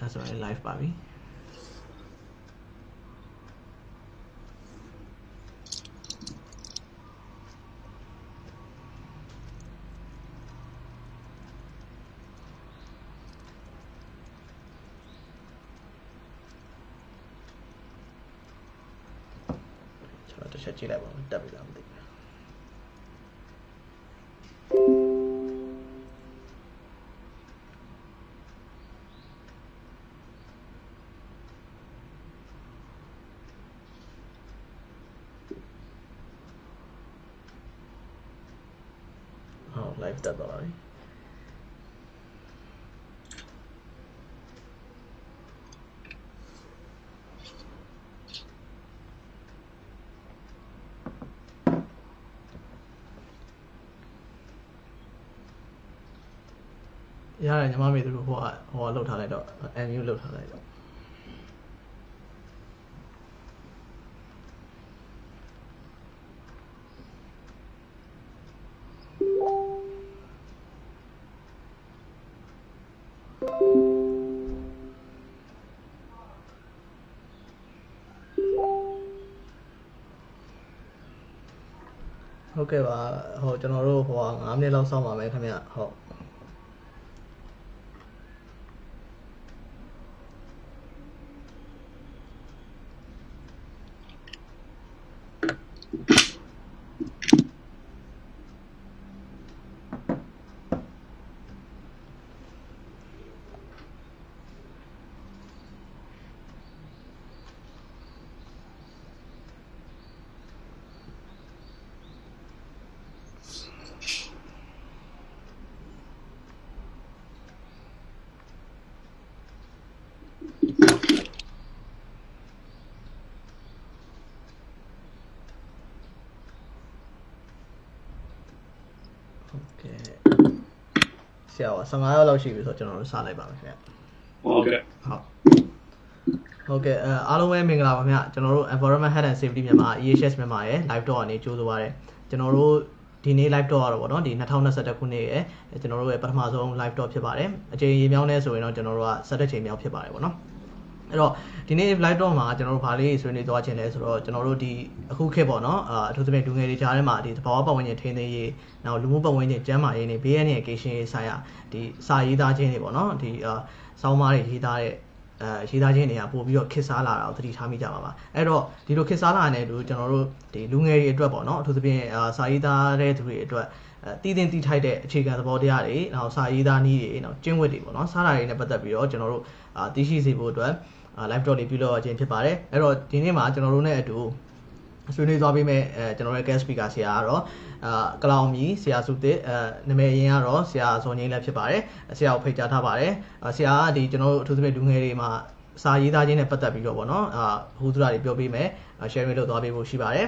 အဲဆိုရင် live ပါပြီကျွန်တော်တ တက်ပြီလားမသိဘူးဟုတ် live တက်သွားပါပြီရတယ်ညီမမေတို့ဟိုကဟိုကလှုပ်ထားလိုက်တော့ MU လှုပ်ထားလိုက်တော့ ကဲ့ပါဟိုကျွန်တော်တို့ဟိုက9မိနစ်လောက်စောင့်ပါမယ်ခင်ဗျဟုတ်ဟုတ်ကဲ့ဆ ရာက15ရောက်လောက်ရှိပြီဆိုတော့ကျွန်တော်တို့စလိုက်ပါမယ်ခင်ဗျဟုတ်ကဲ့ဟုတ်ဟုတ်ကဲ့အဲအားလုံးပဲမင်္ဂလာပါခင်ဗျကျွန်တော်တို့ Environment Health and Safety မြန်မာ EHS မြန်မာရဲ့ live talk အနေကြိုးဆိုပါရစေကျွန်တော်တို့ဒီနေ့ live talk ရတော့ဗောနော်ဒီ2021ခုနှစ်ရဲ့ကျွန်တော်တို့ရဲ့ပထမဆုံး live talk ဖြစ်ပါတယ်အချိန်ရေမြောင်းနေဆိုရင်တော့ကျွန်တော်တို့က17ချိန်မြောက်ဖြစ်ပါတယ်ဗောနော် အဲ့တော့ဒီနေ့ live talk မှာကျွန်တော်တို့ဗာလေးဆွေးနွေးသွားခြင်းလဲဆိုတော့ကျွန်တော်တို့ဒီအခုခေတ်ပေါ့နော်အာအထူးသဖြင့်လူငယ်တွေကြားထဲမှာဒီသဘာဝပတ်ဝန်းကျင်ထိန်းသိမ်းရေးနောက်လူမှုပတ်ဝန်းကျင်ကျန်းမာရေးနဲ့ဘေးရန်ရဲ့ကိရှင်ရေးဆိုင်ရာဒီစာရေးသားခြင်းတွေပေါ့နော်ဒီအာစောင်းမားတွေရေးသားတဲ့အဲရေးသားခြင်းတွေကပို့ပြီးတော့ခစ်စားလာတာကိုသတိထားမိကြပါပါအဲ့တော့ဒီလိုခစ်စားလာတဲ့လူကျွန်တော်တို့ဒီလူငယ်တွေအတွက်ပေါ့နော်အထူးသဖြင့်အာစာရေးသားတဲ့သူတွေအတွက်အဲတည်တင်တည်ထိုက်တဲ့အခြေခံသဘောတရားတွေနောက်စာရေးသားနည်းတွေနောက်ကျင့်ဝတ်တွေပေါ့နော်စားတာတွေနဲ့ပတ်သက်ပြီးတော့ကျွန်တော်တို့အာသိရှိစေဖို့အတွက်အာ live talk တွေပြုလုပ်ရခြင်းဖြစ်ပါတယ်အဲ့တော့ဒီနေ့မှာကျွန်တော်တို့နဲ့အတူဆွေးနွေးသွားပေးမယ်အဲကျွန်တော်ရဲ့ guest speaker ဆရာကတော့အာကလောင်မီဆရာစုတစ်အဲနာမည်ရင်းကတော့ဆရာဇော်ငိမ့်လည်းဖြစ်ပါတယ်ဆရာကိုဖိတ်ကြားထားပါတယ်အာဆရာကဒီကျွန်တော်တို့အထူးသဖြင့်လူငယ်တွေမှာစာရေးသားခြင်းနဲ့ပတ်သက်ပြီးတော့ဗောနော်အာဟူသရာတွေပြောပေးမယ် sharing လုပ်သွားပေးဖို့ရှိပါတယ်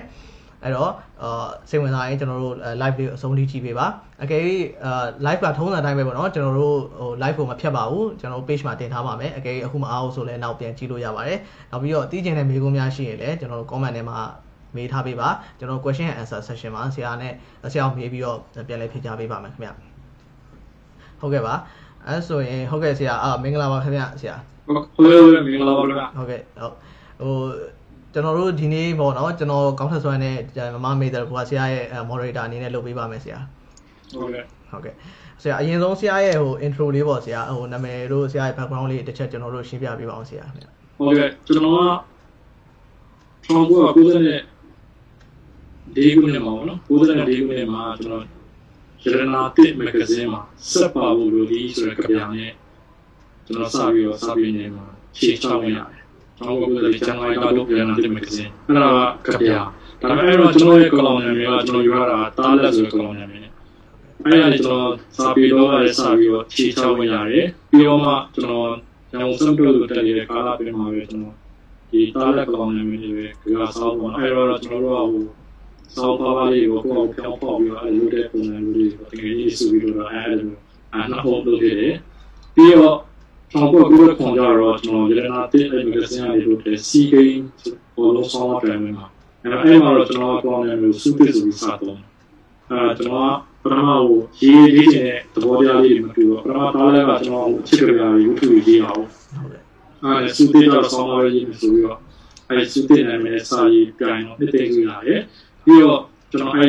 အဲ့တော့အာစိတ်ဝင်စားရင်ကျွန်တော်တို့ live လေးအဆုံးထိကြည့်ပေးပါအကယ်၍အာ live ကထုံးစံတိုင်းပဲပေါ့နော်ကျွန်တော်တို့ဟို live ကိုမဖြတ်ပါဘူးကျွန်တော်တို့ page မှာတင်ထားပါမယ်အကယ်၍အခုမအားဘူးဆိုလည်းနောက်ပြန်ကြည့်လို့ရပါတယ်နောက်ပြီးတော့အသိကျင်တဲ့မေးခွန်းများရှိရင်လည်းကျွန်တော်တို့ comment ထဲမှာမေးထားပေးပါကျွန်တော် question and answer session မှာဆရာနဲ့ဆရာကိုမေးပြီးတော့ပြန်လည်ဖြေကြားပေးပါမယ်ခင်ဗျဟုတ်ကဲ့ပါအဲဆိုရင်ဟုတ်ကဲ့ဆရာအာမင်္ဂလာပါခင်ဗျဆရာဟုတ်ကဲ့ဟုတ်ကဲ့မင်္ဂလာပါဗျာဟုတ်ကဲ့ဟုတ်ဟို ကျွန်တော်တို့ဒီနေ့ပေါ့နော်ကျွန်တော်ကောင်းထက်ဆွမ်းနဲ့မမမေးတယ်ဘုရားဆရာရဲ့ moderator အနေနဲ့လုပ်ပေးပါမယ်ဆရာဟုတ်ကဲ့ဟုတ်ကဲ့ဆရာအရင်ဆုံးဆရာရဲ့ဟို intro လေးပေါ့ဆရာဟိုနာမည်တို့ဆရာရဲ့ background လေးတစ်ချက်ကျွန်တော်တို့ရှင်းပြပေးပါအောင်ဆရာခင်ဗျဟုတ်ကဲ့ကျွန်တော်က1990နဲ့ဒီခုနှစ်မှာပေါ့နော်90နဲ့ဒီခုနှစ်မှာကျွန်တော်ရတနာတစ်မဂ္ဂဇင်းမှာစက်ပါဘူးလို့ဒီဆိုတဲ့ကြပြနဲ့ကျွန်တော်စပြီးတော့စပြီးနေမှာရှေ့ချောင်းရတယ် ကျွန်တော်ကလည်းကျန်လိုက်တော့ရတနာတစ်မဂ္ဂဇင်းအဲ့ဒါကကြပြဒါပေမဲ့အဲ့တော့ကျွန်တော်ရဲ့ကလောင်နာမည်ကကျွန်တော်ယူရတာတားလက်ဆိုတဲ့ကလောင်နာမည်နဲ့အဲ့ဒါကျွန်တော်စာပေတော့လည်းစာပြီးတော့ရှေ့ချောင်းဝင်ရတယ်ပြီးတော့မှကျွန်တော်ကျောင်းစံတို့တက်နေတဲ့ကာလပြင်မှာပဲကျွန်တော်ဒီတားလက်ကလောင်နေမိနေပဲကြာဆောင်းပေါ့အဲ့တော့ကျွန်တော်တို့ကဟိုဆောင်းပါးပါးလေးကိုကိုယ်ပြောင်းပေါက်ပြီးတော့အဲ့လိုတဲ့ပုံစံမျိုးလေးကိုတကယ်ကြီးစုပြီးတော့အဲ့လိုအနာဟုတ်လို့ဖြစ်တယ်ပြီးတော့ ကျွန်တော်ကိုယ်ခွန်ကြတော့ကျွန်တော်ရတနာတစ်အဲ့မဂဇင်းလေးတို့တဲ့စီဂိမ်းဘောလုံးဆောင်းတယ်မှာအဲ့တော့အဲ့မှာတော့ကျွန်တော်ကောင်းတယ်မျိုးစုပစ်ဆိုပြီးစတော့အဲကျွန်တော်ပထမဟိုရေးလေးတဲ့သဘောတရားလေးတွေမတူတော့ပထမသားလည်းကကျွန်တော်ချစ်ကြရ YouTube ရေးအောင်ဟုတ်ကဲ့အဲစူတေတော့ဆောင်းပါးရေးဆိုပြီးတော့အဲစူတေနာမည်စာရေးပြိုင်တော့နှစ်သိန်းကြီးလာတယ်ပြီးတော့ကျွန်တော်အဲ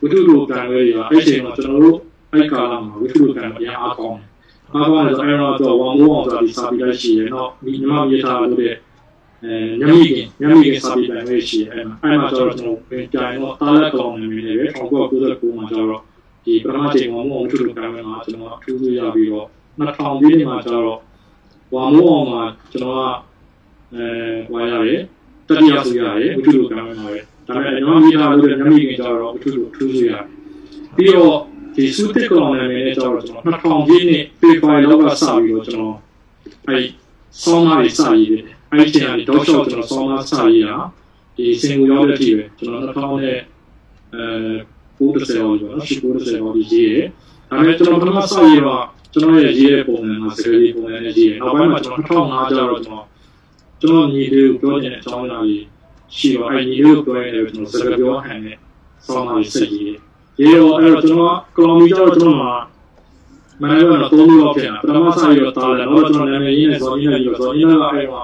ဝိတုလိုကံဝဲတွေကအဲ့ချိန်တော့ကျွန်တော်တို့အဲ့ကာလမှာဝိတုလိုကံအရင်အားကောင်းတယ် အားကောင်းတယ်ဆိုအဲ့တော့တော့ဝမ်မိုးအောင်ဆိုပြီးစာပြီးလိုက်ရှိရတော့ဒီမြမမြေထားလို့တဲ့အဲညမိကညမိကစာပြီးတိုင်းပဲရှိရအဲ့မှာအဲ့မှာကျတော့ကျွန်တော်ပြန်ကြိုင်တော့တားလက်ကောင်းနေပြီလေ1999မှာကျတော့ဒီပထမချိန်ဝမ်မိုးအောင်ဝိတုလိုကံဝဲမှာကျွန်တော်ထူးထူးရပြီးတော့2000ပြည့်မှာကျတော့ဝါမိုးအောင်မှာကျွန်တော်ကအဲဝါရတယ်တတိယဆိုရတယ်ဝိတုလိုကံဝဲမှာပဲဒါပေမဲ့ကျွန်တော်မိသားလို့ညမိခင်ကျတော့ဝိတုလိုထူးထူးရတယ်ပြီးတော့ ဒီစုတစ်ကောင်နာမည်နဲ့ကျတော့ကျွန်တော်2000ပြည့်နှစ်ဖေဖော်ဝါရီလောက်ကစပြီးတော့ကျွန်တော်အဲဆောင်းမလေးစရည်တယ်အဲ့ဒီချိန်ကနေတော့ရှော့ကျွန်တော်ဆောင်းမစရည်တာဒီစင်ကိုရောက်တဲ့အထိပဲကျွန်တော်2000နဲ့အဲ90ရောကျွန်တော်ရှိ90ရောဒီရေးတယ်ဒါပေမဲ့ကျွန်တော်ပထမစရည်တော့ကျွန်တော်ရဲ့ရေးတဲ့ပုံစံကစကားလေးပုံစံနဲ့ရေးတယ်နောက်ပိုင်းမှာကျွန်တော်2005ကျတော့ကျွန်တော်ကျွန်တော်ညီလေးကိုပြောချင်တဲ့အကြောင်းအရာကြီးရှိတော့အဲ့ညီလေးကိုပြောရင်လည်းကျွန်တော်စကားပြောဟန်နဲ့ဆောင်းမလေးဆက် ရေးရေးတော့အဲ့တော့ကျွန်တော်ကလော်မီကျတော့ကျွန်တော်မှာမနေ့ကတော့သုံးလို့ဖြစ်တာပထမစရတော့တားတယ်တော့ကျွန်တော်နာမည်ရင်းနဲ့ဇော်ကြီးနဲ့ပြောဇော်ကြီးကအဲ့မှာ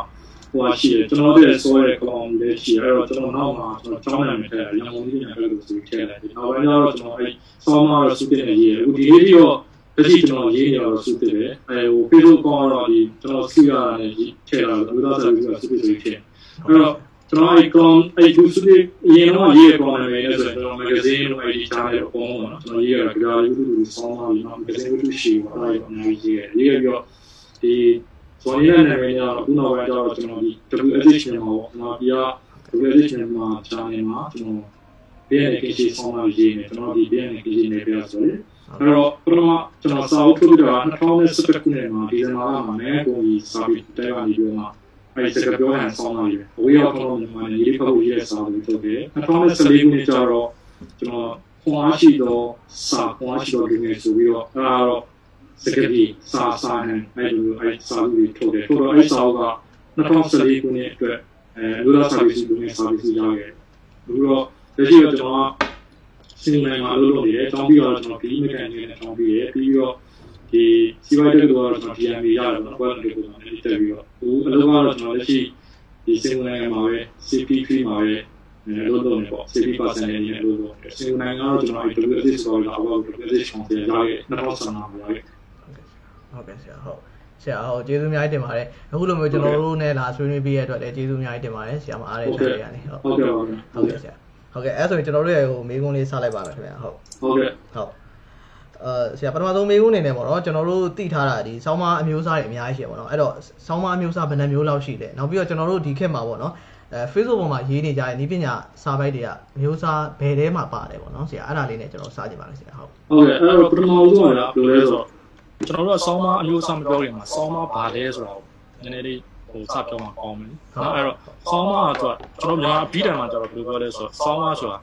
ဟိုရှိတယ်ကျွန်တော်တို့ဆိုရဲကောင်လေးရှိအဲ့တော့ကျွန်တော်နောက်မှာကျွန်တော်ကျောင်းနာမည်ထည့်တယ်ရန်ကုန်ပြည်နယ်ဘက်ကိုဆိုထည့်တယ်ဒီနောက်ပိုင်းကျတော့ကျွန်တော်အဲ့ဆောင်းမတော့စုတင်နေရေးအခုဒီလေးပြီးတော့တတိကျွန်တော်ရေးနေတော့စုတင်တယ်အဲဟိုဖေ့စ်ဘုတ်ကောတော့ဒီကျွန်တော်စီရနေထည့်တာလို့လူသားဆက်ပြီးတော့စုတင်ထည့်အဲ့တော့ ကျွန်တော်အဲ့ကောင်အဲ့ဒီစုတင်ရင်တော့ရေးကောင်နာမည်နဲ့ဆိုတော့မဂ္ဂဇင်းတို့အဲ့ဒီချားတဲ့ပုံပေါ့နော်ကျွန်တော်ရေးရတာကြာလူလူဆောင်းမပြီးတော့မဂ္ဂဇင်းတို့ရှိပါအဲ့ဒါအများကြီးရေးရေးပြီးတော့ဒီဇော်ရဲနာမည်ကတော့ခုနောက်ပိုင်းကျတော့ကျွန်တော်ဒီ WSH မှာပေါ့ကျွန်တော်ဒီက WSH မှာ channel မှာကျွန်တော် BNK ဆောင်းမရေးနေကျွန်တော်ဒီ BNK နေပြဆိုရင်အဲ့တော့ပထမကျွန်တော်စာအုပ်ထုတ်တာ2017ခုနှစ်မှာဒီဇင်ဘာလမှာမဲကုန်ကြီးစာပြီးတဲကနေပြီးတော့ အဲ့ဒီစကားပြောဟန်ဆောင်းလာပြီ။အဝေးရောက်တော့မြန်မာနေရေးဖတ်ဖို့ရေးစာလို့ထုတ်တယ်။2014ခုနှစ်ကျတော့ကျွန်တော်ခွန်အားရှိတော့စာခွန်အားရှိတော့ဒီနေ့ဆိုပြီးတော့အဲ့ဒါတော့စကားကြီးစာစာဟန်အဲ့လိုအဲ့စာလို့ထုတ်တယ်။ထုတ်တော့အဲ့စာက2014ခုနှစ်အတွက်အဲလူသားစာပေစီကိုနဲ့စာပေစီရခဲ့။ပြီးတော့လက်ရှိတော့ကျွန်တော်ကစင်မိုင်မှာလုပ်လို့ရတယ်။တောင်းပြီးတော့ကျွန်တော်ဒီမကန်နေနဲ့တောင်းပြီးရပြီးတော့ ဒီစီဝိုက်တက်ကတော့ကျွန်တော် DMB ရတယ်ပေါ့နော်။ဘယ်လိုလဲဆိုတော့အဲ့ဒီတက်ပြီးတော့ဟိုအလုပ်ကတော့ကျွန်တော်လက်ရှိဒီစင်မိုင်မှာပဲ CP3 မှာပဲအဲလို့တော့ပေါ့ CP% နဲ့နေလို့တော့စင်မိုင်ကတော့ကျွန်တော်အဲ့ WSS ဆိုတော့အဘော WSS ချောင်းပြန်ရခဲ့2015မှာရခဲ့ဟုတ်ကဲ့ဆရာဟုတ်ဆရာဟုတ်ကျေးဇူးအများကြီးတင်ပါတယ်အခုလိုမျိုးကျွန်တော်တို့နဲ့လာဆွေးနွေးပေးရတဲ့အတွက်လည်းကျေးဇူးအများကြီးတင်ပါတယ်ဆရာမအားရတဲ့ချက်တွေကနေဟုတ်ဟုတ်ကဲ့ပါဗျာဟုတ်ကဲ့ဆရာဟုတ်ကဲ့အဲ့ဆိုရင်ကျွန်တော်တို့ရဲ့ဟိုမေးခွန်းလေးစလိုက်ပါမယ်ခင်ဗျာဟုတ်ဟုတ်ကဲ့ဟုတ် အဲဆရာပထမဆုံးမေးခွန်းအနေနဲ့ပေါ့နော်ကျွန်တော်တို့သိထားတာဒီဆောင်းမအမျိုးအစားတွေအများကြီးရှိတယ်ပေါ့နော်အဲ့တော့ဆောင်းမအမျိုးအစားဘယ်နှမျိုးလောက်ရှိလဲနောက်ပြီးတော့ကျွန်တော်တို့ဒီခေတ်မှာပေါ့နော်အဲ Facebook ပေါ်မှာရေးနေကြတဲ့ဤပညာစာပိုက်တွေကအမျိုးအစားဘယ်ထဲမှာပါတယ်ပေါ့နော်ဆရာအဲ့ဒါလေးနဲ့ကျွန်တော်စကြည့်ပါမယ်ဆရာဟုတ်ဟုတ်ကဲ့အဲ့တော့ပထမဆုံးကလည်းဘယ်လိုလဲဆိုတော့ကျွန်တော်တို့ကစောင်းမအမျိုးအစားမပြောခင်မှာစောင်းမဘာလဲဆိုတာကိုနည်းနည်းလေးဟိုစပြောမှာကောင်းမယ်နော်အဲ့တော့စောင်းမကတော့ကျွန်တော်မြန်မာဘီတန်မှာကျတော့ဘယ်လိုပြောလဲဆိုတော့စောင်းမဆိုတာ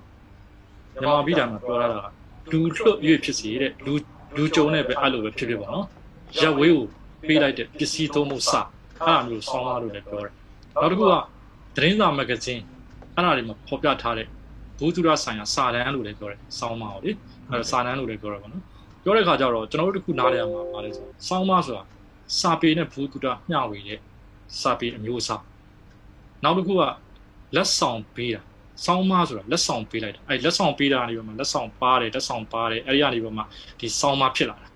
မြန်မာဘီတန်မှာပြောရတာက လူထွတ်ရွေ့ဖြစ်စီတဲ့လူလူကြုံနဲ့ပဲအဲ့လိုပဲဖြစ်ဖြစ်ပါနော်ရက်ဝေးကိုပေးလိုက်တဲ့ပစ္စည်းသုံးမှုစအဲ့ဒါမျိုးစောင်းမလို့လည်းပြောတယ်နောက်တစ်ခုကသတင်းစာမဂ္ဂဇင်းအဲ့ဒါတွေမှာဖော်ပြထားတဲ့ဘူသူရဆိုင်ရာစာတမ်းလို့လည်းပြောတယ်စောင်းမကိုလေအဲ့တော့စာတမ်းလို့လည်းပြောတယ်ပေါ့နော်ပြောတဲ့ခါကျတော့ကျွန်တော်တို့တခုနားလည်ရမှာပါလဲဆိုစောင်းမဆိုတာစာပေနဲ့ဘူးကူတာမျှဝေတဲ့စာပေအမျိုးအစားနောက်တစ်ခုကလက်ဆောင်ပေးတာ စောင်းမဆိုတာလက်ဆောင်ပေးလိုက်တာအဲလက်ဆောင်ပေးတာနေပြီးမှလက်ဆောင်ပါတယ်လက်ဆောင်ပါတယ်အဲဒီကနေပြီးမှဒီစောင်းမဖြစ်လာတာ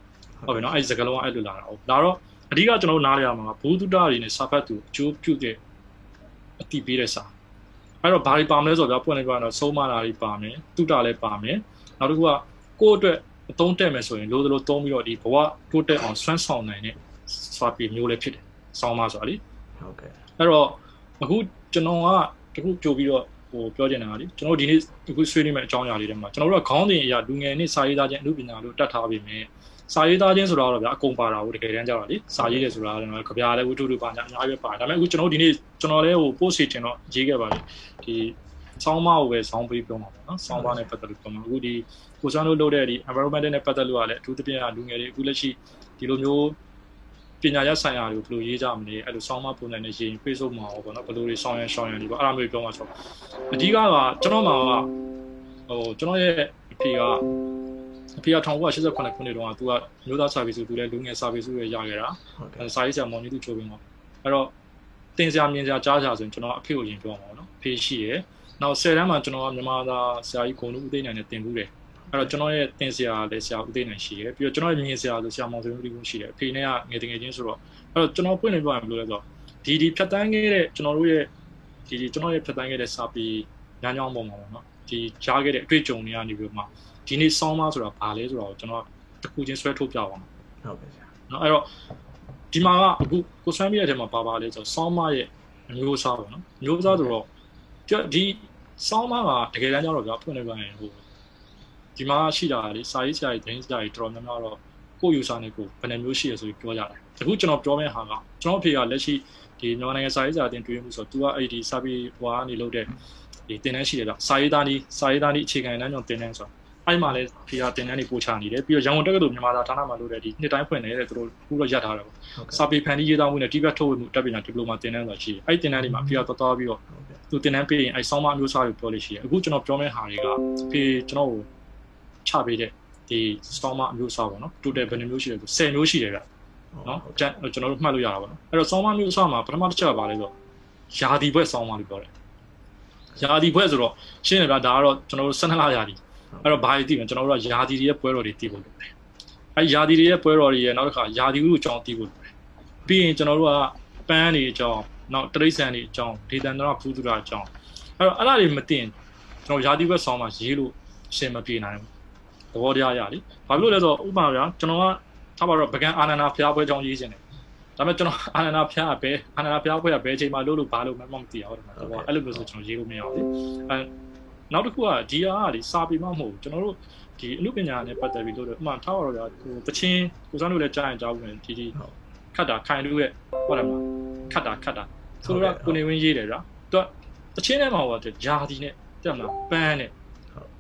ဟုတ်ပြီနော်အဲဒီစကားလုံးကအဲ့လိုလာတာဟုတ်ဒါတော့အဓိကကျွန်တော်တို့နားလည်ရမှာကဘူးတူတာတွေနဲ့စာဖတ်သူအကျိုးပြုတဲ့အတိပေးတဲ့စာအဲ့တော့ဘာတွေပါမလဲဆိုတော့ပွင့်နေကြတော့ဆုံးမတာတွေပါမယ်တုတာလည်းပါမယ်နောက်တစ်ခုကကိုယ့်အတွက်အသုံးတက်မယ်ဆိုရင်လိုသလိုသုံးပြီးတော့ဒီဘဝတိုးတက်အောင်ဆွမ်းဆောင်နိုင်တဲ့စာပေမျိုးလည်းဖြစ်တယ်။ဆောင်းပါဆိုတာလေဟုတ်ကဲ့။အဲ့တော့အခုကျွန်တော်ကတခုကြိုပြီးတော့ ဟိုပြောချင်တာကလေကျွန်တော်ဒီနေ့တခုဆွေးနွေးမယ့်အကြောင်းအရာလေးတွေမှာကျွန်တော်တို့ကခေါင်းစဉ်အရာလူငယ်နဲ့စာရေးသားခြင်းအမှုပညာလို့တတ်ထားပြီးမြဲစာရေးသားခြင်းဆိုတာတော့ဗျာအကုန်ပါတာဟုတ်တကယ်တမ်းကြတာလေစာရေးတယ်ဆိုတာကတော့ကြပြားလည်းဝတ္ထုတွေပါညာအများကြီးပဲပါတယ်ဒါပေမဲ့အခုကျွန်တော်ဒီနေ့ကျွန်တော်လည်းဟို post တင်တော့ရေးခဲ့ပါလေဒီဆောင်းမကိုပဲဆောင်းပေးပြောမှာပေါ့နော်ဆောင်းပါနဲ့ပတ်သက်လို့ပြောမှာအခုဒီကိုစန်းတို့လုပ်တဲ့ဒီ environment နဲ့ပတ်သက်လို့ကလည်းအထူးသဖြင့်လူငယ်တွေအခုလက်ရှိဒီလိုမျိုး ပညာရပ်ဆိုင်ရာတွေကိုဘယ်လိုရေးကြမလဲအဲ့လိုဆောင်းမပုံစံနဲ့ရေးရင် Facebook မှာပေါ့နော်ဘယ်လိုတွေဆောင်းရန်ရှောင်းရန်ဒီပေါ့အဲ့ဒါမျိုးပြောမှာဆိုအဓိကကကျွန်တော်မှာကဟိုကျွန်တော်ရဲ့အဖေကအဖေက1989ခုနှစ်တုန်းကသူကမျိုးသားစာပေစုသူလည်းလူငယ်စာပေစုရရခဲ့တာဟုတ်ကဲ့စာရေးဆရာမောင်ကြီးသူချိုးပြီးတော့အဲ့တော့တင်စရာမြင်စရာကြားစရာဆိုရင်ကျွန်တော်အဖေကိုရင်ပြောမှာပေါ့နော်အဖေရှိရယ်နောက်10တန်းမှာကျွန်တော်ကမြန်မာသားဆရာကြီးဂုံလူဦးသိန်းနိုင်နဲ့တင်ဘူးတယ် အဲ့တော့ကျွန်တော်ရဲ့တင်ဆရာလည်းဆရာဦးသိနိုင်ရှိတယ်ပြီးတော့ကျွန်တော်ရဲ့မြင်ဆရာဆိုဆရာမောင်ဆွေဦးလေးဦးရှိတယ်အဖေနဲ့ကငယ်တငယ်ချင်းဆိုတော့အဲ့တော့ကျွန်တော်ပွင့်နေပြောရမလို့လဲဆိုတော့ဒီဒီဖြတ်တန်းခဲ့တဲ့ကျွန်တော်တို့ရဲ့ဒီဒီကျွန်တော်ရဲ့ဖြတ်တန်းခဲ့တဲ့စာပေညောင်းညောင်းပုံမှာပေါ့နော်ဒီကြားခဲ့တဲ့အတွေ့အကြုံတွေကနေပြီးတော့မှဒီနေ့ဆောင်းမဆိုတာဘာလဲဆိုတော့ကျွန်တော်တခုချင်းဆွဲထုတ်ပြပါအောင်ဟုတ်ကဲ့ဆရာနော်အဲ့တော့ဒီမှာကအခုကိုဆွမ်းပြရတဲ့မှာပါပါလဲဆိုတော့ဆောင်းမရဲ့မျိုးစားပေါ့နော်မျိုးစားဆိုတော့ဒီဆောင်းမကတကယ်တမ်းကျတော့ကြာဖွင့်နေပြန်ဟို ဒီမှာရှိတာလေစာရေးဆရာကြီးတင်းဆရာကြီးတော်တော်များများတော့ကိုယ့်ယူဆနဲ့ကိုယ်ဘယ်နှမျိုးရှိရဆိုပြီးပြောကြတယ်အခုကျွန်တော်ပြောမယ့်ဟာကကျွန်တော်အဖေကလက်ရှိဒီမြန်မာနိုင်ငံစာရေးဆရာတင်တွေ့မှုဆိုတော့ तू ကအဲ့ဒီစာပေဘွားကနေလုပ်တဲ့ဒီတင်တန်းရှိတယ်ဗျစာရေးသားဒီစာရေးသားဒီအခြေခံတန်းကြောင့်တင်တန်းဆိုတော့အဲ့မှာလဲဖီယာတင်တန်းတွေပို့ချနေတယ်ပြီးတော့ရန်ကုန်တက္ကသိုလ်မြန်မာသာဌာနမှာလုပ်တဲ့ဒီနှစ်တိုင်းဖွင့်နေတဲ့သူတို့ခုတော့ရပ်ထားတယ်ပေါ့ဟုတ်ကဲ့စာပေဖန်တီးရေးသားမှုနဲ့တိဘက်ထုတ်ဝေမှုတက်ပညာဒီပလိုမာတင်တန်းဆိုတာရှိတယ်အဲ့ဒီတင်တန်းတွေမှာဖီယာတော်တော်ပြီးတော့ဟုတ်ကဲ့သူတင်တန်းပေးရင်အဲ့ဆောင်းမအမျိုးအစားတွေပြောလို့ရှိတယ်အခုကျွန်တော်ပြောမယ့်ဟာတွေကဖီကျွန်တော်ကို ချပေးတဲ့ဒီဆောင်းမအမျိုးအစားပေါ့နော် total ဘယ်နှမျိုးရှိလဲဆို10မျိုးရှိတယ်ဗျနော်ကျန်ကျွန်တော်တို့မှတ်လို့ရတာပေါ့နော်အဲ့တော့ဆောင်းမအမျိုးအစားမှာပထမတစ်ချက်ကပါလဲဆိုတော့ယာဒီဘွဲ့ဆောင်းမလို့ပြောတယ်ယာဒီဘွဲ့ဆိုတော့ရှင်းတယ်ဗျာဒါကတော့ကျွန်တော်တို့12လယာဒီအဲ့တော့ဘာတွေသိမလဲကျွန်တော်တို့ကယာဒီတွေရဲ့ပွဲတော်တွေသိဖို့လိုတယ်အဲ့ယာဒီတွေရဲ့ပွဲတော်တွေရဲ့နောက်တစ်ခါယာဒီဥအကြောင်းသိဖို့လိုတယ်ပြီးရင်ကျွန်တော်တို့ကပန်းတွေအကြောင်းနောက်တရိษံတွေအကြောင်းဒေသန္တရဖူးသူရာအကြောင်းအဲ့တော့အဲ့ဒါတွေမသိရင်ကျွန်တော်ယာဒီဘွဲ့ဆောင်းမရေးလို့အရှင်မပြေနိုင်ဘူး သဘောတရားရလीဘာဖြစ်လို့လဲဆိုတော့ဥပမာဗျာကျွန်တော်ကထားပါတော့ပကံအာနန္ဒာဖျားပွဲကြောင်းရေးခြင်းတယ်ဒါပေမဲ့ကျွန်တော်အာနန္ဒာဖျားကဘယ်အာနန္ဒာဖျားပွဲကဘယ်အချိန်မှလို့လို့ဘာလို့မှမသိရဘူးဒီမှာတော့အဲ့လိုမျိုးဆိုကျွန်တော်ရေးလို့မရဘူးအဲနောက်တစ်ခုကဒီဟာကလေစာပေမှမဟုတ်ဘူးကျွန်တော်တို့ဒီအမှုပညာနဲ့ပတ်သက်ပြီးလို့ဥပမာထားပါတော့ဗျာဟိုတချင်းကိုစမ်းလို့လည်းကြားရင်ကြားဘူးမယ်ဒီဒီခတ်တာခိုင်လို့ရဲ့ဟုတ်တယ်မလားခတ်တာခတ်တာဆိုတော့ကိုနေဝင်းရေးတယ်ဗျာသူကတချင်းထဲမှာဟိုကဂျာဒီနဲ့တက်မလားပန်းနဲ့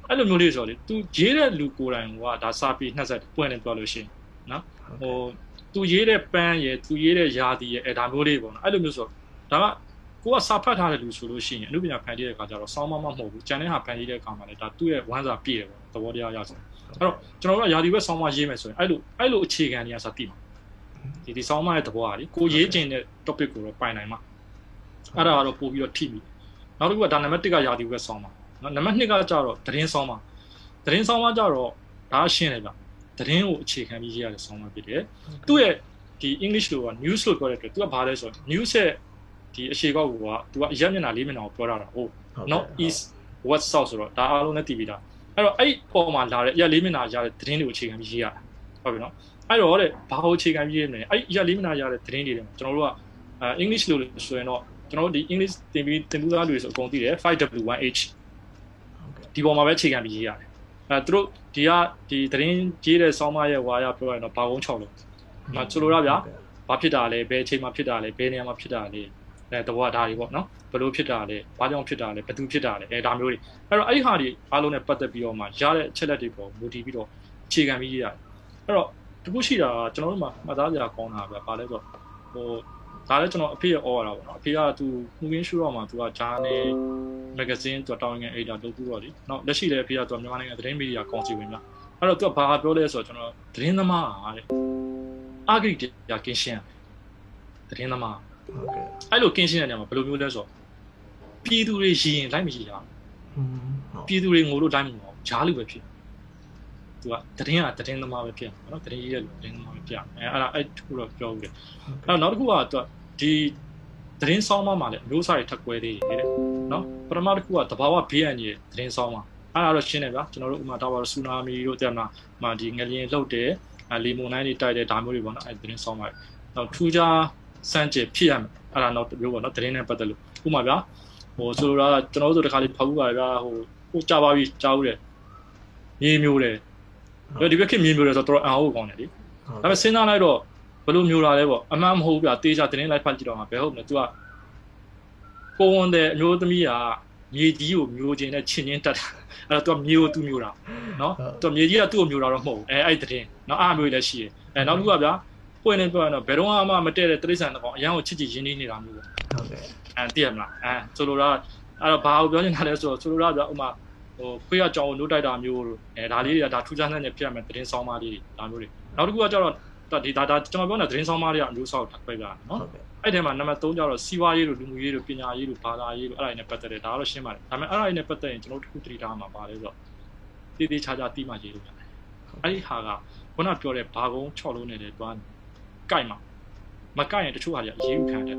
အဲ့လိုမျိုးလေးဆိုတော့လေ तू ရေးတဲ့လူကိုယ်တိုင်ကဒါစာပေနှက်ဆက်ပွင့်နေပြောလို့ရှိရင်နော်ဟို तू ရေးတဲ့ပန်းရယ် तू ရေးတဲ့ယာတီရယ်အဲဒါမျိုးလေးပေါ့နော်အဲ့လိုမျိုးဆိုဒါကကိုကစာဖတ်ထားတဲ့လူဆိုလို့ရှိရင်အနုပညာဖန်တီးတဲ့အခါကျတော့စောင်းမမမဟုတ်ဘူးကျန်တဲ့ဟာဖန်တီးတဲ့အခါမှာလည်းဒါသူ့ရဲ့ဝမ်းစာပြည့်တယ်ပေါ့သဘောတရားရဆိုအဲ့တော့ကျွန်တော်တို့ကယာတီဘက်စောင်းမရေးမယ်ဆိုရင်အဲ့လိုအဲ့လိုအခြေခံတွေကစာတိမှာဒီဒီစောင်းမရဲ့သဘောကလေကိုရေးကျင်တဲ့ topic ကိုတော့ပိုင်နိုင်မှာအဲ့ဒါကတော့ပို့ပြီးတော့ထိပြီနောက်တစ်ခုကဒါနံပါတ်1ကယာတီဘက်စောင်းမှာ နော်နံပါတ်2ကကျတော့သတင်းစောင်းမှာသတင်းစောင်းမှာကျတော့ဒါရှင်းတယ်ဗျသတင်းကိုအခြေခံပြီးရေးရတဲ့စောင်းမှာဖြစ်တယ်သူ့ရဲ့ဒီ English လို့က news လို့ပြောတဲ့အတွက်သူကဘာလဲဆိုတော့ news ရဲ့ဒီအရှိကောက်ကသူကအရက်မျက်နှာလေးမျက်နှာကိုပြောတာဟုတ် not east west south ဆိုတော့ဒါအားလုံးနဲ့တည်ပြီးသားအဲ့တော့အဲ့ပေါ်မှာလာတဲ့အရက်လေးမျက်နှာရတဲ့သတင်းတွေကိုအခြေခံပြီးရေးရတာဟုတ်ပြီနော်အဲ့တော့တဲ့ဘာကိုအခြေခံပြီးရေးမလဲအဲ့အရက်လေးမျက်နှာရတဲ့သတင်းတွေတွေမှာကျွန်တော်တို့ကအဲ English လို့ဆိုရင်တော့ကျွန်တော်တို့ဒီ English သင်ပြီးသင်ပူးသားလူတွေဆိုအကုန်သိတယ် 5W1H ဒီပေါ်မှာပဲအခြေခံပြီးရေးရတယ်အဲသူတို့ဒီကဒီသတင်းရေးတဲ့ဆောင်းမရဲ့ဝါရပြောရရင်တော့ဘာကုန်း6လို့နော်ဆိုလိုတာဗျာဘာဖြစ်တာလဲဘယ်အချိန်မှာဖြစ်တာလဲဘယ်နေရာမှာဖြစ်တာလဲအဲတဘောဒါတွေပေါ့နော်ဘလို့ဖြစ်တာလဲဘာကြောင့်ဖြစ်တာလဲဘယ်သူဖြစ်တာလဲအဲဒါမျိုးတွေအဲ့တော့အဲ့ဒီဟာတွေအားလုံးနဲ့ပတ်သက်ပြီးတော့မှရတဲ့အချက်လက်တွေပေါ်မူတည်ပြီးတော့အခြေခံပြီးရေးရတယ်အဲ့တော့တခုရှိတာကကျွန်တော်တို့မှာမှတ်သားစရာကောင်းတာပဲဘာလဲဆိုတော့ဟို ဒါလည်းကျွန်တော်အဖေရဲ့ဩရတာပေါ့နော်အဖေကသူမှုရင်းရှူတော့မှသူကဂျာနယ်မဂ္ဂဇင်းသူတောင်းငယ်အေဒါလုပ်ပြီးတော့ဒီနောက်လက်ရှိလည်းအဖေကသူမြန်မာနိုင်ငံသတင်းမီဒီယာကောင်စီဝင်လားအဲ့တော့သူကဘာပြောလဲဆိုတော့ကျွန်တော်သတင်းသမားဟာတဲ့အာဂရိတရားကင်းရှင်းသတင်းသမားဟုတ်ကဲ့အဲ့လိုကင်းရှင်းတဲ့နေရာမှာဘယ်လိုမျိုးလဲဆိုတော့ပြည်သူတွေရည်ရင်လိုက်မရှိတာอืมဟုတ်ပြည်သူတွေငိုလို့တိုင်းမငိုအောင်ဂျားလူပဲဖြစ် သူကသတင်းကသတင်းသမားပဲဖြစ်မှာနော်သတင်းရေးတဲ့လူသတင်းသမားပဲဖြစ်အဲအဲ့ဒါအဲ့တခုတော့ပြောဦးတယ်အဲ့နောက်တစ်ခုကသူကဒီသတင်းဆောင်မှမှာလည်းအမျိုးအစားတွေထပ်ကွဲသေးတယ်တဲ့နော်ပထမတစ်ခုကတဘာဝဘေးအန္တရာယ်သတင်းဆောင်မှာအဲ့ဒါတော့ရှင်းတယ်ဗျာကျွန်တော်တို့ဥမာတော့ဆူနာမီတို့တဲ့မှာမှာဒီငလျင်လှုပ်တယ်လီမွန်နိုင်းတွေတိုက်တယ်ဒါမျိုးတွေပေါ့နော်အဲ့သတင်းဆောင်မှာနောက်ထူးခြားစမ်းကြယ်ဖြစ်ရမယ်အဲ့ဒါတော့တမျိုးပေါ့နော်သတင်းနဲ့ပတ်သက်လို့ဥမာဗျာဟိုဆိုလိုတာကကျွန်တော်တို့တခါလေးဖောက်ဘူးပါဗျာဟိုဟိုကြာပါပြီကြားဦးတယ်မြေမျိုးတယ် ဒီဘက်ခင်မြေမျိုးတယ်ဆိုတော့တော်တော်အံ့ဩကောင်းတယ်လေဒါပေမဲ့စဉ်းစားလိုက်တော့ဘယ်လိုမျိုးလာလဲပေါ့အမှန်မဟုတ်ဘူးဗျာတေးချတင်းလိုက်ဖတ်ကြည့်တော့မှာဘယ်ဟုတ်မလဲ तू ကကိုဝန်တဲ့အမျိုးသမီးကမြေကြီးကိုမျိုးချင်းနဲ့ချင်းချင်းတက်တာအဲ့တော့ तू မြေကို तू မျိုးတာနော် तू မြေကြီးကသူ့ကိုမျိုးတာတော့မဟုတ်ဘူးအဲအဲ့တဲ့နော်အားမျိုးလည်းရှိတယ်အဲနောက်တစ်ခုကဗျာပွင့်နေပြောရင်တော့ဘယ်တော့မှမတည့်တဲ့တိရစ္ဆာန်တစ်ကောင်အရန်ကိုချစ်ချစ်ရင်းနှီးနေတာမျိုးပေါ့ ဟုတ်ကဲ့ အဲတည်ရမလားအဲဆိုလိုတာအဲ့တော့ဘာကိုပြောနေတာလဲဆိုတော့ဆိုလိုတာဗျာဥမာ ဟိုခွေးကကြောင်ကိုနိုးတိုက်တာမျိုးတို့အဲဒါလေးတွေကဒါထူးခြားတဲ့နေဖြစ်ရမယ်သတင်းဆောင်မလေးတွေဒါမျိုးတွေနောက်တစ်ခုကကျတော့တော့ဒီဒါဒါကျွန်တော်ပြောနေတာသတင်းဆောင်မတွေကအမျိုးအစားကိုပဲပြတာနော်ဟုတ်ကဲ့အဲ့ထဲမှာနံပါတ်3ကျတော့စီးပွားရေးတို့လူမှုရေးတို့ပညာရေးတို့ဘာသာရေးတို့အဲ့ဒါတွေနဲ့ပတ်သက်တယ်ဒါကတော့ရှင်းပါတယ်ဒါပေမဲ့အဲ့ဒါတွေနဲ့ပတ်သက်ရင်ကျွန်တော်တို့တစ်ခုတတိထားမှာပါလဲဆိုတော့တည်တည်ချာချာတိမှရေးလို့ရတယ်အဲ့ဒီဟာကခုနပြောတဲ့ဘာကုန်း6လုံးနဲ့တည်းတွားကြိုက်မှာမကြိုက်ရင်တချို့ဟာတွေအရေးယူခံတယ်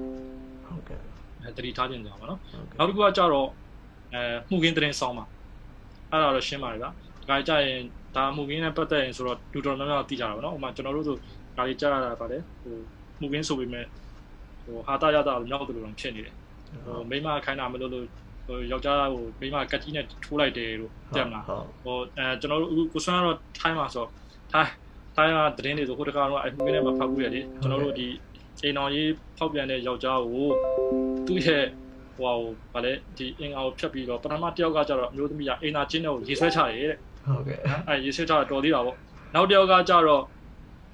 ဟုတ်ကဲ့အဲတတိထားခြင်းကြောင့်ပါနော်ဟုတ်ကဲ့နောက်တစ်ခုကကြတော့အဲမှုကင်းသတင်းဆောင်မှာ အဲ့ဒါတော့ရှင်းပါတယ်ဗျာဒါကြရင်ဒါမှုကင်းနဲ့ပတ်သက်ရင်ဆိုတော့လူတော်များများသိကြတာပါနော်ဥပမာကျွန်တော်တို့ဆိုဒါလေးကြားရတာပါတယ်ဟိုမှုကင်းဆိုပေမဲ့ဟိုဟာတာရတာမြောက်တယ်လို့တော့ဖြစ်နေတယ်ဟိုမိမခိုင်းတာမလို့လို့ဟိုယောက်ျားဟိုမိမကတ်ကြီးနဲ့ထိုးလိုက်တယ်လို့တက်မလားဟုတ်ဟိုအဲကျွန်တော်တို့အခုကိုဆွမ်းကတော့ထိုင်းမှာဆိုထိုင်းထိုင်းကသတင်းတွေဆိုဟိုတကားတော့အမှုကင်းနဲ့မဖတ်ဘူးရလေကျွန်တော်တို့ဒီချိန်တော်ရေးဖောက်ပြန်တဲ့ယောက်ျားကိုသူ့ရဲ့ ဟိုဟာဗာလေဒီအင်္ဂါကိုဖြတ်ပြီးတော့ပထမတစ်ယောက်ကကျတော့အမျိုးသမီးကအိမ်သာချင်းတဲ့ကိုရေဆွဲချတယ်တဲ့ဟုတ်ကဲ့အဲရေဆွဲချတာတော်သေးတာပေါ့နောက်တစ်ယောက်ကကျတော့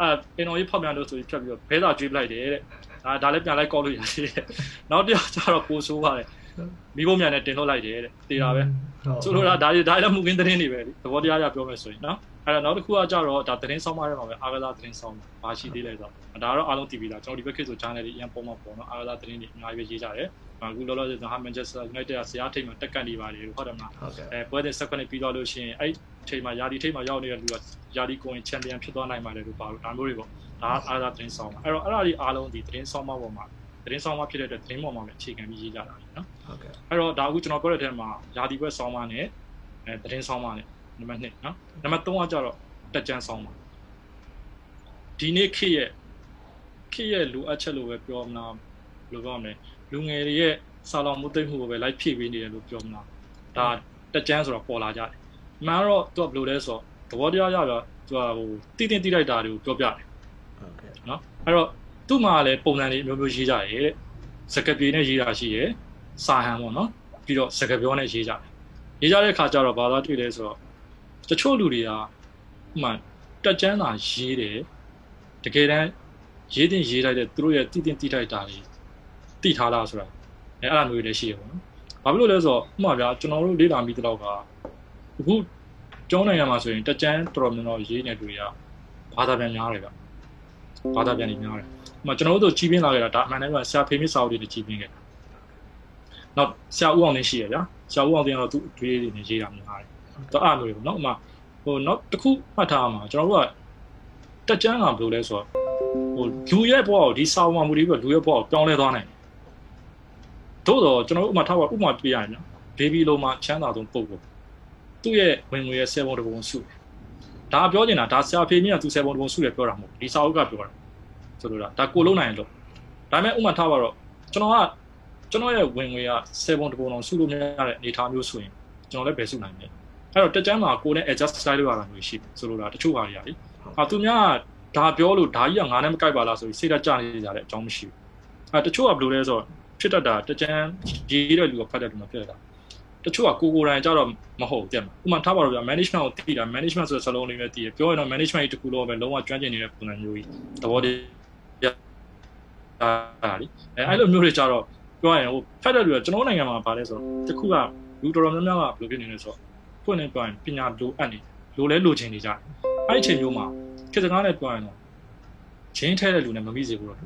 အဲအင်တော်ရေးဖောက်ပြန်လို့ဆိုပြီးဖြတ်ပြီးတော့ဘဲသာကျွေးပလိုက်တယ်တဲ့ဒါဒါလည်းပြန်လိုက်ကောက်လို့ရတယ်တဲ့နောက်တစ်ယောက်ကျတော့ပိုဆိုးပါတယ်မိဘမြန်နဲ့တင်လို့လိုက်တယ်တဲ့တေးတာပဲဆိုလိုတာဒါတွေဒါလည်းမှုကင်းသတင်းတွေပဲလေသဘောတရားရပြောမယ်ဆိုရင်နော်အဲ့တော့နောက်တစ်ခုကကြတော့ဒါသတင်းဆောင်မရမှာပဲအာဂသာသတင်းဆောင်ဘာရှိသေးလဲဆိုတော့ဒါတော့အားလုံးတည်ပြီးသားကျွန်တော်ဒီဘက်ခေတ်ဆို channel တွေအရင်ပုံမှာပေါ့နော်အာဂသာသတင်းတွေအများကြီးပဲရေးကြတယ် အခုလောလောဆယ်ဟာ Manchester United ကဆရာထိတ်မှာတက်ကတ်နေပါတယ်ဟုတ်တယ်မလားဟုတ်ကဲ့အဲပွဲတဲ့ဆက်ခွင့်ပြီးတော့လို့ရှိရင်အဲ့ချိန်မှာယာဒီထိတ်မှာရောက်နေတဲ့လူကယာဒီကိုရင်ချန်ပီယံဖြစ်သွားနိုင်ပါတယ်လို့ပါလို့ဒါမျိုးတွေပေါ့ဒါအာဂသာသတင်းဆောင်အဲ့တော့အဲ့ဒါတွေအားလုံးဒီသတင်းဆောင်မပေါ်မှာသတင်းဆောင်မဖြစ်တဲ့အတွက်သတင်းပေါ်မှာပဲအခြေခံပြီးရေးကြတာနော်ဟုတ်ကဲ့အဲ့တော့ဒါအခုကျွန်တော်ပြောတဲ့ထဲမှာယာဒီဘက်ဆောင်းပါနဲ့အဲသတင်းဆောင်းပါနဲ့နံပါတ်1နော်နံပါတ်3ကကြတော့တက်ကြမ်းဆောင်းပါဒီနေ့ခေတ်ရဲ့ခေတ်ရဲ့လူအပ်ချက်လို့ပဲပြောမလားဘယ်လိုပြောမလဲ လူငယ်တွေရဲ့စာလောင်မှုသိမ့်မှုကိုပဲလိုက်ဖြည့်ပေးနေတယ်လို့ပြောမလားဒါတက်ကြမ်းဆိုတော့ပေါ်လာကြတယ်မှန်တော့သူကဘယ်လိုလဲဆိုတော့သဘောတရားရတော့သူကဟိုတည်တင်တိလိုက်တာတွေကိုပြောပြတယ်ဟုတ်ကဲ့နော်အဲ့တော့သူ့မှာလည်းပုံစံတွေမျိုးမျိုးရေးကြရဲတဲ့စကပြေနဲ့ရေးတာရှိရယ်စာဟန်ပေါ့နော်ပြီးတော့စကပြောနဲ့ရေးကြတယ်ရေးကြတဲ့အခါကျတော့ဘာသာတွေ့လဲဆိုတော့တချို့လူတွေကဥမာတက်ကြမ်းတာရေးတယ်တကယ်တမ်းရေးတင်ရေးလိုက်တဲ့သူတို့ရဲ့တည်တင်တိထိုက်တာတွေ တိထားလားဆိုတာအဲအဲ့လိုမျိုးတွေလည်းရှိရပေါ့နော်ဘာဖြစ်လို့လဲဆိုတော့ဥမာဗျာကျွန်တော်တို့လေ့လာမိတဲ့လောက်ကအခုကျောင်းနိုင်ငံမှာဆိုရင်တက်ကြမ်းတော်တော်များများရေးနေတူတွေကဘာသာပြန်များတယ်ဗျဘာသာပြန်နေများတယ်။ဥပမာကျွန်တော်တို့ကြီးပြင်းလာခဲ့တာဒါအမှန်တမ်းကဆရာဖေးမစ်စာအုပ်တွေနဲ့ကြီးပြင်းခဲ့တာ။နောက်ဆရာဦးအောင်လင်းရှိရဗျာ။ဆရာဦးအောင်လင်းကတော့သူ့အတွေးတွေနဲ့ရေးတာများတယ်။တော့အဲ့လိုမျိုးပေါ့နော်။ဥပမာဟိုနောက်တစ်ခုမှတ်ထားအောင်ကျွန်တော်တို့ကတက်ကြမ်းကဘယ်လိုလဲဆိုတော့ဟိုလူရဲ့ဘဝကိုဒီစာအုပ်မှာမူတည်ပြီးလူရဲ့ဘဝကိုပြောင်းလဲသွားနိုင်တယ်။ သို့တော့ကျွန်တော်တို့ဥပမာထားပါဥပမာပြရရင်နော်ဘေဘီလိုမှာချမ်းသာဆုံးပုံကိုသူ့ရဲ့ဝင်ငွေရဲ့ဆယ်ပုံတစ်ပုံစုတယ်။ဒါပြောနေတာဒါဆရာဖေးမြင့်ကသူဆယ်ပုံတစ်ပုံစုတယ်ပြောတာမဟုတ်ဘူး။ဒီစာအုပ်ကပြောတာဆိုလိုတာဒါကိုလုံးနိုင်လို့ဒါပေမဲ့ဥမာထားပါတော့ကျွန်တော်ကကျွန်တော်ရဲ့ဝင်ငွေက7ပုံတပုံအောင်စုလို့မရတဲ့အနေအထားမျိုးဆိုရင်ကျွန်တော်လည်းဘယ်စုနိုင်မလဲအဲ့တော့တက်ကြမ်းမှာကိုယ်နဲ့ adjust style လုပ်ရတာမျိုးရှိတယ်ဆိုလိုတာတချို့ဟာတွေရတယ်အာသူများကဒါပြောလို့ဒါကြီးကငါနဲ့မကိုက်ပါလားဆိုပြီးစိတ်ဓာတ်ကျနေကြတဲ့အကြောင်းမရှိဘူးအဲတချို့ကဘယ်လိုလဲဆိုတော့ ဖြစ်တတ်တာတက်ကြမ်းရေးတဲ့လူကဖတ်တဲ့လူမှဖြစ်တတ်တာတချို့ကကိုကိုယ်တိုင်ကြတော့မဟုတ်ဘူးတဲ့မှာဥမာထားပါတော့ဗျာ management ကိုတည်တာ management ဆိုတဲ့စလုံးလေးပဲတည်တယ်ပြောရင်တော့ management ကြီးတစ်ခုလုံးပဲလုံးဝကျွမ်းကျင်နေတဲ့ပုံစံမျိုးကြီးသဘောတည်းအာလीအဲအဲ့လိုမျိုးတွေကြတော့ပြောရရင်ဟိုဖက်တဲ့လူကကျွန်တော်နိုင်ငံမှာဗာလဲဆိုတော့တခုကလူတော်တော်များများကဘယ်လိုဖြစ်နေလဲဆိုတော့ဖွင့်နေပြောရင်ပညာလိုအပ်နေလိုလဲလိုချင်နေကြတယ်အဲ့ဒီအချိန်မျိုးမှာခေတ်စကားနဲ့ပြောရင်တော့ချင်းထဲတဲ့လူနဲ့မမိစေဘူးတော့ဒါ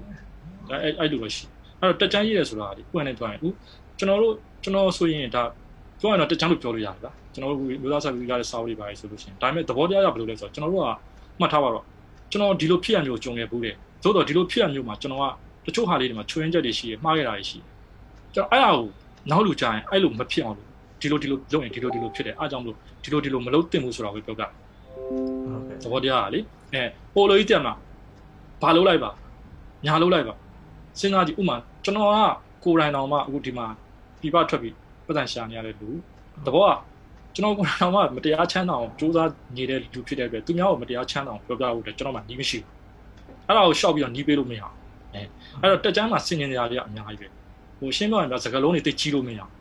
အဲ့အဲ့လိုတော့ရှိ အဲ့တော့တက်ချမ်းရေးရဆိုတာဒီဖွင့်နေပြောရင်ဦးကျွန်တော်တို့ကျွန်တော်ဆိုရင်ဒါပြောရင်တော့တက်ချမ်းလို့ပြောလို့ရတယ်ဗျာကျွန်တော်တို့လူသားစားပြီးရတဲ့စာအုပ်တွေပါလေဆိုလို့ရှိရင်ဒါပေမဲ့သဘောတရားကဘယ်လိုလဲဆိုတော့ကျွန်တော်တို့ကမှတ်ထားပါတော့ကျွန်တော်ဒီလိုဖြစ်ရမျိုးကြုံခဲ့ဘူးတဲ့သို့တော့ဒီလိုဖြစ်ရမျိုးမှာကျွန်တော်ကတချို့ဟာလေးတွေမှာချွင်းချက်တွေရှိရမှားခဲ့တာတွေရှိတယ်ကျွန်တော်အဲ့ဒါကိုနောက်လူကြရင်အဲ့လိုမဖြစ်အောင်လို့ဒီလိုဒီလိုလုပ်ရင်ဒီလိုဒီလိုဖြစ်တယ်အားကြောင့်မလို့ဒီလိုဒီလိုမလုပ်သင့်ဘူးဆိုတာကိုပြောပြဟုတ်ကဲ့သဘောတရားကလေအဲပိုလိုကြီးတက်မှာဘာလုပ်လိုက်ပါညာလုပ်လိုက်ပါစဉ်းစားကြည့်ဥမာ ကျွန်တော်ကကိုယ်တိုင်တော်မှအခုဒီမှာပြပထွက်ပြီးပတ်စံရှာနေရတဲ့လူသဘောကကျွန်တော်ကိုယ်တိုင်တော်မှမတရားချမ်းသာအောင်စူးစမ်းနေတဲ့လူဖြစ်တဲ့အတွက်သူများကိုမတရားချမ်းသာအောင်ပြောပြဖို့အတွက်ကျွန်တော်မှနီးမရှိဘူးအဲ့ဒါကိုရှောက်ပြီးတော့နီးပေးလို့မရဘူးအဲ့တော့တက်ကြမ်းမှာဆင်ញင်နေရတွေကအများကြီးပဲဟိုရှင်းပြောရင်တော့စကလုံးတွေတိတ်ကြီးလို့မရအောင်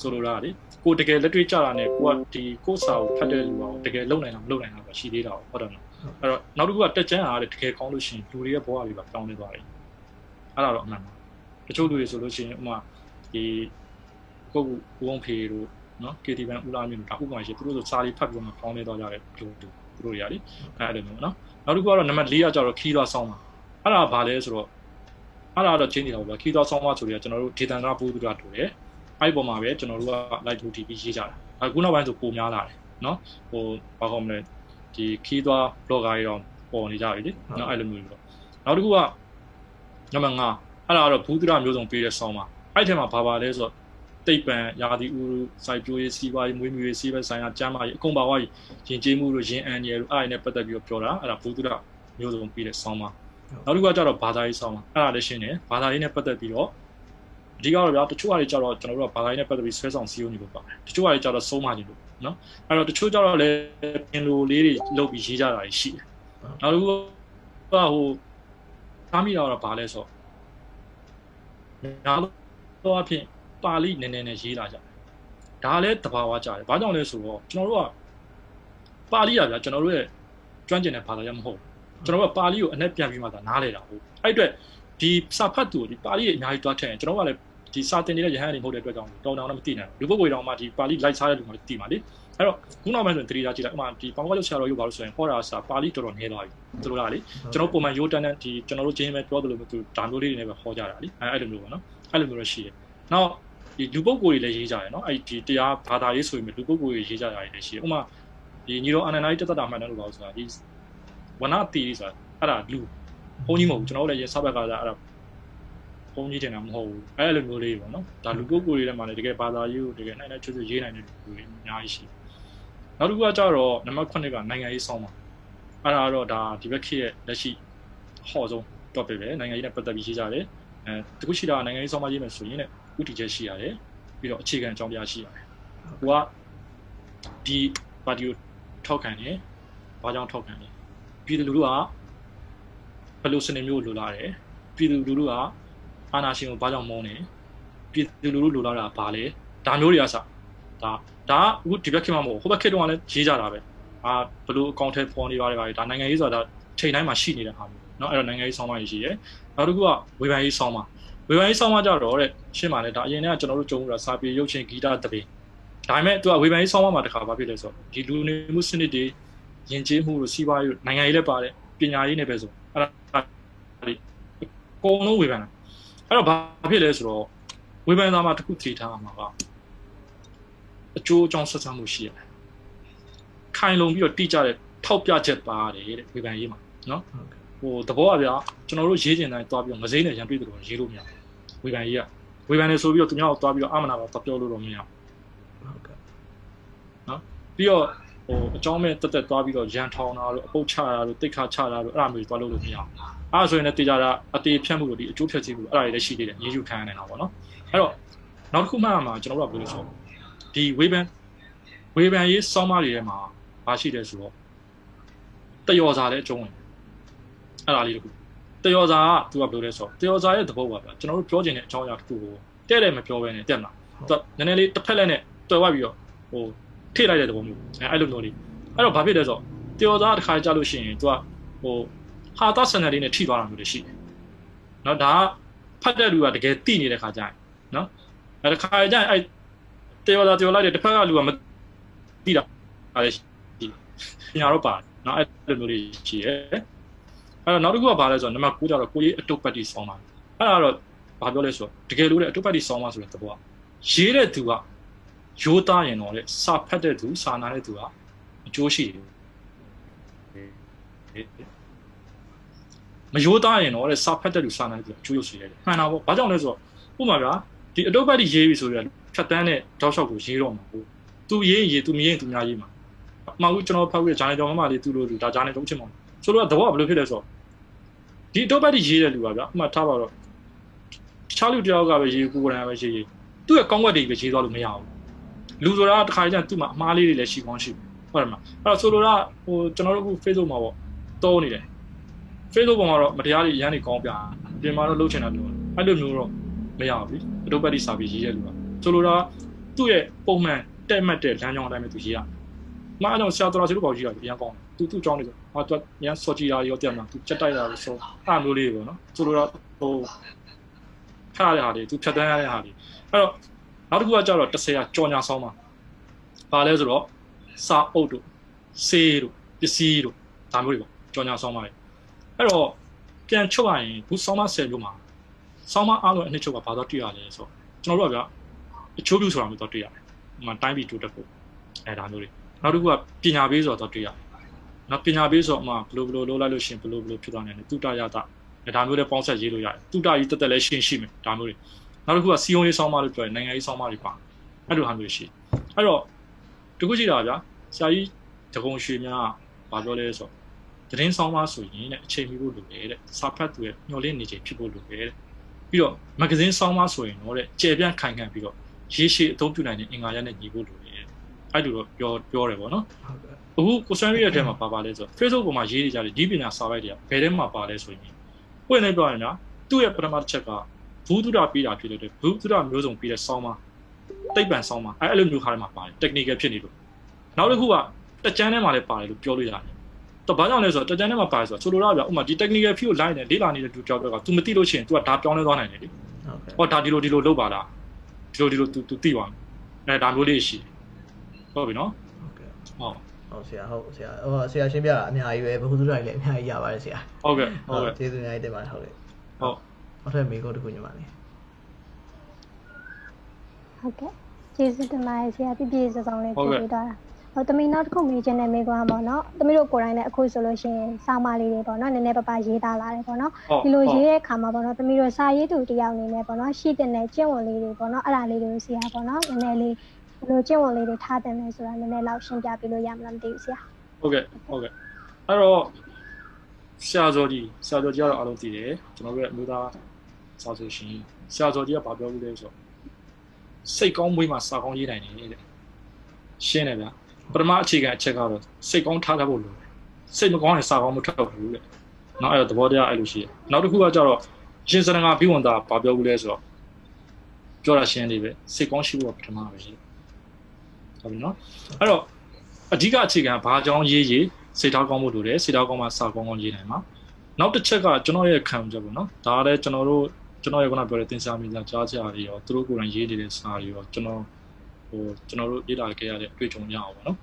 ဆိုလိုတာကလေကိုတကယ်လက်တွေ့ကြတာနဲ့ကိုကဒီကိုစာကိုဖတ်တဲ့လူကတကယ်လုံနိုင်တာမလုံနိုင်တာပဲရှိသေးတာဟုတ်တယ်နော်အဲ့တော့နောက်တစ်ခုကတက်ကြမ်းအားတဲ့တကယ်ကောင်းလို့ရှိရင်လူတွေရဲ့ဘဝတွေပါပြောင်းလဲသွားတယ်အဲ့ဒါတော့အမှန်ပါတ ချို့လူတွေဆိုလို့ရှိရင်ဥမာဒီကိုကူဦးအောင်ဖေတို့နော် KT ဘန်ဦးလာမြင့်တို့ဒါဥပမာရှိသူတို့ဆိုစာလေးဖတ်ပြီးတော့မှပြောင်းလဲသွားကြတယ်လူတွေသူတို့ရတယ်အဲ့လိုမျိုးနော်နောက်တစ်ခုကတော့နံပါတ်4ကကျတော့ခီးသွားဆောင်းပါအဲ့ဒါဘာလဲဆိုတော့အဲ့ဒါတော့ချင်းနေတာပေါ့ခီးသွားဆောင်းပါဆိုတော့ကျွန်တော်တို့ဒေသန္တရပို့သူတာတူတယ်အဲ့ဒီပုံမှာပဲကျွန်တော်တို့က live to TV ရေးကြတာအခုနောက်ပိုင်းဆိုပိုများလာတယ်နော်ဟိုဘာခေါ်မလဲဒီခီးသွား blogger တွေတော့ပေါ်နေကြပြီလေနော်အဲ့လိုမျိုးပေါ့နောက်တစ်ခုကနံပါတ်5 အဲ့ဒါကတော့ဘူးသူရမျိုးစုံပေးတဲ့ဆောင်းပါအဲ့ထဲမှာဘာပါလဲဆိုတော့တိတ်ပံရာသီဥတုစိုက်ပျိုးရေးစီးပွားရေးမွေးမြူရေးစီးပွားဆိုင်ရာကျန်းမာရေးအကုန်ပါဝါးရင်ကျေးမှုတို့ရင်အန်ရယ်တို့အဲ့ဒါနဲ့ပတ်သက်ပြီးတော့ပြောတာအဲ့ဒါဘူးသူရမျိုးစုံပြီးတဲ့ဆောင်းပါနောက်တစ်ခုကကျတော့ဘာသာရေးဆောင်းပါအဲ့ဒါလည်းရှင်းတယ်ဘာသာရေးနဲ့ပတ်သက်ပြီးတော့အဓိကတော့ဗျာတချို့အရာတွေကျတော့ကျွန်တော်တို့ကဘာသာရေးနဲ့ပတ်သက်ပြီးဆွဲဆောင်စည်းရုံးနေလို့ပါတယ်တချို့အရာတွေကျတော့ဆုံးမနေလို့နော်အဲ့တော့တချို့ကျတော့လည်းပြင်လိုလေးတွေလုပ်ပြီးရေးကြတာရှိတယ်နောက်တစ်ခုကဟိုသားမိတာတော့ဘာလဲဆိုတော့ တော့အဖြစ်ပါဠိနည်းနည်းနဲ့ရေးလာကြတယ်ဒါလည်းတဘာဝကြတယ်ဘာကြောင့်လဲဆိုတော့ကျွန်တော်တို့ကပါဠိရဗျာကျွန်တော်တို့ရဲ့ကျွမ်းကျင်တဲ့ဘာသာရမဟုတ်ကျွန်တော်တို့ကပါဠိကိုအနဲ့ပြန်ပြီးမှသာနားလေတာဟုတ်အဲ့အတွက်ဒီစာဖတ်သူဒီပါဠိအများကြီးတွားထည့်ရင်ကျွန်တော်ကလည်းဒီစာတင်နေတဲ့ရဟန်းတွေမဟုတ်တဲ့အတွက်ကြောင့်တောင်းတောင်းတော့မသိနိုင်ဘူးလူပုဂ္ဂိုလ်တောင်မှဒီပါဠိလိုက်စားတဲ့လူမှသိမှာလေ အဲ့တော့ခုနောက်ပိုင်းဆိုရင်တတိယကြည့်လိုက်ဥမာဒီပေါင်းကွက်လို့ဆရာတော်ရုပ်ပါလို့ဆိုရင်ဟောတာစာပါဠိတော်တော်နည်းသွားပြီသူတို့ကလေကျွန်တော်ပုံမှန်ရိုးတန်းတန်းဒီကျွန်တော်တို့ချင်းပဲပြောသလိုမျိုးသူဒါမျိုးလေးတွေနဲ့ပဲဟောကြတာလေအဲ့အဲ့လိုမျိုးပေါ့နော်အဲ့လိုမျိုးတော့ရှိတယ်နောက်ဒီလူပုဂ္ဂိုလ်တွေလည်းရေးကြတယ်နော်အဲ့ဒီတရားဘာသာရေးဆိုရင်လူပုဂ္ဂိုလ်တွေရေးကြတာတွေလည်းရှိတယ်ဥမာဒီညီတော်အာနန္ဒာကြီးတသက်တာမှန်တယ်လို့ပြောဆိုတာဒီဝနတီဆိုတာအဲ့ဒါလူဘုန်းကြီးမဟုတ်ဘူးကျွန်တော်တို့လည်းရစဘက်ကအဲ့ဒါဘုန်းကြီးတင်တာမဟုတ်ဘူးအဲ့လိုမျိုးလေးပေါ့နော်ဒါလူပုဂ္ဂိုလ်တွေထဲမှာလည်းတကယ်ဘာသာရေးကိုတကယ်နိုင်နိုင်ချွတ်ချွတ်ရေးနိုင်တဲ့လူတွေအများကြီးရှိတယ် နောက်တစ်ခုကကြတော့နံပါတ်9ကနိုင်ငံရေးဆောင်းပါအဲ့ဒါတော့ဒါဒီဘက်ခေတ်ရဲ့လက်ရှိဟောဆုံး topic ပဲနိုင်ငံရေးနဲ့ပတ်သက်ပြီးရေးကြတယ်အဲတခုရှိတာနိုင်ငံရေးဆောင်းပါရေးမယ်ဆိုရင်လည်းဥတီချက်ရှိရတယ်ပြီးတော့အခြေခံအကြောင်းပြရှိရတယ်ဟိုကဒီပါတီကိုထောက်ခံတယ်ဘာကြောင့်ထောက်ခံလဲပြည်သူလူထုကဘယ်လိုစနစ်မျိုးလိုလားတယ်ပြည်သူလူထုကအာဏာရှင်ကိုဘာကြောင့်မုန်းလဲပြည်သူလူထုလိုလားတာဘာလဲဒါမျိုးတွေကစဒါ ဒါအခုဒီဘက်ခေတ်မှာမဟုတ်ဟိုဘက်ခေတ်တုန်းကလည်းရေးကြတာပဲအာဘယ်လိုအကောင့်ထဲပေါ်နေပါတယ်ဗျာဒါနိုင်ငံရေးဆိုတာချိန်တိုင်းမှာရှိနေတဲ့ဟာမျိုးเนาะအဲ့တော့နိုင်ငံရေးဆောင်းပါးရှိရဲနောက်တစ်ခုကဝေဖန်ရေးဆောင်းပါးဝေဖန်ရေးဆောင်းပါးကြတော့တဲ့ရှင်းပါလေဒါအရင်ကကျွန်တော်တို့ကြုံရတာစာပေရုပ်ရှင်ဂီတတပင်းဒါပေမဲ့သူကဝေဖန်ရေးဆောင်းပါးမှာတခါဘာဖြစ်လဲဆိုတော့ဒီလူနေမှုစနစ်တွေယဉ်ကျေးမှုတို့စီးပွားရေးနိုင်ငံရေးလည်းပါတယ်ပညာရေးနဲ့ပဲဆိုအဲ့ဒါဒီအကုန်လုံးဝေဖန်တာအဲ့တော့ဘာဖြစ်လဲဆိုတော့ဝေဖန်သားမှာတစ်ခုထည့်ထားမှာက အကျိုးအကြောင်းဆက်ဆံမှုရှိရတယ်ခိုင်လုံပြီးတော့တိကျတဲ့ထောက်ပြချက်ပါတယ်တဲ့ဝေဖန်ရေးမှာနော်ဟိုသဘောအပြကျွန်တော်တို့ရေးကျင်တိုင်းတွားပြီးတော့မစိမ့်နဲ့ရန်တွေ့တယ်လို့ရေးလို့မရဘူးဝေဖန်ရေးကဝေဖန်နေဆိုပြီးတော့သူများကိုတွားပြီးတော့အမနာပါပြောလို့တော့မရဘူးဟုတ်ကဲ့နော်ပြီးတော့ဟိုအကြောင်းမဲ့တက်တက်တွားပြီးတော့ရန်ထောင်တာတို့အပုတ်ချတာတို့တိတ်ခါချတာတို့အဲ့ဒါမျိုးတွားလို့လို့မရဘူးအဲ့ဒါဆိုရင်လည်းတေချာတာအတေဖြတ်မှုတို့ဒီအကျိုးဖြတ်ခြင်းမှုအဲ့ဒါတွေလည်းရှိသေးတယ်ရေးယူခံရနေတာပေါ့နော်အဲ့တော့နောက်တစ်ခုမှမှာကျွန်တော်တို့ကပြောလို့ဆို ဒီဝေဖန်ဝေဖန်ရေးစောင်းမတွေထဲမှာဘာရှိတယ်ဆိုတော့တယောစာလည်းအကျုံးဝင်အဲ့ဒါလေးတခုတယောစာကသူကပြောလဲဆိုတယောစာရဲ့သဘောပါဗျကျွန်တော်တို့ပြောချင်တဲ့အကြောင်းအရာတစ်ခုကိုတဲ့တယ်မပြောဘဲနဲ့တက်မလားသူကနည်းနည်းလေးတစ်ဖက်လက်နဲ့တွယ်ဝိုက်ပြီးတော့ဟိုထိလိုက်တဲ့သဘောမျိုးအဲ့လိုမျိုးလေးအဲ့တော့ဘာဖြစ်လဲဆိုတော့တယောစာတစ်ခါကြာလို့ရှိရင်သူကဟိုဟာတာဆန်နယ်လေးနဲ့ထိသွားတာမျိုးတွေရှိတယ်နော်ဒါကဖတ်တဲ့လူကတကယ်တိနေတဲ့ခါကျရင်နော်အဲ့တခါကျရင်အဲ့ တယောသားတယောလိုက်တဲ့တစ်ဖက်ကလူကမတိတာအဲ့ရှိညာတော့ပါနော်အဲ့လိုမျိုးတွေရှိရဲအဲ့တော့နောက်တစ်ခုကဘာလဲဆိုတော့နံပါတ်9ကျတော့ကိုကြီးအတုတ်ပတ်တီဆောင်းပါအဲ့ဒါတော့ဘာပြောလဲဆိုတော့တကယ်လို့တဲ့အတုတ်ပတ်တီဆောင်းပါဆိုတဲ့သဘောကရေးတဲ့သူကရိုးသားရင်တော့လေစာဖတ်တဲ့သူစာနာတဲ့သူကအကျိုးရှိတယ်မရိုးသားရင်တော့လေစာဖတ်တဲ့လူစာနာတဲ့သူအကျိုးရှိတယ်မှန်တာပေါ့ဘာကြောင့်လဲဆိုတော့ဥပမာကဒီအတုတ်ပတ်တီရေးပြီဆိုရင် ဖြတ်တန်းတဲ့တောက်လျှောက်ကိုရေးတော့မှာဟုတ်သူရေးရင်ရေးသူမရေးရင်သူများရေးမှာအမှန်ကကျွန်တော်ဖောက်ပြီးဂျာနယ်ကြောင်မှလေးသူ့လိုသူဒါဂျာနယ်တုံးချင်မှာဆိုတော့သဘောကဘယ်လိုဖြစ်လဲဆိုတော့ဒီအတုတ်ပတ်တီရေးတဲ့လူကဗျအမှထားပါတော့တခြားလူတယောက်ကပဲရေးကိုယ်တိုင်ပဲရေးရေးသူ့ရဲ့ကောင်းွက်တွေပဲရေးသွားလို့မရဘူးလူဆိုတာတစ်ခါကျရင်သူ့မှာအမှားလေးတွေလည်းရှိကောင်းရှိဟုတ်တယ်မလားအဲ့တော့ဆိုလိုတာဟိုကျွန်တော်တို့အခု Facebook မှာပေါ့တောနေတယ် Facebook ပေါ်မှာတော့မတရားတွေရမ်းနေကောင်းပြပြင်မှာတော့လှုပ်ချင်တာပြောအဲ့လိုမျိုးတော့မရဘူးအတုတ်ပတ်တီစာပြီးရေးတဲ့လူက ဆိုလိုတာသူ့ရဲ့ပုံမှန်တက်မှတ်တဲ့လမ်းကြောင်းအတိုင်းပဲသူရေးရမအားတော့ဆရာတော်စီတို့ပေါ့ကြီးတာအရင်ကောင်းတယ်သူသူ့ကြောင်းနေဆိုဟာသူညစော်ကြည်တာရောတက်မှာသူချက်တိုက်တာလို့ဆိုအဲ့မျိုးလေးပေါ့နော်ဆိုလိုတာဟိုဖားရတဲ့ဟာတွေသူဖြတ်တန်းရတဲ့ဟာတွေအဲ့တော့နောက်တစ်ခုကကြတော့30ကကြော်ညာဆောင်းမှာဘာလဲဆိုတော့စာအုပ်တို့ဆေးတို့ပစ္စည်းတို့ဒါမျိုးတွေပေါ့ကြော်ညာဆောင်းပါလေအဲ့တော့ပြန်ချုပ်ရရင်ဘူးဆောင်းမဆယ်မျိုးမှာဆောင်းမအားလုံးအနှစ်ချုပ်ကဘာတော့တွေ့ရလဲဆိုတော့ကျွန်တော်တို့ကဗျာ အချိုးပြူဆိုတာမျိုးတော့တွေ့ရတယ်။ဟိုမှာတိုင်းပြည်တိုးတက်ဖို့အဲဒါမျိုးတွေနောက်တစ်ခုကပညာပေးဆိုတော့တွေ့ရတယ်။နောက်ပညာပေးဆိုတော့အမှဘလိုဘလိုလုပ်လိုက်လို့ရှင်ဘလိုဘလိုဖြစ်သွားနိုင်တယ်တုတရတာအဲဒါမျိုးတွေပေါင်းဆက်ရေးလို့ရတယ်။တုတကြီးတက်တက်လည်းရှင်းရှိမယ်ဒါမျိုးတွေနောက်တစ်ခုကစီယုံရေးဆောင်းမလို့ပြောရင်နိုင်ငံရေးဆောင်းမတွေပါအဲ့လိုဟာမျိုးရှိအဲ့တော့တခုရှိတာဗျာဆရာကြီးတကုံရွှေများဘာပြောလဲဆိုတော့သတင်းဆောင်းပါဆိုရင်တဲ့အချိန်မီဖို့လိုတယ်တဲ့စာဖတ်သူရဲ့ညှော်လင့်နေချိန်ဖြစ်ဖို့လိုတယ်တဲ့ပြီးတော့မဂ္ဂဇင်းဆောင်းပါဆိုရင်တော့တဲ့ကြယ်ပြန့်ခိုင်ခံပြီးတော့ ရေးရှိအသုံးပြုနိုင်တဲ့အင်္ဂါရပ်နဲ့ညီဖို့လိုတယ်အဲ့လိုတော့ပြောပြောတယ်ပေါ့နော်ဟုတ်ကဲ့အခုကိုစံရီရဲ့အထက်မှာပါပါလဲဆိုတော့ Facebook ပေါ်မှာရေးနေကြတယ်ဒီပညာစာပိုက်တွေကဘယ်ထဲမှာပါလဲဆိုရင်ပွင့်နေပြောရင်နော်သူ့ရဲ့ပထမတစ်ချက်ကဘူးတုဒပြီးတာဖြစ်လို့တဲ့ဘူးတုဒမျိုးစုံပြီးတဲ့ဆောင်းပါတိတ်ပံဆောင်းပါအဲ့အဲ့လိုမျိုးခါထဲမှာပါတယ် technical ဖြစ်နေလို့နောက်တစ်ခုကတက်ကြမ်းထဲမှာလည်းပါတယ်လို့ပြောလို့ရတယ်တော့ဘာကြောင့်လဲဆိုတော့တက်ကြမ်းထဲမှာပါတယ်ဆိုတော့ဆိုလိုတာကဥမာဒီ technical field line နဲ့လေးလာနေတဲ့သူကြောက်တော့က तू မသိလို့ရှိရင် तू ကဒါပြောင်းလဲသွားနိုင်တယ်လေဟုတ်ကဲ့ဟောဒါဒီလိုဒီလိုလုပ်ပါလား ဒီလိုဒီလို तू तू သိသွားမယ်အဲဒါမျိုးလေးရှိတယ်ဟုတ်ပြီနော်ဟုတ်ကဲ့ဟုတ်ဟုတ်ဆရာဟုတ်ဆရာဟိုဆရာရှင်းပြတာအများကြီးပဲဘုသူတွေလည်းအများကြီးရပါတယ်ဆရာဟုတ်ကဲ့ဟုတ်ကဲ့ကျေးဇူးအများကြီးတင်ပါတယ်ဟုတ်ကဲ့ဟုတ်နောက်ထပ်မိကုန်းတစ်ခုညီမလေးဟုတ်ကဲ့ကျေးဇူးတင်ပါတယ်ဆရာပြည့်ပြည့်စုံစုံလေးပြောပြသွားတာ ဟိုတမီနောက်တစ်ခုမေးချင်တဲ့မိကွန်းပေါ့နော်တမီတို့ကိုယ်တိုင်လည်းအခုဆိုလို့ရှိရင်စာမလေးတွေပေါ့နော်နည်းနည်းပါးပါရေးသားလာတယ်ပေါ့နော်ဒီလိုရေးတဲ့အခါမှာပေါ့နော်တမီတို့စာရေးသူတယောက်အနေနဲ့ပေါ့နော်ရှိတဲ့နဲ့ကျင့်ဝတ်လေးတွေပေါ့နော်အဲ့ဒါလေးတွေကိုဆရာပေါ့နော်နည်းနည်းလေးဘယ်လိုကျင့်ဝတ်လေးတွေထားတယ်လဲဆိုတာနည်းနည်းလောက်ရှင်းပြပေးလို့ရမလားမသိဘူးဆရာဟုတ်ကဲ့ဟုတ်ကဲ့အဲ့တော့ဆရာဇော်ကြီးဆရာဇော်ကြီးကတော့အားလုံးသိတယ်ကျွန်တော်တို့ရဲ့အမျိုးသားစာဆိုရှင်ဆရာဇော်ကြီးကဘာပြောလို့လဲဆိုတော့စိတ်ကောင်းမွေးမှာစာကောင်းရေးနိုင်တယ်တဲ့ရှင်းတယ်ဗျာ ပထမအခြေခံအချက်ကတော့စိတ်ကောင်းထားတတ်ဖို့လိုတယ်စိတ်မကောင်းရင်စာကောင်းမထွက်ဘူးတဲ့နောက်အဲ့တော့သဘောတရားအဲ့လိုရှိတယ်နောက်တစ်ခုကကျတော့ရှင်စရငါပြီးဝန်တာဘာပြောဘူးလဲဆိုတော့ပြောတာရှင်းလေးပဲစိတ်ကောင်းရှိဖို့ကပထမပဲရှိတယ်ဟုတ်ပြီနော်အဲ့တော့အဓိကအခြေခံဘာကြောင့်ရေးရေးစိတ်ထားကောင်းဖို့လိုတယ်စိတ်ထားကောင်းမှစာကောင်းကောင်းရေးနိုင်မှာနောက်တစ်ချက်ကကျွန်တော်ရဲ့ခံယူချက်ပေါ့နော်ဒါကလည်းကျွန်တော်တို့ကျွန်တော်ရဲ့ခုနပြောတဲ့သင်္ချာမြင်စာကြားကြတွေရောသူတို့ကိုယ်တိုင်ရေးနေတဲ့စာတွေရောကျွန်တော် ဟိုကျွန်တော်တို့လေ့လာခဲ့ရတဲ့အတွေ့အကြုံရအောင်ပေါ့နော်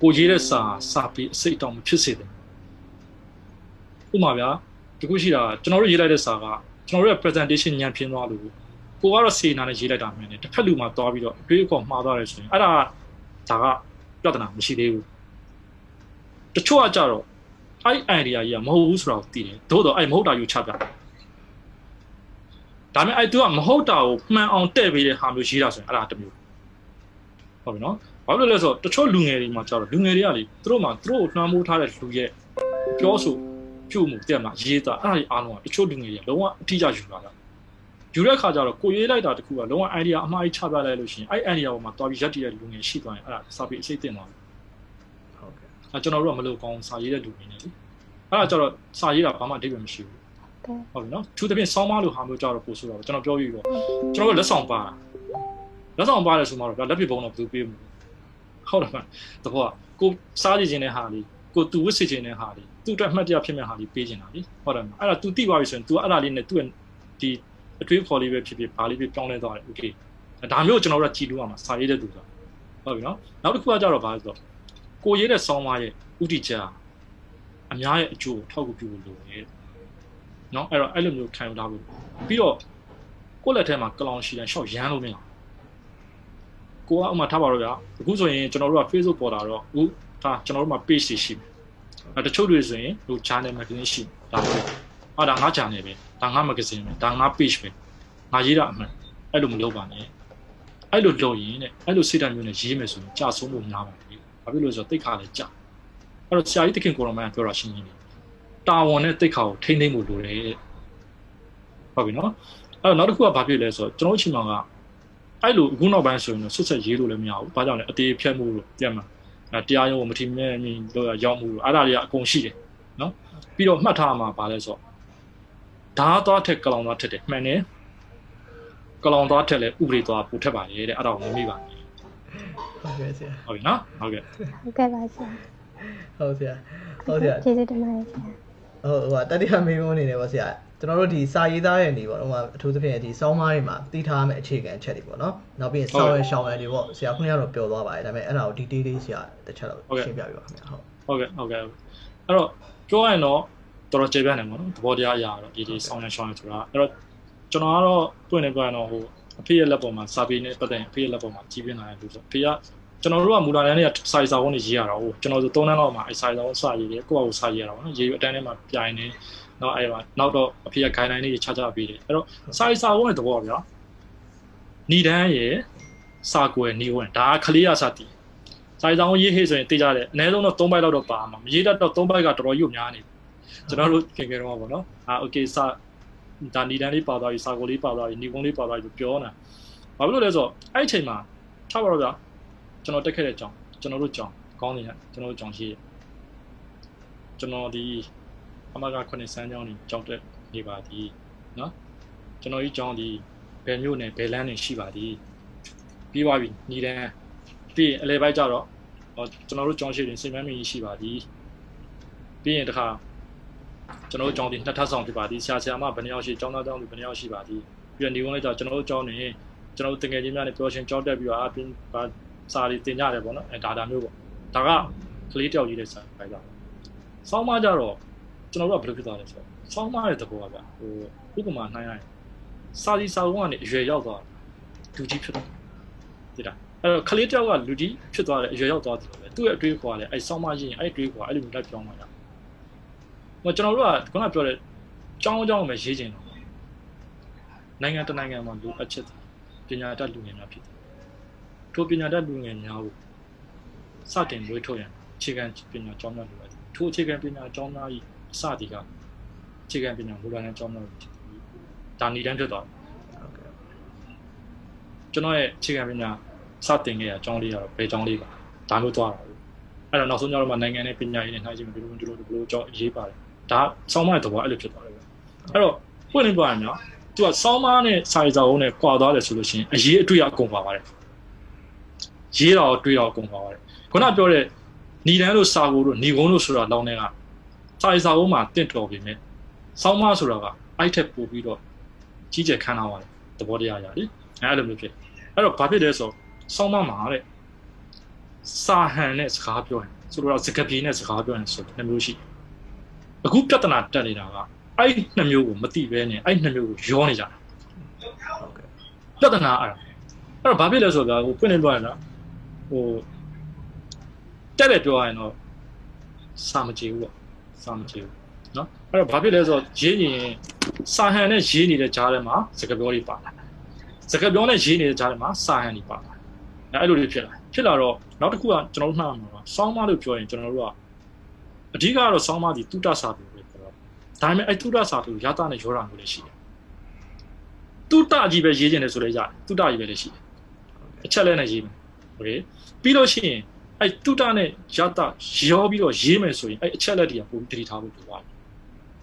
ကိုရေးတဲ့စာစာပြီးအစိတ်တောင်မဖြစ်စေတယ်ဥပမာဗျာဒီခုရှိတာကျွန်တော်တို့ရေးလိုက်တဲ့စာကကျွန်တော်တို့ရဲ့ presentation ညံပြင်းသွားလို့ကိုကတော့စေနာနဲ့ရေးလိုက်တာမျိုးနဲ့တစ်ဖက်လူမှာတွားပြီးတော့အတွေးအခေါ်မှားသွားတယ်ဆိုရင်အဲ့ဒါဒါကပြဿနာမရှိသေးဘူးတချို့ကကြတော့အဲ့ idea ကြီးကမဟုတ်ဘူးဆိုတာကိုသိတယ်သို့တော့အဲ့မဟုတ်တာယူချပြတယ် ဒါပေမဲ့အဲ့သူကမဟုတ်တာကိုမှန်အောင်တဲ့ပေးတဲ့ဟာမျိုးရေးတာဆိုရင်အဲ့ဒါတစ်မျိုးဟုတ်ပြီနော်ဘာလို့လဲဆိုတော့တချို့လူငယ်တွေမှာကြတော့လူငယ်တွေကလေသူတို့မှာသူတို့ကိုနှမ်းမိုးထားတဲ့လူရဲ့ပြောဆိုပြုမှုတဲ့မှာရေးတာအဲ့ဒါကြီးအားလုံးကတချို့လူငယ်တွေကလုံးဝအထီးကျယူလာတာယူတဲ့ခါကျတော့ကိုရေးလိုက်တာတခုကလုံးဝ idea အမှားကြီးချပြလိုက်လို့ရှိရင်အဲ့ idea ပေါ်မှာတွားပြီးရက်တည်တဲ့လူငယ်ရှိသွားရင်အဲ့ဒါစာပေအစိတ်တင်သွားတယ်ဟုတ်ကဲ့အဲကျွန်တော်တို့ကမလုပ်ကောင်းစာရေးတဲ့လူတွေနေလေအဲ့ဒါကျတော့စာရေးတာဘာမှအဓိပ္ပာယ်မရှိဘူးကဲ ဟုတ်နော်သူတပြင်းဆောင်းမလို့ဟာမျိုးကြတော့ပို့ဆိုတော့ကျွန်တော်ပြောပြီးတော့ကျွန်တော်ကလက်ဆောင်ပါလက်ဆောင်ပါတယ်ဆိုမှတော့လက်ပြပုံတော့ဘယ်သူပေးမလဲဟုတ်တယ်မတဘောကိုစားကြည့်ခြင်းတဲ့ဟာလေးကိုသူဝစ်စေခြင်းတဲ့ဟာလေးသူ့အတွက်မှတ်တရဖြစ်မဲ့ဟာလေးပေးခြင်းတာလေဟုတ်တယ်မအဲ့ဒါ तू တိသွားပြီဆိုရင် तू အဲ့ဒါလေးနဲ့သူ့ရဲ့ဒီအတွေးခေါ်လေးပဲဖြစ်ဖြစ်ဘာလေးပဲပြောင်းလဲသွားတယ် okay ဒါမျိုးကျွန်တော်တို့ကကြည်လို့ရမှာစာရေးတဲ့သူဆိုဟုတ်ပြီနော်နောက်တစ်ခုကကြတော့ဘာလဲဆိုတော့ကိုရေးတဲ့ဆောင်းပါးရဲ့ဥတီချာအများရဲ့အကျိုးကိုထောက်ကူပြုလို့လိုတယ် နော်အဲ့တော့အဲ့လိုမျိုးခံယူထားဖို့ပြီးတော့ကိုယ့်လက်ထဲမှာကလောင်ရှိတဲ့ရှော့ရမ်းလို့မရဘူး။ကိုကဥမာထားပါတော့ဗျာအခုဆိုရင်ကျွန်တော်တို့က Facebook ပေါ်တာတော့အခုဒါကျွန်တော်တို့မှာ page တွေရှိတယ်။အဲတချို့တွေဆိုရင်ဟို channel magazine ရှိတယ်ဒါပဲ။အာဒါငါ channel ပဲဒါငါ magazine ပဲဒါငါ page ပဲငါရေးတာအမှန်အဲ့လိုမလုပ်ပါနဲ့။အဲ့လိုလုပ်ရင်တဲ့အဲ့လိုစိတ်ဓာတ်မျိုးနဲ့ရေးမယ်ဆိုရင်ကြာဆုံးဖို့များပါတယ်။ဘာဖြစ်လို့လဲဆိုတော့တိတ်ခါလည်းကြာအဲ့တော့ဆရာကြီးတခင်ကိုရောမန်ကပြောတာရှင်းရှင်းလေး တာဝန်နဲ့တိတ်ခါကိုထိမ့်သိမ့်ဖို့လိုတယ်တဲ့ဟုတ်ပြီနော်အဲ့တော့နောက်တစ်ခုကဘာဖြစ်လဲဆိုတော့ကျွန်တော်တို့ချိန်မှာကအဲ့လိုအခုနောက်ပိုင်းဆိုရင်တော့ဆွတ်ဆက်ရေးလို့လည်းမရဘူးဘာကြောင့်လဲအသေးဖြတ်မှုလို့ပြန်မှာအဲတရားရုံးကိုမထီမဲ့မြင်လို့ရောက်မှုလို့အဲ့ဒါတွေကအကုန်ရှိတယ်နော်ပြီးတော့မှတ်ထားမှာပါလဲဆိုတော့ဓာတ်သွားထက်ကလောင်သွားထက်တယ်မှန်တယ်ကလောင်သွားထက်လဲဥပဒေသွားပို့ထက်ပါလေတဲ့အဲ့ဒါကိုမမေ့ပါနဲ့ဟုတ်ကဲ့ဆရာဟုတ်ပြီနော်ဟုတ်ကဲ့ဟုတ်ကဲ့ပါဆရာဟုတ်ဆရာဟုတ်ဆရာကျေးဇူးတင်ပါတယ်ဆရာ ဟိုတတိယမေးခွန်းအနေနဲ့ပေါ့ဆရာကျွန်တော်တို့ဒီစာရေးသားရဲ့နေပေါ့ဟိုမှာအထူးသဖြင့်ဒီစောင်းမားတွေမှာတည်ထားမယ့်အခြေခံအချက်တွေပေါ့နော်နောက်ပြီးစောင်းရဲရှောင်းရဲတွေပေါ့ဆရာခုနကတော့ပြောသွားပါတယ်ဒါပေမဲ့အဲ့ဒါကို detail လေးဆရာတစ်ချက်တော့ရှင်းပြပြပါခင်ဗျာဟုတ်ဟုတ်ကဲ့ဟုတ်ကဲ့အဲ့တော့ပြောရရင်တော့တော်တော်ကျေပြတ်နေပါတော့သဘောတရားအရာတော့ဒီဒီစောင်းရဲရှောင်းရဲဆိုတာအဲ့တော့ကျွန်တော်ကတော့တွင်နေပြန်တော့ဟိုအဖေရဲ့လက်ပေါ်မှာစာပေနဲ့ပတ်သက်ရင်အဖေရဲ့လက်ပေါ်မှာကြီးပြင်းလာတယ်လို့ဆိုအဖေက ကျွန်တော်တို့ကမူလာတန်းတွေကစာရေးစာဝန်တွေရေးရတာဟုတ်ကျွန်တော်တို့၃တန်းလောက်မှာအဲစာရေးစာဝန်စာရေးတယ်ကိုယ့်အကူစာရေးရတာပေါ့နော်ရေးအတန်းထဲမှာပြိုင်နေနောက်အဲ့မှာနောက်တော့အဖေက guideline လေးချချပေးတယ်အဲ့တော့စာရေးစာဝန်ရဲ့သဘောဗျာဏီတန်းရဲ့စာကွယ်ဏီဝင်ဒါကလေးရစာတီစာရေးစာဝန်ရေးဟေ့ဆိုရင်သိကြတယ်အနည်းဆုံးတော့၃ဘိုက်လောက်တော့ပါမှာမရေးတတ်တော့၃ဘိုက်ကတော်တော်ရုပ်များနေကျွန်တော်တို့ခင်ခင်တော့ပေါ့နော်အာ okay စာဒါဏီတန်းလေးပါသွားပြီစာကွယ်လေးပါသွားပြီဏီကုန်းလေးပါသွားပြီပြောနေတာဘာဖြစ်လို့လဲဆိုတော့အဲ့အချိန်မှာထားပါတော့ဗျာ ကျွန်တော်တက်ခဲ့တဲ့အကြောင်းကျွန်တော်တို့ကြောင်းကောင်းနေတဲ့ကျွန်တော်တို့ကြောင်းရှိတယ်ကျွန်တော်ဒီအမကခုနှစ်စမ်းကြောင်းကြီးကြောင်းတက်နေပါသည်เนาะကျွန်တော်ဒီကြောင်းဒီဘယ်မျိုးနဲ့ဘယ်လမ်းနဲ့ရှိပါသည်ပြီးသွားပြီညီတန်းပြီးရင်အလဲပိုင်းကြတော့ကျွန်တော်တို့ကြောင်းရှိရင်စိတ်မမင်းကြီးရှိပါသည်ပြီးရင်တခါကျွန်တော်တို့ကြောင်းဒီနှစ်ထပ်ဆောင်ဖြစ်ပါသည်ဆရာဆရာမဘယ်နှယောက်ရှိကျောင်းသားကျောင်းသူဘယ်နှယောက်ရှိပါသည်ပြီးတော့နေဝင်လိုက်ကြကျွန်တော်တို့ကြောင်းနေကျွန်တော်တို့တကယ်ချင်းများနဲ့ပြောရှင်ကြောင်းတက်ပြီးတော့အပြင် စာတွေတင်ကြတယ်ပေါ့နော်အဲဒါတာမျိုးပေါ့ဒါကကလေးတယောက်ကြီးတဲ့စာပဲကြစောင်းမကြတော့ကျွန်တော်တို့ကဘယ်လိုဖြစ်သွားလဲဆိုတော့စောင်းမရဲ့သဘောကဗျဟိုဥပမာနှိုင်းရရင်စာစီစာဝန်းကနေအရွယ်ရောက်သွားလူကြီးဖြစ်သွားတိတာအဲ့တော့ကလေးတယောက်ကလူကြီးဖြစ်သွားတယ်အရွယ်ရောက်သွားတယ်ပဲသူ့ရဲ့အတွေးခေါ်ကလည်းအဲစောင်းမရင်အဲ့အတွေးခေါ်အဲ့လိုမျိုးလိုက်ပြောင်းလာတာဟိုကျွန်တော်တို့ကခုနပြောတဲ့ကြောင်းကြောင်းပဲရေးချင်တော့နိုင်ငံတနိုင်ငံမှာလူအချက်ပညာတတ်လူငယ်များဖြစ်တယ် ထိုပညာတတ်လူငယ်များကိုစတင်လွှဲထုတ်ရန်အခြေခံပညာကျောင်းများလိုအပ်တယ်ထိုအခြေခံပညာကျောင်းသား၏အစတီကအခြေခံပညာမူလတန်းကျောင်းသားဒါနေတန်းဖြစ်သွားတယ်ကျွန်တော်ရဲ့အခြေခံပညာစတင်ခဲ့ရကျောင်းလေးကတော့ဘယ်ကျောင်းလေးပါဒါမျိုးသွားတာအဲ့တော့နောက်ဆုံးကျတော့မှနိုင်ငံနဲ့ပညာရေးနဲ့နှိုင်းချင်းဒီလိုဒီလိုဒီလိုကျောင်းရေးပါတယ်ဒါစောင်းမတဲ့သဘောအဲ့လိုဖြစ်သွားတယ်အဲ့တော့ပွင့်လင်းပြောရရင်နော်သူကစောင်းမနဲ့စာရေးစာအုပ်နဲ့ကွာသွားတယ်ဆိုလို့ရှိရင်အရေးအတွေ့အကုန်ပါပါတယ် ရေးတာကိုတွေးတာကိုကုန်သွားပါတယ်ခုနပြောတဲ့ညီတန်းလို့စာကိုတို့ညီကုန်းလို့ဆိုတာလောင်းတဲ့ကစာရေးစာအုပ်မှာတင့်တော်ပြီမဲ့စောင်းမဆိုတာကအဲ့ထက်ပိုပြီးတော့ကြီးကျယ်ခမ်းနားပါတယ်သဘောတရားရလေအဲ့လိုမျိုးဖြစ်အဲ့တော့ဘာဖြစ်လဲဆိုစောင်းမမှာတဲ့စာဟန်နဲ့စကားပြောရင်ဆိုတော့စကားပြေနဲ့စကားပြောရင်ဆိုနှစ်မျိုးရှိအခုပြဿနာတက်နေတာကအဲ့နှစ်မျိုးကိုမသိဘဲနဲ့အဲ့နှစ်မျိုးကိုရောနေကြတာပြဿနာအဲ့အဲ့တော့ဘာဖြစ်လဲဆိုတော့ဟိုဖွင့်နေပြောရတာ ဟိုတက်တယ်ပြောရရင်တော့စာမကြည့်ဘူးပေါ့စာမကြည့်ဘူးเนาะအဲ့တော့ဘာဖြစ်လဲဆိုတော့ရေးရင်စာဟန်နဲ့ရေးနေတဲ့ကြားထဲမှာစကားပြောတွေပါလာစကားပြောနဲ့ရေးနေတဲ့ကြားထဲမှာစာဟန်တွေပါလာအဲ့လိုတွေဖြစ်လာဖြစ်လာတော့နောက်တစ်ခုကကျွန်တော်တို့နှာမှာပါစောင်းမလို့ပြောရင်ကျွန်တော်တို့ကအဓိကတော့စောင်းမဒီတုတ္တစာပေပဲပြောတော့ဒါပေမဲ့အဲ့တုတ္တစာပေကိုရတာနဲ့ရောတာမျိုးလည်းရှိတယ်တုတ္တကြီးပဲရေးကျင်တယ်ဆိုလည်းရတယ်တုတ္တကြီးပဲလည်းရှိတယ်အချက်လဲနဲ့ရေးမယ် โอเคပြီးလို့ရှိရင်အဲ့တုတနဲ့ရတရောပြီးတော့ရေးမယ်ဆိုရင်အဲ့အချက်လက်တွေကပုံတတိထားဖို့လိုပါတယ်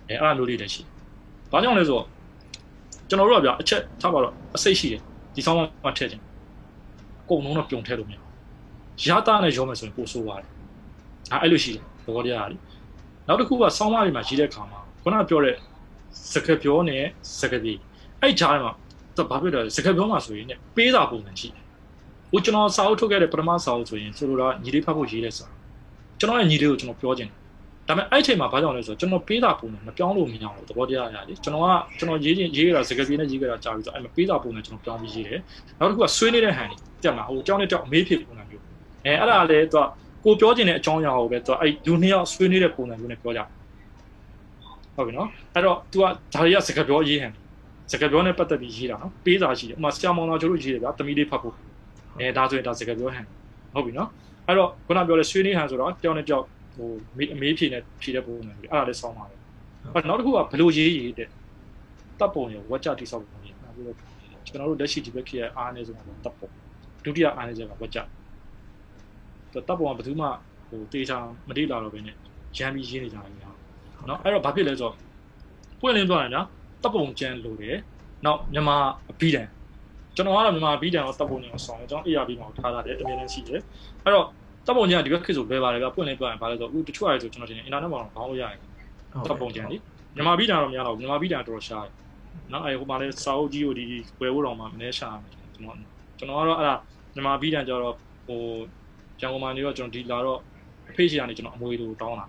အဲအဲ့လိုလေးလည်းရှိဘာကြောင့်လဲဆိုတော့ကျွန်တော်တို့ကဗျာအချက်ထားပါတော့အစိတ်ရှိတယ်ဒီဆောင်မှာထည့်ခြင်းအကုန်လုံးတော့ပြုံထည့်လို့မရရတနဲ့ရောမယ်ဆိုရင်ပိုဆိုးပါတယ်ဒါအဲ့လိုရှိတယ်သဘောတရားလေနောက်တစ်ခုကဆောင်းမတွေမှာရေးတဲ့ခါမှာခုနပြောတဲ့စကပြောနဲ့စကပြေအဲ့ကြားထဲမှာတော့ဘာဖြစ်လဲစကပြောမှာဆိုရင်ねပေးတာပုံစံရှိတယ် ဟိုကျွန်တော်စာအုပ်ထုတ်ခဲ့တဲ့ပထမစာအုပ်ဆိုရင်ဆိုလိုတာညီလေးဖတ်ဖို့ရေးတဲ့စာကျွန်တော်ရဲ့ညီလေးကိုကျွန်တော်ပြောချင်တယ်ဒါပေမဲ့အဲ့ချိန်မှာဘာကြောင့်လဲဆိုတော့ကျွန်တော်ပေးတာပုံနဲ့မပြောင်းလို့မရဘူးသဘောတရားအရာလေကျွန်တော်ကကျွန်တော်ရေးချင်းရေးရတာစကားပြေးနဲ့ရေးကြတာကြာပြီဆိုအဲ့မှာပေးတာပုံနဲ့ကျွန်တော်ပြောင်းပြီးရေးတယ်နောက်တစ်ခုကဆွေးနေတဲ့ဟန်ကြီးတက်မှာဟိုအကြောင်းနဲ့တောက်အမေးဖြစ်ပုံစံမျိုးအဲအဲ့ဒါလည်းသူကကိုပြောချင်တဲ့အကြောင်းအရာကိုပဲသူကအဲ့လူနှစ်ယောက်ဆွေးနေတဲ့ပုံစံမျိုးနဲ့ပြောကြဟုတ်ပြီနော်အဲ့တော့ तू ကဒါတွေကစကားပြောရေးဟန်စကားပြောနဲ့ပတ်သက်ပြီးရေးတာနော်ပေးစာရှိတယ်ဥမာဆရာမောင်တော်ကျိုးတို့ရေးတယ်ဗျာတမီလေးဖတ်ဖို့ အဲဒါဆိုရင်ဒါစကားပြောဟန်ဟုတ်ပြီနော်အဲ့တော့ခုနပြောလဲဆွေးနွေးဟန်ဆိုတော့တယောက်နဲ့တယောက်ဟိုအမေးဖြေနဲ့ဖြေတဲ့ပုံစံမျိုးအဲ့ဒါလည်းစောင်းပါတယ်အဲ့နောက်တစ်ခုကဘလို့ရေးရေးတဲ့တပ်ပုံရဝက်ကြတိဆောက်ပုံရနောက်ပြီးတော့ကျွန်တော်တို့လက်ရှိဒီဘက်ခေတ်အားနေဆုံးတော့တပ်ပုံဒုတိယအားနေချက်ကဝက်ကြတပ်ပုံကဘယ်သူမှဟိုတေချာမတိလာတော့ဘဲနဲ့ရမ်းပြီးရေးနေကြတယ်ညာနော်အဲ့တော့ဘာဖြစ်လဲဆိုတော့ပွင့်လင်းပြောရရင်ညာတပ်ပုံကျန်လို့တယ်နောက်မြန်မာအဘိဓာန် ကျွန်တော်ကတော့မြန်မာဘီတန်ကိုတပ်ပုံညောဆောင်တယ်ကျွန်တော် ARB မှာထားတာတယ်အမြဲတမ်းရှိတယ်အဲ့တော့တပ်ပုံညကဒီဘက်ခေတ်ဆိုလွယ်ပါတယ်ဗျပွင့်လင်းပြောရင်ဘာလဲဆိုအခုတချို့အရာဆိုကျွန်တော်တင် internet မှာတော့ဘောင်းလို့ရတယ်တပ်ပုံကြံလေမြန်မာပြည်တာတော့မရတော့မြန်မာပြည်တာတော်တော်ရှားတယ်နော်အဲဟိုမှာလဲစာအုပ်ကြီးကိုဒီဝယ်ဖို့တော့မှမနေရှာကျွန်တော်ကျွန်တော်ကတော့အဲ့ဒါမြန်မာပြည်တန်ကျတော့ဟိုကျန်ကုန်မှာနေတော့ကျွန်တော်ဒီလာတော့အဖေးရှိကနေကျွန်တော်အမွေလိုတောင်းတာ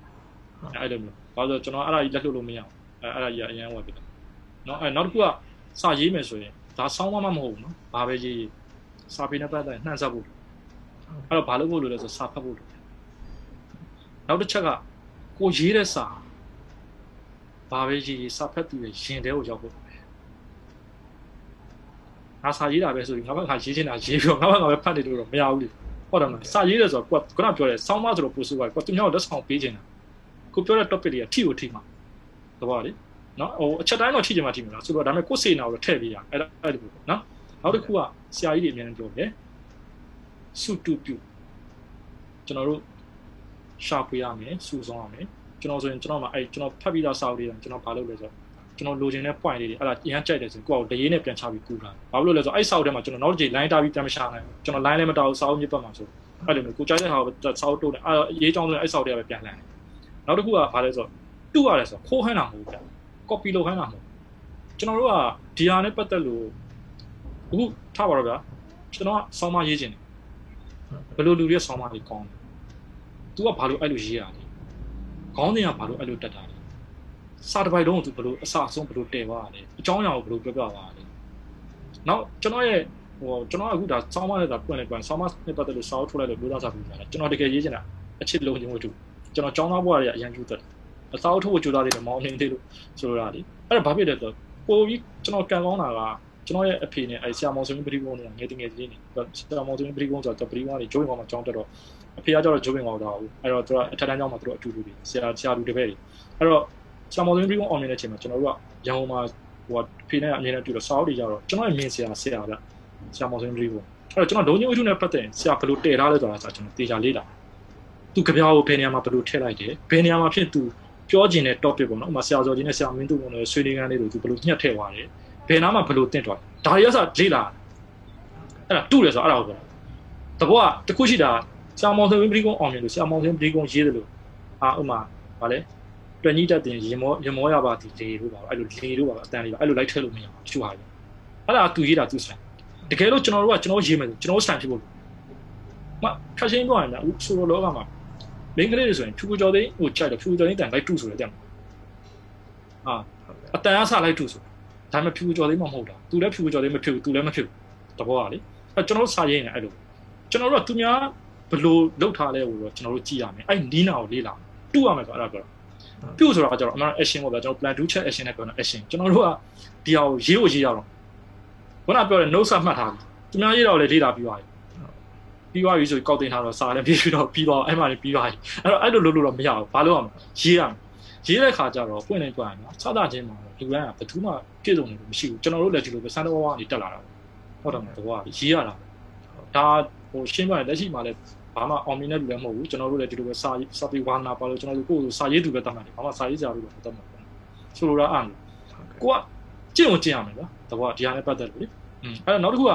အဲ့လိုမျိုးဘာလို့ကျွန်တော်အဲ့ဒါကြီးလက်လွတ်လို့မရအောင်အဲ့အဲ့ဒါကြီးအရင်ဝယ်ပြီနော်အဲ့နောက်တစ်ခုကစာရေးမယ်ဆိုရင် ဒါစောင်းမမမဟုတ်ဘူးနော်ဘာပဲရေးစာပေနဲ့ပတ်သက်နှံ့ဆက်ဖို့အဲ့တော့ဘာလို့ဖို့လို့လဲဆိုစာဖတ်ဖို့လို့နောက်တစ်ချက်ကကိုရေးတဲ့စာဘာပဲရေးစာဖတ်သူရဲ့ရင်ထဲကိုရောက်ဖို့ငါစာရေးတာပဲဆိုရင်ငါဘက်ကရေးချင်တာရေးပြီးတော့ငါဘက်ကပဲဖတ်နေလို့တော့မရဘူးလေဟုတ်တယ်မလားစာရေးတယ်ဆိုတော့ကိုကခုနပြောတယ်စောင်းမဆိုတော့ပို့ဆိုပါကိုသူများကိုလက်ဆောင်ပေးချင်တာကိုပြောတဲ့ topic တွေကထိကိုထိမှာတဘောလေ နော်ဟိုအချက်တိုင်းတော့ထိချင်မှထိမှာလားဆိုတော့ဒါပေမဲ့ကိုယ်စေနာကိုထည့်ပေးရအဲ့ဒါအဲ့ဒီနော်နောက်တစ်ခုကဆရာကြီးတွေအများကြီးပြောတယ်စုတုပြုကျွန်တော်တို့ရှာဖွေရမယ်စုဆောင်ရမယ်ကျွန်တော်ဆိုရင်ကျွန်တော်မှအဲ့ကျွန်တော်ဖတ်ပြီးသားစာအုပ်တွေကျွန်တော်ဘာလုပ်လဲဆိုတော့ကျွန်တော်လိုချင်တဲ့ point လေးတွေအဲ့ဒါအရင်ကြိုက်တယ်ဆိုရင်ကိုယ့်ကိုတရေနဲ့ပြန်ချပြီးကူတာဘာလို့လဲဆိုတော့အဲ့စာအုပ်ထဲမှာကျွန်တော်နောက်တစ်ချိန် line တာပြီးပြန်မရှာနိုင်ဘူးကျွန်တော် line လည်းမတောက်စာအုပ်မြစ်ပတ်မှာဆိုအဲ့လိုမျိုးကိုကြိုက်တဲ့ဟာကိုစာအုပ်တိုးတယ်အဲ့ရေးကြောင်းဆိုရင်အဲ့စာအုပ်တွေကပဲပြန်လှန်တယ်နောက်တစ်ခုကဘာလဲဆိုတော့တူရတယ်ဆိုတော့ခိုးဟန်းတာမဟုတ်ဘူးဗျ copy လုပ်ဟန်းတာမဟုတ်ကျွန်တော်တို့ကဒီဟာနဲ့ပတ်သက်လို့အခုထားပါတော့ဗျာကျွန်တော်ကဆောင်းမရေးခြင်းဘယ်လိုလူတွေဆောင်းမလေးကောင်းလဲ तू ကဘာလို့အဲ့လိုရေးရလဲခေါင်းစဉ်ကဘာလို့အဲ့လိုတက်တာလဲစာတစ်ပိုက်လုံးကို तू ဘယ်လိုအစအဆုံးဘယ်လိုတည်သွားတာလဲအကြောင်းအရာကိုဘယ်လိုပြောပြသွားတာလဲနောက်ကျွန်တော်ရဲ့ဟိုကျွန်တော်အခုဒါဆောင်းမနဲ့ဒါပွင့်လိုက်ပွင့်ဆောင်းမနဲ့ပတ်သက်လို့စာအုပ်ထုတ်လိုက်လို့ပြောသားစာပြီးတာကျွန်တော်တကယ်ရေးချင်တာအချစ်လုံးချင်းဝတ္ထုကျွန်တော်ចောင်းသားဘွားတွေကအရန်ကျူးတက် အစာအုပ်ထုတ်ဖို့ကြိုးစားတယ်မောင်းနေသေးလို့ဆိုလိုတာလေအဲ့ဒါဘာဖြစ်လဲဆိုတော့ပိုပြီးကျွန်တော်ကန်ကောင်းတာကကျွန်တော်ရဲ့အဖေနဲ့အဲဆရာမောင်စင်းပရိကုန်းနဲ့ငယ်တငယ်ချင်းနေဆရာမောင်စင်းပရိကုန်းဆိုတော့ပရိကုန်းကနေဂျိုးဝင်ကောင်မှာကျောင်းတက်တော့အဖေကကျတော့ဂျိုးဝင်ကောင်တော့ဘူးအဲ့တော့သူကအထက်တန်းကျောင်းမှာသူတို့အတူတူတွေဆရာဆရာလူတပည့်တွေအဲ့တော့ဆရာမောင်စင်းပရိကုန်းအောင်မြင်တဲ့အချိန်မှာကျွန်တော်တို့ကရန်ကုန်မှာဟိုအဖေနဲ့အမြင်နဲ့တူတော့စာအုပ်တွေကြတော့ကျွန်တော်ရဲ့မြင်ဆရာဆရာဗျဆရာမောင်စင်းပရိကုန်းအဲ့တော့ကျွန်တော်ဒုံညဝိထုနဲ့ပတ်သက်ရင်ဆရာဘယ်လိုတည်ထားလဲဆိုတာကျွန်တော်တေချာလေးလာသူကြပြားကိုဘယ်နေရာမှာဘယ်လိုထည့်လိုက်တယ်ဘယ်နေရာမှာဖြစ်သူ ပြောကျင်တဲ့ topic ပေါ့နော်ဥပမာဆရာစော်ကြီးနဲ့ဆရာမင်းတို့ကတော့ဆွေးနွေးခန်းလေးတွေသူဘယ်လိုညှက်ထည့်သွားတယ်ဘယ်နားမှာဘယ်လိုတင့်သွားဒါတွေရစလေ့လာအဲ့ဒါတူတယ်ဆိုတော့အဲ့ဒါကိုပြောတဘောကတခုရှိတာဆရာမောင်စင်ပရိကုန်းအောင်မြင်လို့ဆရာမောင်စင်ပရိကုန်းရေးတယ်လို့အာဥမာဗာလဲတွင်ကြီးတက်တင်ရင်မောရင်မောရပါဒီလေလို့ပါအဲ့လိုလေလို့ပါအတန်လေးပါအဲ့လိုလိုက်ထည့်လို့မရဘူးချူဟာလေအဲ့ဒါသူရေးတာသူစံတကယ်လို့ကျွန်တော်တို့ကကျွန်တော်ရေးမယ်ဆိုကျွန်တော်စံဖြစ်ဖို့မခက်ချင်းပြောရင်လည်းဆိုလိုလောကမှာ မင်းကလေးတွေဆိုရင်ဖြူဖြူကျော်သိန်းဟိုကြိုက်တယ်ဖြူဖြူကျော်သိန်းတန်လိုက်တူဆိုတယ်တဲ့အာအတန်အဆလိုက်တူဆိုဒါမှဖြူဖြူကျော်သိန်းမဟုတ်တာသူလည်းဖြူဖြူကျော်သိန်းမဖြစ်ဘူးသူလည်းမဖြစ်ဘူးတဘောကလေအဲကျွန်တော်တို့စာရေးနေအဲ့လိုကျွန်တော်တို့ကသူများဘလို့လောက်ထားလဲဟိုတော့ကျွန်တော်တို့ကြည့်ရမယ်အဲ့နီးနာကိုလေးလာတူရမယ်ဆိုအဲ့ဒါပြောပြုတ်ဆိုတာကကျတော့အမှန် action ပေါ့ဗျာကျွန်တော် plan to check action နဲ့ပြောတာ action ကျွန်တော်တို့ကဒီဟာကိုရေးဖို့ရေးရတော့ခုနပြောတဲ့ note မှတ်ထားပြီသူများရေးတော့လေလေးလာပြီးသွားပြီ ပြီးသွားပြီဆိုကောက်တင်ထားတော့စာလည်းပြီးပြီးတော့ပြီးသွားအဲ့မှလည်းပြီးသွားပြီအဲ့တော့အဲ့လိုလုပ်လို့တော့မရဘူးဘာလို့အောင်ရေးရမယ်ရေးတဲ့ခါကျတော့ပွင့်နေပွင့်ရနော်စသချင်းမှာလူကဘယ်သူမှပြည့်စုံနေလို့မရှိဘူးကျွန်တော်တို့လည်းဒီလိုပဲစမ်းတော့ဝါးနေတက်လာတာဟုတ်တယ်မဟုတ်ဘူးရေးရတာဒါဟိုရှင်းပြရင်လက်ရှိမှာလည်းဘာမှအောင်မြင်တဲ့လူလည်းမဟုတ်ဘူးကျွန်တော်တို့လည်းဒီလိုပဲစာစာပေဝါနာပါလို့ကျွန်တော်တို့ကိုယ်ကိုစာရေးသူပဲတတ်မှတ်တယ်ဘာမှစာရေးကြလို့တော့တတ်မှတ်ဘူးဆိုလိုတာအားကိုကကျင့်ကိုကျင့်ရမယ်ဗျာတဘောဒီဟာနဲ့ပတ်သက်လို့လေอืมအဲ့တော့နောက်တစ်ခုက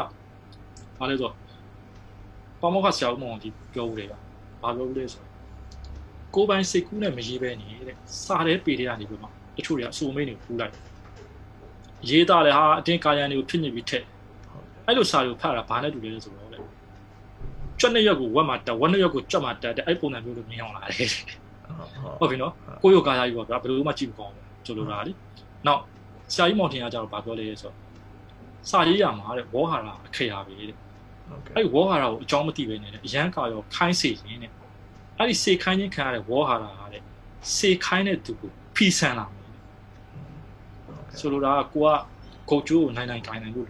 ဘာလဲဆိုတော့ ပေါမောကဆရာဦးမောင်ကြီးပြောဦးတယ်ဗျာဘာပြောဦးလဲဆိုကိုပိုင်စိတ်ကူးနဲ့မရေးပဲနေတဲ့စာတဲ့ပေတဲ့ကနေပြီးမှတချို့တွေကအစိုးမိတ်တွေပူလိုက်ရေးသားတယ်ဟာအတင်းကာယံတွေကိုဖြစ်နေပြီးထက်အဲ့လိုစာတွေကိုဖတ်တာဘာနဲ့တူလဲဆိုတော့လေကြွနှစ်ရက်ကိုဝက်မှာတက်ဝက်နှစ်ရက်ကိုကြွမှာတက်တဲ့အဲ့ပုံစံမျိုးလိုမြင်အောင်လာတယ်ဟုတ်ပြီနော်ကိုရုပ်ကာယကြီးပေါ့ဗျာဘယ်လိုမှကြည့်မကောင်းဘူးဆိုလိုတာလေနောက်ဆရာကြီးမောင်ထင်ကကြတော့ဘာပြောလဲဆိုတော့စာရေးရမှာတဲ့ဝေါ်ဟာရအခရာပဲတဲ့ အဲ့ဝေါ်ဟာရကိုအကြောင်းမသိပဲနေတယ်အရန်ကာရောခိုင်းစေခြင်းတဲ့အဲ့ဒီစေခိုင်းခြင်းခံရတဲ့ဝေါ်ဟာရဟာတဲ့စေခိုင်းတဲ့သူကိုဖီဆန်လာတယ်ဆိုလိုတာကကိုကကိုကျိုးကိုနိုင်နိုင်ခိုင်းနိုင်လို့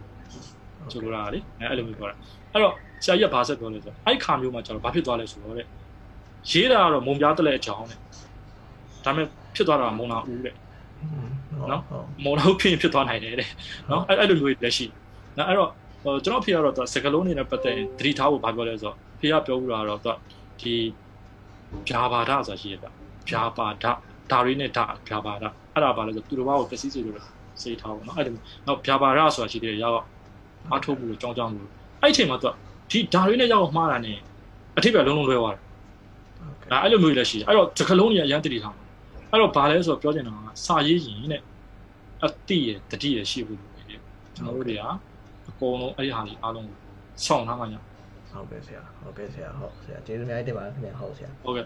ဆိုလိုတာလေအဲ့လိုမျိုးပြောတာအဲ့တော့ဆရာကြီးကဘာဆက်ပြောလဲဆိုတော့အဲ့ခါမျိုးမှာကျတော့ဘာဖြစ်သွားလဲဆိုတော့တဲ့ရေးတာကတော့မုံပြားတက်တဲ့အကြောင်းတဲ့ဒါပေမဲ့ဖြစ်သွားတာမုံလာဦးတဲ့နော်မော်တော်ဖြစ်ဖြစ်သွားနိုင်တယ်တဲ့နော်အဲ့အဲ့လိုမျိုးလက်ရှိနော်အဲ့တော့ ကျွန်တော်ဖေကတော့သူစကလုံးနေနဲ့ပတ်သက်ရင်သတိထားဖို့ဘာပြောလဲဆိုတော့ဖေကပြောဘူးတာတော့သူဒီဖြာပါဒဆိုတာရှိရတာဖြာပါဒဒါရီနဲ့ဒါဖြာပါဒအဲ့ဒါဘာလဲဆိုသူတော်ဘာကိုပစ္စည်းစီလို့စိတ်ထားဖို့နော်အဲ့ဒါနောက်ဖြာပါဒဆိုတာရှိတယ်ရောက်အထုတ်မှုလို့ကြောင်းကြောင်းမှုအဲ့ချိန်မှာသူဒီဒါရီနဲ့ရောက်မှားတာ ਨੇ အထိပ္ပယ်လုံးလုံးလွဲသွားတယ်ဒါအဲ့လိုမျိုးလည်းရှိတယ်အဲ့တော့စကလုံးကြီးအရန်တတိထားအဲ့တော့ဘာလဲဆိုတော့ပြောချင်တာကစာရေးရင်တဲ့အတိရတတိရရှိဖို့လိုတယ်ကျွန်တော်တို့တွေကအ ကုန်လုံးအဲ့ဒီဟာကြီးအားလုံးစောင့်ထားမှညာဟုတ်ကဲ့ဆရာဟုတ်ကဲ့ဆရာဟုတ်ဆရာကျေးဇူးအများကြီးတင်ပါတယ်ခင်ဗျာဟုတ်ဆရာဟုတ်ကဲ့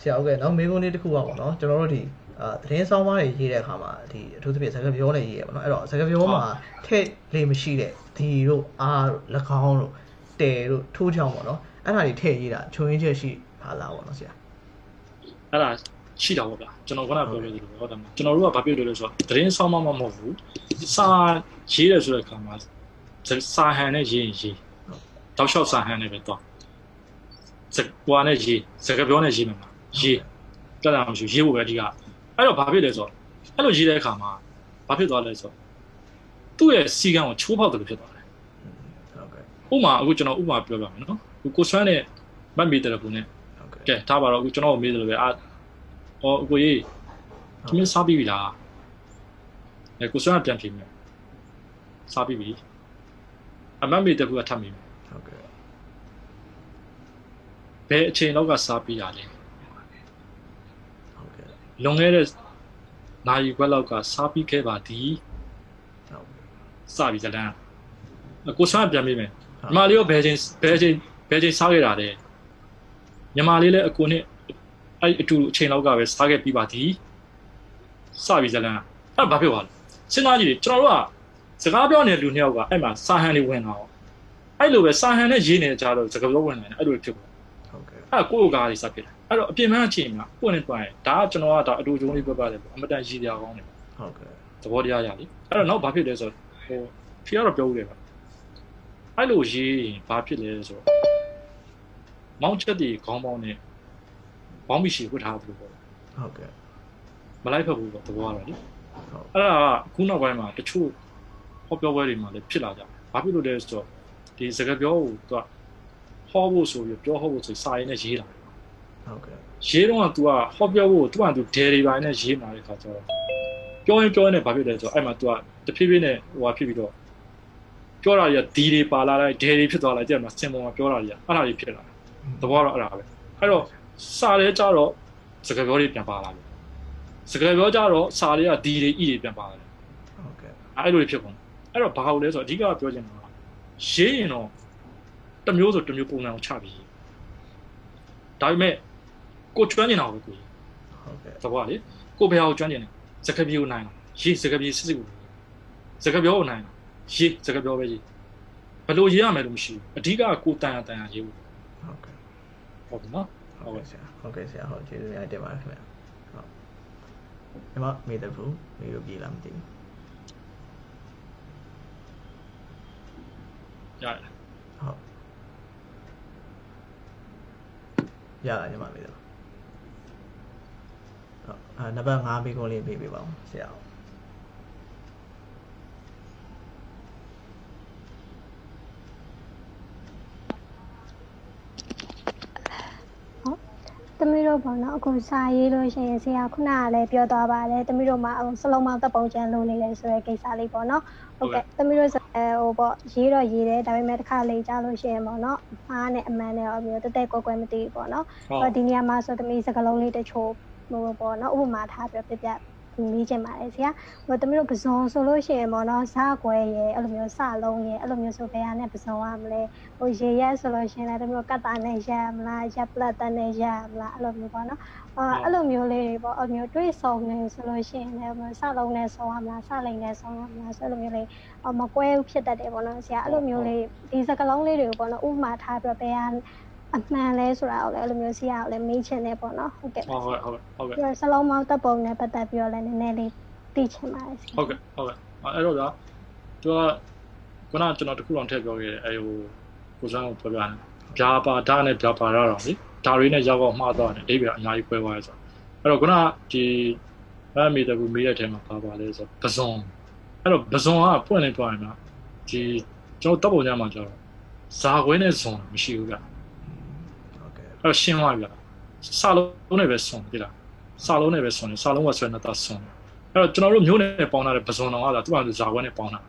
ဆရာဟုတ်ကဲ့နောက်မေးခွန်းလေးတစ်ခုပါပေါ့နော်ကျွန်တော်တို့ဒီအာသတင်းဆောင်ပါးတွေရေးတဲ့အခါမှာဒီအထူးသဖြင့်စကားပြောနဲ့ရေးရပါတော့အဲ့တော့စကားပြောမှာထည့်လေမရှိတဲ့ဒီတို့အားတို့၎င်းတို့တဲတို့ထိုးချောင်းပေါ့နော်အဲ့ဒါတွေထည့်ရေးတာချုံရင်းချက်ရှိပါလားပေါ့နော်ဆရာအဲ့ဒါရှိတာပေါ့ဗျာကျွန်တော်ခုနပြောလို့ဒီလိုဟုတ်တယ်မကျွန်တော်တို့ကဘာပြောလို့လဲဆိုတော့သတင်းဆောင်မှမဟုတ်ဘူးစာရေးတယ်ဆိုတဲ့အခါမှာ စာဟန်နဲ့ရေးရင်ရေးတောက်လျှောက်စာဟန်နဲ့ပဲတော့စကွာနဲ့ရေးစကားပြောနဲ့ရေးမှာရေးတတ်တာမရှိရေးဖို့ပဲအဓိကအဲ့တော့ဘာဖြစ်လဲဆိုတော့အဲ့လိုရေးတဲ့အခါမှာဘာဖြစ်သွားလဲဆိုတော့သူ့ရဲ့စီကံကိုချိုးဖောက်တယ်လို့ဖြစ်သွားတယ်ဟုတ်ကဲ့ဥမာအခုကျွန်တော်ဥမာပြောပြမယ်နော်ကိုဆွမ်းနဲ့မတ်မီတယ်လို့နဲ့ဟုတ်ကဲ့ကဲထားပါတော့အခုကျွန်တော်ကိုမေးတယ်လို့ပဲအာဟောအကိုကြီးခမင်းစားပြီးပြီလားအဲကိုစွမ်းကပြန်ပြင်မယ်စားပြီးပြီ အမတ်မေတကူကထပ်မိမယ်ဟုတ်ကဲ့ဘယ်အချိန်လောက်ကစားပြီးရလဲဟုတ်ကဲ့လွန်ခဲ့တဲ့နိုင်ခွက်လောက်ကစားပြီးခဲ့ပါသည်ဟုတ်ကဲ့စပြီဇလန်းအကိုစွမ်းကပြန်ပြင်မယ်ညီမလေးရောဘယ်ချိန်ဘယ်ချိန်ဘယ်ချိန်စားခဲ့တာလဲညီမလေးလည်းအကိုနဲ့အဲ့အတူအချိန်လောက်ကပဲစားခဲ့ပြီးပါသည်စပြီဇလန်းအဲ့ဘာဖြစ်သွားလဲစဉ်းစားကြည့်ကျွန်တော်တို့က စကားပြောနေတဲ့လူနှစ်ယောက်ကအဲ့မှာစာဟန်တွေဝင်တာရောအဲ့လိုပဲစာဟန်နဲ့ရေးနေကြတော့စကားပြောဝင်နေတယ်အဲ့လိုဖြစ်သွားဟုတ်ကဲ့အဲ့ကိုယ့်ကိုယ်ကားလေးစဖြစ်တယ်အဲ့တော့အပြင်မှအချိန်မှာကိုယ့်နဲ့တွိုင်းဒါကကျွန်တော်ကဒါအတူတူလေးပြပါတယ်ပေါ့အမတန်ရည်တရားကောင်းတယ်ဟုတ်ကဲ့သဘောတရားရလေအဲ့တော့နောက်ဘာဖြစ်လဲဆိုတော့ဟိုဖီကတော့ပြောဦးတယ်ပါအဲ့လိုရေးရင်ဘာဖြစ်လဲဆိုတော့မောင်းချက်တွေခေါင်းပေါင်းနဲ့ဘောင်းမီရှိဝတ်ထားဘူးပေါ့ဟုတ်ကဲ့မလိုက်ဖက်ဘူးပေါ့သဘောရတယ်လေဟုတ်အဲ့ဒါကခုနောက်ပိုင်းမှာတချို့ ဟောပြောပွဲတွေမှာလည်းဖြစ်လာကြတယ်ဘာဖြစ်လို့လဲဆိုတော့ဒီစကားပြောကိုသူကဟောဖို့ဆိုပြီးပြောဟောဖို့ဆိုစာရင်းနဲ့ရေးလာတယ် ဟုတ်ကဲ့ ရေးတော့က तू ကဟောပြောဖို့ तू က तू ဒယ်ရီပိုင်းနဲ့ရေးมาတဲ့ခါကျတော့ပြောရင်ပြောရင်လည်းဘာဖြစ်လဲဆိုတော့အဲ့မှာ तू ကတဖြည်းဖြည်းနဲ့ဟိုဟာဖြစ်ပြီးတော့ပြောတာတွေကဒီတွေပါလာလိုက်ဒယ်ရီဖြစ်သွားလိုက်တဲ့မှာစင်ပေါ်မှာပြောတာတွေကအဲ့ဒါတွေဖြစ်လာတယ်သဘောတော့အဲ့ဒါပဲအဲ့တော့စာရဲကြတော့စကားပြောတွေပြန်ပါလာတယ်စကားပြောကြတော့စာတွေကဒီတွေဤတွေပြန်ပါလာတယ် ဟုတ်ကဲ့ အဲ့လိုတွေဖြစ်ကုန် အဲ့တော့ဘာလို့လဲဆိုတော့အဓိကပြောချင်တာကရေးရင်တော့တစ်မျိုးဆိုတစ်မျိုးပုံစံကိုချပြီးဒါပေမဲ့ကိုကျွမ်းနေတာကိုကိုကြီးဟုတ်ကဲ့သဘောလေကိုဘယ်ဟာကိုကျွမ်းကျင်လဲစကားပြေကိုနိုင်လားရေးစကားပြေစစ်စစ်ကိုစကားပြောကိုနိုင်လားရေးစကားပြောပဲရေးဘယ်လိုရေးရမယ်လို့မရှိဘူးအဓိကကိုတန်ရတန်ရရေးဖို့ဟုတ်ကဲ့ဟုတ်ပြီနော်ဟုတ်ကဲ့ဆရာဟုတ်ကဲ့ဆရာဟုတ်ကျေးဇူးများတင်ပါတယ်ခင်ဗျာဟုတ်ဒီမှာမေးတယ်ဘူးမေးလို့ပြေးလားမသိဘူး ရတယ်ဟုတ်ရတာညီမမေးတယ်ဟုတ်အာနံပါတ်5ပေးခွန်းလေးပေးပေးပါဦးဆရာဟုတ်သမီးတို့ပေါ့နော်အခုစာရေးလို့ရှိရင်ဆရာခုနကလည်းပြောသွားပါတယ်သမီးတို့မှာစလုံးမောင်းတပ်ပုံချမ်းလုပ်နေတယ်ဆိုတဲ့ကိစ္စလေးပေါ့နော် ဟုတ်ကဲ့သမီးတို့အဲဟိုပေါ့ရေးတော့ရေးတယ်ဒါပေမဲ့တစ်ခါလေကြားလို့ရှိရင်ပေါ့နော်မားနဲ့အမှန်နဲ့ရောမျိုးတက်တက်ကွက်ကွက်မသိဘူးပေါ့နော်ဟုတ်ဒီနေရာမှာဆိုသမီးစကလုံးလေးတချို့ဟိုပေါ့နော်ဥပမာထားပြပြပြမေးချင်ပါတယ်ဆရာဟိုသမီးတို့ပဇွန်ဆိုလို့ရှိရင်ပေါ့နော်စားကွယ်ရယ်အဲ့လိုမျိုးစလုံးရယ်အဲ့လိုမျိုးဆိုဘယ်ဟာနဲ့ပဇွန်ရမလဲဟိုရေရက်ဆိုလို့ရှိရင်လည်းသမီးတို့ကတ်တာနဲ့ရက်မလားရက်ပလက်တနဲ့ရက်မလားအဲ့လိုမျိုးပေါ့နော် အာအဲ့လိုမျိုးလေးတွေပေါ့အဲ့မျိုးတွေးဆောင်နေဆိုလို့ရှိရင်လည်းစလုံးနဲ့ဆောင်ရမလားစလိန်နဲ့ဆောင်ရမလားဆိုအဲ့လိုမျိုးလေးမကွဲဘူးဖြစ်တတ်တယ်ပေါ့နော်ဆရာအဲ့လိုမျိုးလေးဒီစကလုံးလေးတွေကိုပေါ့နော်ဥပမာထားပြဘယ်ဟာအမှန်လဲဆိုတာကိုလည်းအဲ့လိုမျိုးဆရာကိုလည်းမေးချင်တယ်ပေါ့နော်ဟုတ်ကဲ့ဟုတ်ဟုတ်ဟုတ်ဟုတ်ကဲ့ပြီးတော့စလုံးမောင်းတပ်ပုံနဲ့ပတ်သက်ပြီးတော့လည်းနည်းနည်းလေးသိချင်ပါတယ်ဆရာဟုတ်ကဲ့ဟုတ်ကဲ့အဲ့တော့ကသူကခုနကျွန်တော်တခုတော့ထည့်ပြောခဲ့တယ်အဲဟိုကိုစမ်းကိုပြောပြတယ်ဗျာပါဓာတ်နဲ့ဗျာပါရတော့လေ ဒါတွေနဲ့ရောက်တော့မှားသွားတယ်အိဗေအများကြီးပွဲသွားရဲဆိုအဲ့တော့ခုနဒီအမေတကူမေးတဲ့ထဲမှာပါပါလဲဆိုပဇွန်အဲ့တော့ပဇွန်ကပွင့်နေသွားရင်တော့ဒီကျွန်တော်တပ်ပုံညမှာကျတော့ဇာခွဲနဲ့ဇွန်မရှိဘူးဗျဟုတ်ကဲ့အဲ့တော့ရှင်းသွားပြီဗျစာလုံးနဲ့ပဲဇွန်ပြီလားစာလုံးနဲ့ပဲဇွန်တယ်စာလုံးကဆွဲနေတာဇွန်တယ်အဲ့တော့ကျွန်တော်တို့မျိုးနဲ့ပေါင်းထားတဲ့ပဇွန်တော်ကသာသူ့ဟာသူဇာခွဲနဲ့ပေါင်းတာ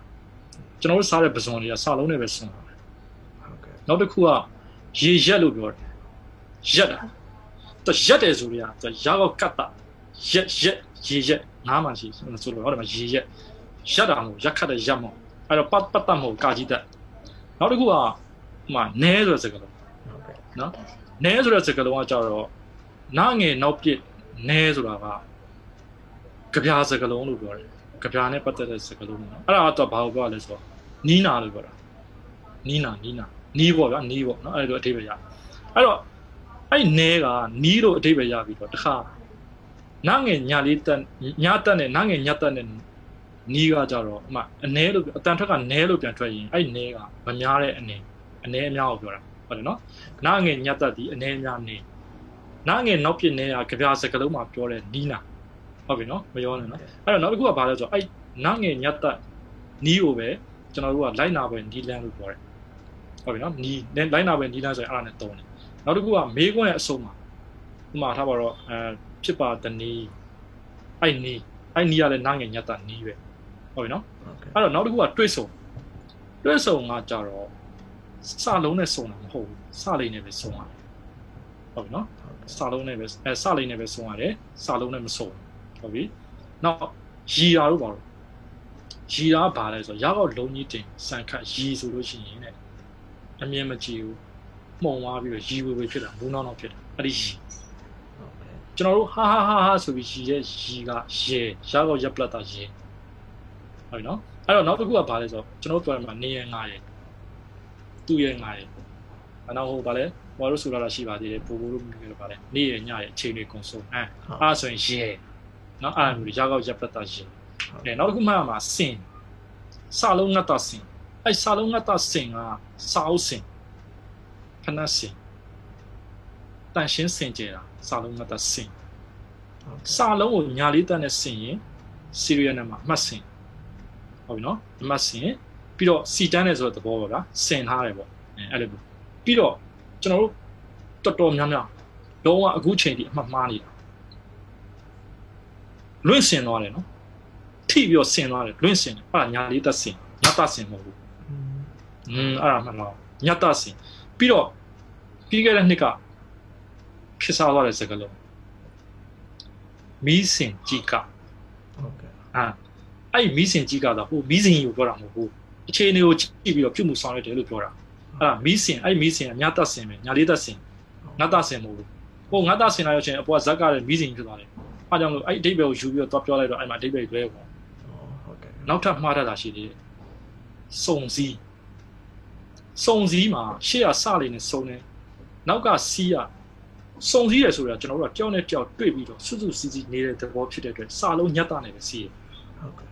ကျွန်တော်တို့စားတဲ့ပဇွန်တွေကစလုံးနဲ့ပဲဆွန်တာဟုတ်ကဲ့နောက်တစ်ခုကရေရက်လို့ပြောတယ် ရက်တာသူရက်တယ်ဆိုရသူရာကောက်ကတ်တာရက်ရက်ရေရက်ငါးမှရှိဆိုတော့ဟောတယ်မှာရေရက်ရက်တာမဟုတ်ရက်ခတ်တဲ့ရက်မဟုတ်အဲ့တော့ပတ်ပတ်တတ်မဟုတ်ကာကြီးတက်နောက်တစ်ခုကဟိုမှာနဲဆိုတဲ့စကားလုံးနော်နဲဆိုတဲ့စကားလုံးကကြတော့နားငယ်နောက်ပြစ်နဲဆိုတာကကြပြာစကားလုံးလို့ပြောတယ်ကြပြာနဲ့ပတ်သက်တဲ့စကားလုံးနော်အဲ့ဒါတော့ဘာလို့ပြောရလဲဆိုတော့နီးနာလို့ပြောတာနီးနာနီးနာနီးပေါ့ဗျာနီးပေါ့နော်အဲ့ဒါအထိပ္ပယ်ရအဲ့တော့ အဲ့နဲကနီးလို့အထိပ္ပယ်ရပြီးတော့တခါနားငယ်ညာလေးတက်ညာတက်နဲ့နားငယ်ညက်တက်နဲ့နီးကကြတော့အမအနဲလို့အတန်ထွက်ကနဲလို့ပြန်ထွက်ရင်အဲ့နဲကမများတဲ့အနေအနေအများကိုပြောတာဟုတ်တယ်နော်နားငယ်ညက်တက်ဒီအနေအများနေနားငယ်နောက်ပြစ်နဲကကြပြစကလုံးမှာပြောတဲ့နီးနာဟုတ်ပြီနော်မရောနဲ့နော်အဲ့တော့နောက်တစ်ခုကဘာလဲဆိုတော့အဲ့နားငယ်ညက်တက်နီးကိုပဲကျွန်တော်တို့ကလိုက်နာပဲနီးလန်းလို့ပြောတယ်ဟုတ်ပြီနော်နီးလိုက်နာပဲနီးလန်းဆိုရင်အဲ့ဒါနဲ့တုံးတယ် နောက်တစ်ခုကမေးခွန်းရဲ့အစုံမှာဥမာထားပါတော့အဲဖြစ်ပါတနည်းအဲ့နီးအဲ့နီးရလဲနားငယ်ညက်တက်နီးပဲဟုတ်ပြီနော်အဲ့တော့နောက်တစ်ခုကတွေးဆုံတွေးဆုံကကြတော့စလုံးနဲ့စုံတာမဟုတ်ဘူးစလိမ့်နဲ့ပဲစုံရတယ်ဟုတ်ပြီနော်စလုံးနဲ့ပဲအဲစလိမ့်နဲ့ပဲစုံရတယ်စလုံးနဲ့မစုံဟုတ်ပြီနောက်ရီရာတို့ပါတော့ရီရာဘာလဲဆိုတော့ရောက်တော့လုံးကြီးတင်စံခတ်ရီဆိုလို့ရှိရင်တဲ့အမြင်မကြည့်ဘူး မှုံသွားပြီးတော့ရီဝေဝေဖြစ်တာဘူးနောက်နောက်ဖြစ်တာအဲ့ဒီရီကျွန်တော်တို့ဟာဟာဟာဟာဆိုပြီးရီရဲ့ရီကရေရောက်တော့ရက်ပလက်တာရေဟုတ်နော်အဲ့တော့နောက်တစ်ခုကဘာလဲဆိုတော့ကျွန်တော်တို့ပြောရမှာနေရငါရဲ့သူ့ရဲ့ငါရဲ့အနောက်ဟိုဘာလဲဟိုတို့ဆိုလာတာရှိပါသေးတယ်ဘူဘူတို့မြင်ကြပါလေနေရညရဲ့အချိန်တွေကုန်ဆုံးအဲအဲ့ဆိုရင်ရေနော်အဲ့လိုရောက်တော့ရက်ပလက်တာရေအဲနောက်တစ်ခုမှမှာစင်စလုံးငတ်တာစင်အဲ့စာလုံးငတ်တာစင်ကစာအုပ်စင် ဖနက်စင်တန်ရှင်းစင်ကြတာစာလုံးငတ်တာစင်စာလုံးကိုညာလေးတက်နဲ့စင်ရင် serial number အမှတ်စင်ဟုတ်ပြီနော်အမှတ်စင်ပြီးတော့စီတန်းနဲ့ဆိုတဲ့သဘောပါဗျာစင်ထားတယ်ပေါ့အဲအဲ့လိုပြီးတော့ကျွန်တော်တို့တော်တော်များများလုံးဝအခုချိန်ထိအမှတ်မှားနေတာလွင့်စင်သွားတယ်နော်ထိပြီးတော့စင်သွားတယ်လွင့်စင်တယ်အဲ့ဒါညာလေးတက်စင်ညာတက်စင်မဟုတ်ဘူးอืมအဲ့ဒါမှန်တော့ညတ်တဆင်ပြီးတော့ ပြီးခဲ့တဲ့နှစ်ကခစ်စားသွားတဲ့စကားလုံးမီးစင်ကြီးကဟုတ်ကဲ့အာအဲ့မီးစင်ကြီးကတော့ဟိုမီးစင်ကိုပြောတာမဟုတ်ဘူးအခြေအနေကိုကြည့်ပြီးတော့ပြုမှုဆောင်ရွက်တယ်လို့ပြောတာအဲ့ဒါမီးစင်အဲ့မီးစင်ကညတ်တဆင်ပဲညာလေးတဆင်ငတ်တဆင်မဟုတ်ဘူးဟိုငတ်တဆင်လာရချင်းအပေါ်ကဇက်ကလည်းမီးစင်ဖြစ်သွားတယ်အားကြောင့်လို့အဲ့အဓိပ္ပာယ်ကိုယူပြီးတော့ပြောလိုက်တော့အဲ့မှာအဓိပ္ပာယ်လွဲပေါ့ဟုတ်ကဲ့နောက်ထပ်မှားတတ်တာရှိသေးတယ်စုံစည်းစုံစည်းမှာရှေ့ကစလေးနဲ့စုံတယ် နောက်ကစီးကစုံစည်းရဆိုတော့ကျွန်တော်တို့ကကြောက်နဲ့ကြောက်တွေ့ပြီးတော့စွတ်စွတ်စီးစီးနေတဲ့သဘောဖြစ်တဲ့အတွက်စလုံးညက်တာနဲ့ပဲစီးရဟုတ်ကဲ့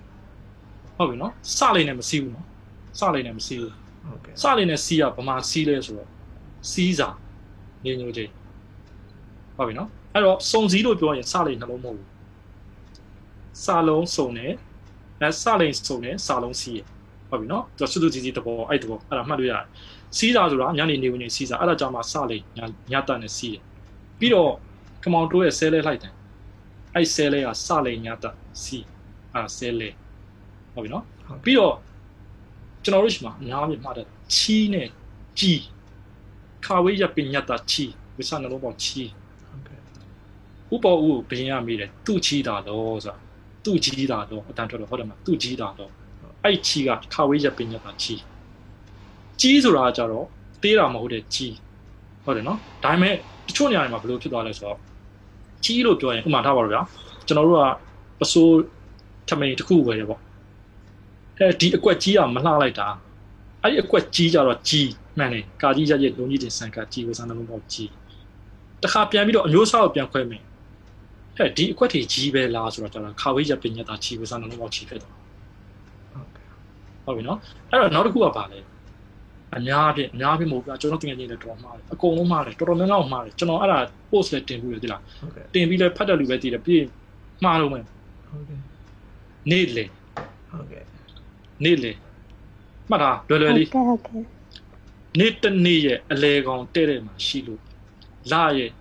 ဟုတ်ပြီနော်စလေးနဲ့မစီးဘူးနော်စလေးနဲ့မစီးဘူးဟုတ်ကဲ့စလေးနဲ့စီးကဗမာစီးလဲဆိုတော့စီးစာနေညိုချင်းဟုတ်ပြီနော်အဲ့တော့စုံစည်းလို့ပြောရင်စလေးနှလုံးမဟုတ်ဘူးစလုံးစုံတယ်အဲစလေးစုံတယ်စလုံးစီးရဟုတ်ပြီနော်သူစွတ်စွတ်စီးစီးတဘောအဲ့တဘောအဲ့ဒါမှတ်လို့ရတယ် စီးတာဆိုတာညနေနေဝင်နေစီးတာအဲ့ဒါကြောင့်မှစလိညညတန်နဲ့စီးတယ်ပြီးတော့ကမောင်တိုးရဲ့ဆဲလဲလိုက်တယ်အဲ့ဆဲလဲကစလိညတစီးအဲ့ဆဲလဲဟုတ်ပြီနော်ပြီးတော့ကျွန်တော်တို့ရှိမှာအများကြီးမှားတယ်ချီးနဲ့ကြီးခါဝေးရပညတချီးဝိဆာနှလုံးပေါင်းချီးဥပ္ပေါ်ဥဘင်းရမိတယ်သူ့ချီးတာတော့ဆိုတာသူ့ကြီးတာတော့အတန်ထွက်တော့ဟုတ်တယ်မသူ့ကြီးတာတော့အဲ့ချီကခါဝေးရပညတချီး ကြီးဆိုတာကြတော့သေးတာမဟုတ်တဲ့ကြီးဟုတ်တယ်နော်ဒါပေမဲ့တချို့နေရာတွေမှာဘယ်လိုဖြစ်သွားလဲဆိုတော့ကြီးလို့ပြောရင်ဥမာထားပါတော့ဗျာကျွန်တော်တို့ကပစိုးထမိန်တစ်ခုဝယ်ရပေါ့အဲဒီအကွက်ကြီးကမလှလိုက်တာအဲ့ဒီအကွက်ကြီးကြတော့ကြီးမှန်တယ်ကာကြီးရရဲ့လုံးကြီးတင်ဆန်ကကြီးဝစံလုံးပေါ့ကြီးတခါပြန်ပြီးတော့အမျိုးအစားကိုပြန်ခွဲမယ်ဟဲ့ဒီအကွက်တွေကြီးပဲလားဆိုတော့ကျွန်တော်ခါဝေးရပညတာကြီးဝစံလုံးပေါ့ကြီးဖြစ်သွားဟုတ်ပြီနော်အဲ့တော့နောက်တစ်ခုကပါလဲ အများအပြည့်အများအပြည့်မဟုတ်ဘူးကျွန်တော်တင်ငယ်ချင်းတွေတော်မှားတယ်အကုန်လုံးမှားတယ်တော်တော်များများမှားတယ်ကျွန်တော်အဲ့ဒါ post လည်းတင်ဘူးလေဒီလားတင်ပြီးလဲဖတ်တယ်လူပဲသိတယ်ပြီးမှားလို့မယ်ဟုတ်ကဲ့နေ့လေဟုတ်ကဲ့နေ့လေမှတ်တာလွယ်လွယ်လေးဟုတ်ကဲ့ဟုတ်ကဲ့နေ့တနေ့ရဲ့အလေကောင်တဲ့တဲ့မှာရှိလို့လာရဲ့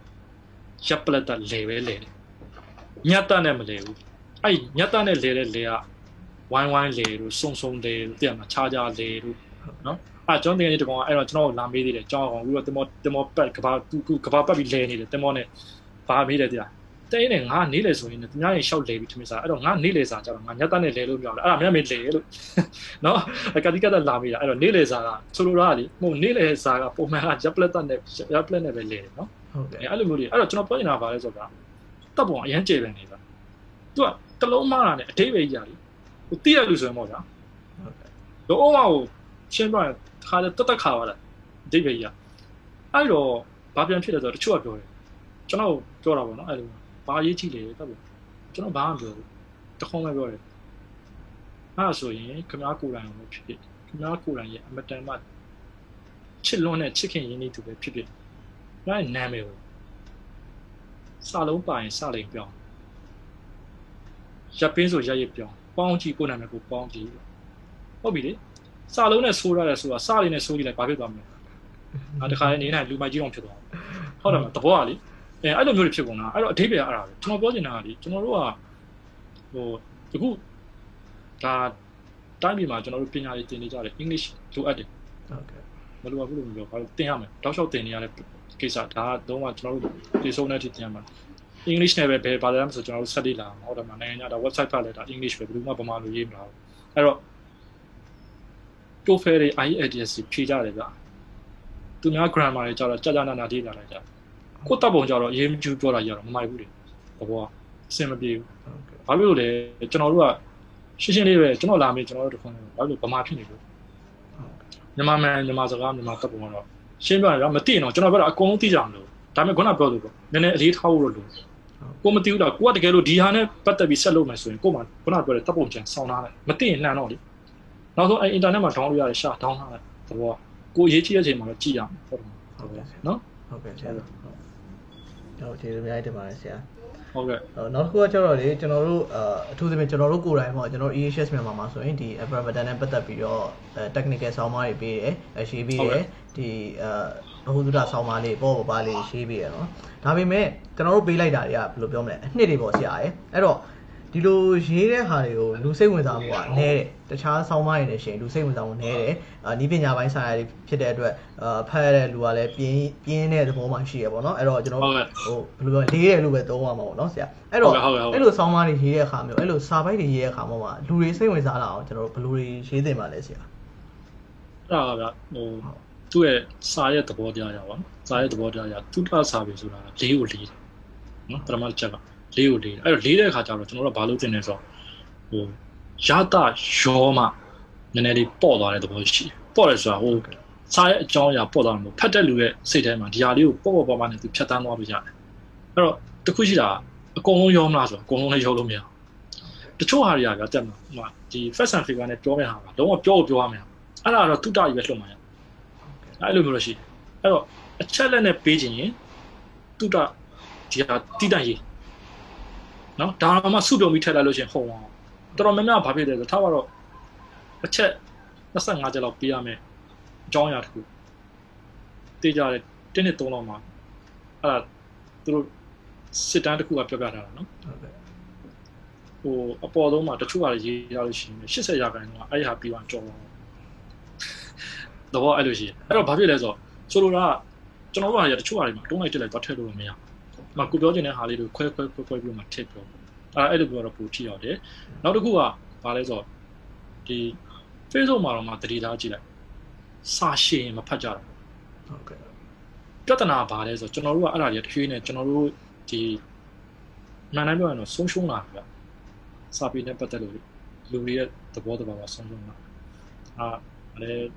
ရပ်ပလက်တာလေပဲလေတယ်ညတ်တနဲ့မလေဘူးအဲ့ညတ်တနဲ့လေတဲ့လေကဝိုင်းဝိုင်းလေလို့စုံစုံတယ်လို့သိရမှာခြားခြားလေလို့နော် အဲကျွန်တော်တကယ်ကြီးတကောင်အဲ့တော့ကျွန်တော်လာမေးသေးတယ်ကျွန်တော်ကောင်ပြီးတော့တင်မောတင်မောပတ်ကဘာသူကဘာပတ်ပြီးလဲနေတယ်တင်မောနဲ့ဘာမေးတယ်တရားတင်းနဲ့ငါနေလေဆိုရင်သူများရင်ရှောက်လေပြီးထမင်းစားအဲ့တော့ငါနေလေစားကြတော့ငါညက်တက်နဲ့လဲလို့ပြောတယ်အဲ့ဒါမြန်မြန်လေလို့နော်ကတိကတ်လာမိတာအဲ့တော့နေလေစားကဆိုလိုတာကလေဟိုနေလေစားကပုံမှန်ကရပ်ပလက်တက်နဲ့ရပ်ပလက်နဲ့ပဲလေတယ်နော်ဟုတ်ကဲ့အဲ့လိုမျိုးတွေအဲ့တော့ကျွန်တော်ပြောနေတာပါလဲဆိုတာတပ်ပုံအရန်ကျေပင်နေတာသူကတလုံးမားတာနဲ့အတိတ်ပဲကြီးရတယ်ဟိုတိရလို့ဆိုရင်ပေါ့ဗျာဟုတ်ကဲ့တော့အော်ကိုရှင်းပြရင် ခါတက်တက်ခါသွားတာအတိတ်ပဲကြီးရအဲ့တော့ဘာပြန်ဖြစ်လဲဆိုတော့တချို့ကပြောတယ်ကျွန်တော်ပြောတာပေါ့နော်အဲ့လိုဘာရေးကြည့်လေတပ်ပုံကျွန်တော်ဘာမှမပြောဘူးတခုံးပဲပြောတယ်အဲ့ဒါဆိုရင်ခမားကိုယ်တိုင်ကိုဖြစ်ဖြစ်ခမားကိုယ်တိုင်ရဲ့အမတန်မှချစ်လွန်းတဲ့ချစ်ခင်ရင်းနှီးသူပဲဖြစ်ဖြစ်ငါ့နာမည်ကိုစာလုံးပိုင်စလိန်ပြောင်းရပ်ပင်းဆိုရပ်ရစ်ပြောင်းပေါင်းကြည့်ကိုယ်နာမည်ကိုပေါင်းကြည့်ဟုတ်ပြီလေ စာလုံးနဲ့ဆိုးရတယ်ဆိုတာစလေးနဲ့ဆိုးကြည့်လိုက်ဘာဖြစ်သွားမလဲအာတခါလေးနေနိုင်လူမိုက်ကြီးတော့ဖြစ်သွားဟုတ်တယ်မတဘောကလေအဲအဲ့လိုမျိုးတွေဖြစ်ကုန်တာအဲ့တော့အဓိပ္ပာယ်အဲ့ဒါပဲကျွန်တော်ပြောချင်တာကလေကျွန်တော်တို့ကဟိုတခုဒါတိုင်းပြည်မှာကျွန်တော်တို့ပညာရေးသင်နေကြတယ် English လိုအပ်တယ်ဟုတ်ကဲ့မလိုအပ်ဘူးလို့ပြောဘာလို့သင်ရမလဲတောက်လျှောက်သင်နေရတဲ့ကိစ္စဒါကတော့မှကျွန်တော်တို့ဒီဆုံးတဲ့အထိသင်ရမှာ English နဲ့ပဲဘယ်ဘာသာမှဆိုကျွန်တော်တို့ဆက်လက်လာမှာဟုတ်တယ်မနိုင်ငံခြားဒါ website ဖတ်လိုက်တာ English ပဲဘယ်သူမှဗမာလိုရေးမလားအဲ့တော့ TOEFL တွေ IELTS ဖြေကြတယ်ဗျသူများ grammar တွေကြတော့ကြာကြာနာနာရေးလာလိုက်ကြကိုတပ်ပုံကြတော့ရေးမကျူးပြောတာကြတော့မမိုက်ဘူးလေဘောအဆင်မပြေဘူးဟုတ်ကဲ့ဘာလို့လဲကျွန်တော်တို့ကရှင်းရှင်းလေးပဲကျွန်တော်လာမေးကျွန်တော်တို့တခွန်းဘာလို့ဗမာဖြစ်နေလို့မြန်မာမန်မြန်မာစကားမြန်မာတပ်ပုံကတော့ရှင်းပြရမသိရင်တော့ကျွန်တော်ပြောတာအကုန်လုံးသိကြအောင်လို့ဒါပေမဲ့ခုနပြောလို့ပေါ့နည်းနည်းအလေးထားဖို့လို့လို့ကိုမသိဘူးတော့ကိုကတကယ်လို့ဒီဟာနဲ့ပတ်သက်ပြီးဆက်လုပ်မယ်ဆိုရင်ကိုမှခုနပြောတဲ့တပ်ပုံချန်ဆောင်းထားတယ်မသိရင်လှန်တော့လေ နောက်ဆုံးအဲအင်တာနက်မှာ download ရတယ်ရှာ down ထားတယ်သဘောကိုရေးကြည့်တဲ့အချိန်မှာတော့ကြည့်ရအောင်ဟုတ်တယ်ဟုတ်ကဲ့နော်ဟုတ်ကဲ့ဆရာဟုတ်ဟုတ်ဒီလိုများတင်ပါတယ်ဆရာဟုတ်ကဲ့ဟိုနောက်တစ်ခုကကျတော့လေကျွန်တော်တို့အအထူးသဖြင့်ကျွန်တော်တို့ကိုယ်တိုင်ပေါ့ကျွန်တော် EHS မြန်မာမှာဆိုရင်ဒီ Apple Button နဲ့ပတ်သက်ပြီးတော့အဲ technical ဆောင်းပါးတွေပေးတယ်အရှိပေးတယ်ဒီအဲဘဟုသုတဆောင်းပါးလေးပေါ့ပေါ့ပါလေးရှိပေးရနော်ဒါပေမဲ့ကျွန်တော်တို့ပေးလိုက်တာတွေကဘယ်လိုပြောမလဲအနှစ်တွေပေါ့ဆရာရယ်အဲ့တော့ ဒီလိုရေးတဲ့ဟာတွေကိုလူစိတ်ဝင်စားမှုကနည်းတယ်တခြားဆောင်းပါးတွေနဲ့ရှင်လူစိတ်ဝင်စားမှုနည်းတယ်အာနီးပညာပိုင်းဆိုင်ရာတွေဖြစ်တဲ့အတွက်အာဖတ်ရတဲ့လူကလည်းပြင်းပြင်းတဲ့သဘောမှရှိရပေါ့နော်အဲ့တော့ကျွန်တော်ဟုတ်ကဲ့ဟိုဘယ်လိုပြောလေးတယ်လို့ပဲသုံးရမှာပေါ့နော်ဆရာအဲ့တော့ဟုတ်ကဲ့ဟုတ်ကဲ့အဲ့လိုဆောင်းပါးတွေရေးတဲ့အခါမျိုးအဲ့လိုစာပိုက်တွေရေးတဲ့အခါမှာမှာလူတွေစိတ်ဝင်စားလာအောင်ကျွန်တော်တို့ဘယ်လိုတွေရေးသင့်ပါလဲဆရာအဲ့ဒါကဗျဟိုသူ့ရဲ့စာရဲ့သဘောတရားရပါနော်စာရဲ့သဘောတရားရသူတစာပြီဆိုတာလေးကိုလေးတယ်နော်ပထမတစ်ချက်က လေးကိုလေးတယ်အဲ့တော့လေးတဲ့အခါကျတော့ကျွန်တော်တို့ကဘာလို့တင်လဲဆိုတော့ဟိုရတာရောမှနည်းနည်းလေးပေါ့သွားတဲ့သဘောရှိတယ်ပေါ့တယ်ဆိုတာဟိုစာရဲ့အကြောင်းအရာပေါ့သွားမှာဖတ်တဲ့လူရဲ့စိတ်ထဲမှာဒီဟာလေးကိုပေါ့ပေါ့ပါပါနဲ့သူဖြတ်တန်းသွားပြီးရတယ်အဲ့တော့တခုရှိတာအကုန်လုံးရောမလားဆိုတော့အကုန်လုံးလည်းရောလို့မရဘူးတချို့ဟာတွေကဗျတက်မှာဟိုဒီ first and figure နဲ့ပြောမယ့်ဟာကလုံးဝပြောကိုပြောရမယ်အဲ့ဒါကတော့တုတ္တကြီးပဲလွှတ်မှာရအဲ့လိုမျိုးလို့ရှိတယ်အဲ့တော့အချက်လက်နဲ့ပေးခြင်းရင်တုတ္တဒီဟာတိတန့်ရေး နော်ဒါမှစုပြုံပြီးထည့်လိုက်လို့ရှိရင်ဟုတ်အောင်တော်တော်များများဘာဖြစ်လဲဆိုတော့ထားပါတော့အချက်25ချက်လောက်ပေးရမယ်အကြောင်းအရာတစ်ခုတေးကြတယ်တင်းနဲ့3လောက်မှာအဲ့ဒါသူတို့စစ်တမ်းတစ်ခုကပြောပြထားတာနော်ဟုတ်ကဲ့ဟိုအပေါ်ဆုံးမှာတချို့ဟာတွေရေးရလို့ရှိရင်80ရာခိုင်နှုန်းကအဲ့ဒီဟာပြီးသွားကြော်တော့တော့အဲ့လိုရှိတယ်အဲ့တော့ဘာဖြစ်လဲဆိုတော့ဆိုလိုတာကကျွန်တော်တို့ဟာရတချို့ဟာတွေမှာတုံးလိုက်တက်လိုက်တော့ထည့်လို့မရဘူး။ မကူပြောချင်တဲ့ဟာလေးတွေခွဲခွဲခွဲခွဲပြီးမှထည့်ပြောအဲ့အဲ့လိုပြောတော့ပူထိရောက်တယ်နောက်တစ်ခုကဘာလဲဆိုတော့ဒီ Facebook မှာတော့မှတတိသားကြည့်လိုက်စာရှင်းမဖတ်ကြတော့ဟုတ်ကဲ့ပြဿနာဘာလဲဆိုတော့ကျွန်တော်တို့ကအဲ့ဒါကြီးတစ်ဖြည်းနဲ့ကျွန်တော်တို့ဒီမှန်တိုင်းပြောရင်တော့ဆုံးရှုံးလာပြီ။စာပေနဲ့ပတ်သက်လို့လူတွေရဲ့သဘောတဘာဝဆုံးရှုံးလာ။အာလည်း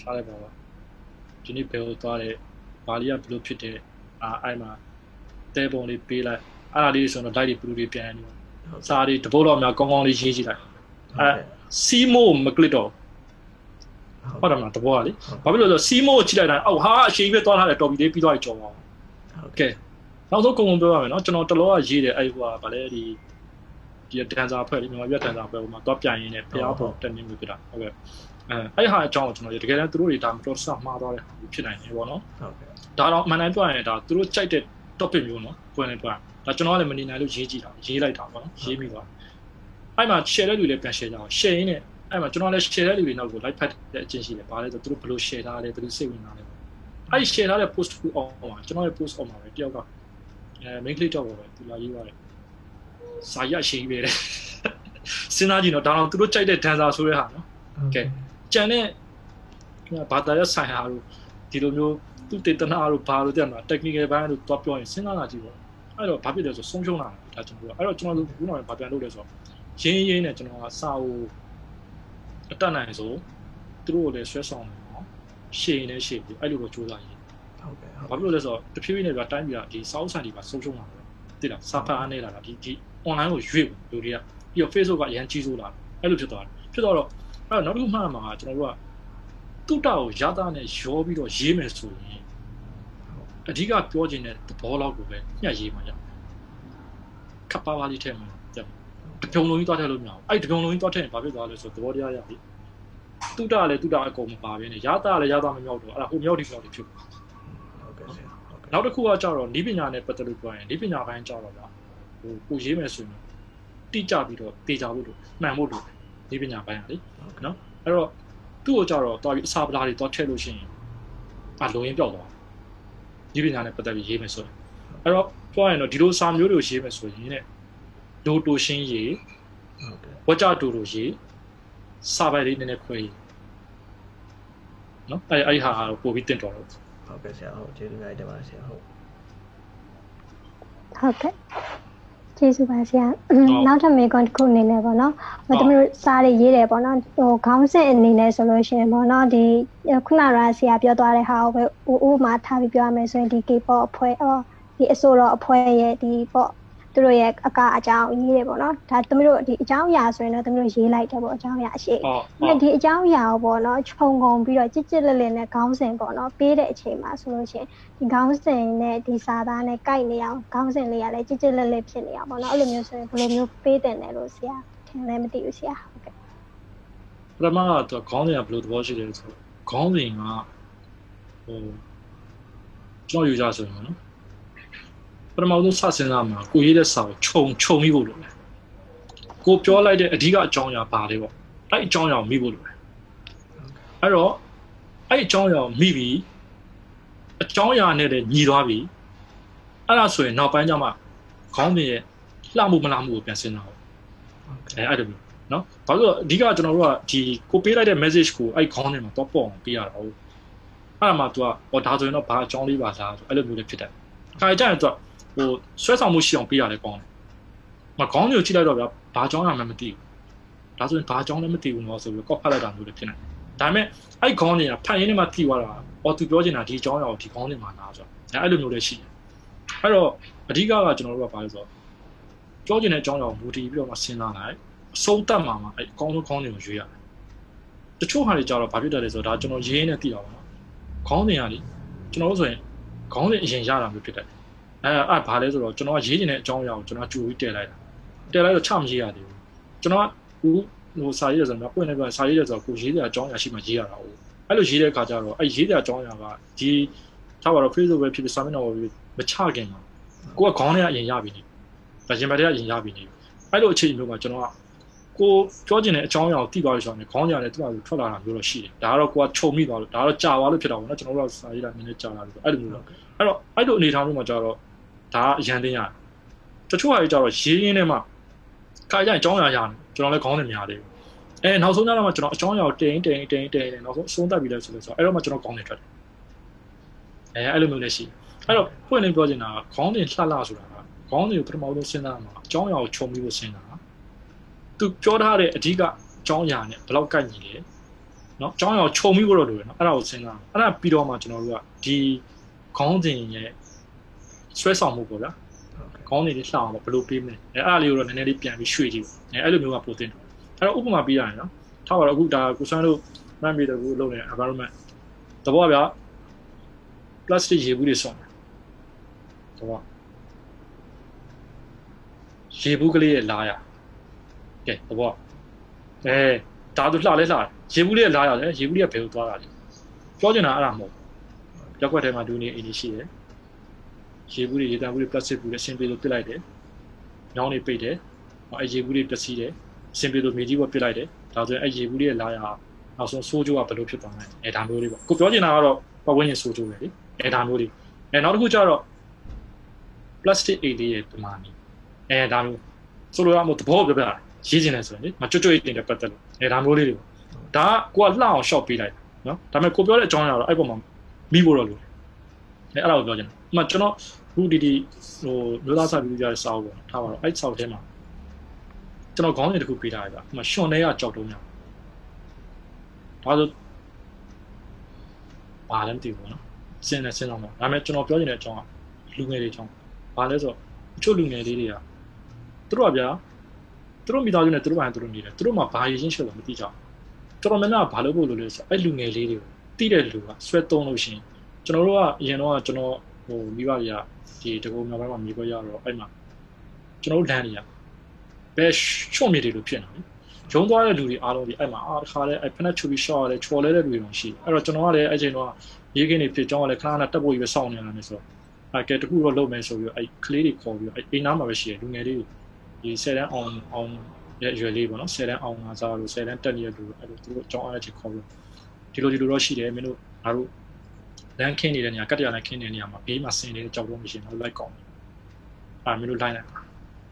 ထားလိုက်ပါပါ။ဒီနေ့ဘယ်လိုသွားတယ်။ဘာလီကဘယ်လိုဖြစ်တယ်။အာအဲ့မှာ တဲပုံလေးပေးလိုက်။အဲ့ဒါလေးဆိုတော့ light တွေဘလူးတွေပြန်နေ။စာတွေတပုတ်တော့များကောင်းကောင်းလေးရေးကြည့်လိုက်။အဲစီမိုမကလစ်တော့ဟုတ်တယ်မလားတဘောကလေ။ဘာဖြစ်လို့လဲဆိုတော့စီမိုကိုကြည့်လိုက်တိုင်းအော်ဟာအရှိကြီးပဲသွားထားတယ်တော်ပြီလေးပြီးသွားပြီကြော်ပါအောင်။ဟုတ်ကဲနောက်ဆုံးကုံကုံပြောရမယ်နော်ကျွန်တော်တလောကရေးတယ်အဲ့ဟိုကဗာလဲဒီဒီဒန်ဆာဖွဲ့လေးမြန်မာပြည်ဒန်ဆာဖွဲ့ဟိုမှာတော့ပြန်ရင်းနဲ့ဖျားပုံတက်နေမှုပြတာဟုတ်ကဲ့အဲအဲ့ဟာအကြောင်းကိုကျွန်တော်တကယ်တမ်းသူတို့တွေဒါမတော်ဆမှားသွားတဲ့ဟာဖြစ်နိုင်တယ်ပေါ့နော်ဟုတ်ကဲ့ဒါတော့မှန်တိုင်းပြောရရင်ဒါသူတို့ကြိုက်တဲ့ topic မျိုးနော်ဖွင့်နေပြောဒါကျွန်တော်ကလည်းမနေနိုင်လို့ရေးကြည့်တာရေးလိုက်တာပေါ့နော်ရေးမိသွားအဲ့မှာ share တဲ့လူလည်းပြန် share ကြအောင် share ရင်းနဲ့အဲ့မှာကျွန်တော်လည်း share တဲ့လူတွေနောက်ကို like ဖတ်တဲ့အချင်းရှိတယ်ဗာလဲဆိုသူတို့ဘယ်လို share ထားလဲဘယ်လိုစိတ်ဝင်စားလဲအဲ့ share ထားတဲ့ post ကိုအောက်မှာကျွန်တော်ရဲ့ post အောက်မှာပဲတယောက်ကအဲ main click တော့ပဲသူလာရေးပါတယ်စာရရှိပဲတဲ့စဉ်းစားကြည့်တော့ဒါတော့သူတို့ကြိုက်တဲ့ dancer ဆိုတဲ့ဟာနော်ကဲကြံတဲ့ဘာသာရပ်ဆိုင်ဟာတို့ဒီလိုမျိုး သူတေတနာတို့ဘာလို့တဲ့မှာ technical ဘိုင်းတို့တော့ပြောရင်စဉ်းစားလာကြည့်ပေါ့အဲ့တော့ဘာဖြစ်လဲဆိုဆုံးရှုံးလာတာဒါကျွန်တော်တို့အဲ့တော့ကျွန်တော်တို့ခုနကဘာပြန်လုပ်လဲဆိုတော့ရင်းရင်းနဲ့ကျွန်တော်ကစာအုပ်အတက်နိုင်ဆိုသူတို့ကိုလည်းဆွဲဆောင်တယ်နော်ရှေ့နေရှေ့ပြီးအဲ့လိုတော့စူးစမ်းရင်းဟုတ်ကဲ့ဘာဖြစ်လို့လဲဆိုတော့တဖြည်းဖြည်းနဲ့ပြတိုင်းပြဒီစာအုပ်ဆိုင်တွေပါဆုံးရှုံးလာတယ်တိလားစာဖတ်အားနေလာတာဒီဒီ online ကိုရွေ့လူတွေကပြီးတော့ Facebook ကအရန်ကြီးစိုးလာတယ်အဲ့လိုဖြစ်သွားတယ်ဖြစ်သွားတော့အဲ့တော့နောက်တစ်ခုမှမှာကျွန်တော်တို့ကတုတ္တကိုရတာနဲ့ရောပြီးတော့ရေးမယ်ဆိုရင် အဓိကပြောချင်တဲ့သဘောလောက်ကိုပဲညှက်ရေးမှာရခပ်ပါပါလေးထည့်မှာကြတပြုံလုံးကြီးတွားထည့်လို့မရဘူးအဲ့တပြုံလုံးကြီးတွားထည့်ရင်ဘာဖြစ်သွားလဲဆိုသဘောတရားရပြီတုတ္တလည်းတုတ္တအကုန်မပါဘဲနဲ့ရတာလည်းရတာမမြောက်တော့အဲ့ဒါဟိုမြောက်ဒီမြောက်ဒီဖြစ်သွားဟုတ်ကဲ့ဆရာဟုတ်ကဲ့နောက်တစ်ခုကကြတော့ဤပညာနဲ့ပတ်သက်လို့ပြောရင်ဤပညာပိုင်းကြတော့ဗျာဟိုကိုရေးမယ်ဆိုရင်တိကျပြီးတော့တေချာဖို့လို့မှန်ဖို့လို့ဤပညာပိုင်းကလေနော်အဲ့တော့သူ့ကိုကြတော့တော်ပြီးအစာပလာတွေတော့ထည့်လို့ရှိရင်အလုံရင်ပြောက်သွား ဤပညာနဲ့ပတ်သက်ပြီးရေးမယ်ဆိုရင်အဲ့တော့ပြောရရင်တော့ဒီလိုစာမျိုးတွေကိုရေးမယ်ဆိုရင်တဲ့ဒိုတိုရှင်းရေးဟုတ်ကဲ့ဝကြတူတူရေးစာပိုက်လေးနည်းနည်းခွဲရေးနော်အဲ့အဲ့ဟာပို့ပြီးတင်တော်တော့ဟုတ်ကဲ့ဆရာဟုတ်ကျေးဇူးများတင်ပါတယ်ဆရာဟုတ်ဟုတ်ကဲ့ ကျေးဇူးပါဆရာနောက်ထပ်မေကွန်တစ်ခုအနေနဲ့ပေါ့နော်ဟိုတမတို့စားတွေရေးတယ်ပေါ့နော်ဟိုခေါင်းစဉ်အနေနဲ့ဆိုလို့ရှိရင်ပေါ့နော်ဒီခုနကဆရာပြောသွားတဲ့ဟာကိုပဲဥဥမာထားပြီးပြောရမယ်ဆိုရင်ဒီ K-pop အဖွဲ့အော်ဒီအစိုးရအဖွဲ့ရဲ့ဒီပေါ့ သူတို့ရဲ့အကအကြောင်းရေးတယ်ပေါ့နော်ဒါသူတို့ဒီအကြောင်းအရာဆိုရင်တော့သူတို့ရေးလိုက်တယ်ပေါ့အကြောင်းအရာအရှိအဲ့ဒီအကြောင်းအရာကိုပေါ့နော်ခြုံငုံပြီးတော့ကြစ်ကြစ်လက်လက်နဲ့ခေါင်းစဉ်ပေါ့နော်ပေးတဲ့အချိန်မှာဆိုလို့ရှိရင်ဒီခေါင်းစဉ်နဲ့ဒီစာသားနဲ့ကိုက်နေအောင်ခေါင်းစဉ်လေးကလည်းကြစ်ကြစ်လက်လက်ဖြစ်နေအောင်ပေါ့နော်အဲ့လိုမျိုးဆိုရင်ဘယ်လိုမျိုးပေးတယ်လဲလို့ဆရာထင်လည်းမသိဘူးဆရာဟုတ်ကဲ့ပထမကတော့ခေါင်းစဉ်ကဘယ်လိုသဘောရှိလဲဆိုခေါင်းစဉ်ကဟိုကျွန်တော်ယူကြဆိုရင်နော် ပထမဆုံးစစဉ်းစားမှာကိုရေးတဲ့စာကိုခြုံခြုံမိဖို့လိုတယ်ကိုပြောလိုက်တဲ့အဓိကအကြောင်းအရာပါလေပေါ့အဲ့အကြောင်းအရာကိုမိဖို့လိုတယ်အဲ့တော့အဲ့အကြောင်းအရာကိုမိပြီအကြောင်းအရာနဲ့လည်းညီသွားပြီအဲ့ဒါဆိုရင်နောက်ပိုင်းကျမှခေါင်းပြင်ရဲ့လှမှုမလှမှုကိုပြန်စဉ်းစားအောင်အဲအဲ့ဒါမျိုးနော်ဘာလို့အဓိကကျွန်တော်တို့ကဒီကိုပေးလိုက်တဲ့ message ကိုအဲ့ခေါင်းထဲမှာတော့ပေါ့အောင်ပေးရတာဟုတ်အဲ့ဒါမှ तू ကဟောဒါဆိုရင်တော့ဘာအကြောင်းလေးပါလားဆိုအဲ့လိုမျိုးလေးဖြစ်တယ်ခါကြရင် तू ဟိုဆွဲဆောင်မှုရှိအောင်ပေးရတယ်ကောင်းတယ်မကောင်းမျိုးကြည့်လိုက်တော့ဗျာဘာကြောင်းရမှမသိဘူးဒါဆိုရင်ဘာကြောင်းလည်းမသိဘူးနော်ဆိုပြီးကော့ဖတ်လိုက်တာမျိုးလည်းဖြစ်နေဒါပေမဲ့အဲ့ခေါင်းတွေကဖတ်ရင်းနဲ့မှသိသွားတာအော်သူပြောချင်တာဒီကြောင်းရအောင်ဒီခေါင်းတွေမှာနားဆိုတော့အဲ့လိုမျိုးလည်းရှိတယ်အဲ့တော့အဓိကကကျွန်တော်တို့ကဘာလဲဆိုတော့ပြောချင်တဲ့အကြောင်းအရာကိုမူတည်ပြီးတော့မှစဉ်းစားလိုက်အဆုံးသတ်မှာမှအဲ့အကောင်းဆုံးခေါင်းတွေကိုရွေးရတယ်တချို့ဟာတွေကြတော့ဘာဖြစ်တယ်လဲဆိုတော့ဒါကျွန်တော်ရေးနေသိတာပါနော်ခေါင်းတွေကလေကျွန်တော်တို့ဆိုရင်ခေါင်းတွေအရင်ရတာမျိုးဖြစ်တယ် အဲအဲ့ဘာလဲဆိုတော့ကျွန်တော်ကရေးနေတဲ့အကြောင်းအရာကိုကျွန်တော်ကြိုပြီးတည်လိုက်တာတည်လိုက်တော့ချမရေးရသေးဘူးကျွန်တော်ကဘူးဟိုစာရေးရဆိုတော့ပွင့်နေပြန်စာရေးရဆိုတော့ကိုရေးတဲ့အကြောင်းအရာရှိမှရေးရတာဟုတ်အဲ့လိုရေးတဲ့အခါကျတော့အဲ့ရေးတဲ့အကြောင်းအရာကဒီထားပါတော့ Facebook ပဲဖြစ်ဖြစ်စာမျက်နှာပဲဖြစ်မချခင်မှာကိုကခေါင်းထဲကအရင်ရပြီနေဒါရင်ဘက်ထဲကအရင်ရပြီနေအဲ့လိုအခြေအနေမျိုးမှာကျွန်တော်ကကိုပြောချင်တဲ့အကြောင်းအရာကိုသိသွားလို့ဆိုရင်ခေါင်းကြတယ်သူကထွက်လာတာမျိုးတော့ရှိတယ်ဒါကတော့ကိုကခြုံမိသွားလို့ဒါကတော့ကြာသွားလို့ဖြစ်တာပေါ့နော်ကျွန်တော်တို့ကစာရေးတာနည်းနည်းကြာလာလို့အဲ့လိုမျိုးတော့အဲ့တော့အဲ့လိုအနေအထားမျိုးမှာကျတော့ ဒါကအရန်တင်းရတယ်တချို့အားကြီးကြတော့ရေးရင်းထဲမှာခါကြရင်အကြောင်းအရာရတယ်ကျွန်တော်လည်းခေါင်းနေများတယ်အဲနောက်ဆုံးကျတော့မှကျွန်တော်အကြောင်းအရာကိုတင်တင်တင်တင်တယ်နောက်ဆုံးအဆုံးသတ်ပြီးလဲဆိုလို့ဆိုတော့အဲ့တော့မှကျွန်တော်ခေါင်းနေထွက်တယ်အဲအဲ့လိုမျိုးလည်းရှိအဲ့တော့ဖွင့်လင်းပြောချင်တာကခေါင်းတင်လှလှဆိုတာကခေါင်းတင်ကိုပထမဆုံးစဉ်းစားမှာအကြောင်းအရာကိုခြုံပြီးလို့စဉ်းစားတာသူပြောထားတဲ့အဓိကအကြောင်းအရာနဲ့ဘယ်လောက်ကိုက်ညီလဲနော်အကြောင်းအရာကိုခြုံပြီးလို့တော့လိုတယ်နော်အဲ့ဒါကိုစဉ်းစားအဲ့ဒါပြီးတော့မှကျွန်တော်တို့ကဒီခေါင်းတင်ရဲ့ ဆွဲဆောင်မှုပေါ့ဗျာခေါင်းနေလေးလှအောင်ဘယ်လိုပေးမလဲအဲအဲ့ဒါလေးကိုတော့နည်းနည်းလေးပြန်ပြီးရွှေ့ကြည့်အဲအဲ့လိုမျိုးကပိုတင်တယ်အဲ့တော့ဥပမာပြရရင်နော်ထားပါတော့အခုဒါကိုဆွမ်းတို့မှတ်ပြီးတော့အခုလုပ်နေတဲ့ environment တဘောဗျာ plastic ရေဘူးတွေဆောင်းတယ်တဘောရေဘူးကလေးရဲ့လာရကဲတဘောအဲဒါသူလှလဲလှရေဘူးလေးရဲ့လာရတယ်ရေဘူးလေးကဘယ်လိုသွားတာလဲပြောချင်တာအဲ့ဒါမဟုတ်ရက်ွက်ထဲမှာဒူနေအင်းရှိတယ် ရေဘူးတွေရေတံဘူးတွေပလတ်စတစ်ဘူးတွေအဆင်ပြေလို့ပစ်လိုက်တယ်။ညောင်းတွေပိတ်တယ်။အဲရေဘူးတွေပျက်စီးတယ်။အဆင်ပြေလို့မြေကြီးပေါ်ပစ်လိုက်တယ်။ဒါဆိုရင်အဲရေဘူးတွေလာရနောက်ဆုံးဆိုးကျိုးကဘယ်လိုဖြစ်သွားလဲ။အဲဒါမျိုးလေးပေါ့။ကိုပြောချင်တာကတော့ပတ်ဝန်းကျင်ဆိုးကျိုးပဲလေ။အဲဒါမျိုးလေး။အဲနောက်တစ်ခုကျတော့ plastic အိတ်လေးရဲ့ဒီမှာနေအဲဒါမျိုးဆိုလိုရမို့သဘောပြောပြရေးခြင်းလဲဆိုရင်လေမကြွကြွအိတ်တင်တဲ့ပတ်သက်လို့အဲဒါမျိုးလေးတွေဒါကကိုကလှအောင်ရှော့ပေးလိုက်နော်ဒါပေမဲ့ကိုပြောတဲ့အကြောင်းအရာတော့အဲ့ပေါ်မှာမိဖို့တော့လို့အဲအဲ့ဒါကိုပြောချင်တယ်ဥပမာကျွန်တော် ခုဒီဒီဟိုမျိုးသားစာပြီးကြတဲ့စာအုပ်ပေါ့ထားပါတော့အဲ့စာအုပ်ထဲမှာကျွန်တော်ခေါင်းစဉ်တစ်ခုပေးထားရတာဥပမာရှွန်ထဲကကြောက်တုံးညာဒါဆိုဘာလဲမသိဘူးနော်စဉ်းနေစဉ်းစားမှာဒါပေမဲ့ကျွန်တော်ပြောချင်တဲ့အကြောင်းကလူငယ်တွေအကြောင်းဘာလဲဆိုတော့အချို့လူငယ်လေးတွေကသူတို့ကဗျာသူတို့မိသားစုနဲ့သူတို့ဘာသူတို့နေတယ်သူတို့မှဘာရည်ချင်းချက်လို့မသိကြဘူးတော်တော်များများဘာလို့ဖို့လို့လဲဆိုတော့အဲ့လူငယ်လေးတွေကိုတိတဲ့လူကဆွဲသုံးလို့ရှိရင်ကျွန်တော်တို့ကအရင်တော့ကျွန်တော် ဟိုမိဘတွေကဒီတကူမြောက်ပိုင်းမှာမြေခွဲရတော့အဲ့မှာကျွန်တော်တို့လမ်းတွေကဘယ်ချွတ်မြေတွေလို့ဖြစ်နေတယ်ဂျုံသွားတဲ့လူတွေအားလုံးဒီအဲ့မှာအားတစ်ခါလဲအဲ့ဖက်နဲ့ချူပြီးရှော့ရတယ်ချော်လဲတဲ့လူတွေတော့ရှိအဲ့တော့ကျွန်တော်ကလည်းအဲ့ချိန်တော့ရေးခင်းနေဖြစ်ကြောင်းကလည်းခဏခဏတက်ဖို့ကြီးပဲစောင့်နေရတယ်ဆိုတော့အဲ့ကဲတခုတော့လုပ်မယ်ဆိုပြီးတော့အဲ့ကလေးတွေခေါ်ပြီးတော့အဲ့အိမ်သားမှာပဲရှိတယ်လူငယ်လေးဒီ10တန်းအောင်အောင်ရဲ့ရွယ်လေးပေါ့နော်10တန်းအောင်ငါစားလို့10တန်းတက်နေတဲ့လူအဲ့လိုသူတို့အကြောင်းအားဖြင့်ခေါ်ပြီးဒီလိုဒီလိုတော့ရှိတယ်မင်းတို့ငါတို့ လမ်းခင်းနေတဲ့နေရာကတ္တရာလမ်းခင်းနေတဲ့နေရာမှာဘေးမှာဆင်းနေတဲ့ကြောက်လို့မရှိဘူးလိုက်ကောင်းအာမင်းတို့လိုက်လိုက်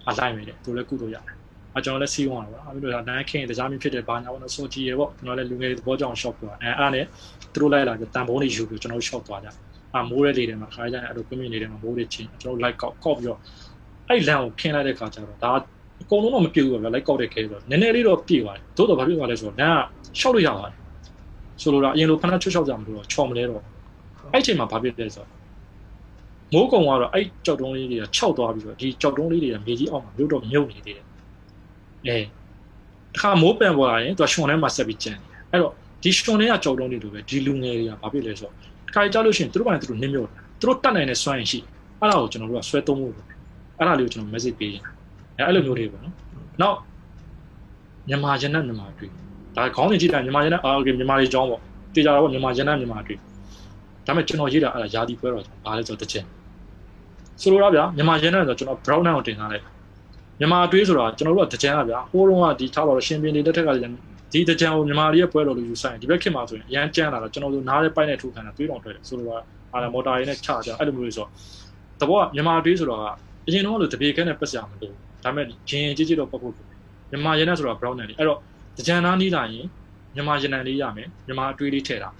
အလိုက်မယ်တဲ့သူလည်းကုလို့ရတယ်အကျွန်တော်လည်းစီးဝင်လာပါအမင်းတို့ကလမ်းခင်းတရားမင်းဖြစ်တဲ့ဘာညာပေါ့နော်စောကြည့်ရပေါ့ကျွန်တော်လည်းလူငယ်တွေသဘောကြောင် shop ပြောအဲအဲ့ဒါနဲ့သူတို့လိုက်လာပြီးတန်ဖိုးတွေယူပြီးကျွန်တော်တို့ shop သွားကြအာမိုးတဲ့လေတွေမှာခါကြတယ်အဲ့လိုကွင်းမြင့်နေတဲ့မှာမိုးတွေချင်းကျွန်တော် like ကောက်ကောက်ပြီးတော့အဲ့လမ်းကိုခင်းလိုက်တဲ့ခါကျတော့ဒါအကုန်လုံးတော့မပြေဘူးဗျာ like ကောက်တဲ့ခဲဆိုတော့နည်းနည်းလေးတော့ပြေသွားတယ်သို့တော့ဘာဖြစ်သွားလဲဆိုတော့လမ်းကရှောက်လို့ရပါတယ်ဆိုလိုတာအရင်လိုဖဏချွတ်ချောက်ကြမလို့တော့ချော်မလဲတော့ အဲ့ချိန်မှာဘာဖြစ်လဲဆိုတော့မိုးကုံကတော့အဲ့ကြောက်တုံးလေးတွေကခြောက်သွားပြီးတော့ဒီကြောက်တုံးလေးတွေကမြေကြီးအောက်မှာမြို့တော့မြုပ်နေသေးတယ်အဲတခါမိုးပန်ပေါ်လာရင်သူကရှွန်ထဲမှာဆက်ပြီးကျန်တယ်အဲ့တော့ဒီရှွန်ထဲကကြောက်တုံးတွေလိုပဲဒီလူငယ်တွေကဘာဖြစ်လဲဆိုတော့တခါကြောက်လို့ရှိရင်သူတို့ဘာလဲသူတို့နင်းမြုပ်တာသူတို့တတ်နိုင်တဲ့စွမ်းရည်ရှိအဲ့ဒါကိုကျွန်တော်တို့ကဆွဲသုံးဖို့အဲ့ဒါလေးကိုကျွန်တော် message ပေးရင်အဲအဲ့လိုမျိုးတွေပေါ့နော်နောက်မြန်မာရနတ်မြန်မာတွေ့ဒါခေါင်းစဉ်ကြည့်တာမြန်မာရနတ်အာโอเคမြန်မာလေးအကြောင်းပေါ့တေချာတော့မြန်မာရနတ်မြန်မာတွေ့ ဒါပေမဲ့ကျွန်တော်ရေးတာအဲ့ဒါယာတီပွဲတော့ဘာလဲဆိုတော့တချင်ဆိုလိုတာဗျာမြန်မာရနတ်ဆိုတော့ကျွန်တော် brown ကိုတင်ထားလိုက်မြန်မာတွေးဆိုတာကျွန်တော်တို့ကတကြံကဗျာဟိုးလုံးကဒီထားပါတော့ရှင်ပင်တွေလက်ထက်ကဒီတကြံကိုမြန်မာတွေရဲ့ပွဲတော်လို့ယူဆိုင်ဒီဘက်ခေတ်မှာဆိုရင်အရန်ကြမ်းလာတော့ကျွန်တော်တို့နားရဲပိုက်နဲ့ထိုးခံတာတွေးတော်တွေ့တယ်ဆိုလိုတာအာမော်တာရင်းနဲ့ချကြအဲ့လိုမျိုးဆိုတော့တဘောကမြန်မာတွေးဆိုတော့ကအရင်တော့လို့တပြေခဲနဲ့ပတ်စရာမလိုဒါပေမဲ့ဂျင်းကြီးကြီးတော့ပတ်ဖို့မြန်မာရနတ်ဆိုတာ brown နဲ့လေအဲ့တော့တကြံသားနီးလာရင်မြန်မာရနံလေးရမယ်မြန်မာအတွေးလေးထည့်တာ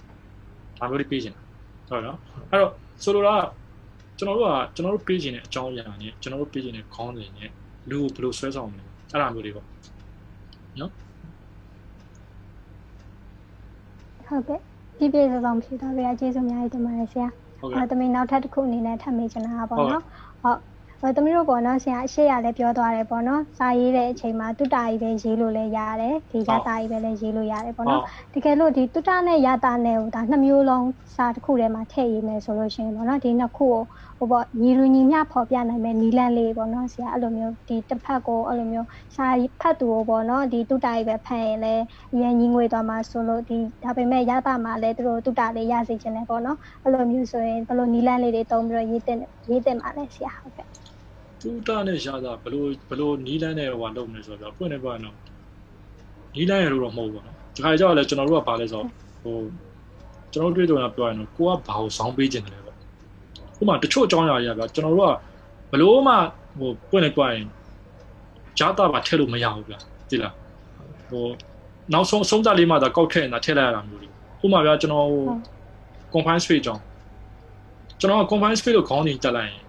ဒါမျိုးလေးပေးချင်တာ ဟုတ်နော်အဲ့တော့ဆိုလိုတာကျွန်တော်တို့ကကျွန်တော်တို့ပေးချင်တဲ့အကြောင်းအရာနဲ့ကျွန်တော်တို့ပေးချင်တဲ့ခေါင်းစဉ်နဲ့လူကိုဘယ်လိုဆွဲဆောင်မလဲအဲ့ဒါမျိုးတွေပေါ့နော်ဟုတ်ကဲ့ပြည့်ပြည့်စုံစုံဖြေတော့ဗျာကျေးဇူးအများကြီးတင်ပါတယ်ဆရာဟုတ်အဲကဲ့တမင်နောက်ထပ်တစ်ခုအနေနဲ့ထပ်မေးချင်တာပေါ့ဟုတ်ကဲ့နော်ဟုတ် အဲတမီးတို့ပေါ့နော်ဆရာအရှိရလည်းပြောသွားတယ်ပေါ့နော်စာရေးတဲ့အချိန်မှာတုတ္တာကြီးပဲရေးလို့လည်းရတယ်ဒီရတာကြီးပဲလည်းရေးလို့ရတယ်ပေါ့နော်တကယ်လို့ဒီတုတ္တာနဲ့ရတာနဲ့ဟိုဒါနှစ်မျိုးလုံးစာတစ်ခုထဲမှာထည့်ရေးမယ်ဆိုလို့ရှိရင်ပေါ့နော်ဒီနှစ်ခုကိုဟိုပေါ့ညီလူညီမျှဖော်ပြနိုင်မယ်နီလန်းလေးပေါ့နော်ဆရာအဲ့လိုမျိုးဒီတစ်ဖက်ကိုအဲ့လိုမျိုးစာဖတ်သူကိုပေါ့နော်ဒီတုတ္တာကြီးပဲဖတ်ရင်လည်းအရင်ညီငွေသွားမှာဆိုလို့ဒီဒါပေမဲ့ရတာမှာလည်းသူတို့တုတ္တာလေးရစေချင်တယ်ပေါ့နော်အဲ့လိုမျိုးဆိုရင်ဘယ်လိုနီလန်းလေးတွေတုံးပြီးတော့ရေးတင်ရေးတင်ပါလဲဆရာဟုတ်ကဲ့ တူတာနဲ့ရတာဘလို့ဘလို့နီးလန်းနဲ့ဟိုလုပ်နေဆိုတော့ပွင့်နေပွင့်တော့နီးလန်းရလို့တော့မဟုတ်ဘူးနော်ဒီခါကျတော့လေကျွန်တော်တို့ကပါလဲဆိုဟိုကျွန်တော်တွေ့ကြုံရပြောရရင်ကိုကဘာကိုစောင်းပေးခြင်းတယ်ပေါ့ဥပမာတချို့အကြောင်းအရာတွေကဗျာကျွန်တော်တို့ကဘလို့မှဟိုပွင့်နေပွင့်ရင်ဂျာတာပါထည့်လို့မရဘူးဗျာသိလားဟိုနောက်ဆုံးဆုံးသက်လေးမှသာကောက်ထည့်နေတာထည့်လိုက်ရတာမျိုးလေးဥပမာဗျာကျွန်တော်ဟို confine space ကြောင်းကျွန်တော်က confine space လို့ခေါင်းစဉ်တက်လိုက်ရင်